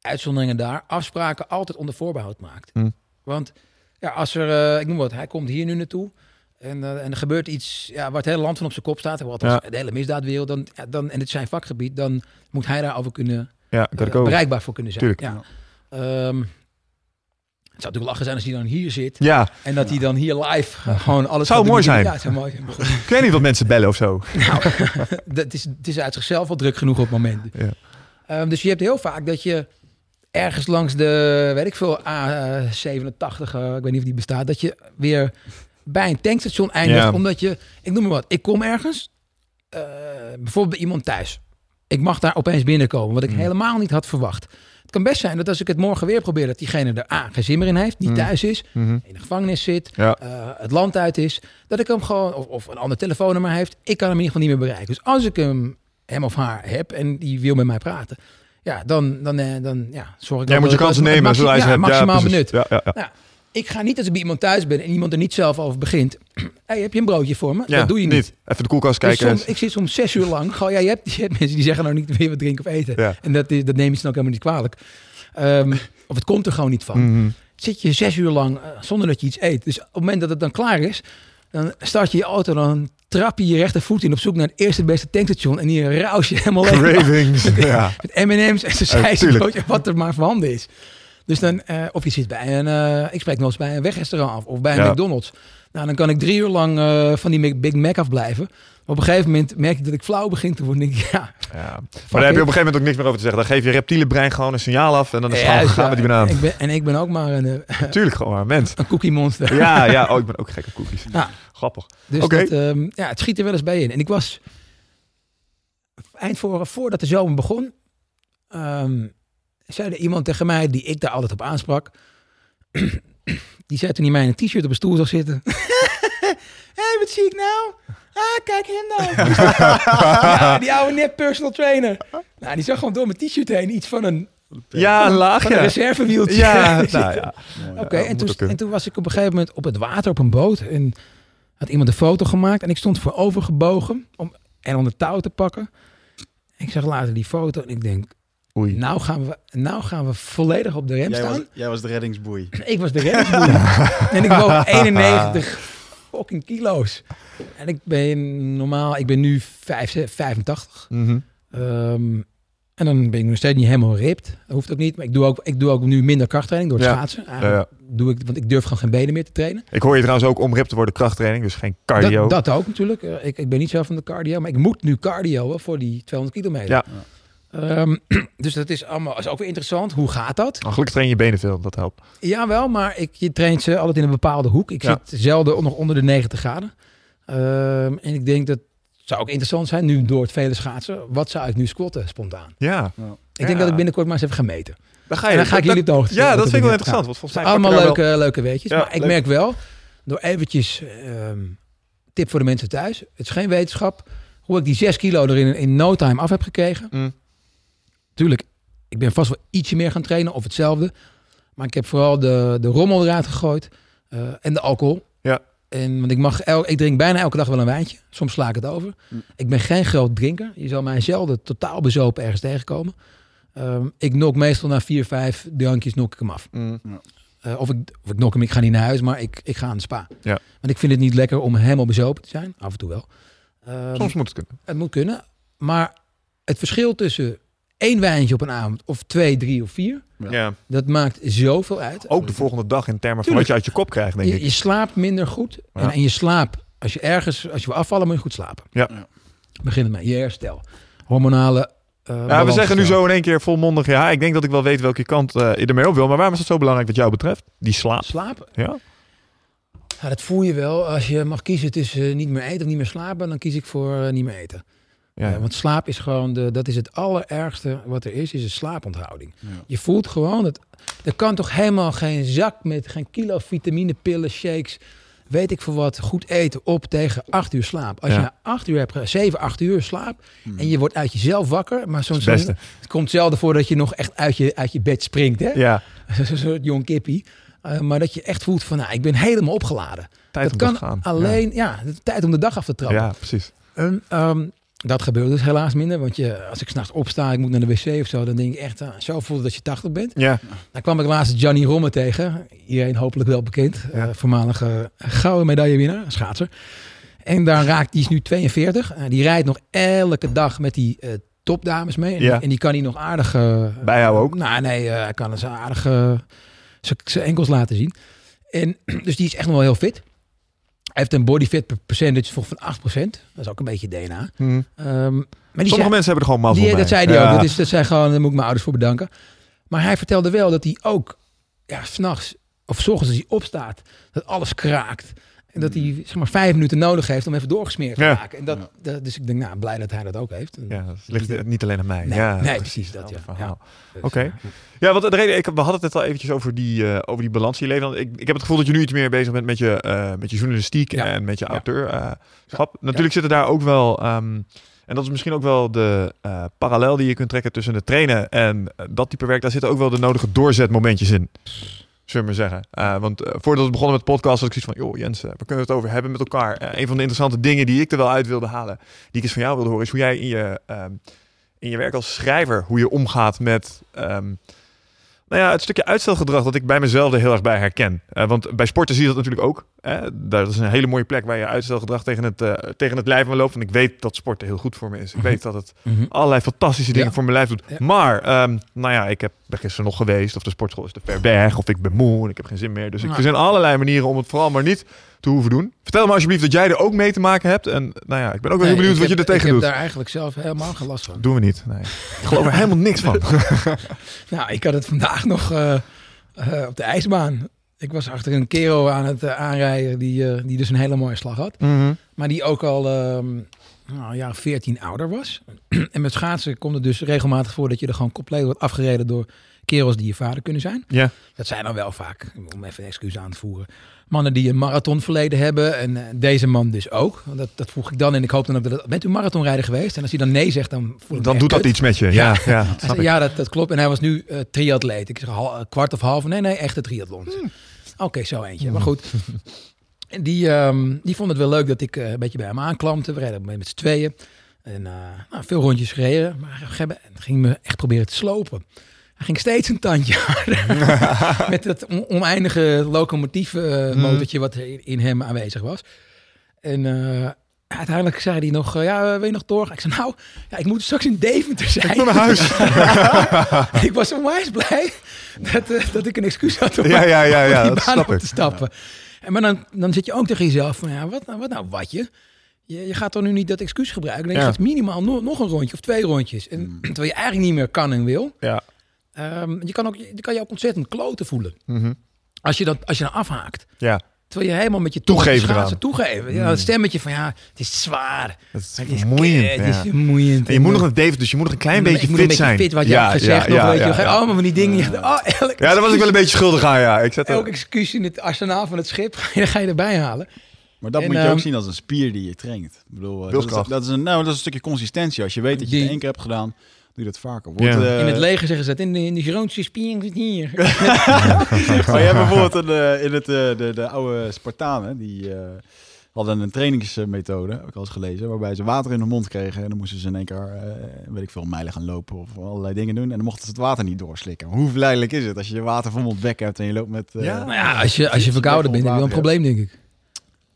uitzonderingen daar afspraken altijd onder voorbehoud maakt. Hm. Want ja, als er, uh, ik noem wat, hij komt hier nu naartoe. En, uh, en er gebeurt iets ja, waar het hele land van op zijn kop staat. Wat ja. de hele misdaadwereld. Dan, ja, dan, en het is zijn vakgebied. Dan moet hij daarover kunnen, ja, bereikbaar voor kunnen zijn. Tuurlijk. Ja. Um, het zou natuurlijk lachen zijn als hij dan hier zit. Ja. En dat hij dan hier live uh, gewoon alles zou mooi zijn. Ja, het zou mooi zijn. Ik weet niet wat mensen bellen of zo. Nou, het, is, het is uit zichzelf al druk genoeg op momenten. Ja. Um, dus je hebt heel vaak dat je ergens langs de, weet ik veel, A87, eh, ik weet niet of die bestaat, dat je weer bij een tankstation eindigt. Ja. Omdat je, ik noem maar wat, ik kom ergens, eh, bijvoorbeeld bij iemand thuis. Ik mag daar opeens binnenkomen, wat ik Mm. helemaal niet had verwacht. Het kan best zijn dat als ik het morgen weer probeer, dat diegene er A, geen zin meer in heeft, niet Mm. thuis is, Mhm. in de gevangenis zit, Ja. eh, het land uit is, dat ik hem gewoon, of, of een ander telefoonnummer heeft, ik kan hem in ieder geval niet meer bereiken. Dus als ik hem, hem of haar heb en die wil met mij praten, ja, dan, dan, eh, dan ja, zorg ik Jij moet je dat kansen nemen ja, hebt. maximaal ja, benut. Ja, ja, ja. Ik ga niet als ik bij iemand thuis ben en iemand er niet zelf over begint. hey, heb je een broodje voor me? Ja, dat doe je niet. Even de koelkast Dus kijken. soms- ik zit soms zes uur lang. Gewoon, ja, je, hebt, je hebt mensen die zeggen nou niet weer wat drinken of eten. Ja. En dat, is, dat neem je ook helemaal niet kwalijk. Ehm, of het komt er gewoon niet van. Mhm. Zit je zes uur lang eh, zonder dat je iets eet. Dus op het moment dat het dan klaar is, dan start je je auto, dan trap je je rechtervoet in op zoek naar het eerste beste tankstation. En hier raus je helemaal leeg. Cravings. ja. Met M&M's en tuurlijk. sausijsbroodje, wat er maar voorhanden is. Dus dan, eh, of je zit bij een, eh, ik spreek nog eens bij een wegrestaurant af of bij een Ja. McDonald's. Nou, dan kan ik drie uur lang eh, van die Big Mac afblijven. Maar op een gegeven moment merk ik dat ik flauw begin te worden. Denk ik, ja, Ja. Maar daar heb je op een gegeven moment ook niks meer over te zeggen. Dan geef je reptiele brein gewoon een signaal af en dan is het gewoon juist, gaan ja. met die banaan. Ik ben, en ik ben ook maar een, Tuurlijk gewoon maar, mens. een cookie monster. Ja, ja. Oh, ik ben ook gek op cookies. Ja. Grappig. Dus Oké. dat, ehm, ja, het schiet er wel eens bij in. En ik was eind voor, voordat de zomer begon, ehm, zei er iemand tegen mij die ik daar altijd op aansprak. die zei toen hij mij in een t-shirt op een stoel zag zitten. Hé, hey, wat zie ik nou? Ah, kijk hem nou. ja, die oude net personal trainer. Nou, die zag gewoon door mijn t-shirt heen iets van een, Ja, een van een laagje. reservewieltje. Ja, nou ja. Oké, Ja, en, toen, en toen was ik op een gegeven moment op het water op een boot. En had iemand een foto gemaakt. En ik stond voorover gebogen om en om de touw te pakken. Ik zag later die foto en ik denk, Oei. nou gaan we, nou gaan we volledig op de rem Jij staan. was, jij was de reddingsboei. Ik was de reddingsboei. en ik woog 91 fucking kilo's. En ik ben normaal, ik ben nu 5, 85. Mhm. Ehm, en dan ben ik nog steeds niet helemaal ripped. Dat hoeft ook niet. Maar ik doe ook, ik doe ook nu minder krachttraining door het Ja. schaatsen. Doe ik, want ik durf gewoon geen benen meer te trainen. Ik hoor je trouwens ook om rip te worden krachttraining, dus geen cardio. Dat, dat ook natuurlijk. Eh, ik, ik ben niet zo van de cardio, maar ik moet nu cardio hè, voor die 200 kilometer. Ja. Ehm, dus dat is allemaal is ook weer interessant. Hoe gaat dat? Oh, gelukkig train je benen veel, dat helpt. Jawel, maar ik, je traint ze altijd in een bepaalde hoek. Ik Ja. zit zelden nog onder de 90 graden. Ehm, en ik denk dat zou ook interessant zijn, nu door het vele schaatsen. Wat zou ik nu squatten spontaan? Ja. Ik Ja. denk dat ik binnenkort maar eens even ga meten. Dan ga En je. dan ga ik dat- jullie op de hoogte Ja, dat vind ik wel er interessant. gaat. Want volgens mij Allemaal je daar leuke, leuke weetjes. Ja, maar ik leuk. merk wel, door eventjes, ehm, tip voor de mensen thuis. Het is geen wetenschap. Hoe ik die 6 kilo er in, in no time af heb gekregen. Mm. Tuurlijk, ik ben vast wel ietsje meer gaan trainen of hetzelfde. Maar ik heb vooral de, de rommel eruit gegooid. eh, en de alcohol. Ja. En, want ik, mag el, ik drink bijna elke dag wel een wijntje. Soms sla ik het over. Mm. Ik ben geen groot drinker. Je zal mij zelden totaal bezopen ergens tegenkomen. Ehm, ik nok meestal na vier, vijf drankjes nok ik hem af. Mm. Eh, of, ik, of ik nok hem, ik ga niet naar huis, maar ik, ik ga aan de spa. Ja. Want ik vind het niet lekker om helemaal bezopen te zijn. Af en toe wel. Ehm, Soms moet het kunnen. Het moet kunnen. Maar het verschil tussen één wijntje op een avond of twee, drie of vier, Ja. Ja. dat maakt zoveel uit. Ook de volgende dag in termen van Tuurlijk. wat je uit je kop krijgt, denk Je, ik. je slaapt minder goed. En, Ja. en je slaap, als je ergens, als je wil afvallen, moet je goed slapen. Ja. Ja. Begin ermee. Je herstel. Hormonale. eh, Ja, we zeggen nu zo in één keer volmondig, ja, ik denk dat ik wel weet welke kant eh, je ermee op wil. Maar waarom is het zo belangrijk wat jou betreft? Die slaap. Slapen. Ja? Ja, dat voel je wel. Als je mag kiezen tussen niet meer eten of niet meer slapen, dan kies ik voor eh, niet meer eten. Ja. Ja, want slaap is gewoon, de, dat is het allerergste wat er is, is een slaaponthouding. Ja. Je voelt gewoon, dat, er kan toch helemaal geen zak met, geen kilo vitaminepillen, shakes, weet ik veel wat, goed eten op tegen acht uur slaap. Als je na acht uur hebt, zeven, acht uur slaap Hmm. en je wordt uit jezelf wakker, maar zo'n, het het komt zelden voor dat je nog echt uit je, uit je bed springt, hè? Ja, Zo'n soort jong kippie. Eh, maar dat je echt voelt van, nou, ik ben helemaal opgeladen. tijd dat om kan te gaan. alleen, ja, de tijd om de dag af te trappen. ja, precies. Ehm, dat gebeurt dus helaas minder. Want je, als ik s'nachts opsta, ik moet naar de wc of zo, dan denk ik echt, ah, zo voelt het dat je 80 bent. Ja, Dan kwam ik laatst Gianni Romme tegen. Iedereen hopelijk wel bekend. Ja. eh, voormalige gouden medaillewinnaar, schaatser. En daar raakt, die is nu 42. Eh, die rijdt nog elke dag met die eh, topdames mee. En, Ja. die, en die kan hij nog aardig... eh, Bijhouden ook? Nou nee, eh, hij kan ze aardig eh, zijn enkels laten zien. En, dus die is echt nog wel heel fit. Heeft een body fat per- percentage van van 8%. Dat is ook een beetje DNA. Hm. Ehm, maar die Sommige zei- mensen hebben er gewoon mazzel die, dat zei hij Ja. ook. Dat, is, dat zijn gewoon, daar moet ik mijn ouders voor bedanken. Maar hij vertelde wel dat hij ook, ja, s'nachts of 's ochtends als hij opstaat, dat alles kraakt. En dat hij zeg maar vijf minuten nodig heeft om even doorgesmeerd te Ja. raken. En dat, dat- dus ik denk, nou, blij dat hij dat ook heeft. Ja, dat ligt niet alleen aan mij. Nee, ja, nee, precies dat, ja. Dus, Oké. eh, Ja, want de reden, ik, we hadden het net al eventjes over die, eh, over die balans in je leven. Ik, ik heb het gevoel dat je nu iets meer bezig bent met je, eh, met je journalistiek en met je auteurschap. Natuurlijk zitten daar ook wel, ehm, en dat is misschien ook wel de eh, parallel die je kunt trekken tussen het trainen en eh, dat type werk. Daar zitten ook wel de nodige doorzetmomentjes in. Zullen we maar zeggen. Eh, want eh, voordat we begonnen met de podcast, had ik zoiets van, joh Jens, eh, we kunnen het over hebben met elkaar. Eh, een van de interessante dingen die ik er wel uit wilde halen, die ik eens van jou wilde horen, is hoe jij in je, ehm, in je werk als schrijver, hoe je omgaat met ehm, nou ja, het stukje uitstelgedrag dat ik bij mezelf er heel erg bij herken. Eh, want bij sporten zie je dat natuurlijk ook. Hè? Dat is een hele mooie plek waar je uitstelgedrag tegen het, eh, tegen het lijf aan loopt. En ik weet dat sporten heel goed voor me is. Ik weet dat het mhm. allerlei fantastische dingen Ja. voor mijn lijf doet. Ja. Maar, ehm, nou ja, ik heb ben gisteren nog geweest. Of de sportschool is te ver weg. Of ik ben moe en ik heb geen zin meer. Dus ik Ja. verzin allerlei manieren om het vooral maar niet te hoeven doen. Vertel me alsjeblieft dat jij er ook mee te maken hebt. En nou ja, ik ben ook wel heel benieuwd ik wat je er tegen Ik doet. heb daar eigenlijk zelf helemaal geen last van. Doen we niet. Nee. Ik geloof er helemaal niks van. Nou, ik had het vandaag nog eh, eh, op de ijsbaan. Ik was achter een kerel aan het eh, aanrijden die, die dus een hele mooie slag had. Mhm. Maar die ook al ehm nou, een jaar of 14 ouder was. en met schaatsen komt het dus regelmatig voor dat je er gewoon compleet wordt afgereden door kerels die je vader kunnen zijn. Ja. Dat zijn dan wel vaak, om even een excuus aan te voeren, mannen die een marathonverleden hebben. En eh, deze man dus ook. Want Dat, dat vroeg ik dan en ik hoop dan ook dat... Bent u marathonrijder geweest? En als hij dan nee zegt, dan voel ik me Dan doet dat kut. iets met je. Ja, ja, zei, ik. ja, dat, dat klopt. En hij was nu eh triatleet. Ik zeg hal- kwart of half. Nee, nee, echte triathlon. Hmm. Oké, zo eentje. Maar goed. En die, ehm, die vond het wel leuk dat ik eh, een beetje bij hem aanklampte. We reden met z'n tweeën. En eh, nou, veel rondjes gereden. Maar moment ging me echt proberen te slopen. Hij ging steeds een tandje harder. met dat on- oneindige locomotief eh, Hmm. motortje wat in hem aanwezig was. En eh, uiteindelijk zei hij nog, eh, ja, wil je nog doorgaan? Ik zei, nou, ja, ik moet straks in Deventer zijn. Ik naar huis. ik was onwijs blij dat, eh, dat ik een excuus had om Ja, ja, ja, ja, die dat baan op ik. te stappen. En maar dan, dan zit je ook tegen jezelf van, ja, wat nou, wat nou, wat je? Je, gaat toch nu niet dat excuus gebruiken. Dan Ja. je gaat minimaal no- nog een rondje of twee rondjes. En, terwijl je eigenlijk niet meer kan en wil. Ja. Ehm, je, kan ook, je kan je ook ontzettend kloten voelen. Mhm. Als je, dat, als je dan afhaakt. Ja, Terwijl je helemaal met je Toegeven schaatsen eraan. toegeven. Ja, dat stemmetje van, ja, het is zwaar. het is Het is vermoeiend. Het ja. is vermoeiend. En je moet nog een David, dus je moet nog een klein beetje ik moet fit een beetje zijn. fit, wat je ja, hebt gezegd. ja, nog, ja, weet je, ja, ja. allemaal van die dingen. Oh, elk Ja, daar was ik wel een beetje schuldig aan, ja. Ik zet er- Elk excuus in het arsenaal van het schip ga je, ga je erbij halen. Maar dat En, moet je ook ehm, zien als een spier die je traint. Ik bedoel, eh, dat is, dat, is een, nou, dat is een stukje consistentie. Als je weet dat je Die- het één keer hebt gedaan, doe dat vaker. Wordt, Ja. eh, in het leger zeggen ze dat in de, in de Gironische spier zit hier. Maar je hebt bijvoorbeeld een, eh, in het, eh, de, de oude Spartanen, die eh, hadden een trainingsmethode, heb ik al eens gelezen, waarbij ze water in de mond kregen. En dan moesten ze in één keer, eh, weet ik veel, mijlen gaan lopen of allerlei dingen doen. En dan mochten ze het water niet doorslikken. Hoe verleidelijk is het als je je water van mond bek hebt en je loopt met... eh, Ja. Nou ja, als je, als je verkouden bent, heb je wel een probleem, denk ik.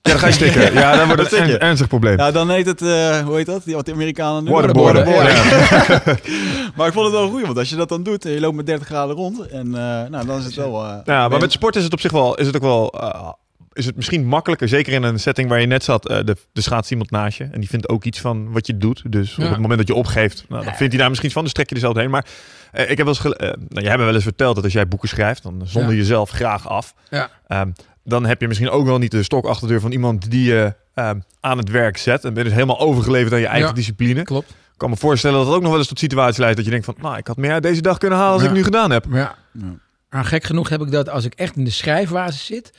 Ja, dan ga je stikken. Ja, dan wordt het een ernstig probleem. Ja, dan heet het, eh, hoe heet dat? Die, wat de Amerikanen doen? Waterboarden. Waterboarden. maar ik vond het wel goed, want als je dat dan doet en je loopt met 30 graden rond, en eh, nou, dan is het wel... eh, Ja, maar met sport is het op zich wel, is het ook wel, eh, is het misschien makkelijker, zeker in een setting waar je net zat, eh, de, de schaats iemand naast je en die vindt ook iets van wat je doet. Dus op Ja. het moment dat je opgeeft, nou, dan Ja. vindt hij daar misschien iets van, dus trek je er zelf heen. Maar eh, ik heb wel eens, nou, jij hebt me wel eens verteld dat als jij boeken schrijft, dan zonder Ja. jezelf graag af. Ja. Ehm, dan heb je misschien ook wel niet de stok achter de deur van iemand die je ehm, aan het werk zet en ben je dus helemaal overgeleverd aan je eigen Ja. discipline. Klopt. Ik kan me voorstellen dat het ook nog wel eens tot situaties leidt dat je denkt van, nou, ik had meer uit deze dag kunnen halen als Ja. ik nu gedaan heb. Ja. Ja. Maar gek genoeg heb ik dat als ik echt in de schrijfbasis zit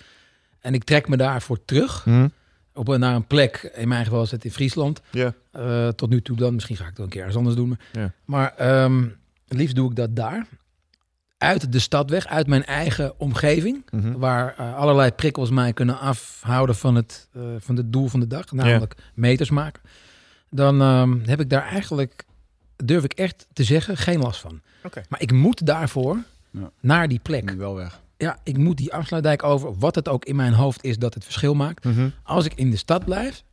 en ik trek me daarvoor terug Hm? op een, naar een plek, in mijn geval is het in Friesland, Ja. Eh, tot nu toe dan. Misschien ga ik het wel een keer ergens anders doen. Maar, Ja. maar ehm, het liefst doe ik dat daar. Uit de stad weg, uit mijn eigen omgeving. Mhm. Waar eh, allerlei prikkels mij kunnen afhouden van het, eh, van het doel van de dag. Namelijk meters maken. Dan ehm, heb ik daar eigenlijk, durf ik echt te zeggen, geen last van. Oké. Maar ik moet daarvoor Ja. naar die plek. Nu wel weg. Ja, ik moet die afsluitdijk over. Wat het ook in mijn hoofd is dat het verschil maakt. Mhm. Als ik in de stad blijf,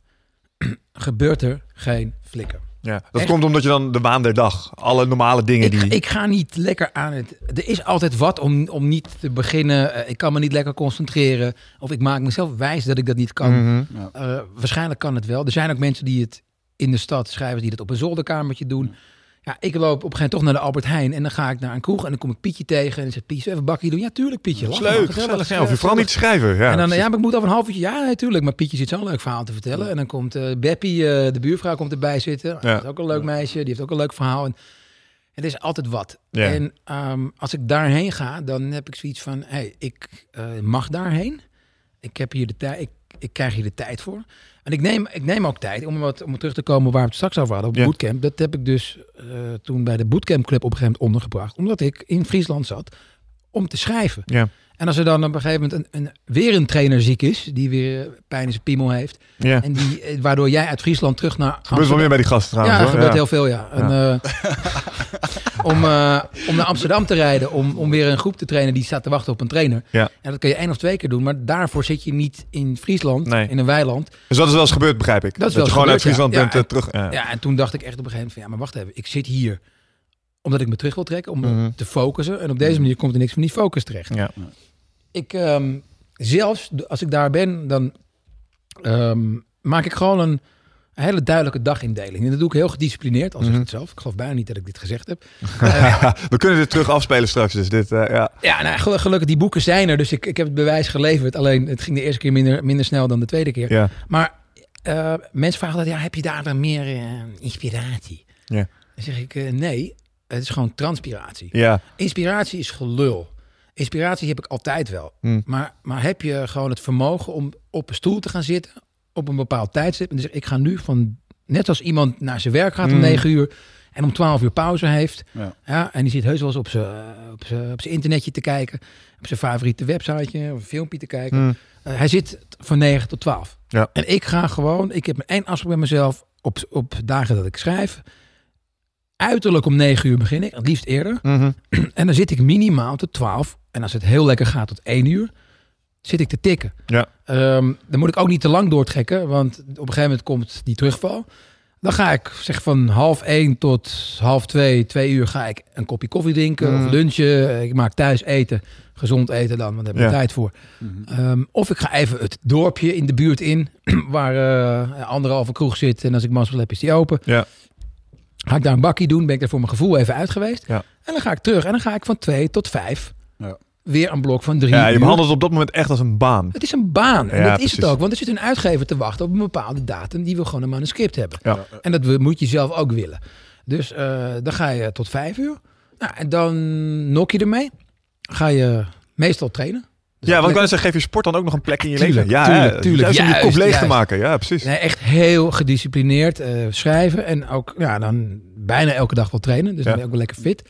gebeurt er geen flikker. Ja, dat Echt? komt omdat je dan de waan der dag, alle normale dingen Ik, die... ik ga niet lekker aan het. Er is altijd wat om, om niet te beginnen. Eh, ik kan me niet lekker concentreren. Of ik maak mezelf wijs dat ik dat niet kan. Mhm. Ja. Eh, waarschijnlijk kan het wel. Er zijn ook mensen die het in de stad schrijven, die dat op een zolderkamertje doen. Ja, ik loop op een gegeven moment toch naar de Albert Heijn en dan ga ik naar een kroeg en dan kom ik Pietje tegen en dan zegt Pietje, even een bakje doen. Ja, tuurlijk Pietje. Lach leuk, gezellig. Ja, je vooral niet te schrijven. Ja, en dan, ja, maar ik moet over een half uurtje. Ja, natuurlijk. Maar Pietje zit zo'n leuk verhaal te vertellen. En dan komt eh Beppie, eh, de buurvrouw, komt erbij zitten. Dat is ook een leuk meisje. Die heeft ook een leuk verhaal. En het is altijd wat. Ja. En ehm, als ik daarheen ga, dan heb ik zoiets van... Hey, ik eh, mag daarheen. Ik, heb hier de tijd, ik, ik krijg hier de tijd voor. En ik neem, ik neem ook tijd om, wat, om terug te komen waar we het straks over hadden. Op Ja. bootcamp. Dat heb ik dus eh, toen bij de bootcamp club op een gegeven moment ondergebracht. Omdat ik in Friesland zat om te schrijven. Ja. En als er dan op een gegeven moment een, een, weer een trainer ziek is, die weer pijn in zijn piemel heeft, ja. en die, eh, waardoor jij uit Friesland terug naar Gebeurt wel meer bij die gasten trouwens. ja, dat hoor. gebeurt Ja. heel veel, ja. En, eh, om, eh, om naar Amsterdam te rijden, om, om weer een groep te trainen die staat te wachten op een trainer. Ja. En dat kun je één of twee keer doen, maar daarvoor zit je niet in Friesland, Nee. in een weiland. Dus dat is wel eens gebeurd, begrijp ik. Dat is wel je gewoon uit gebeurd. Friesland Ja, bent eh, terug. Ja. En toen dacht ik echt op een gegeven moment van, ja, maar wacht even, ik zit hier omdat ik me terug wil trekken, om Mhm. te focussen. En op deze manier komt er niks van die focus terecht. Ja. Ik, ehm, zelfs als ik daar ben, dan ehm, maak ik gewoon een hele duidelijke dagindeling. En dat doe ik heel gedisciplineerd, al zeg ik het zelf. Ik geloof bijna niet dat ik dit gezegd heb. We kunnen dit terug afspelen straks. Dus dit, eh, ja. Ja, nou, gel- gelukkig, die boeken zijn er, dus ik, ik heb het bewijs geleverd. Alleen, het ging de eerste keer minder, minder snel dan de tweede keer. Ja. Maar eh, mensen vragen dat, ja, heb je daar dan meer eh, inspiratie? Ja. Dan zeg ik, nee, het is gewoon transpiratie. ja. Inspiratie is gelul. Inspiratie heb ik altijd wel. Hm. Maar, maar heb je gewoon het vermogen om op een stoel te gaan zitten op een bepaald tijdstip. En dus ik ga nu van, net als iemand naar zijn werk gaat om Hm. 9 uur en om 12 uur pauze heeft. Ja. Ja, en die zit heus wel eens op zijn, op zijn, internetje te kijken. Op zijn favoriete websiteje of een filmpje te kijken. Hm. Eh, hij zit van 9 tot 12. Ja. En ik ga gewoon, ik heb mijn één afspraak met mezelf op, op dagen dat ik schrijf. Uiterlijk om 9 uur begin ik, het liefst eerder. Mhm. En dan zit ik minimaal tot 12. En als het heel lekker gaat tot 1 uur, zit ik te tikken. Ja. Ehm, dan moet ik ook niet te lang doortrekken, want op een gegeven moment komt die terugval. Dan ga ik zeg van half 1 tot half 2, 2 uur ga ik een kopje koffie drinken Mm. of lunchen. Ik maak thuis eten, gezond eten dan, want daar heb ik Ja. tijd voor. Mhm. Ehm, of ik ga even het dorpje in de buurt in, waar eh anderhalve kroeg zit. En als ik mazzel heb, is die open. Ja. Ga ik daar een bakkie doen, ben ik er voor mijn gevoel even uit geweest. Ja. En dan ga ik terug en dan ga ik van 2 tot 5 Ja. Weer een blok van 3 ja, je uur. behandelt het op dat moment echt als een baan. Het is een baan. En Ja, dat is het ook. Want er zit een uitgever te wachten op een bepaalde datum die wil gewoon een manuscript hebben. Ja. En dat we- moet je zelf ook willen. Dus eh, dan ga je tot vijf uur. Nou, en dan nok je ermee. Ga je meestal trainen. Dus Ja, want ik zeggen, geef je sport dan ook nog een plek in je Tuurlijk, leven. Ja, tuurlijk, hè, tuurlijk. Juist om je kop Juist, leeg te maken. Ja, precies. Nee, echt heel gedisciplineerd eh, schrijven. En ook ja, dan bijna elke dag wel trainen. Dus Ja. dan ben je ook wel lekker fit.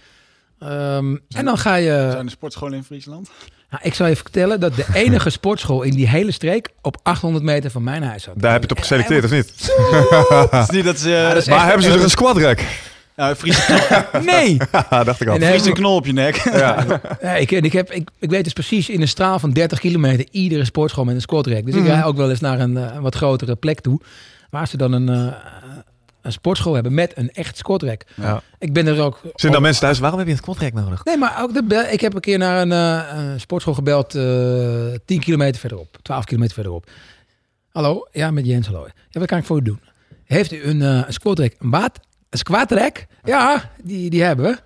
Ehm, en dan ga je... Zijn er sportscholen in Friesland? Nou, ik zal je vertellen dat de enige sportschool in die hele streek op 800 meter van mijn huis zat. Daar heb je het op geselecteerd, of niet? Het is niet dat ze... dat is Maar echt- hebben ze er een squad rack? Ja, Friese, Nee! dacht ik al. En, Friese knol op je nek. Ja. Ja, ik, ik, heb, ik, ik weet dus precies in een straal van 30 kilometer iedere sportschool met een squat rack. Dus Mhm. ik rij ook wel eens naar een, eh, een wat grotere plek toe. Waar ze dan een, eh, een sportschool hebben met een echt squat rack. Ja. Ik ben er ook... Zijn dan mensen thuis, waarom heb je een squad rack nodig? Nee, maar ook de, bel- ik heb een keer naar een, eh, sportschool gebeld, eh 10 kilometer verderop, 12 kilometer verderop. Hallo, ja, met Jens, hallo. Ja, wat kan ik voor u doen? Heeft u een, eh een squat rack? Een rack? Ja, die, die hebben we.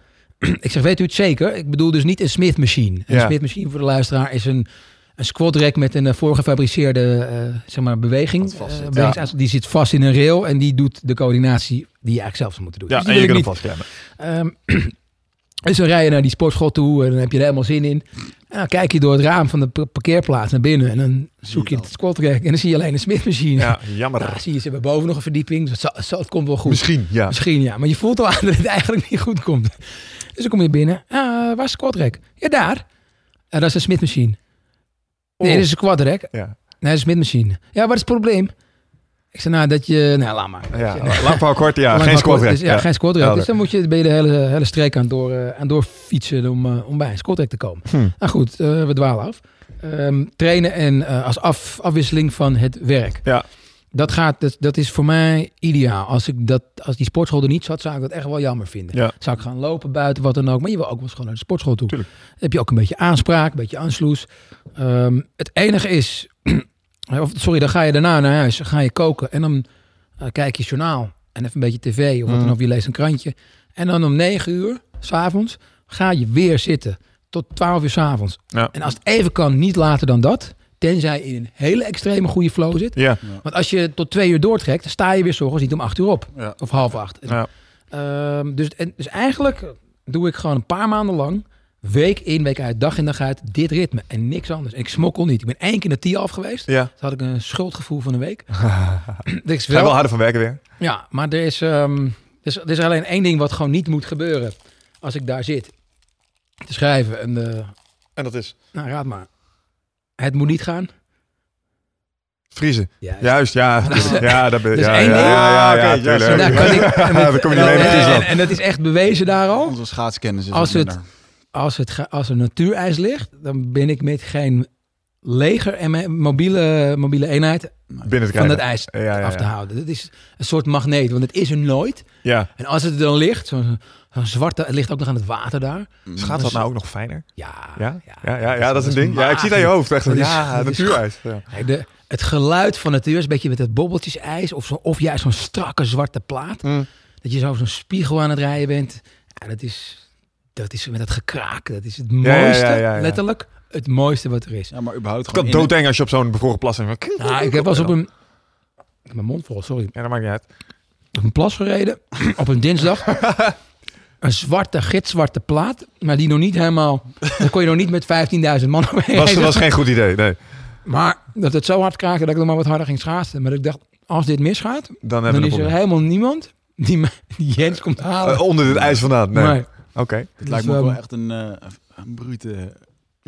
ik zeg, weet u het zeker? Ik bedoel dus niet een Smith machine. Een Ja. Smith machine voor de luisteraar is een, een squat rack met een eh, voorgefabriceerde eh, zeg maar, beweging. Zit. Eh, bewegingsuit- Die zit vast in een rail en die doet de coördinatie die je eigenlijk zelf zou moeten doen. Ja, Dus en je kunt hem vastklemmen. Ehm, dus dan rij je naar die sportschool toe en dan heb je er helemaal zin in. En dan kijk je door het raam van de pa- parkeerplaats naar binnen en dan zoek je het het squat rack en dan zie je alleen een Smith-machine. Ja, jammer. Nou, zie je, ze hebben boven nog een verdieping. Dus het, het komt wel goed. Misschien, ja. Misschien ja, maar je voelt al aan dat het eigenlijk niet goed komt. Dus dan kom je binnen. Ah, waar is het squat rack? Ja, daar. En dat is een Smith-machine. Nee, dat is een rack. Ja, Nee, dat is een Smith-machine. Ja, wat is het probleem? Ik zei, nou, dat je... Nou, laat maar. ja. lang verhaal kort, ja. Lang Geen maar squad kort. rack. Dus, ja, geen squat rack. Helder. Dus dan moet je, je de hele, hele streek aan door, eh, aan doorfietsen om, eh, om bij een squat rack te komen. Hm. Nou goed, eh, we dwalen af. Ehm, trainen en als af, afwisseling van het werk. Ja. Dat, gaat, dat, dat is voor mij ideaal. Als, ik dat, als die sportschool er niet zat, zou ik dat echt wel jammer vinden. Ja. Zou ik gaan lopen buiten, wat dan ook. Maar je wil ook wel eens gewoon naar de sportschool toe. Tuurlijk. Dan heb je ook een beetje aanspraak, een beetje aansloes. Ehm, het enige is... of, sorry, dan ga je daarna naar huis. Dan ga je koken en dan eh, kijk je journaal. En even een beetje tv of wat dan Mhm. ook. Je leest een krantje. En dan om 9 uur, s'avonds, ga je weer zitten. Tot 12 uur s'avonds. Ja. En als het even kan, niet later dan dat. Tenzij je in een hele extreme goede flow zit. Ja. Want als je tot twee uur doortrekt, dan sta je weer 's ochtends niet om 8 uur op. Ja. Of half acht. Ja. Ehm, dus, en, dus eigenlijk doe ik gewoon een paar maanden lang, week in, week uit, dag in, dag uit, dit ritme. En niks anders. En ik smokkel niet. Ik ben één keer naar TIA af geweest. Ja. Toen had ik een schuldgevoel van een week. Er is Ga wel harder van werken weer. ja, maar er is, ehm, er, is, er is alleen één ding wat gewoon niet moet gebeuren als ik daar zit te schrijven. En, eh, En dat is nou, raad maar. Het moet niet gaan. vriezen. Juist, ja. Ja, dat ben Dus ja, één ja, ding- ja, ja, ja, Oké, ja, tuurlijk. sorry. daar kan ik, Ja, dan kom je niet en, mee naar en, Friesland. en dat is echt bewezen daar al. Onze schaatskennis is Als het- minder. als, het als er natuurijs ligt, dan ben ik met geen leger en mijn mobiele, mobiele eenheid Binnen te van het ijs Ja, ja, af te houden. Dat is een soort magneet, want het is er nooit. Ja. En als het er dan ligt, zo'n zo'n zwarte, het ligt ook nog aan het water daar. Gaat dat nou ook nog fijner? Ja, Ja? Ja, ja, ja, dat is een ding. Ja, ik zie het aan je hoofd. Echt Dat ja, dat natuurijs. De, het geluid van natuur is een beetje met het bobbeltjes ijs of, zo, of juist zo'n strakke zwarte plaat. Mm. Dat je zo zo'n spiegel aan het rijden bent. Ja, dat is, dat is met dat gekraak. Dat is het Ja, ja, mooiste, ja, ja, ja. letterlijk het mooiste wat er is. Ja, maar überhaupt gewoon kan doodeng als je op zo'n bevroren plas bent. Nou, ik heb wel eens op een... Ik heb Mijn mond vol, sorry. Ja, dat maakt niet uit. Op een plas gereden, op een dinsdag. Een zwarte, gitzwarte plaat, maar die nog niet helemaal... Daar kon je nog niet met 15.000 man overheen Was, rijden. was geen goed idee, nee. Maar dat het zo hard kraakte dat ik nog maar wat harder ging schaatsen. Maar ik dacht, als dit misgaat, Dan hebben dan we is er helemaal niemand die, me- die Jens komt halen. Eh, onder dit ijs vandaan, nee. Nee. Oké. Het Dus, lijkt me ook wel ehm, echt een, eh, een brute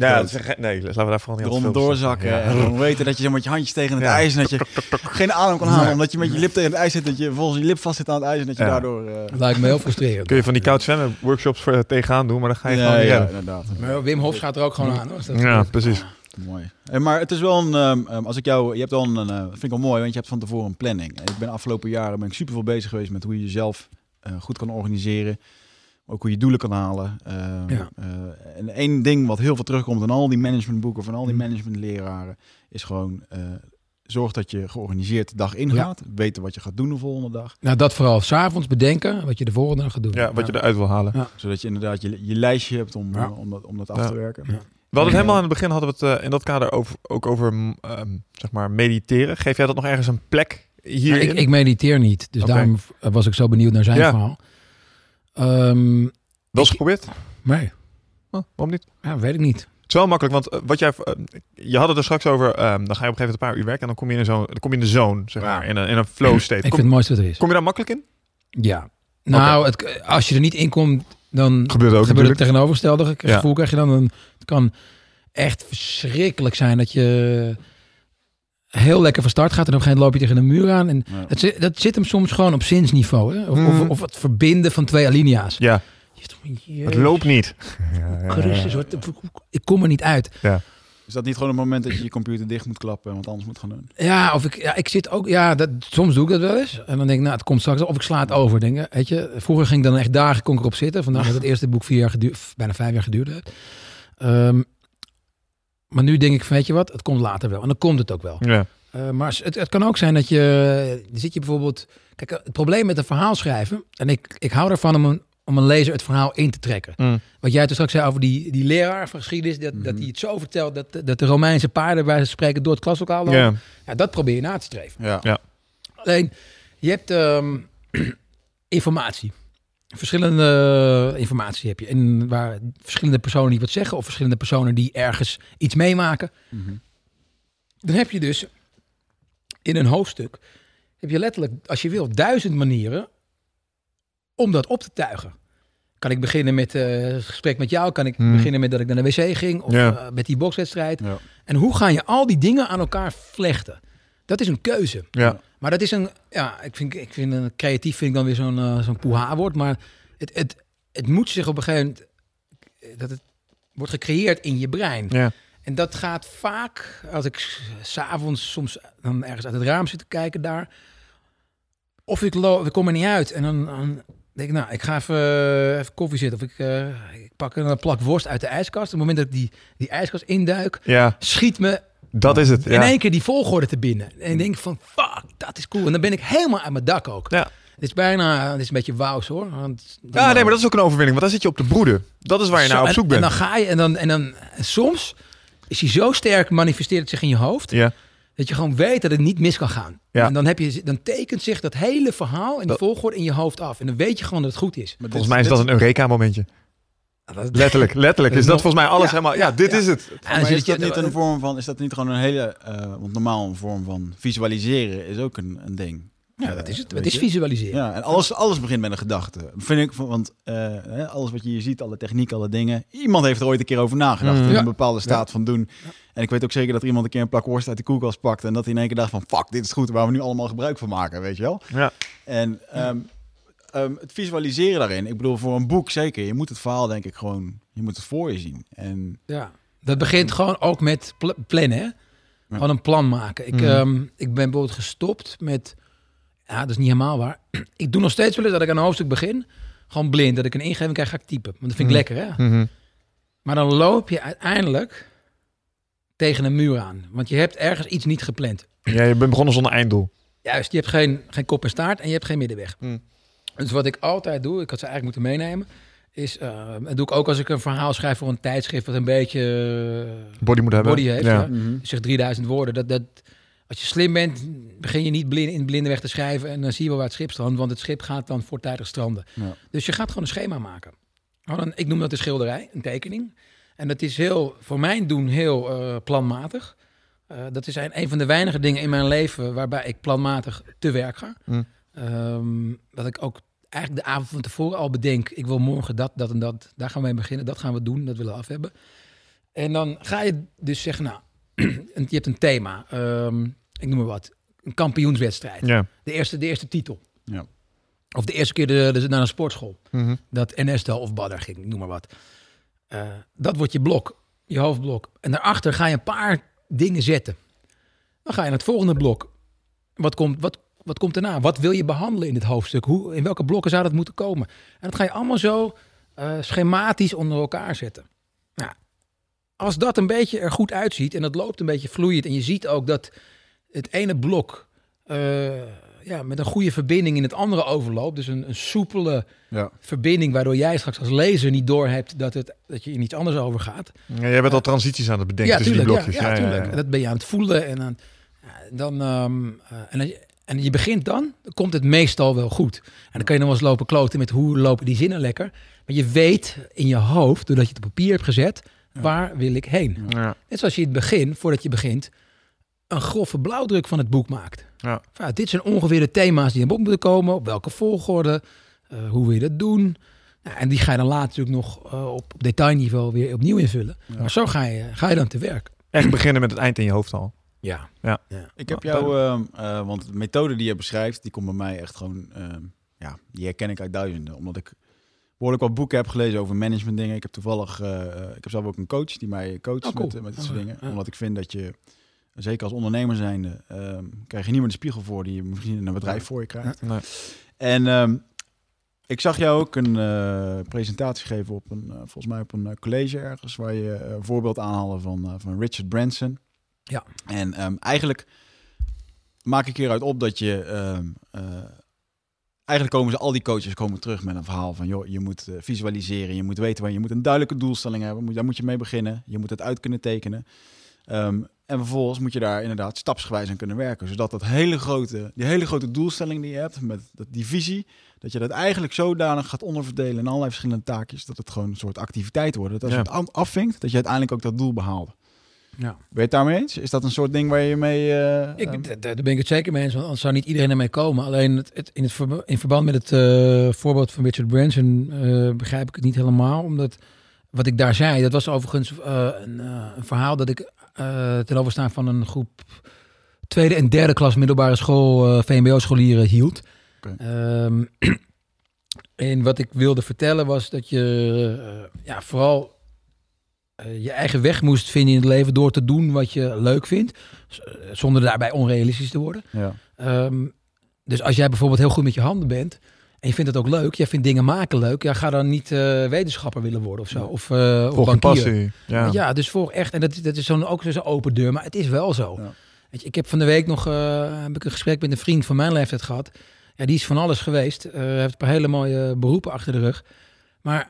Ja, dat is nee, laten we daar vooral niet al veel doorzakken. Ja. En dan weten dat je zo met je handjes tegen het Ja. ijs... en dat je geen adem kan halen Nee. omdat je met je lip tegen het ijs zit... dat je volgens je lip vast zit aan het ijs en dat je Ja. daardoor... eh, Dat lijkt me heel frustrerend. Kun je van die koud zwemmen workshops voor, tegenaan doen, maar dan ga je nee, gewoon niet ja, inderdaad. Maar Wim Hof gaat er ook gewoon aan. Hoor, dat Ja, precies. Mooi. Eh, maar het is wel een, ehm, ehm, als ik jou, je hebt wel een, eh, vind ik wel mooi, want je hebt van tevoren een planning. Ik ben de afgelopen jaren ben ik super veel bezig geweest met hoe je jezelf eh, goed kan organiseren, ook hoe je doelen kan halen. Ehm, Ja. eh, en één ding wat heel veel terugkomt in al die managementboeken van al die Mm. managementleraren, is gewoon eh, zorg dat je georganiseerd de dag ingaat, weten wat je gaat doen de volgende dag, Nou, dat vooral. S'avonds bedenken wat je de volgende dag gaat doen. Ja, wat je eruit wil halen. zodat je inderdaad je, je lijstje hebt om, Ja. eh, om, dat, om dat af Ja. te werken. Ja. We hadden het helemaal aan het begin hadden we het eh, in dat kader over, ook over mm, ehm, zeg maar mediteren. Geef jij dat nog ergens een plek Ja, hierin? ik, ik mediteer niet, dus daarom was ik zo benieuwd naar zijn Ja. verhaal. Ehm, Wel eens geprobeerd? nee, Oh, waarom niet? ja, weet ik niet. Het is wel makkelijk, want eh, wat jij, eh, je had het er straks over, ehm, dan ga je op een gegeven moment een paar uur werken en dan kom je in zo'n, dan kom je in de zone, zeg maar, in een, in een flow state. Ik vind het mooiste wat er is. kom je daar makkelijk in? Ja. Nou, het, als je er niet in komt, dan Gebeurt ook gebeurt het tegenovergestelde ge- Ja. gevoel. Krijg je dan een, het kan echt verschrikkelijk zijn dat je heel lekker van start gaat en op een gegeven moment loop je tegen een muur aan. En Ja. dat, zit- dat zit hem soms gewoon op zinsniveau. Hè? Of, Mhm. of, of het verbinden van twee alinea's. Ja, van, het loopt niet. Ja, ja, ja. Christus, wat, ik kom er niet uit. Is dat niet gewoon een moment dat je je computer dicht moet klappen en wat anders moet gaan doen? Ja, of ik, ja, ik zit ook, ja, dat, soms doe ik dat wel eens. En dan denk ik, nou, het komt straks, of ik sla het over. Denk, ik, weet je, vroeger ging ik dan echt dagen kon ik erop zitten. Vandaar dat het eerste boek vier jaar geduurd, bijna vijf jaar geduurd heeft. Ehm, maar nu denk ik, van, weet je wat, het komt later wel. En dan komt het ook wel. Ja. Eh, maar het, het kan ook zijn dat je, zit je bijvoorbeeld, kijk, het probleem met een verhaal schrijven, en ik, ik hou ervan om een, om een lezer het verhaal in te trekken. Mm. Wat jij toen straks zei over die, die leraar van geschiedenis, dat, dat Mhm. hij het zo vertelt dat, dat de Romeinse paarden bij ze spreken door het klaslokaal lopen. Ja. Ja, dat probeer je na te streven. Ja. Alleen, je hebt ehm, informatie. Verschillende informatie heb je. En waar verschillende personen die wat zeggen, of verschillende personen die ergens iets meemaken. Mhm. Dan heb je dus in een hoofdstuk, heb je letterlijk, als je wil, duizend manieren om dat op te tuigen. Kan ik beginnen met eh, het gesprek met jou? Kan ik Hmm. beginnen met dat ik naar de wc ging? Of Ja. eh, met die bokswedstrijd? Ja. En hoe ga je al die dingen aan elkaar vlechten? Dat is een keuze. Ja. Maar dat is een, ja, ik vind, ik vind een creatief vind ik dan weer zo'n eh, zo'n poeha-woord. Maar het, het, het moet zich op een gegeven moment, eh, dat het wordt gecreëerd in je brein. Ja. En dat gaat vaak, als ik s- s'avonds soms dan ergens uit het raam zit te kijken daar. Of ik, ik kom er niet uit. En dan, dan denk ik, nou, ik ga even, even koffie zitten. Of ik, eh, ik pak een plak worst uit de ijskast. Op het moment dat ik die, die ijskast induik, ja, schiet me dat is het. in Ja. één keer die volgorde te binnen. En ik denk van, fuck, dat is cool. En dan ben ik helemaal aan mijn dak ook. Ja. Het is bijna, het is een beetje wauws hoor. Want Ja, nee, maar dat is ook een overwinning, want dan zit je op de broeden. Dat is waar je Zo, naar op en- zoek bent. En dan ga je, en dan, en dan en soms is hij zo sterk, manifesteert het zich in je hoofd, Ja, dat je gewoon weet dat het niet mis kan gaan. Ja. En dan, heb je, dan tekent zich dat hele verhaal in de volgorde in je hoofd af. En dan weet je gewoon dat het goed is. Maar volgens mij is dat een Eureka-momentje. Letterlijk, letterlijk. Is dat Nog- volgens mij alles Ja, helemaal... Ja, ja, dit ja. is het. En is je- dat niet een vorm van, is dat niet gewoon een hele, eh, want normaal een vorm van visualiseren is ook een, een ding. Ja, dat is het. Het is visualiseren. Ja, en alles, alles begint met een gedachte. Vind ik, want eh, hè, alles wat je hier ziet, alle techniek, alle dingen. Iemand heeft er ooit een keer over nagedacht. Mm. In Ja. een bepaalde staat van doen. En ik weet ook zeker dat er iemand een keer een plak worst uit de koelkast pakte. En dat hij in één keer dacht van, fuck, dit is goed. Waar we nu allemaal gebruik van maken, weet je wel. Ja. En ehm, ehm, het visualiseren daarin. Ik bedoel, voor een boek zeker. Je moet het verhaal denk ik gewoon, je moet het voor je zien. En Ja. Dat begint gewoon ook met pl- plannen, hè? Gewoon een plan maken. Ik, Mhm. ehm, ik ben bijvoorbeeld gestopt met... Ja, dat is niet helemaal waar. Ik doe nog steeds wel eens dat ik aan een hoofdstuk begin. Gewoon blind. Dat ik een ingeving krijg, ga ik typen. Want dat vind ik Mhm. lekker, hè? Mhm. Maar dan loop je uiteindelijk tegen een muur aan. Want je hebt ergens iets niet gepland. Ja, je bent begonnen zonder einddoel. Juist, je hebt geen, geen kop en staart en je hebt geen middenweg. Mm. Dus wat ik altijd doe, ik had ze eigenlijk moeten meenemen, is, eh, dat doe ik ook als ik een verhaal schrijf voor een tijdschrift wat een beetje eh, Body moet hebben. body heeft. Ja. Ja. zeg 3000 woorden. Dat, dat, als je slim bent, begin je niet blind, in blinde weg te schrijven en dan zie je wel waar het schip strandt, want het schip gaat dan voortijdig stranden. Ja. Dus je gaat gewoon een schema maken. Een- ik noem dat een schilderij, een tekening. En dat is heel, voor mijn doen heel eh, planmatig. Eh, dat is een, een van de weinige dingen in mijn leven waarbij ik planmatig te werk ga. Mm. Ehm, dat ik ook eigenlijk de avond van tevoren al bedenk, ik wil morgen dat, dat en dat. Daar gaan we mee beginnen, dat gaan we doen, dat willen we af hebben. En dan ga je dus zeggen, nou, je hebt een thema. Ehm, ik noem maar wat. Een kampioenswedstrijd. Ja. De, eerste, de eerste titel. Ja. Of de eerste keer de, de- naar een sportschool. Mhm. Dat NSTEL of Badder ging, noem maar wat. Eh, dat wordt je blok, je hoofdblok. En daarachter ga je een paar dingen zetten. Dan ga je naar het volgende blok. Wat komt, wat, wat komt daarna? Wat wil je behandelen in dit hoofdstuk? Hoe, in welke blokken zou dat moeten komen? En dat ga je allemaal zo eh, schematisch onder elkaar zetten. Nou, als dat een beetje er goed uitziet en dat loopt een beetje vloeiend... en je ziet ook dat het ene blok eh, ja, met een goede verbinding in het andere overloopt... dus een, een soepele Ja. verbinding... waardoor jij straks als lezer niet doorhebt dat, het, dat je in iets anders overgaat. Ja, jij bent al transities aan het bedenken ja, tussen tuurlijk. die blokjes. ja, Ja, ja, tuurlijk. Dat ben je aan het voelen. En, ja, dan, ehm, eh, en, dan- en je begint dan, dan komt het meestal wel goed. En dan kan je nog wel eens lopen kloten met hoe lopen die zinnen lekker. Maar je weet in je hoofd, doordat je het op papier hebt gezet, waar wil ik heen. Ja. Net zoals je in het begin, voordat je begint, een grove blauwdruk van het boek maakt. Ja. Van, ja, dit zijn ongeveer de thema's die in het boek moeten komen. Op welke volgorde, eh, hoe wil je dat doen? Nou, en die ga je dan later natuurlijk nog eh, op detailniveau weer opnieuw invullen. Maar zo ga je, ga je dan te werk. Echt beginnen met het eind in je hoofd al. Ja. Ja. Ik heb Ja, jou, ehm, eh, want de methode die je beschrijft, die komt bij mij echt gewoon, ehm, ja, die herken ik uit duizenden. Omdat ik behoorlijk wat boeken heb gelezen over management dingen. Ik heb toevallig, eh, eh, ik heb zelf ook een coach die mij coacht Oh, cool. met, met dit soort Oh, dingen. ja. Omdat ik vind dat je, zeker als ondernemer zijnde, ehm, krijg je niet meer de spiegel voor die je misschien in een bedrijf voor je krijgt. Nee. En ehm, ik zag jou ook een eh, presentatie geven op een, volgens mij op een college ergens, waar je een voorbeeld aanhaalde van, van Richard Branson. Ja. En ehm, eigenlijk maak ik hieruit op dat je ehm, eh, eigenlijk komen ze al die coaches komen terug met een verhaal van joh, je moet eh, visualiseren, je moet weten waar je moet een duidelijke doelstelling hebben, daar moet je mee beginnen, je moet het uit kunnen tekenen. Ehm, en vervolgens moet je daar inderdaad stapsgewijs aan kunnen werken, zodat dat hele grote, die hele grote doelstelling die je hebt met die visie, dat je dat eigenlijk zodanig gaat onderverdelen in allerlei verschillende taakjes, dat het gewoon een soort activiteit wordt. Dat als Ja. je het afvinkt, dat je uiteindelijk ook dat doel behaalt. Ja. Ben je het daarmee eens? Is dat een soort ding waar je mee... eh, Ik, ehm, daar ben ik het zeker mee eens, want anders zou niet iedereen ermee komen. Alleen het, het- in, het verba- in verband met het eh, voorbeeld van Richard Branson eh, begrijp ik het niet helemaal. Omdat wat ik daar zei, dat was overigens eh, een, eh, een verhaal dat ik eh ten overstaan van een groep tweede en derde klas middelbare school, eh, VMBO-scholieren hield. Ehm, en wat ik wilde vertellen was dat je eh, ja, vooral je eigen weg moest vinden in het leven door te doen wat je leuk vindt. Eh, Zonder daarbij onrealistisch te worden. ja. Ehm, dus als jij bijvoorbeeld heel goed met je handen bent en je vindt het ook leuk, jij vindt dingen maken leuk, ja, ga dan niet eh, wetenschapper willen worden of zo. Of, eh je bankier. passie. Ja. Ja. dus volg echt. En dat, is- dat is zo'n, ook zo'n open deur, maar het is wel zo. Weet je, ik heb van de week nog eh, heb ik een gesprek met een vriend van mijn leeftijd gehad. Ja, die is van alles geweest. Eh, Hij heeft een paar hele mooie beroepen achter de rug. Maar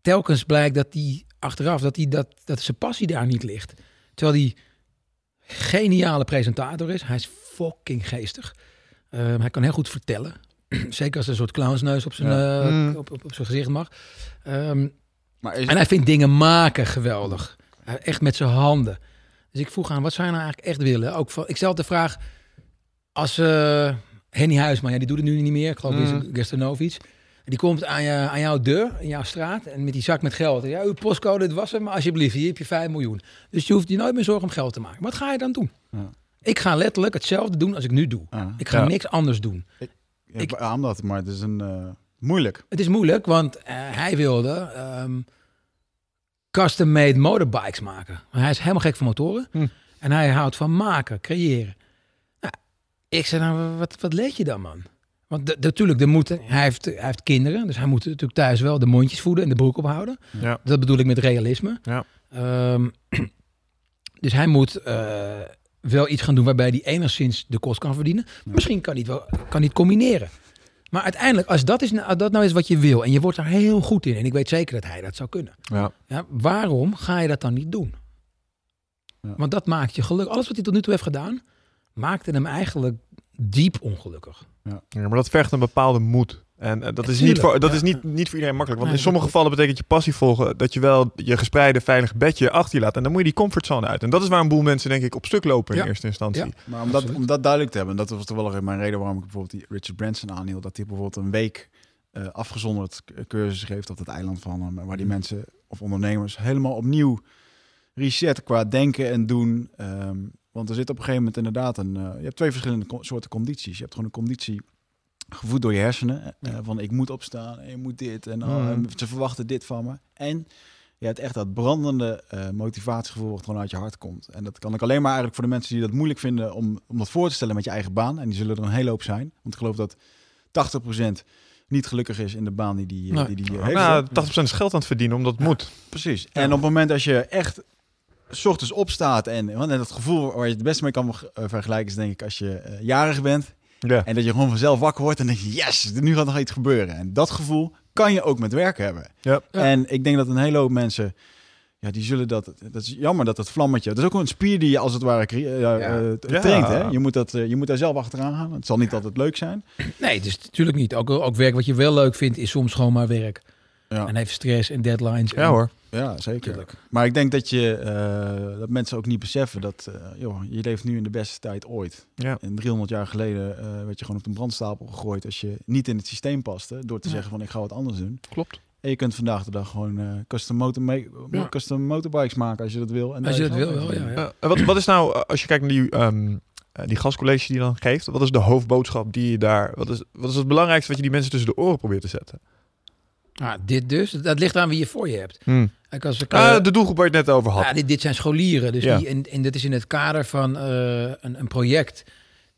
telkens blijkt dat hij achteraf, dat, hij dat, dat zijn passie daar niet ligt. Terwijl hij geniale presentator is. Hij is fucking geestig. Ehm, hij kan heel goed vertellen. Zeker als er een soort clownsneus op zijn, Ja. eh, Mm. op, op, op zijn gezicht mag. Ehm, Maar is, en hij vindt dingen maken geweldig. Echt met zijn handen. Dus ik vroeg aan, wat zou je nou eigenlijk echt willen? Ook van, ik stel de vraag, als eh, Henny Huisman, ja, die doet het nu niet meer. Ik geloof, Mm. Gerstanovic. Die komt aan, je, aan jouw deur, in jouw straat, en met die zak met geld. Ja, uw postcode, dit was hem, maar alsjeblieft, hier heb je 5 miljoen. Dus je hoeft je nooit meer zorgen om geld te maken. Wat ga je dan doen? Ja. Ik ga letterlijk hetzelfde doen als ik nu doe. Ik ga Ja. niks anders doen. ik ik- beaam dat, maar het is een eh, moeilijk. Het is moeilijk, want eh, hij wilde ehm, custom-made motorbikes maken. Hij is helemaal gek van motoren. Hm. En hij houdt van maken, creëren. Nou, ik zei, nou, wat, wat leed je dan, man? Want natuurlijk, de moet, hij, heeft, hij heeft kinderen, dus hij moet natuurlijk thuis wel de mondjes voeden en de broek ophouden. Ja. Dat bedoel ik met realisme. Ja. Ehm, dus hij moet eh, wel iets gaan doen waarbij hij enigszins de kost kan verdienen. Misschien kan hij het, wel, kan hij het combineren. Maar uiteindelijk, als dat, is, nou- als dat nou is wat je wil en je wordt er heel goed in, en ik weet zeker dat hij dat zou kunnen. Ja. Ja, waarom ga je dat dan niet doen? Ja. Want dat maakt je gelukkig. Alles wat hij tot nu toe heeft gedaan, maakte hem eigenlijk diep ongelukkig. Ja, maar dat vergt een bepaalde moed. En eh, dat, is, niet voor, dat ja. is niet, niet voor iedereen makkelijk. Want Nee, in sommige gevallen betekent je passie volgen dat je wel je gespreide veilige bedje achter je laat. En dan moet je die comfortzone uit. En dat is waar een boel mensen denk ik op stuk lopen in Ja. eerste instantie. Ja. Maar om dat, om dat duidelijk te hebben, en dat was toch wel mijn reden waarom ik bijvoorbeeld die Richard Branson aanhield, dat hij bijvoorbeeld een week eh, afgezonderd cursus geeft op het eiland van hem, waar die mensen of ondernemers helemaal opnieuw reset qua denken en doen. Ehm, want er zit op een gegeven moment inderdaad een, eh, je hebt twee verschillende co- soorten condities. Je hebt gewoon een conditie gevoed door je hersenen, eh, van ik moet opstaan en je moet dit en, Mhm. en ze verwachten dit van me. En je hebt echt dat brandende eh, motivatiegevoel wat gewoon uit je hart komt. En dat kan ik alleen maar eigenlijk voor de mensen die dat moeilijk vinden om, om dat voor te stellen met je eigen baan. En die zullen er een hele hoop zijn. Want ik geloof dat 80% niet gelukkig is in de baan die die, eh, Nee. die, die heeft. Nou, 80% is geld aan het verdienen, omdat het moet. Precies. En op het moment als je echt s ochtends opstaat en, want en dat gevoel waar je het beste mee kan eh, vergelijken is denk ik als je eh, jarig bent Ja. en dat je gewoon vanzelf wakker wordt en denk je yes, nu gaat nog iets gebeuren. En dat gevoel kan je ook met werk hebben. Ja. En ik denk dat een hele hoop mensen, ja, die zullen dat, dat is jammer dat dat vlammetje, dat is ook een spier die je als het ware Ja. Ja. traint. Hè? Je, moet dat, je moet daar zelf achteraan gaan. Het zal niet altijd leuk zijn. Nee, dus natuurlijk niet. Ook, ook werk wat je wel leuk vindt, is soms gewoon maar werk. Ja, En heeft stress en deadlines. Ja en- hoor. Ja zeker. Tuurlijk. Maar ik denk dat, je, eh, dat mensen ook niet beseffen dat eh, joh, je leeft nu in de beste tijd ooit. Ja. En 300 jaar geleden eh, werd je gewoon op een brandstapel gegooid als je niet in het systeem paste. Door te Ja. zeggen van ik ga wat anders doen. Klopt. En je kunt vandaag de dag gewoon custom, motor Ja. custom motorbikes maken als je dat wil. En Als je dat wil, wel, ja. wat, wat is nou, als je kijkt naar die, eh, die gastcollege die je dan geeft, wat is de hoofdboodschap die je daar, wat is, wat is het belangrijkste wat je die mensen tussen de oren probeert te zetten? Ah, dit dus, dat ligt aan wie je voor je hebt. Kijk, als ik, Ah, de doelgroep waar je het net over had. Ja, dit, dit zijn scholieren. Dus Ja. die, en, en dat is in het kader van eh, een, een project.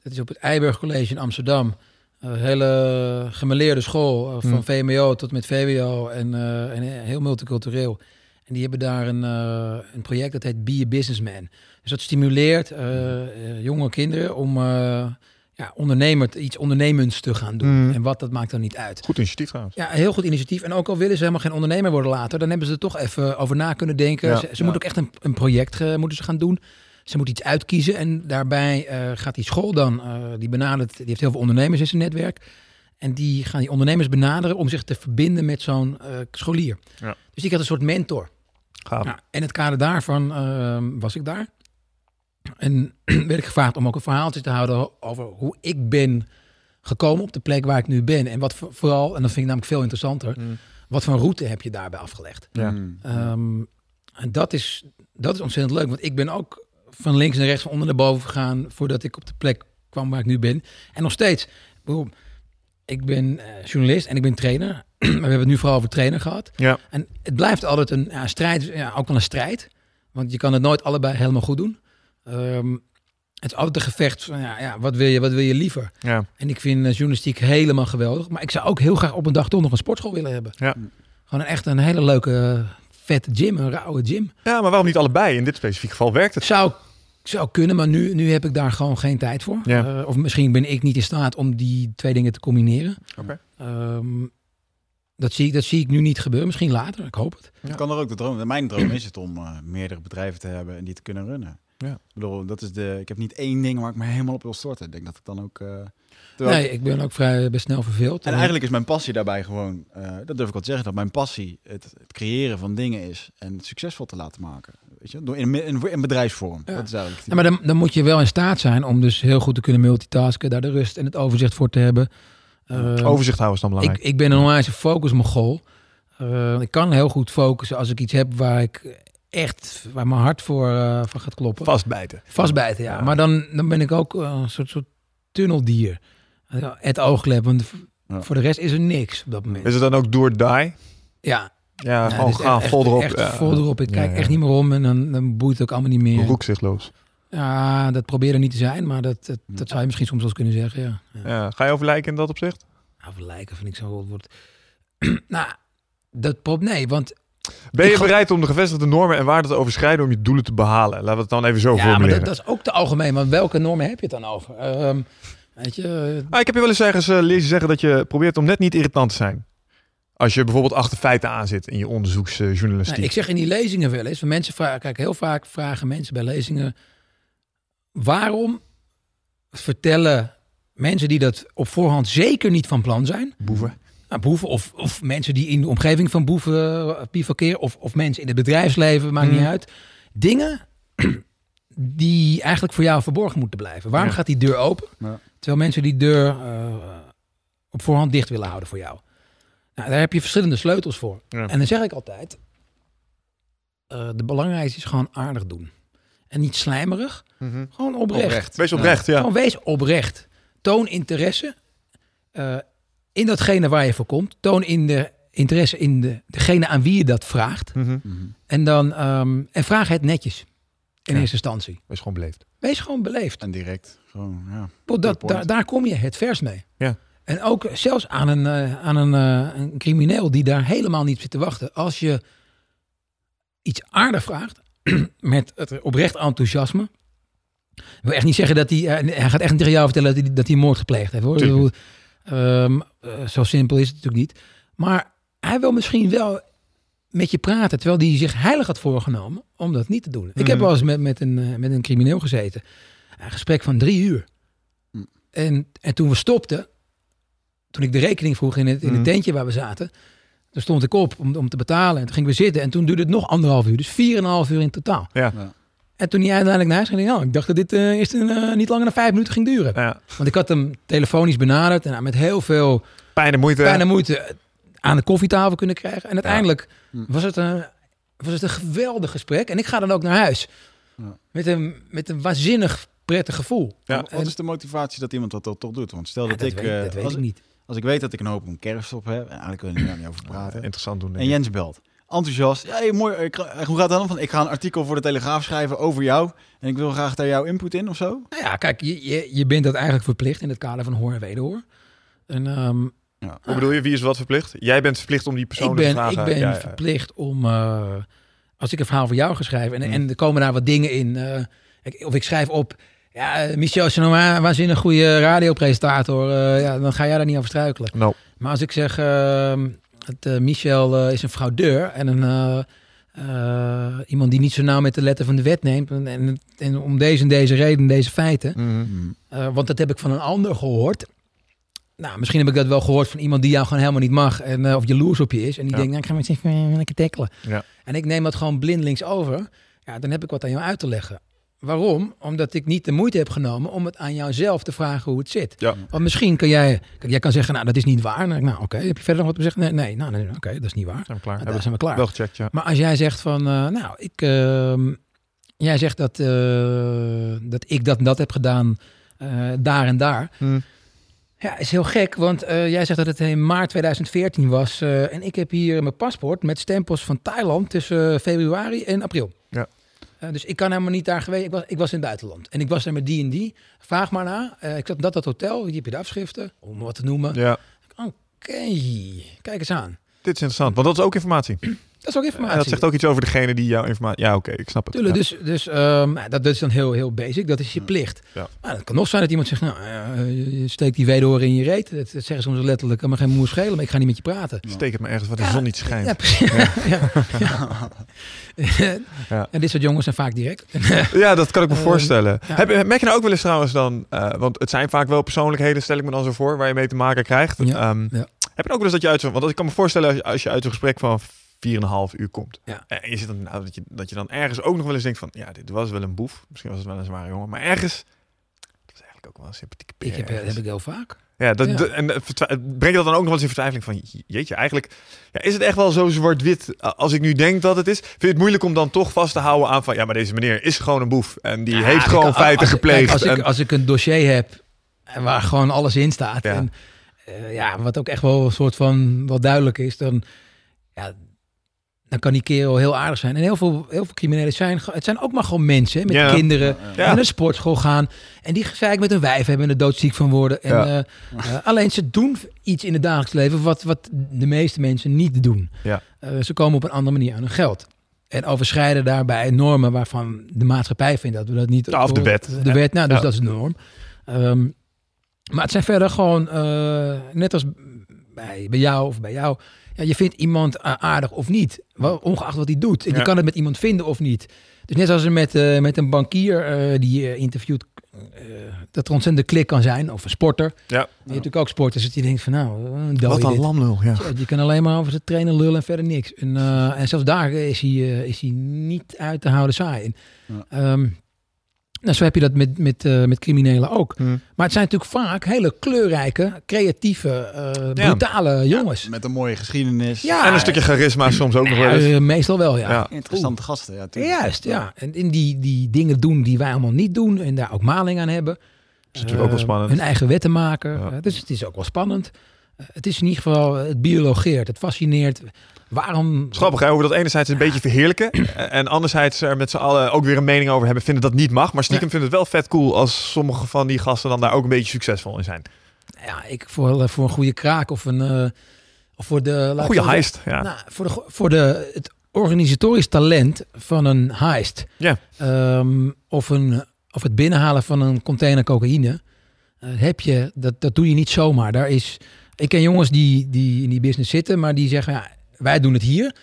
Dat is op het Eiburg College in Amsterdam. Een hele gemeleerde school. eh, van Hmm. VMO tot met VWO. En, eh, en heel multicultureel. En die hebben daar een, een project dat heet Be a Businessman. Dus dat stimuleert jonge kinderen om ja, ondernemer, iets ondernemends te gaan doen. Hmm. En wat, dat maakt dan niet uit. Goed initiatief trouwens. Ja, heel goed initiatief. En ook al willen ze helemaal geen ondernemer worden later, dan hebben ze er toch even over na kunnen denken. Ja, ze ze ja. moeten ook echt een, een project eh, moeten ze gaan doen. Ze moeten iets uitkiezen en daarbij eh, gaat die school dan, eh, die benadert, die heeft heel veel ondernemers in zijn netwerk. En die gaan die ondernemers benaderen om zich te verbinden met zo'n scholier. Ja. Dus die had een soort mentor. Gaaf. Nou, en het kader daarvan ehm, was ik daar. En werd ik gevraagd om ook een verhaaltje te houden over hoe ik ben gekomen op de plek waar ik nu ben. En wat voor- vooral, en dat vind ik namelijk veel interessanter, Mm. wat voor route heb je daarbij afgelegd? Ja. Mm. Ehm, en dat is, dat is ontzettend leuk, want ik ben ook van links naar rechts, van onder naar boven gegaan voordat ik op de plek kwam waar ik nu ben. En nog steeds. Ik ben eh, journalist en ik ben trainer. maar we hebben het nu vooral over trainer gehad. Ja. En het blijft altijd een ja, strijd, ja, ook wel een strijd. Want je kan het nooit allebei helemaal goed doen. Ehm, het is altijd een gevecht van, ja, ja, wat, wil je, wat wil je liever? Ja. En ik vind eh, journalistiek helemaal geweldig. Maar ik zou ook heel graag op een dag toch nog een sportschool willen hebben. Ja. Gewoon een echt een hele leuke, eh, vette gym, een rauwe gym. ja, maar waarom niet allebei? In dit specifieke geval werkt het. Zou zou kunnen, maar nu, nu heb ik daar gewoon geen tijd voor. Ja. Eh, of misschien ben ik niet in staat om die twee dingen te combineren. Oké. Ehm, dat, zie ik, dat zie ik nu niet gebeuren. Misschien later, ik hoop het. Kan er ook de droom. Mijn droom is het om eh, meerdere bedrijven te hebben en die te kunnen runnen. Ja. Ik bedoel, dat is de. Ik heb niet één ding waar ik me helemaal op wil storten. Ik denk dat ik dan ook. eh, terwijl- Nee, ik ben ook vrij best snel verveeld. En eigenlijk is mijn passie daarbij gewoon, eh, dat durf ik wel te zeggen, dat mijn passie het, het creëren van dingen is en het succesvol te laten maken. Weet je, door in, in, in bedrijfsvorm. Ja. Dat is eigenlijk. Ja, maar dan, dan moet je wel in staat zijn om dus heel goed te kunnen multitasken, daar de rust en het overzicht voor te hebben. Overzicht houden is dan belangrijk. ik, ik ben een onwijs focusmogol. Uh, ik kan heel goed focussen als ik iets heb waar ik echt, waar mijn hart voor, uh, voor gaat kloppen. Vastbijten. Vastbijten, ja. Ja. Maar dan, dan ben ik ook uh, een soort, soort tunneldier. Het oogklep, want Ja. voor de rest is er niks op dat moment. Is het dan ook door die? Ja, Ja, gewoon is gaan, echt- vol erop. Echt vol erop. Ik kijk echt niet meer om en dan, dan boeit het ook allemaal niet meer. Roekzichtloos. Ja, dat probeer er niet te zijn, maar dat, dat, dat zou je misschien soms wel eens kunnen zeggen, ja. ja. Ga je over lijken in dat opzicht? Nou, verlijken vind ik zo'n rot woord. nou, dat prop nee, want Ben je Ik bereid om de gevestigde normen en waarden te overschrijden om je doelen te behalen? Laten we het dan even zo ja, maar formuleren. dat, dat is ook te algemeen. Maar welke normen heb je het dan over? Ehm, weet je, eh, Ah, ik heb je wel eens ergens eh, lezen zeggen dat je probeert om net niet irritant te zijn. Als je bijvoorbeeld achter feiten aan zit in je onderzoeksjournalistiek. nou, ik zeg in die lezingen wel eens, van mensen vragen, kijk, heel vaak vragen mensen bij lezingen, waarom vertellen mensen die dat op voorhand zeker niet van plan zijn, Boeven. Nou, boeven of, of mensen die in de omgeving van boeven uh, bivakeren of, of mensen in het bedrijfsleven, maakt niet uit, dingen die eigenlijk voor jou verborgen moeten blijven. Waarom Ja. gaat die deur open? Ja. Terwijl mensen die deur eh, op voorhand dicht willen houden voor jou. Nou, daar heb je verschillende sleutels voor. Ja. En dan zeg ik altijd, eh, de belangrijkste is gewoon aardig doen. En niet slijmerig, Mhm. gewoon oprecht. Oprecht. Wees oprecht, ja. Gewoon wees oprecht. Toon interesse eh, in datgene waar je voor komt. Toon in de interesse in de, degene aan wie je dat vraagt. Mhm. Mhm. En, dan, ehm, en vraag het netjes in Ja. eerste instantie. Wees gewoon beleefd. Wees gewoon beleefd. En direct. Gewoon, ja. Bo, Dat, daar, daar kom je het vers mee. Ja. En ook zelfs aan een, eh, aan een, eh, een crimineel die daar helemaal niet zit te wachten. Als je iets aardig vraagt, met het oprecht enthousiasme. Ik wil echt niet zeggen dat hij... eh, hij gaat echt niet tegen jou vertellen dat hij, dat hij moord gepleegd heeft. Hoor. Ehm, eh, zo simpel is het natuurlijk niet. Maar hij wil misschien wel met je praten, terwijl hij zich heilig had voorgenomen om dat niet te doen. Ik heb Mhm. wel eens met, met, een, eh, met een crimineel gezeten. Een gesprek van drie uur. Mm. En, en toen we stopten, toen ik de rekening vroeg in het, in het Mhm. tentje waar we zaten, toen stond ik op om, om te betalen. En toen gingen we zitten en toen duurde het nog anderhalf uur. Dus vier en een half uur in totaal. Ja. Ja. En toen hij uiteindelijk naar huis ging, dacht ik, nou, ik dacht dat dit eh, eerst een, eh, niet langer dan vijf minuten ging duren. Ja. Want ik had hem telefonisch benaderd en nou, met heel veel Pijn en moeite. bijna moeite aan de koffietafel kunnen krijgen. En uiteindelijk Hm. was, het een, was het een geweldig gesprek. En ik ga dan ook naar huis. Ja. Met, een, met een waanzinnig prettig gevoel. Ja. Wat is de motivatie dat iemand dat, dat toch doet? Want stel Ja, dat, dat ik, weet, eh, dat weet als, ik niet. als ik weet dat ik een hoop op een kerststop heb, en eigenlijk wil ik er niet over praten. Interessant doen. En. Jens belt. Enthousiast. Ja, hey, mooi. Ik, hoe gaat het dan? Van, ik ga een artikel voor de Telegraaf schrijven over jou. En ik wil graag daar jouw input in of zo. Nou ja, kijk, je, je, je bent dat eigenlijk verplicht in het kader van hoor en wederhoor. En ehm, Hoe bedoel je, wie is wat verplicht? Jij bent verplicht om die persoon ik te vragen. ik ben Ja, ja. verplicht om, eh, als ik een verhaal voor jou ga schrijven en, Hmm. en er komen daar wat dingen in, eh, ik- of ik schrijf op, ja, eh, Michel wa- waanzinnig goede radiopresentator, eh, ja, dan ga jij daar niet over struikelen. Nou, Maar als ik zeg, ehm, eh, Michel eh, is een fraudeur en een, eh, iemand die niet zo nauw met de letter van de wet neemt, en, en, en om deze en deze reden, deze feiten, mhm. eh, want dat heb ik van een ander gehoord. Nou, misschien heb ik dat wel gehoord van iemand die jou gewoon helemaal niet mag. En, eh, of jaloers op je is. En die Ja. denkt, nou, ik ga met even lekker tackelen. Ja. En ik neem dat gewoon blindelings over. Ja, dan heb ik wat aan jou uit te leggen. Waarom? Omdat ik niet de moeite heb genomen om het aan jou zelf te vragen hoe het zit. Ja. Want misschien kan jij, kijk, jij kan zeggen, nou, dat is niet waar. Ik, nou, oké, heb je verder nog wat te zeggen? Nee, nee, nou, nee, oké, dat is niet waar. zijn we klaar. Nou, dan zijn we klaar. Wel gecheckt, ja. Maar als jij zegt van, eh, nou, ik, ehm, jij zegt dat, eh, dat ik dat en dat heb gedaan eh, daar en daar. Hm. Ja, is heel gek, want jij zegt dat het in maart 2014 was. en ik heb hier mijn paspoort met stempels van Thailand tussen februari en april. Eh, dus ik kan helemaal niet daar geweest. Ik was, ik was in het buitenland. En ik was daar met die en die. Vraag maar na. Eh, ik zat in dat, dat hotel. Hier heb je de afschriften, om wat te noemen. ja. Oké, kijk eens aan. Dit is interessant, want dat is ook informatie. Dat is ook En informatie. dat zegt ook iets over degene die jouw informatie... Ja, oké, ik snap het. Tuurlijk, Ja. dus, dus ehm, nou, dat, dat is dan heel, heel basic. Dat is je plicht. Ja. Nou, het kan nog zijn dat iemand zegt, nou, eh, je- steekt die weedoren in je reet. Dat, zeggen ze soms letterlijk, kan me geen moer schelen, maar ik ga niet met je praten. Steek het maar ergens waar de zon niet schijnt. Ja, precies. Ja. Ja. Ja. En dit soort jongens zijn vaak direct. Ja, dat kan ik me Eh, voorstellen. Heb, je- merk je nou ook wel eens trouwens dan... eh, want het zijn vaak wel persoonlijkheden, stel ik me dan zo voor... waar je mee te maken krijgt. Ehm, ja. Heb je ook wel eens dat je uit zo'n... Want ik kan me voorstellen als je, als je uit zo'n gesprek van 4,5 uur komt... Ja. en je zit dan, nou, dat, je, dat je dan ergens ook nog wel eens denkt van... ja, dit was wel een boef. Misschien was het wel een zware jongen. Maar ergens... dat is eigenlijk ook wel een sympathieke peer Ik heb, dat heb ik heel vaak. Ja, dat, Ja. en breng je dat dan ook nog wel eens in vertwijfeling van... jeetje, eigenlijk ja, is het echt wel zo zwart-wit als ik nu denk dat het is? Vind je het moeilijk om dan toch vast te houden aan van... ja, maar deze meneer is gewoon een boef en die Ja, heeft gewoon feiten als- gepleegd. als, ik, als ik een dossier heb en waar gewoon alles in staat. Ja. En eh, ja, wat ook echt wel een soort van wat duidelijk is, dan, ja, dan kan die kerel heel aardig zijn. En heel veel, heel veel criminelen zijn, het zijn ook maar gewoon mensen met Ja. kinderen. Ja. Die naar de sportschool gaan. En die gezeik met hun wijf hebben en er doodziek van worden. En, Ja. eh, eh, alleen ze doen iets in het dagelijks leven wat, wat de meeste mensen niet doen. Ja. Eh, ze komen op een andere manier aan hun geld. En overschrijden daarbij normen waarvan de maatschappij vindt dat we dat niet... Ja, of de wet. De wet, nou, dus Ja. dat is de norm. Ehm, maar het zijn verder gewoon, net als bij, bij jou of bij jou... Ja, je vindt iemand a- aardig of niet, wel, ongeacht wat hij doet. En Ja. je kan het met iemand vinden of niet. Dus net als met, eh, met een bankier eh, die je interviewt, eh, dat er ontzettend klik kan zijn, of een sporter. Ja. Je hebt natuurlijk ook sporters dat je denkt van nou, eh, een Wat een lamlul, ja. Ja, Je kan alleen maar over zijn trainen lullen en verder niks. En, eh, en zelfs daar is hij, eh, is hij niet uit te houden saai. Ja. ehm, nou, zo heb je dat met, met, eh, met criminelen ook. Hm. Maar het zijn natuurlijk vaak hele kleurrijke, creatieve, eh, brutale jongens. Met een mooie geschiedenis. Ja. En een stukje charisma soms ook nog wel Ja, eens. eh, meestal wel, ja. Ja. Interessante gasten. Ja, tuurlijk. Juist, ja. En in die, die dingen doen die wij allemaal niet doen en daar ook maling aan hebben. is natuurlijk ook wel spannend. Hun eigen wetten maken. Ja. Dus het is ook wel spannend. Het is in ieder geval, het biologeert, het fascineert. Waarom... Grappig hè, hoe we dat enerzijds een beetje verheerlijken. En anderzijds er met z'n allen ook weer een mening over hebben. Vinden dat niet mag. Maar stiekem vinden het wel vet cool als sommige van die gasten dan daar ook een beetje succesvol in zijn. Ja, ik voor, eh, voor een goede kraak of een... eh, of voor de... Goede heist, ja. Nou, voor de, voor de, het organisatorisch talent van een heist. Ja. Ehm, of, een, of het binnenhalen van een container cocaïne. eh, heb je, dat, dat doe je niet zomaar. Daar is, ik ken jongens die, die in die business zitten, maar die zeggen, ja, wij doen het hier.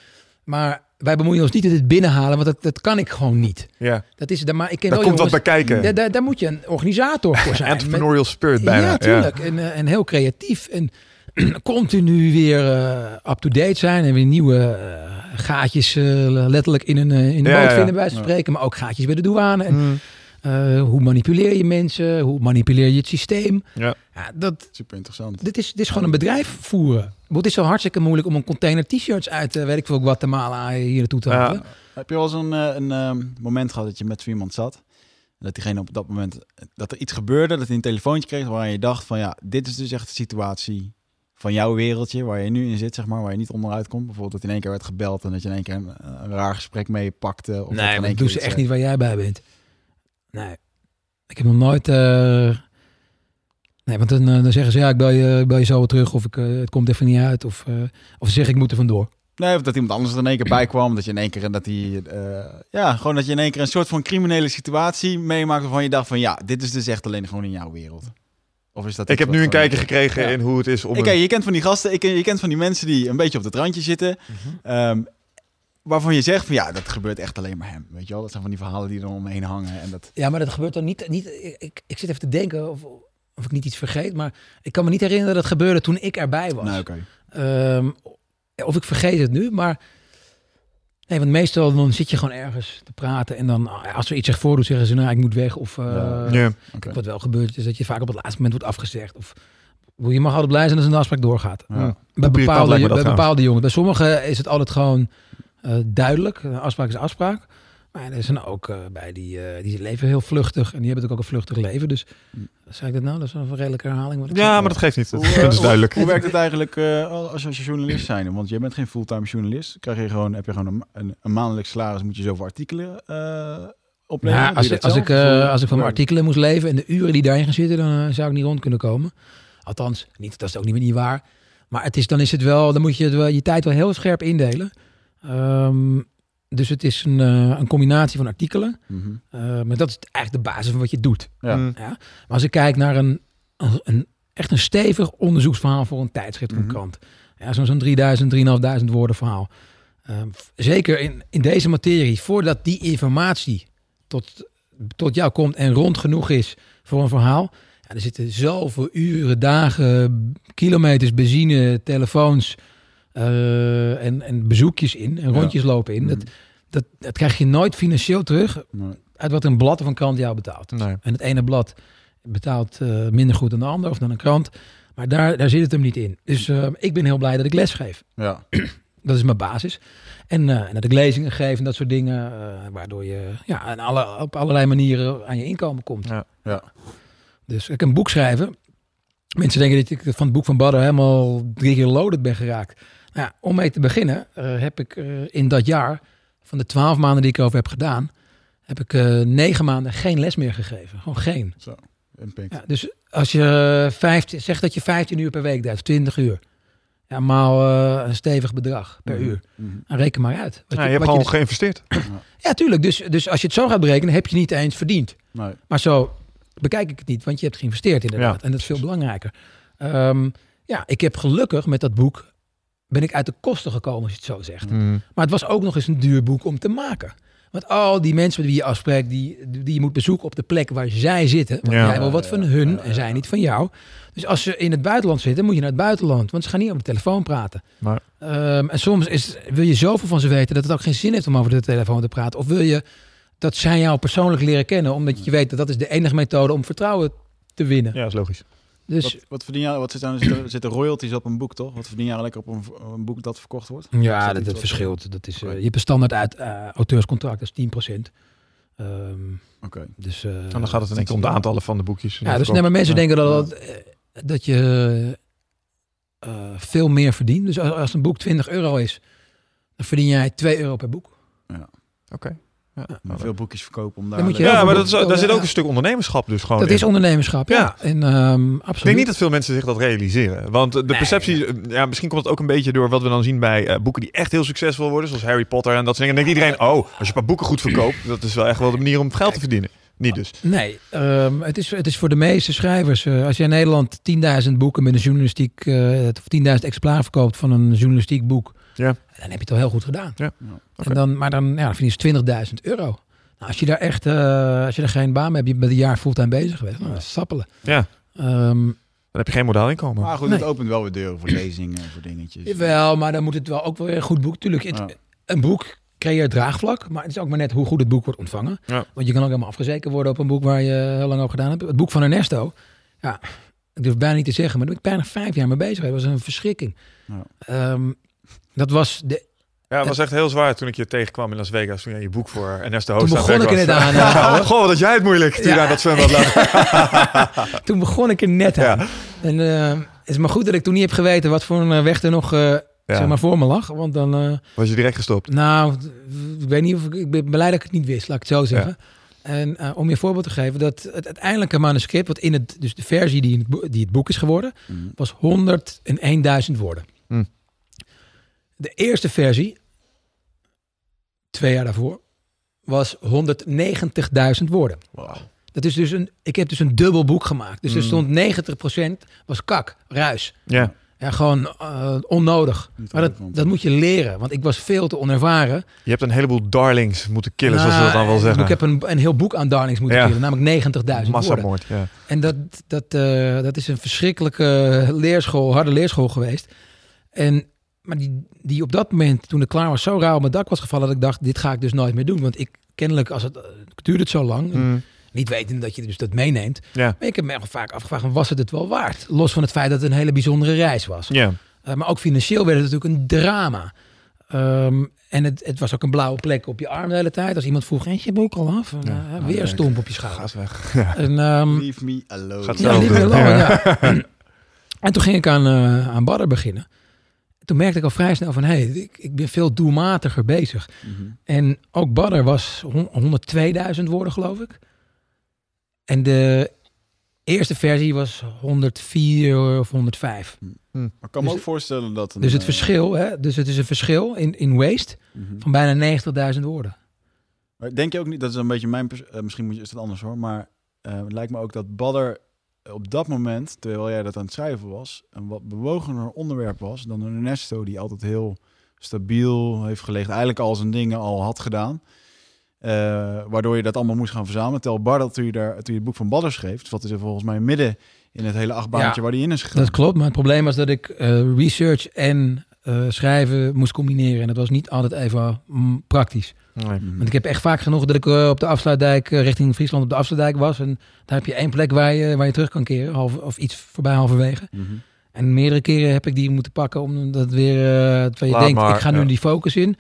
Maar wij bemoeien ons niet met het binnenhalen, want dat, dat kan ik gewoon niet. ja. Dat is, daar- maar ik ken Daar wel komt wat bij kijken. Daar, daar moet je een organisator voor zijn. Met- Entrepreneurial spirit bijna. ja, tuurlijk. En, eh, en heel creatief. En continu weer eh, up-to-date zijn. En weer nieuwe eh, gaatjes letterlijk in een, in de Ja, boot vinden, bij wijze van Ja. spreken. Maar ook gaatjes bij de douane. En, Mm. eh, hoe manipuleer je mensen? Hoe manipuleer je het systeem? Ja. Ja, dat, Super interessant. dit, is, dit is gewoon een bedrijf voeren. Het is zo hartstikke moeilijk om een container t-shirts uit, eh, weet ik veel, Guatemala hier naartoe te Ja. halen. Heb je wel eens een, eh, een ehm, moment gehad dat je met iemand zat? En dat diegene op dat moment, dat er iets gebeurde, dat hij een telefoontje kreeg waar je dacht van ja, dit is dus echt de situatie van jouw wereldje, waar je nu in zit, zeg maar, waar je niet onderuit komt. Bijvoorbeeld dat in één keer werd gebeld en dat je in één keer een, een raar gesprek meepakte. Of dat er in Nee, dat doen ze echt eh, niet waar jij bij bent. Nee. Ik heb nog nooit... eh, Nee, want dan, eh, dan zeggen ze, ja, ik bel je, ik bel je zo weer terug. Of ik, eh, het komt even niet uit. Of, eh, of ze zeggen, ik moet er vandoor. Nee, of dat iemand anders er in één keer bij kwam. Dat je in één keer dat die, eh, ja, gewoon dat je in één keer een soort van criminele situatie meemaakt waarvan je dacht van ja, dit is dus echt alleen gewoon in jouw wereld. Of is dat Ik heb nu een kijkje gekregen Ja. in hoe het is om Ik, een- ken- je kent van die gasten, ik, je kent van die mensen die een beetje op het randje zitten. ehm, waarvan je zegt van ja, dat gebeurt echt alleen maar hem. Weet je wel, dat zijn van die verhalen die er omheen hangen. En dat, Ja, maar dat gebeurt dan niet... niet ik, ik, ik zit even te denken of, of ik niet iets vergeet. Maar ik kan me niet herinneren dat het gebeurde toen ik erbij was. nou. Ehm, of ik vergeet het nu, maar... Nee, want meestal dan zit je gewoon ergens te praten. En dan, ah, als er iets zich voordoet, zeggen ze, nou, ik moet weg. Of, eh, Ja. Wat wel gebeurt, is dat je vaak op het laatste moment wordt afgezegd. Of je mag altijd blij zijn als een afspraak doorgaat. Ja. Bij bepaalde, bij bepaalde jongens. Bij sommigen is het altijd gewoon eh, duidelijk. Een afspraak is afspraak. Maar er zijn ook eh, bij die, eh, die leven heel vluchtig. En die hebben natuurlijk ook een vluchtig leven. Dus zei ik dat nou? Dat is een redelijke herhaling. Wat ik ja, maar dat geeft niet. Dat Hoe, is eh, duidelijk. Hoe werkt het eigenlijk eh, als, als je journalist zijn? Want je bent geen fulltime journalist. Krijg je gewoon, heb je gewoon een, een, een maandelijks salaris, moet je zoveel artikelen opleveren? Nou, Doe als, je ik, als, ik, zelf? eh, als ik van mijn artikelen moest leven en de uren die daarin gaan zitten, dan zou ik niet rond kunnen komen. Althans, niet, dat is ook niet meer niet waar. Maar het is, dan is het wel, dan moet je het wel, je tijd wel heel scherp indelen. Ehm, dus het is een, eh, een combinatie van artikelen. Mhm. Eh, maar dat is eigenlijk de basis van wat je doet. Ja. Mm. Ja? Maar als ik kijk naar een, een, een- echt een stevig onderzoeksverhaal voor een tijdschrift of een Mhm. krant. Ja, Zo'n zo'n 3000, 3500 woorden verhaal. Ehm, f- zeker in, in deze materie, voordat die informatie tot, tot jou komt en rond genoeg is voor een verhaal. Ja, er zitten zoveel uren, dagen, kilometers, benzine, telefoons eh, en, en bezoekjes in en Ja. rondjes lopen in. Dat, Mhm. dat, dat krijg je nooit financieel terug Nee. uit wat een blad of een krant jou betaalt. Nee. En het ene blad betaalt eh, minder goed dan de ander of dan een krant. Maar daar, daar zit het hem niet in. Dus eh, ik ben heel blij dat ik les geef. Ja. Dat is mijn basis. En, dat ik lezingen geef en dat soort dingen. waardoor je ja, aan alle, op allerlei manieren aan je inkomen komt. Ja. Ja. Dus ik een boek schrijven. Mensen denken dat ik van het boek van Badder helemaal drie keer loaded ben geraakt. Nou, ja, om mee te beginnen eh, heb ik eh, in dat jaar, van de twaalf maanden die ik over heb gedaan, heb ik eh, negen maanden geen les meer gegeven. Gewoon geen. Zo. Impact. Ja, dus als je 15, zeg dat je 15 uur per week deed, 20 uur. Ja, maal eh, een stevig bedrag per Mhm. uur. Mhm. En reken maar uit. Wat Ja, je hebt wat gewoon dus- geïnvesteerd. ja, tuurlijk. Dus, dus als je het zo gaat berekenen, heb je niet eens verdiend. Nee. Maar zo bekijk ik het niet, want je hebt geïnvesteerd inderdaad. Ja, en dat is veel belangrijker. Ehm, ja, ik heb gelukkig met dat boek, ben ik uit de kosten gekomen, als je het zo zegt. Mm. Maar het was ook nog eens een duur boek om te maken. Want al die mensen met wie je afspreekt, die, die je moet bezoeken op de plek waar zij zitten. Want Ja. jij wil wat Ja, van hun ja, en zij niet van jou. Dus als ze in het buitenland zitten, moet je naar het buitenland. Want ze gaan niet op de telefoon praten. Maar- Ehm, en soms is, wil je zoveel van ze weten dat het ook geen zin heeft om over de telefoon te praten. Of wil je dat zij jou persoonlijk leren kennen, omdat je weet dat dat is de enige methode om vertrouwen te winnen. Ja, dat is logisch. Dus Wat, wat verdien jij? Wat zit aan? Zitten, zitten royalties op een boek, toch? Wat verdien jij lekker op een, een boek dat verkocht wordt? Ja, dat dat, iets dat wat- verschilt. Dat is, eh, je hebt een standaard uit eh, auteurscontract, dat is 10%. Ehm, Oké. dus, eh, En dan gaat het in één keer om de aantallen van de boekjes. Ja, dus nee, maar mensen denken dat, dat, dat je eh, veel meer verdient. Dus als, als een boek 20 euro is, dan verdien jij 2 euro per boek. Oké. Ja. Maar veel boekjes verkopen om daar... Dan moet je Ja, maar dat is, daar zit ook een stuk ondernemerschap dus gewoon Dat in. is ondernemerschap, ja. Ja. En ehm Ik absoluut. denk niet dat veel mensen zich dat realiseren. Want de Nee, perceptie, eh, ja, misschien komt het ook een beetje door wat we dan zien bij eh, boeken die echt heel succesvol worden, zoals Harry Potter en dat soort dingen. Dan denkt iedereen, oh, als je een paar boeken goed verkoopt, dat is wel echt wel de manier om geld te verdienen. Niet dus. Nee, ehm, het, is, het is voor de meeste schrijvers. eh, als je in Nederland 10.000 boeken met een journalistiek, eh, of 10.000 exemplaren verkoopt van een journalistiek boek, Ja. dan heb je het al heel goed gedaan. Ja. En dan, maar dan, ja, dan verdien je 20.000 euro. Nou, als je daar echt, eh, als je er geen baan mee hebt, je bent een jaar fulltime bezig geweest, nou, dat is sappelen. Ja, Ehm, dan heb je geen modaal inkomen. Maar goed, Nee. het opent wel weer deuren voor lezingen en voor dingetjes. Jawel, maar dan moet het wel ook wel weer een goed boek. Tuurlijk, het- Ja. een boek creëert draagvlak, maar het is ook maar net hoe goed het boek wordt ontvangen. Ja. Want je kan ook helemaal afgezekerd worden op een boek waar je heel lang over gedaan hebt. Het boek van Ernesto, ja, ik durf bijna niet te zeggen, maar daar ben ik bijna vijf jaar mee bezig. Dat was een verschrikking. Ja. Ehm, dat was de, Ja, het was echt heel zwaar toen ik je tegenkwam in Las Vegas, toen jij je boek voor Ernesto toen Hoogst begon ik er net aan. eh, Goh, had jij het moeilijk toen Ja. je aan dat zwembad lag. toen begon ik er net aan. Ja. En eh, het is maar goed dat ik toen niet heb geweten wat voor een eh, weg er nog eh, zeg maar voor me lag. Want dan, eh, Was je direct gestopt? Nou, ik weet niet of ik, ik ben blij dat ik het niet wist, laat ik het zo zeggen. En eh, om je een voorbeeld te geven, dat het uiteindelijke manuscript, wat in het, dus de versie die, in het, boek, die het boek is geworden, Mhm. was 101.000 woorden. Hm. De eerste versie, twee jaar daarvoor, was 190.000 woorden. Wauw. Dat is dus een, ik heb dus een dubbel boek gemaakt. Dus er Mm. stond 90% was kak, ruis. Ja. Ja, gewoon eh, onnodig. Niet Maar dat, dat moet je leren, want ik was veel te onervaren. Je hebt een heleboel darlings moeten killen, zoals ze Nou, dat dan wel ik- zeggen. Ik heb een, een heel boek aan darlings moeten Ja. killen, namelijk 90.000 woorden. Massamoord, ja. En dat, dat, eh, dat is een verschrikkelijke leerschool, harde leerschool geweest. En, maar die, die op dat moment, toen ik klaar was, zo rauw op mijn dak was gevallen... dat ik dacht, dit ga ik dus nooit meer doen. Want ik kennelijk, als het, eh, het duurde het zo lang... Mm. niet weten dat je dus dat meeneemt... Ja. maar ik heb me echt vaak afgevraagd, was het het wel waard? Los van het feit dat het een hele bijzondere reis was. Ja. Eh, maar ook financieel werd het natuurlijk een drama. Ehm, en het, het was ook een blauwe plek op je arm de hele tijd. Als iemand vroeg, eet je boek al af? En, Ja. eh, Ah, weer kijk. stomp op je schouder. Gaas weg. Ja. En, ehm, Leave me alone. Gaat ja, Ja. En toen ging ik aan, eh aan Badder beginnen. Toen merkte ik al vrij snel van, hé, hey, ik, ik ben veel doelmatiger bezig. Mhm. En ook Badder was hon- 102.000 woorden, geloof ik. En de eerste versie was 104 of 105. Maar ik kan me Dus- ook voorstellen dat... Een, Dus het eh, verschil, hè, dus het is een verschil in, in waste mhm. van bijna 90.000 woorden. Maar denk je ook niet, dat is een beetje mijn, eh, misschien moet je, is het anders hoor, maar eh, het lijkt me ook dat Badder op dat moment, terwijl jij dat aan het schrijven was, een wat bewogener onderwerp was dan een Ernesto die altijd heel stabiel heeft gelegen, eigenlijk al zijn dingen al had gedaan. Eh, waardoor je dat allemaal moest gaan verzamelen. Terwijl Badder, toen je, daar, toen je het boek van Badder schreef, wat is er volgens mij midden in het hele achtbaantje Ja, waar die in is gegaan. Dat klopt, maar het probleem was dat ik eh, research en eh, schrijven moest combineren. En dat was niet altijd even mm, praktisch. Nee. Mhm. Want ik heb echt vaak genoeg dat ik eh, op de afsluitdijk eh, richting Friesland op de afsluitdijk was. En daar heb je één plek waar je, waar je terug kan keren, half, of iets voorbij halverwege. Mhm. En meerdere keren heb ik die moeten pakken omdat weer, eh terwijl je Laat denkt, maar, ik ga nu ja. die focus in.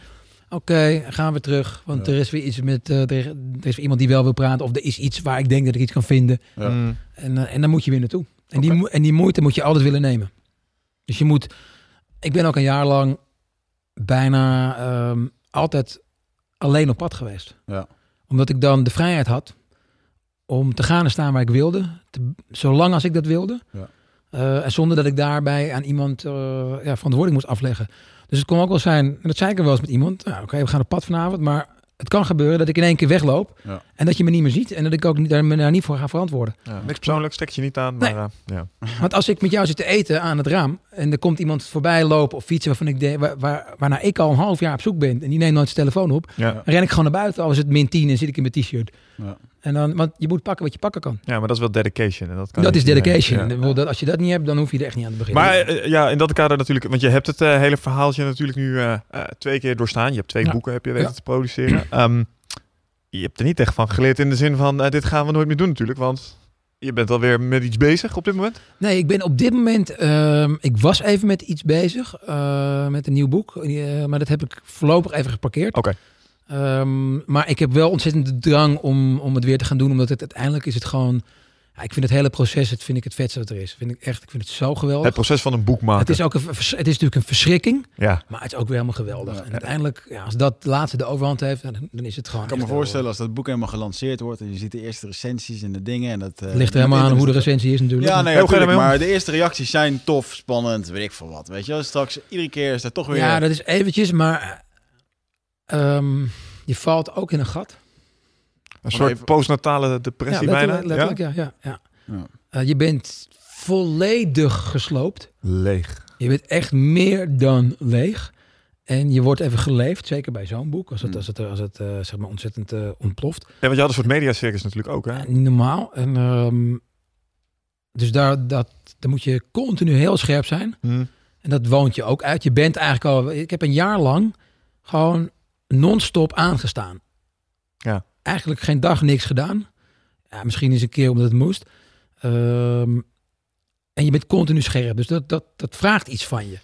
Oké, gaan we terug, want Ja. er is weer iets met, er, is, er is weer iemand die wel wil praten. Of er is iets waar ik denk dat ik iets kan vinden. Ja. En, en dan moet je weer naartoe. En, die, en die moeite moet je altijd willen nemen. Dus je moet... Ik ben ook een jaar lang bijna ehm, altijd alleen op pad geweest. Ja. Omdat ik dan de vrijheid had om te gaan en staan waar ik wilde. Te, zolang als ik dat wilde. Ja. Eh, en zonder dat ik daarbij aan iemand eh, ja, verantwoording moest afleggen. Dus het kon ook wel zijn, en dat zei ik er wel eens met iemand. Nou, Oké, we gaan op pad vanavond, maar het kan gebeuren dat ik in één keer wegloop. Ja. En dat je me niet meer ziet. En dat ik ook niet, daar, me daar niet voor ga verantwoorden. Ja, niks persoonlijks, stek je niet aan. Maar, Nee. eh, ja. Want als ik met jou zit te eten aan het raam en er komt iemand voorbij lopen of fietsen waarvan ik denk, waar, waar, waarnaar ik al een half jaar op zoek ben en die neemt nooit zijn telefoon op, Ja. dan ren ik gewoon naar buiten. Al is het min 10 en zit ik in mijn t-shirt. En dan, want je moet pakken wat je pakken kan. ja, maar dat is wel dedication. En dat kan dat is dedication. Ja. Dat, als je dat niet hebt, dan hoef je er echt niet aan te beginnen. Maar eh, ja, in dat kader natuurlijk, want je hebt het eh, hele verhaaltje natuurlijk nu eh, twee keer doorstaan. Je hebt twee Ja. boeken heb je weten Ja. te produceren. Ehm, je hebt er niet echt van geleerd in de zin van, dit gaan we nooit meer doen natuurlijk, want je bent alweer met iets bezig op dit moment. Nee, ik ben op dit moment. ehm, ik was even met iets bezig. met een nieuw boek. maar dat heb ik voorlopig even geparkeerd. Oké. Ehm, maar ik heb wel ontzettend de drang om, om het weer te gaan doen. Omdat het uiteindelijk is het gewoon. Ja, ik vind het hele proces, het vind ik het vetste wat er is. Vind ik echt, ik vind het zo geweldig. Het proces van een boek maken. Het is ook een, het is natuurlijk een verschrikking, ja. maar het is ook weer helemaal geweldig. Ja. en uiteindelijk, ja, als dat laatste de overhand heeft, dan, dan is het gewoon. Ik kan me voorstellen als dat boek helemaal gelanceerd wordt en je ziet de eerste recensies en de dingen en dat... eh, Het ligt er helemaal aan hoe de recensie is natuurlijk. Ja, nee, natuurlijk, maar de eerste reacties zijn tof, spannend, weet ik veel wat. Weet je wel, straks iedere keer is dat toch weer... Ja, dat is eventjes, maar ehm, je valt ook in een gat. Een soort even- postnatale depressie ja, bijna. letterlijk, letterlijk, ja. ja, ja. Ja. Eh, je bent volledig gesloopt. Leeg. Je bent echt meer dan leeg. En je wordt even geleefd, zeker bij zo'n boek, als het, Mm. als het, als het eh, zeg maar ontzettend eh, ontploft. Ja, want je had een soort mediacircus natuurlijk ook, hè? Ja, normaal. En, ehm, dus daar, dat, daar moet je continu heel scherp zijn. Hm. En dat woont je ook uit. Je bent eigenlijk al... Ik heb een jaar lang gewoon non-stop aangestaan. Ja. Eigenlijk geen dag niks gedaan. Ja, misschien eens een keer omdat het moest. Ehm, en je bent continu scherp. Dus dat, dat, dat vraagt iets van je.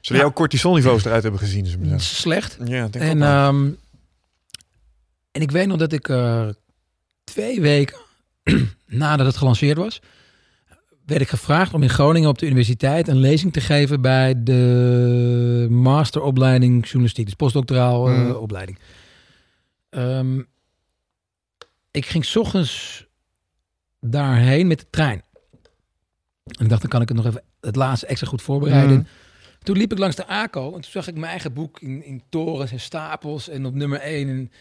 Zullen jouw cortisolniveaus eruit hebben gezien? is slecht. Ja, denk En, ook ehm, en ik weet nog dat ik eh, twee weken nadat het gelanceerd was, werd ik gevraagd om in Groningen op de universiteit een lezing te geven bij de masteropleiding journalistiek, dus postdoctoraal eh, Hmm. opleiding. Ehm, ik ging 's ochtends daarheen met de trein. En ik dacht, dan kan ik het nog even het laatste extra goed voorbereiden. Mhm. Toen liep ik langs de ACO en toen zag ik mijn eigen boek in, in torens en stapels en op nummer 1. En,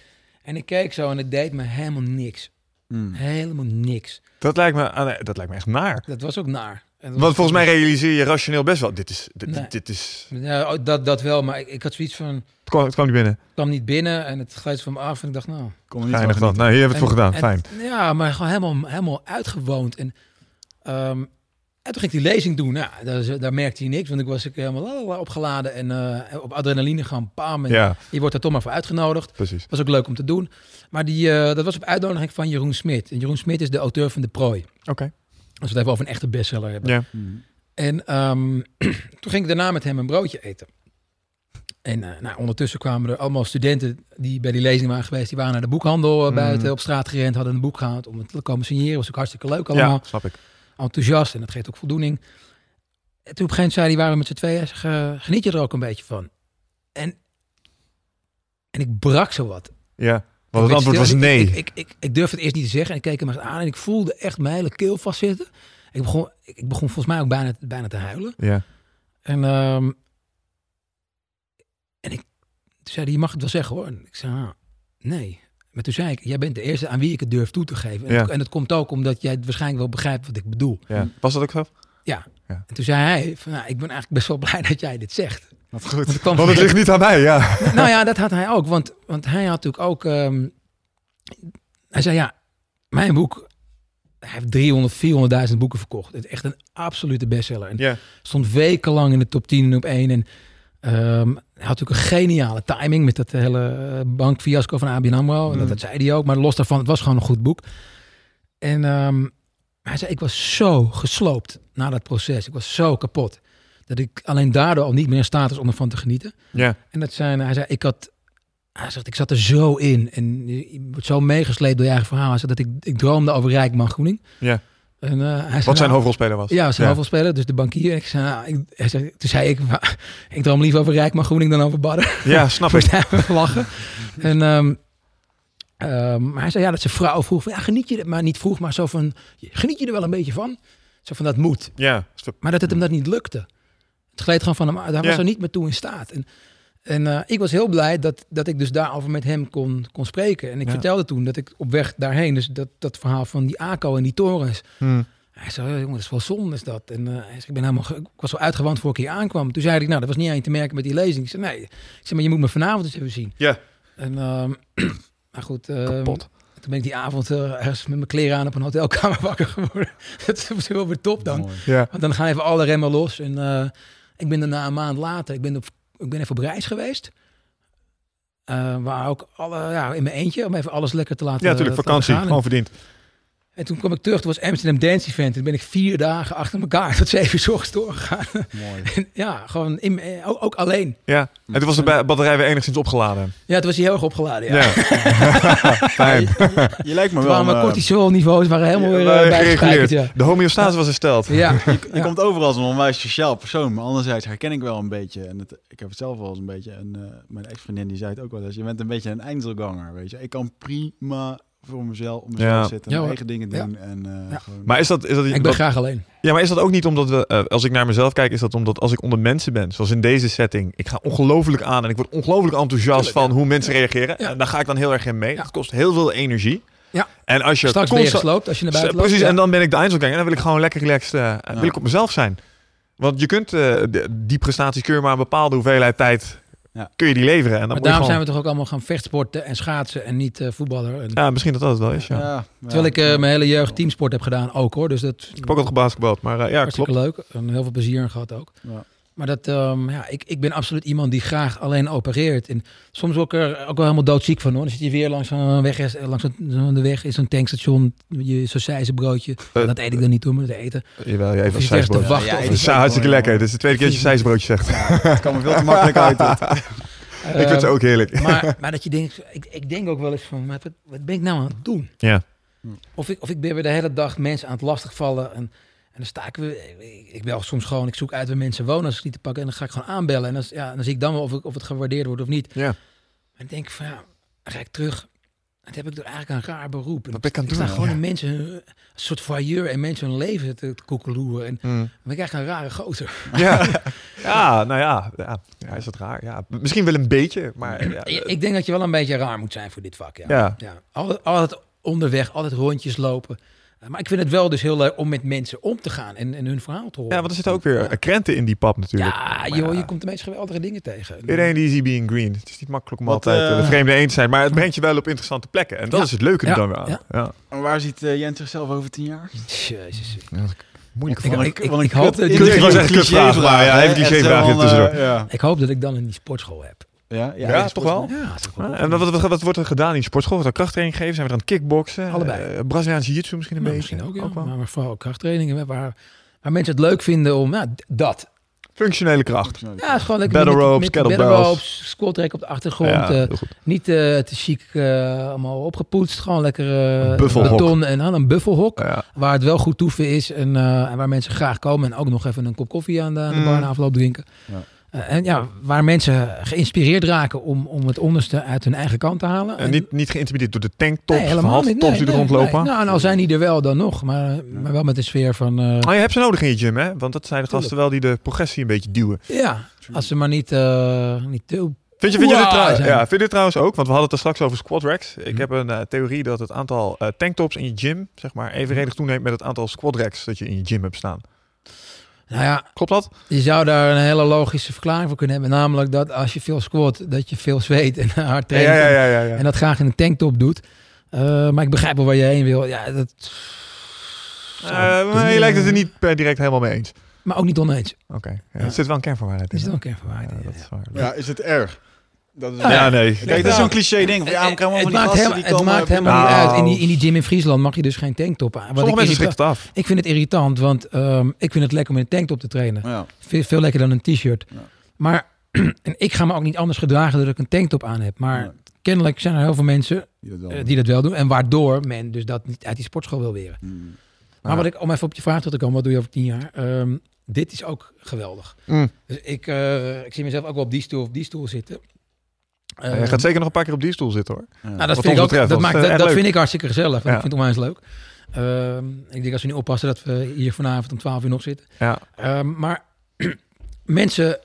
en ik keek zo en het deed me helemaal niks. Hmm. Helemaal niks. Dat lijkt me, ah, nee, dat lijkt me echt naar. Dat was ook naar. En Want volgens mij realiseer je rationeel best wel. Dit is, dit, Nee. dit is. Ja, oh, dat, dat wel, maar ik, ik had zoiets van... Het kwam, het kwam niet binnen. Ik kwam niet binnen en het gleed van me af en ik dacht, nou... Er niet Geinig van dan. Nou, hier hebben we het voor gedaan. en- Fijn. Ja, maar gewoon helemaal, helemaal uitgewoond. En, ehm, en toen ging ik die lezing doen. Nou, daar, daar merkte hij niks, want ik was ik helemaal lalala opgeladen en eh, op adrenaline gaan pam. En Ja, Je wordt er toch maar voor uitgenodigd. precies. Was ook leuk om te doen. Maar die, eh, dat was op uitnodiging van Jeroen Smit. En Jeroen Smit is de auteur van De Prooi. Oké. Als we het even over een echte bestseller hebben. Ja. Hmm. En ehm, toen ging ik daarna met hem een broodje eten. En eh, nou, ondertussen kwamen er allemaal studenten die bij die lezing waren geweest. Die waren naar de boekhandel eh, Mm. buiten op straat gerend. Hadden een boek gehaald om het te komen signeren. Was ook hartstikke leuk allemaal. ja, snap ik. Enthousiast en dat geeft ook voldoening. En toen op een gegeven moment zei hij, waren we met z'n tweeën. Eh, geniet je er ook een beetje van? En, en ik brak zo wat. Ja. Want het antwoord was nee. Ik, ik, ik, ik durfde het eerst niet te zeggen. En ik keek hem eens aan en ik voelde echt mijn hele keel vastzitten. Ik begon, ik, begon volgens mij ook bijna, bijna te huilen. Ja. En, ehm, en ik, toen zei hij, je mag het wel zeggen hoor. En ik zei, ah, nee. Maar toen zei ik, jij bent de eerste aan wie ik het durf toe te geven. En, Ja. het, en het komt ook omdat jij het waarschijnlijk wel begrijpt wat ik bedoel. ja. Was dat ook zo? En toen zei hij, van, nou, ik ben eigenlijk best wel blij dat jij dit zegt. Wat goed. Want het Want ligt niet aan mij, ja. nou ja, dat had hij ook. Want, want hij had natuurlijk ook... ehm, hij zei, ja, mijn boek... Hij heeft 300, 400.000 boeken verkocht. Het is echt een absolute bestseller. En Ja. stond wekenlang in de top 10 en op 1. En ehm, hij had natuurlijk een geniale timing met dat hele eh, bankfiasco van ABN AMRO. Dat, Mm. dat zei hij ook. Maar los daarvan, het was gewoon een goed boek. En ehm, hij zei, ik was zo gesloopt na dat proces. Ik was zo kapot. Dat ik alleen daardoor al niet meer in staat om ervan te genieten. Ja. En dat zijn, hij zei, ik had, hij zegt, ik zat er zo in en je wordt zo meegesleept door je eigen verhaal. Hij zei dat ik, ik droomde over Rijkman Groening. Ja. En, hij zei, Wat zijn nou, hoofdrolspeler was. Ja, zijn hoofdrolspeler, dus de bankier. Ik zei, nou, ik, hij zei, toen zei ik, "Maar, ik droom liever over Rijkman Groening dan over Badder. Ja, snap ik. lachen. En, ehm, ehm, maar hij zei, ja, dat zijn vrouw vroeg van, ja, geniet je er, maar niet vroeg, maar zo van, geniet je er wel een beetje van? Zo van, dat moet. Ja. Maar dat het hem dat niet lukte. Het gleed gewoon van hem uit. Hij was er niet meer toe in staat. En, en eh, ik was heel blij dat, dat ik dus daarover met hem kon, kon spreken. En ik Ja. vertelde toen dat ik op weg daarheen, dus dat, dat verhaal van die ACO en die torens. Hm. Hij zei, ja, jongen, dat is wel zonde is dat. En eh, hij zei, ik, ben helemaal, ik was zo uitgewand voor ik hier aankwam. Toen zei ik, nou, dat was niet aan je te merken met die lezing. Ik zei, nee. Ik zei, maar je moet me vanavond eens even zien. Ja. En, ehm, maar goed. ehm, Kapot. Toen ben ik die avond eh, ergens met mijn kleren aan op een hotelkamer wakker geworden. dat was wel weer top dan. Mooi. Ja. Want dan gaan even alle remmen los. En ik ben daarna een maand later, ik ben, op, ik ben even op reis geweest. Eh, waar ook alle, ja, in mijn eentje, om even alles lekker te laten Ja, natuurlijk. Vakantie. Gewoon verdiend. En toen kwam ik terug, toen was Amsterdam Dance Event. Toen ben ik vier dagen achter elkaar tot zeven uur ochtends doorgegaan. Mooi. En ja, gewoon in, mijn- ook, ook alleen. Ja. En toen was de ba- batterij weer enigszins opgeladen. Ja, toen was hij heel erg opgeladen. Ja. Ja. Fijn. Je, je lijkt me Toen wel... waren mijn eh, cortisolniveaus waren helemaal weer Ja, gereguleerd. Ja. De homeostase was hersteld. Ja. Je Ja. komt over als een onwijs sociaal persoon, maar anderzijds herken ik wel een beetje, en het, ik heb het zelf wel eens een beetje, en eh, mijn ex-vriendin die zei het ook wel eens, je bent een beetje een einzelganger, weet je. Ik kan prima voor mezelf, om mezelf Ja. zitten, Ja, mijn eigen dingen Ja. doen en eh, Ja. gewoon... Maar is dat, is dat, Ik ben dat- graag alleen. ja, maar is dat ook niet omdat we, eh, als ik naar mezelf kijk, is dat omdat als ik onder mensen ben, zoals in deze setting, ik ga ongelooflijk aan en ik word ongelooflijk enthousiast Tuurlijk, van ja. hoe mensen reageren. Ja. En daar ga ik dan heel erg in mee. Ja. Dat kost heel veel energie. Ja. En als je Straks ben je constant- gesloopt als je naar buiten loopt. Precies, Ja. en dan ben ik de Einzelganger en dan wil ik gewoon lekker relaxed, eh, wil ik op mezelf zijn. Want je kunt eh, die prestaties kun je maar een bepaalde hoeveelheid tijd Ja. kun je die leveren. En dan Maar moet je daarom gewoon- zijn we toch ook allemaal gaan vechtsporten en schaatsen en niet eh, voetballer. En, Ja, misschien dat dat het wel is, ja. ja, Terwijl ik eh, mijn hele jeugd teamsport heb gedaan ook hoor. Dus dat Ik heb ook altijd gebasketbald, maar eh, ja, hartstikke klopt. leuk. En heel veel plezier in gehad ook. Ja. Maar dat, ehm, ja, ik, ik ben absoluut iemand die graag alleen opereert. En soms ook er ook wel helemaal doodziek van hoor. Dan zit je weer langs een weg, is- langs een, zo'n weg in zo'n tankstation. Je sausijzenbroodje. Eh, dat eet ik dan niet hoor, maar dat eten. Jawel, even je te zijsbroodje. wachten. Ja, ja, Dat is hartstikke lekker. Dit is de tweede keer dat je zijsbroodje zegt. Het kwam me veel te makkelijk uit. Ik vind het Ehm, ook heerlijk. maar, maar dat je denkt, ik, ik denk ook wel eens van, maar wat, wat ben ik nou aan het doen? Ja. Of ik, of ik ben weer de hele dag mensen aan het lastigvallen. En, en dan sta ik weer, ik, ik bel soms gewoon, ik zoek uit waar mensen wonen als ik niet te pakken. En dan ga ik gewoon aanbellen. En dan, ja, dan zie ik dan wel of, ik, of het gewaardeerd wordt of niet. Ja. En dan denk ik van, ja, dan ga ik terug. Dan heb ik toch eigenlijk een raar beroep. En Wat ben ik aan het doen? gewoon Ja. in mensen, een soort voyeur en mensen hun leven te, te koekeloeren. En Mm. ben ik echt een rare gozer. Ja. ja, nou ja, ja. Ja, is dat raar? Ja, misschien wel een beetje, maar ja, Ik, denk dat je wel een beetje raar moet zijn voor dit vak. Ja. Ja. Ja. Altijd, altijd onderweg, altijd rondjes lopen. Uh, maar ik vind het wel dus heel leuk om met mensen om te gaan en, en hun verhaal te horen. ja, want er zitten ook weer krenten in die pap natuurlijk. Ja, Maar joh, ja. je komt de meest geweldige dingen tegen. Iedereen die easy being green. Het is niet makkelijk om Wat, altijd eh, eh, de vreemde een te zijn, maar het brengt je wel op interessante plekken. En dat Ja. is het leuke er dan weer aan. Ja. Ja. En waar ziet eh, Jens zichzelf over tien jaar? Jezus. Moeilijke Ik- ik- ik- hoop dat Ik was een echt een kutvraag, maar ja, hè? even cliché Echt vraag zo er van, tussendoor. eh, Ja, Ik hoop dat ik dan in die sportschool heb. Ja, Ja, toch wel? Ja, ook wel En wat, wat, wat wordt er gedaan in de sportschool? Wordt er krachttraining gegeven? Zijn we aan het kickboksen? Allebei. Eh, Braziliaanse jiu-jitsu misschien een Nou, beetje? misschien ook, ja. wel. maar, maar vooral krachttrainingen waar, waar mensen het leuk vinden om, nou, dat. Functionele kracht. Ja, het is gewoon lekker Battle met, ropes, met kettlebells. battle ropes, squat rack op de achtergrond. Ja, eh, niet eh, te chic eh, allemaal opgepoetst. Gewoon lekker eh, beton en dan een buffelhok. Ja. Waar het wel goed toeven is en, eh, en waar mensen graag komen. En ook nog even een kop koffie aan de, aan de Mm. bar na afloop drinken. Ja. Eh, en ja, waar mensen geïnspireerd raken om, om het onderste uit hun eigen kant te halen. En niet, niet geïntimideerd door de tanktops, Nee, van helemaal niet. tops Nee, die er nee, rondlopen. Nou, en al zijn die er wel dan nog, maar, maar wel met de sfeer van... eh, Maar je hebt ze nodig in je gym, hè? Want dat zijn de gasten wel die de progressie een beetje duwen. ja, als ze maar niet, eh niet te... Vind je, vind, je dit trouwens, ja, vind je dit trouwens ook? Want we hadden het er straks over squat racks. Ik Mhm. heb een theorie dat het aantal tanktops in je gym, zeg maar, evenredig toeneemt met het aantal squat racks dat je in je gym hebt staan. Nou ja, Klopt dat? je zou daar een hele logische verklaring voor kunnen hebben. Namelijk dat als je veel squat, dat je veel zweet en hard traint. ja, ja, ja, ja. En dat graag in een tanktop doet. Eh, maar ik begrijp wel waar je heen wil. Ja, dat... Eh, maar je lijkt het er niet per direct helemaal mee eens. Maar ook niet oneens. Oké, ja, Ja. er zit wel een kern van waarheid in. Is het hè? wel een dat is waar. Ja, is het erg? Dat is Ja, Ja, nee. Kijk, dat is zo'n cliché ding. Van, ja, het van die maakt, helemaal, die het komen... maakt helemaal Nou. niet uit. In die, in die gym in Friesland mag je dus geen tanktop aan. Wat Sommige ik, mensen schrikken het af. ik vind het irritant, want ehm, ik vind het lekker om in een tanktop te trainen. Ja. Veel, veel lekker dan een t-shirt. Ja. Maar en ik ga me ook niet anders gedragen dat ik een tanktop aan heb. Maar Nee, kennelijk zijn er heel veel mensen die dat wel eh, doen. die dat wel doen. En waardoor men dus dat niet uit die sportschool wil weren. Mm. Maar wat ik, om even op je vraag terug te komen, wat doe je over tien jaar? Ehm, dit is ook geweldig. Mm. Dus ik, eh, ik zie mezelf ook wel op die stoel of die stoel zitten. Ja, je Ehm, gaat zeker nog een paar keer op die stoel zitten hoor. Ja. nou, dat, Wat vind ik, ons ook, betreft dat, maakt, dat, eh, dat vind ik hartstikke gezellig. Ja. Ik vind het onwijs leuk. Ehm, ik denk als we nu oppassen dat we hier vanavond om 12 uur nog zitten. Ja. Ehm, maar mensen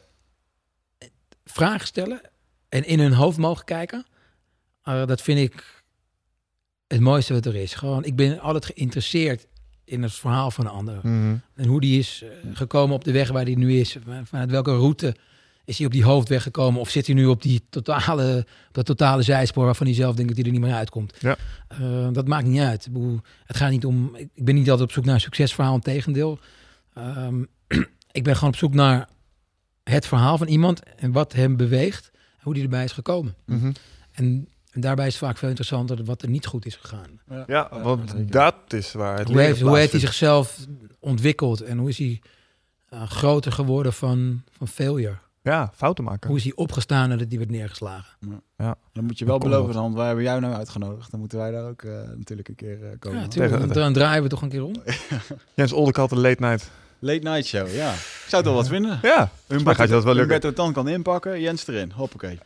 vragen stellen en in hun hoofd mogen kijken. eh, dat vind ik het mooiste wat er is. Gewoon, ik ben altijd geïnteresseerd in het verhaal van een ander. Mhm. En hoe die is eh, gekomen op de weg waar hij nu is. Van- Vanuit welke route is hij op die hoofdweg gekomen? Of zit hij nu op die totale, op dat totale zijspoor waarvan hij zelf denkt dat hij er niet meer uitkomt? Ja. Eh, dat maakt niet uit. Ik bedoel, het gaat niet om. Ik ben niet altijd op zoek naar een succesverhaal, tegendeel. Ehm, ik ben gewoon op zoek naar het verhaal van iemand en wat hem beweegt en hoe die erbij is gekomen. Mhm. En, en daarbij is het vaak veel interessanter wat er niet goed is gegaan. Ja, want dat is waar het Hoe heeft, leren hoe heeft hij zichzelf ontwikkeld en hoe is hij eh, groter geworden van, van failure? Ja, fouten maken. Hoe is hij opgestaan nadat hij werd neergeslagen? Dan moet je wel beloven, want wij hebben jou nou uitgenodigd. Dan moeten wij daar ook eh, natuurlijk een keer eh, komen. Ja, tuurlijk. Dan, dan draaien we toch een keer om. Jens Oldekat, de late night. Late night show, ja. Ik zou het wel wat vinden. Ja, mij gaat je dat wel lukken. Humberto Tan kan inpakken, Jens erin. Hoppakee.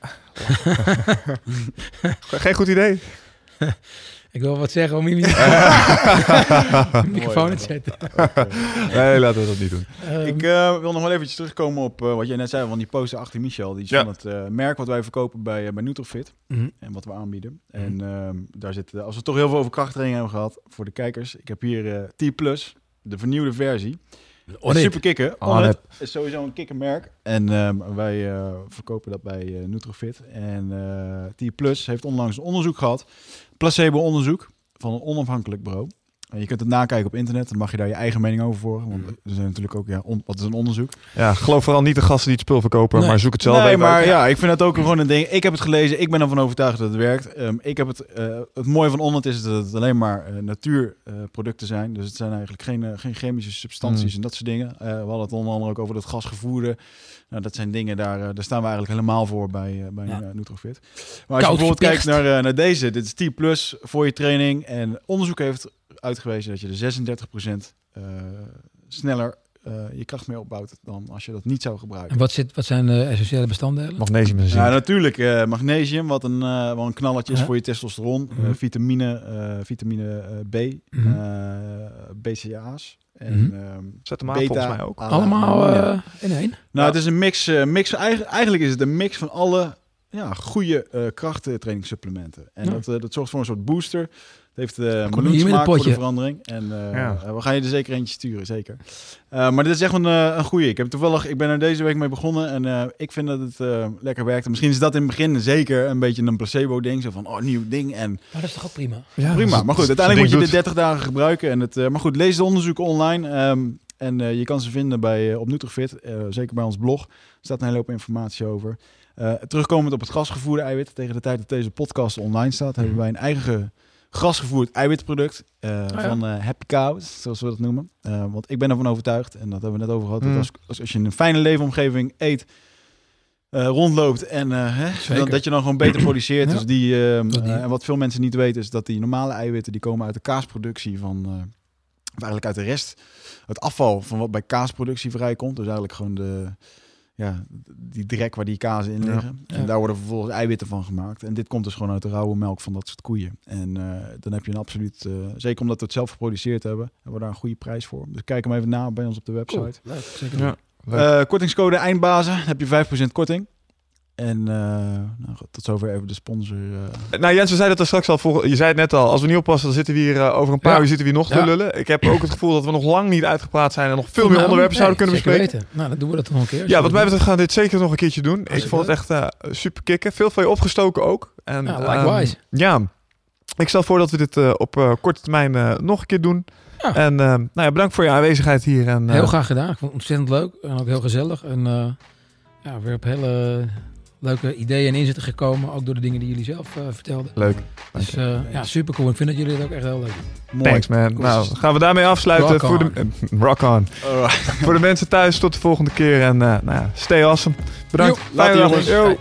Geen goed idee. Ik wil wat zeggen om je microfoon te zetten. Nee, laten we dat niet doen. Ehm, Ik eh, wil nog wel eventjes terugkomen op eh, wat jij net zei, van die poster achter Michel. Die is Ja. van het eh, merk wat wij verkopen bij, bij Nutrofit mhm. en wat we aanbieden. En ehm, daar zit, eh, als we toch heel veel over krachttraining hebben gehad, voor de kijkers. Ik heb hier eh T+, Plus, de vernieuwde versie. Super kicken. Onnit is sowieso een kikkermerk. En ehm, wij eh, verkopen dat bij eh, Nutrofit. En eh T Plus heeft onlangs een onderzoek gehad. Placebo-onderzoek van een onafhankelijk bureau. Je kunt het nakijken op internet. Dan mag je daar je eigen mening over voor. Want er zijn natuurlijk ook, ja, on- wat is een onderzoek? Ja, geloof vooral niet de gasten die het spul verkopen, Nee. maar zoek het zelf nee, even maar ja, ik vind dat ook gewoon een ding. Ik heb het gelezen. Ik ben ervan overtuigd dat het werkt. Ehm, ik heb het, eh, het mooie van Onnit is dat het alleen maar eh, natuurproducten zijn. Dus het zijn eigenlijk geen, eh, geen chemische substanties Mm. en dat soort dingen. We hadden het onder andere ook over dat gasgevoerde. Nou, dat zijn dingen, daar, daar staan we eigenlijk helemaal voor bij, bij Ja. Nutrofit. Maar als je bijvoorbeeld kijkt naar, naar deze. Dit is T Plus voor je training. En onderzoek heeft uitgewezen dat je er 36% eh, sneller eh, je kracht mee opbouwt dan als je dat niet zou gebruiken. En wat, zit, wat zijn de essentiële bestanddelen? Magnesium en zink. Ja, natuurlijk. eh, magnesium, wat een, eh, wel een knalletje is voor je testosteron. Mhm. Eh, vitamine, eh, vitamine eh, B, eh, BCA's. En, ehm, Zet hem aan beta, volgens mij ook. Allemaal ja. eh, in één? Nou, het is een mix. eh, mix eigenlijk, eigenlijk is het een mix van alle ja, goede eh krachttrainingssupplementen. En Ja. dat, eh, dat zorgt voor een soort booster. Het heeft uh, een smaak voor de potje. verandering. En eh, Ja. eh, we gaan je er zeker eentje sturen, zeker. Eh, maar dit is echt een, eh, een goede. Ik heb toevallig, ik ben er deze week mee begonnen en eh, ik vind dat het eh, lekker werkt. En misschien is dat in het begin zeker een beetje een placebo-ding. Zo van, oh, nieuw ding. En Maar dat is toch ook prima? Ja, prima. Maar goed, uiteindelijk moet je dit 30 dagen gebruiken. En het, eh, maar goed, lees de onderzoeken online. ehm, en eh, je kan ze vinden bij, eh, op Nutrifit. eh, zeker bij ons blog. Er staat een hele hoop informatie over. Eh, terugkomend op het gasgevoerde eiwit. Tegen de tijd dat deze podcast online staat, hebben wij een eigen gasgevoerd eiwitproduct eh, ja. van eh, Happy Cows, zoals we dat noemen. Eh, want ik ben ervan overtuigd, en dat hebben we net over gehad, Mm. dat als, als, als je in een fijne leefomgeving eet, rondloopt en hè, dat, dat je dan gewoon beter produceert. Ja. Dus die, en wat veel mensen niet weten is dat die normale eiwitten die komen uit de kaasproductie van, of eigenlijk uit de rest, het afval van wat bij kaasproductie vrijkomt. Dus eigenlijk gewoon de, ja, die drek waar die kazen in Ja. liggen. En daar worden vervolgens eiwitten van gemaakt. En dit komt dus gewoon uit de rauwe melk van dat soort koeien. En eh, dan heb je een absoluut, eh, zeker omdat we het zelf geproduceerd hebben, hebben we daar een goede prijs voor. Dus kijk hem even na bij ons op de website. Cool. Leuk, zeker. Ja. Leuk. Eh, kortingscode eindbazen, heb je 5% korting. En eh, nou, goed, tot zover even de sponsor. eh. Nou Jens, we zeiden het er straks al, voor, je zei het net al, als we niet oppassen, dan zitten we hier over een paar Ja. uur zitten we hier nog te Ja. lullen. Ik heb ook het gevoel dat we nog lang niet uitgepraat zijn en nog veel meer Nou, onderwerpen nee, zouden kunnen bespreken. weten. Nou, dan doen we dat nog een keer. Ja, wat mij betreft gaan we dit zeker nog een keertje doen. Ik vond het echt eh, super kicken. Veel van je opgestoken ook. En, Ja, ehm, likewise. ja, ik stel voor dat we dit eh, op eh, korte termijn eh, nog een keer doen. Ja. En ehm, nou ja, bedankt voor je aanwezigheid hier. En, eh, Heel graag gedaan. Ik vond het ontzettend leuk en ook heel gezellig. En eh, ja, weer op hele leuke ideeën en inzichten gekomen. Ook door de dingen die jullie zelf eh, vertelden. Leuk. Dus eh, ja, super cool. Ik vind dat jullie het ook echt heel leuk doen. Mooi. Thanks man. Cool. Nou, gaan we daarmee afsluiten. Rock voor on. de, rock on. Voor de mensen thuis, tot de volgende keer. En eh, nou ja, stay awesome. Bedankt. Joep, later, jongens. Yo.